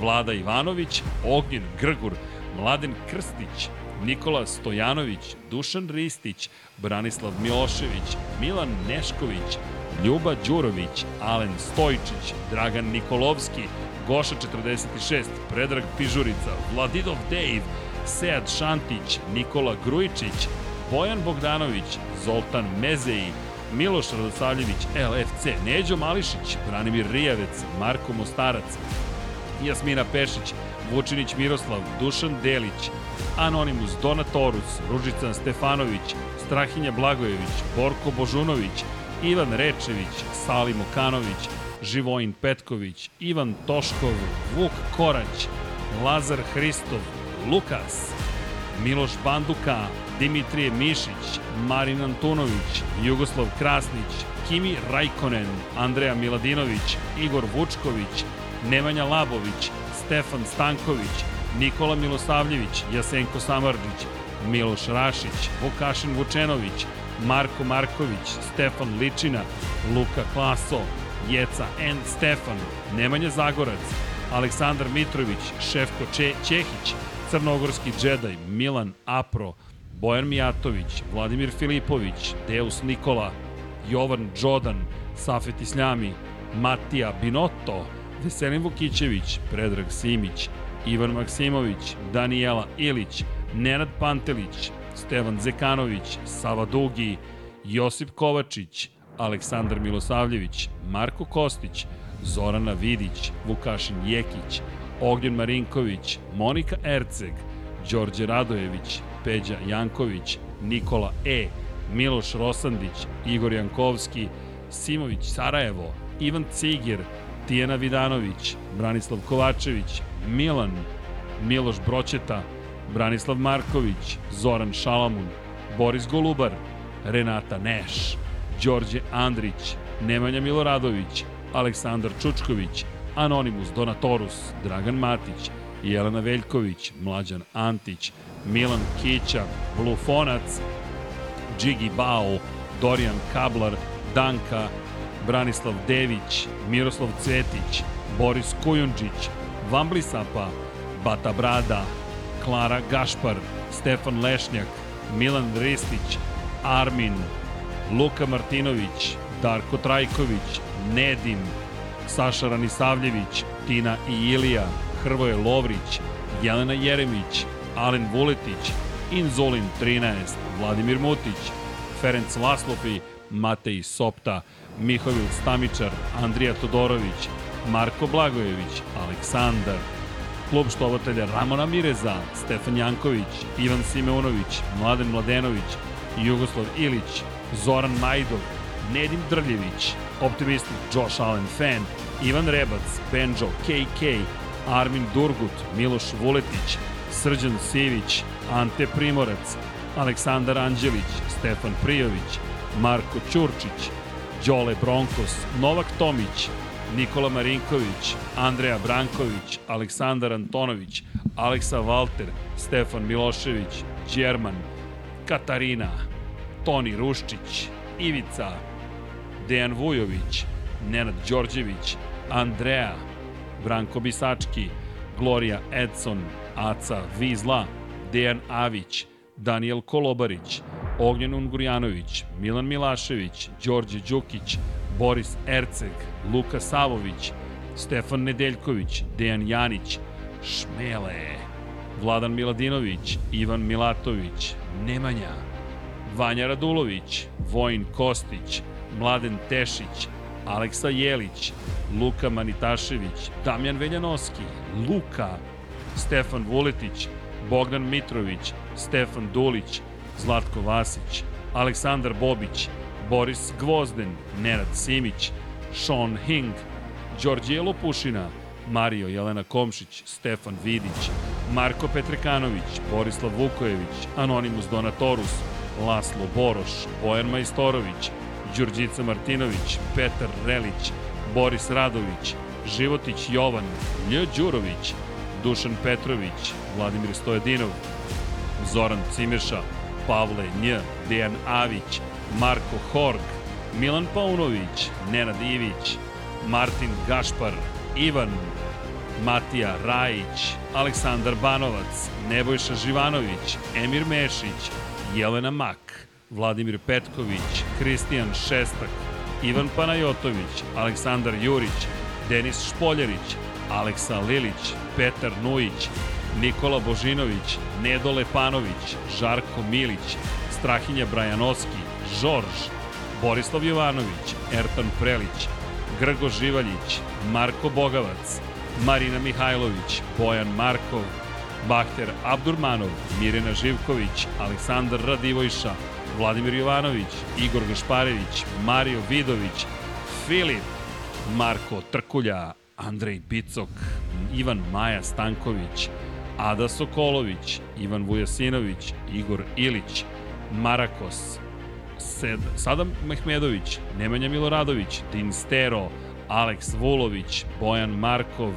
Vlada Ivanović, Ognjen Grgur, Mladen Krstić, Nikola Stojanović, Dušan Ristić, Branislav Milošević, Milan Nešković, Ljuba Đurović, Alen Stojčić, Dragan Nikolovski, Goša 46, Predrag Pižurica, Vladidov Dave, Sead Šantić, Nikola Grujičić, Bojan Bogdanović, Zoltan Mezeji, Miloš Radosavljević, LFC, Neđo Mališić, Branimir Rijavec, Marko Mostarac, Jasmina Pešić, Vučinić Miroslav, Dušan Delić, Anonimus Donatorus, Ružica Stefanović, Strahinja Blagojević, Borko Božunović, Ivan Rečević, Salim Okanović, Živojin Petković, Ivan Toškov, Vuk Korać, Lazar Hristov, Lukas, Miloš Banduka, Dimitrije Mišić, Marin Antunović, Jugoslav Krasnić, Kimi Rajkonen, Andreja Miladinović, Igor Vučković, Nemanja Labović, Stefan Stanković, Nikola Milosavljević, Jasenko Samarđić, Miloš Rašić, Vukašin Vučenović, Marko Marković, Stefan Ličina, Luka Klaso, Jeca N. Stefan, Nemanja Zagorac, Aleksandar Mitrović, Šefko Če Čehić, Crnogorski džedaj, Milan Apro, Bojan Mijatović, Vladimir Filipović, Deus Nikola, Jovan Đodan, Safet Isljami, Matija Binotto, Veselin Vukićević, Predrag Simić, Ivan Maksimović, Danijela Ilić, Nenad Pantelić, Stevan Zekanović, Sava Dugi, Josip Kovačić, Aleksandar Milosavljević, Marko Kostić, Zorana Vidić, Vukašin Jekić, Ognjen Marinković, Monika Erceg, Đorđe Radojević, Peđa Janković, Nikola E, Miloš Rosandić, Igor Jankovski, Simović Sarajevo, Ivan Cigir, Tijena Vidanović, Branislav Kovačević, Milan, Miloš Broćeta, Branislav Marković, Zoran Šalamun, Boris Golubar, Renata Neš, Đorđe Andrić, Nemanja Miloradović, Aleksandar Čučković, Anonimus Donatorus, Dragan Matić, Jelena Veljković, Mlađan Antić, Milan Kića, Blufonac, Džigi Bao, Dorijan Kablar, Danka, Branislav Dević, Miroslav Cvetić, Boris Kujundžić, Vamblisapa, Bata Brada, Klara Gašpar, Stefan Lešnjak, Milan Ristić, Armin, Luka Martinović, Darko Trajković, Nedim, Saša Ranisavljević, Tina i Ilija, Hrvoje Lovrić, Jelena Jeremić, Alen Vuletić, Inzolin 13, Vladimir Mutić, Ferenc Laslofi, Matej Sopta, Mihovil Stamičar, Andrija Todorović, Marko Blagojević, Aleksandar, klub štovatelja Ramona Mireza, Stefan Janković, Ivan Simeunović, Mladen Mladenović, Jugoslav Ilić, Zoran Majdov, Nedim Drljević, Optimistik Josh Allen Fan, Ivan Rebac, Benjo, KK, Armin Durgut, Miloš Vuletić, Srđan Sivić, Ante Primorac, Aleksandar Anđelić, Stefan Prijović, Marko Ćurčić, Đole Bronkos, Novak Tomić, Nikola Marinković, Andreja Branković, Aleksandar Antonović, Aleksa Valter, Stefan Milošević, Đerman, Katarina, Toni Ruščić, Ivica, Dejan Vujović, Nenad Đorđević, Andreja, Branko Bisački, Gloria Edson, Aca Vizla, Dejan Avić, Daniel Kolobarić, Ognjen Ungurjanović, Milan Milašević, Đorđe Đukić, Boris Erceg, Luka Savović, Stefan Nedeljković, Dejan Janić, Šmele, Vladan Miladinović, Ivan Milatović, Nemanja, Vanja Radulović, Vojin Kostić, Mladen Tešić, Aleksa Jelić, Luka Manitašević, Damjan Veljanoski, Luka, Stefan Vuletić, Bogdan Mitrović, Stefan Dulić, Zlatko Vasić, Aleksandar Bobić, Boris Gvozden, Nenad Simić, Sean Hing, Đorđije Lopušina, Mario Jelena Komšić, Stefan Vidić, Marko Petrekanović, Borislav Vukojević, Anonimus Donatorus, Laslo Boroš, Bojan Majstorović, Đurđica Martinović, Petar Relić, Boris Radović, Životić Jovan, Lj. Đurović, Dušan Petrović, Vladimir Stojedinov, Zoran Cimeša, Pavle Nj, Dejan Avić, Marko Horg, Milan Paunović, Nenad Ivić, Martin Gašpar, Ivan, Matija Rajić, Aleksandar Banovac, Nebojša Živanović, Emir Mešić, Jelena Mak, Vladimir Petković, Kristijan Šestak, Ivan Panajotović, Aleksandar Jurić, Denis Špoljerić, Aleksa Lilić, Petar Nujić, Nikola Božinović, Nedo Lepanović, Žarko Milić, Strahinja Brajanoski, Žorž, Borislav Jovanović, Ertan Prelić, Grgo Živaljić, Marko Bogavac, Marina Mihajlović, Bojan Markov, Bahter Abdurmanov, Mirena Živković, Aleksandar Radivojša, Vladimir Jovanović, Igor Gašparević, Mario Vidović, Filip, Marko Trkulja, Andrej Bicok, Ivan Maja Stanković, Ada Sokolović, Ivan Vujasinović, Igor Ilić, Marakos, Sed, Sadam Mehmedović, Nemanja Miloradović, Din Stero, Aleks Vulović, Bojan Markov,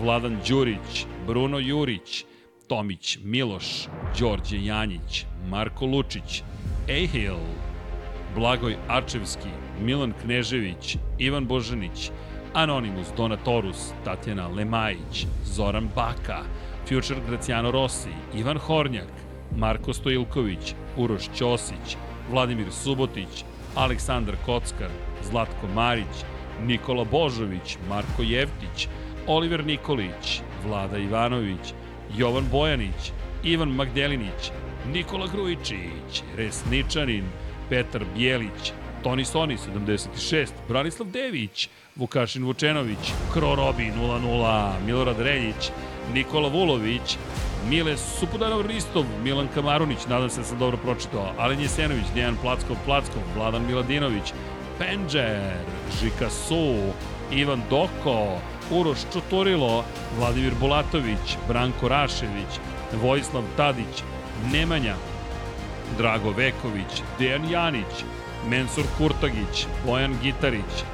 Vladan Đurić, Bruno Jurić, Tomić Miloš, Đorđe Janjić, Marko Lučić, Ejhil, Blagoj Arčevski, Milan Knežević, Ivan Božanić, Anonimus Donatorus, Tatjana Lemajić, Zoran Baka, Future Graciano Rossi, Ivan Hornjak, Marko Stojilković, Uroš Ćosić, Vladimir Subotić, Aleksandar Kockar, Zlatko Marić, Nikola Božović, Marko Jevtić, Oliver Nikolić, Vlada Ivanović, Jovan Bojanić, Ivan Magdelinić, Nikola Grujičić, Resničanin, Petar Bijelić, Toni Soni 76, Branislav Dević, Vukašin Vučenović, Kro Robi 00, Milorad Reljić, Nikola Vulović, Mile Supudanov Ristov, Milan Kamarunić, nadam se da sam dobro pročitao, Alen Jesenović, Dejan Plackov Plackov, Vladan Miladinović, Penđer, Žika Su, Ivan Doko, Uroš Čuturilo, Vladimir Bulatović, Branko Rašević, Vojislav Tadić, Nemanja, Drago Veković, Dejan Janić, Mensur Kurtagić, Bojan Gitarić,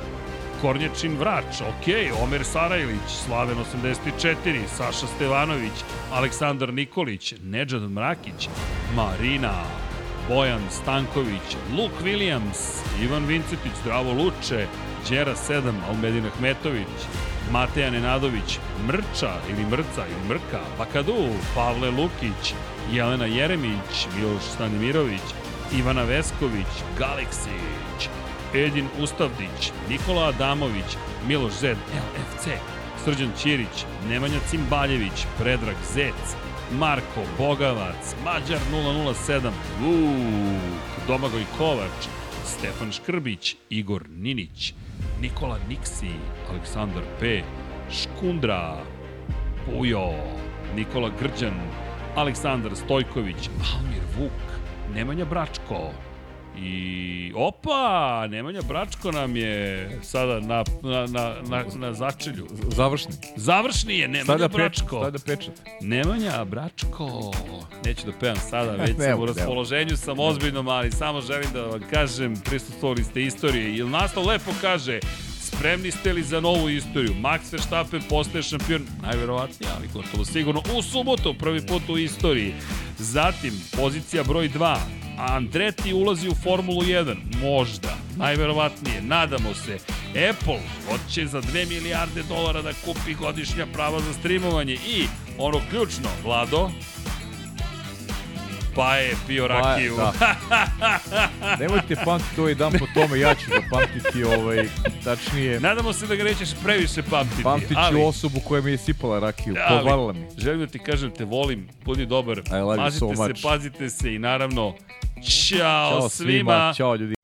Kornjačin Vrač, ok, Omer Sarajlić, Slaven 84, Saša Stevanović, Aleksandar Nikolić, Nedžad Mrakić, Marina, Bojan Stanković, Luke Williams, Ivan Vincetić, Zdravo Luče, Đera 7, Almedin Ahmetović, Mateja Nenadović, Mrča ili Mrca ili Mrka, Bakadu, Pavle Lukić, Jelena Jeremić, Miloš Stanimirović, Ivana Vesković, Galeksić, Edin Ustavdić, Nikola Adamović, Miloš Zed, LFC, Srđan Ćirić, Nemanja Cimbaljević, Predrag Zec, Marko Bogavac, Mađar 007, Vuk, Domagoj Kovač, Stefan Škrbić, Igor Ninić, Nikola Niksi, Aleksandar P, Škundra, Pujo, Nikola Grđan, Aleksandar Stojković, Almir Vuk, Nemanja Bračko, I opa, Nemanja Bračko nam je sada na, na, na, na, na začelju. Završni. Završni je Nemanja pečat, Bračko. stavlja pečat. Nemanja Bračko. Neću da pevam sada, <laughs> već sam u raspoloženju, sam ozbiljnom, ali samo želim da vam kažem, prisustvovali ste istorije. Ili nastav lepo kaže, spremni ste li za novu istoriju? Max Verstappen postaje šampion, najverovatnije, ali gotovo sigurno, u subotu, prvi put u istoriji. Zatim, pozicija broj 2, Andretti ulazi u Formulu 1, možda, najverovatnije, nadamo se. Apple hoće za 2 milijarde dolara da kupi godišnja prava za streamovanje i ono ključno, Vlado, pa je pio rakiju. da. <laughs> Nemojte pamtiti ovaj dan po tome, ja ću ga pamtiti, ovaj, tačnije, Nadamo se da ga nećeš previše pamtiti. pamtit ću ali, osobu koja mi je sipala rakiju, ali, podvalila mi. Želim da ti kažem, te volim, budi dobar, I love you pazite so se, much. pazite se i naravno, Ćao, Ćao svima, svima. ćao ljudi.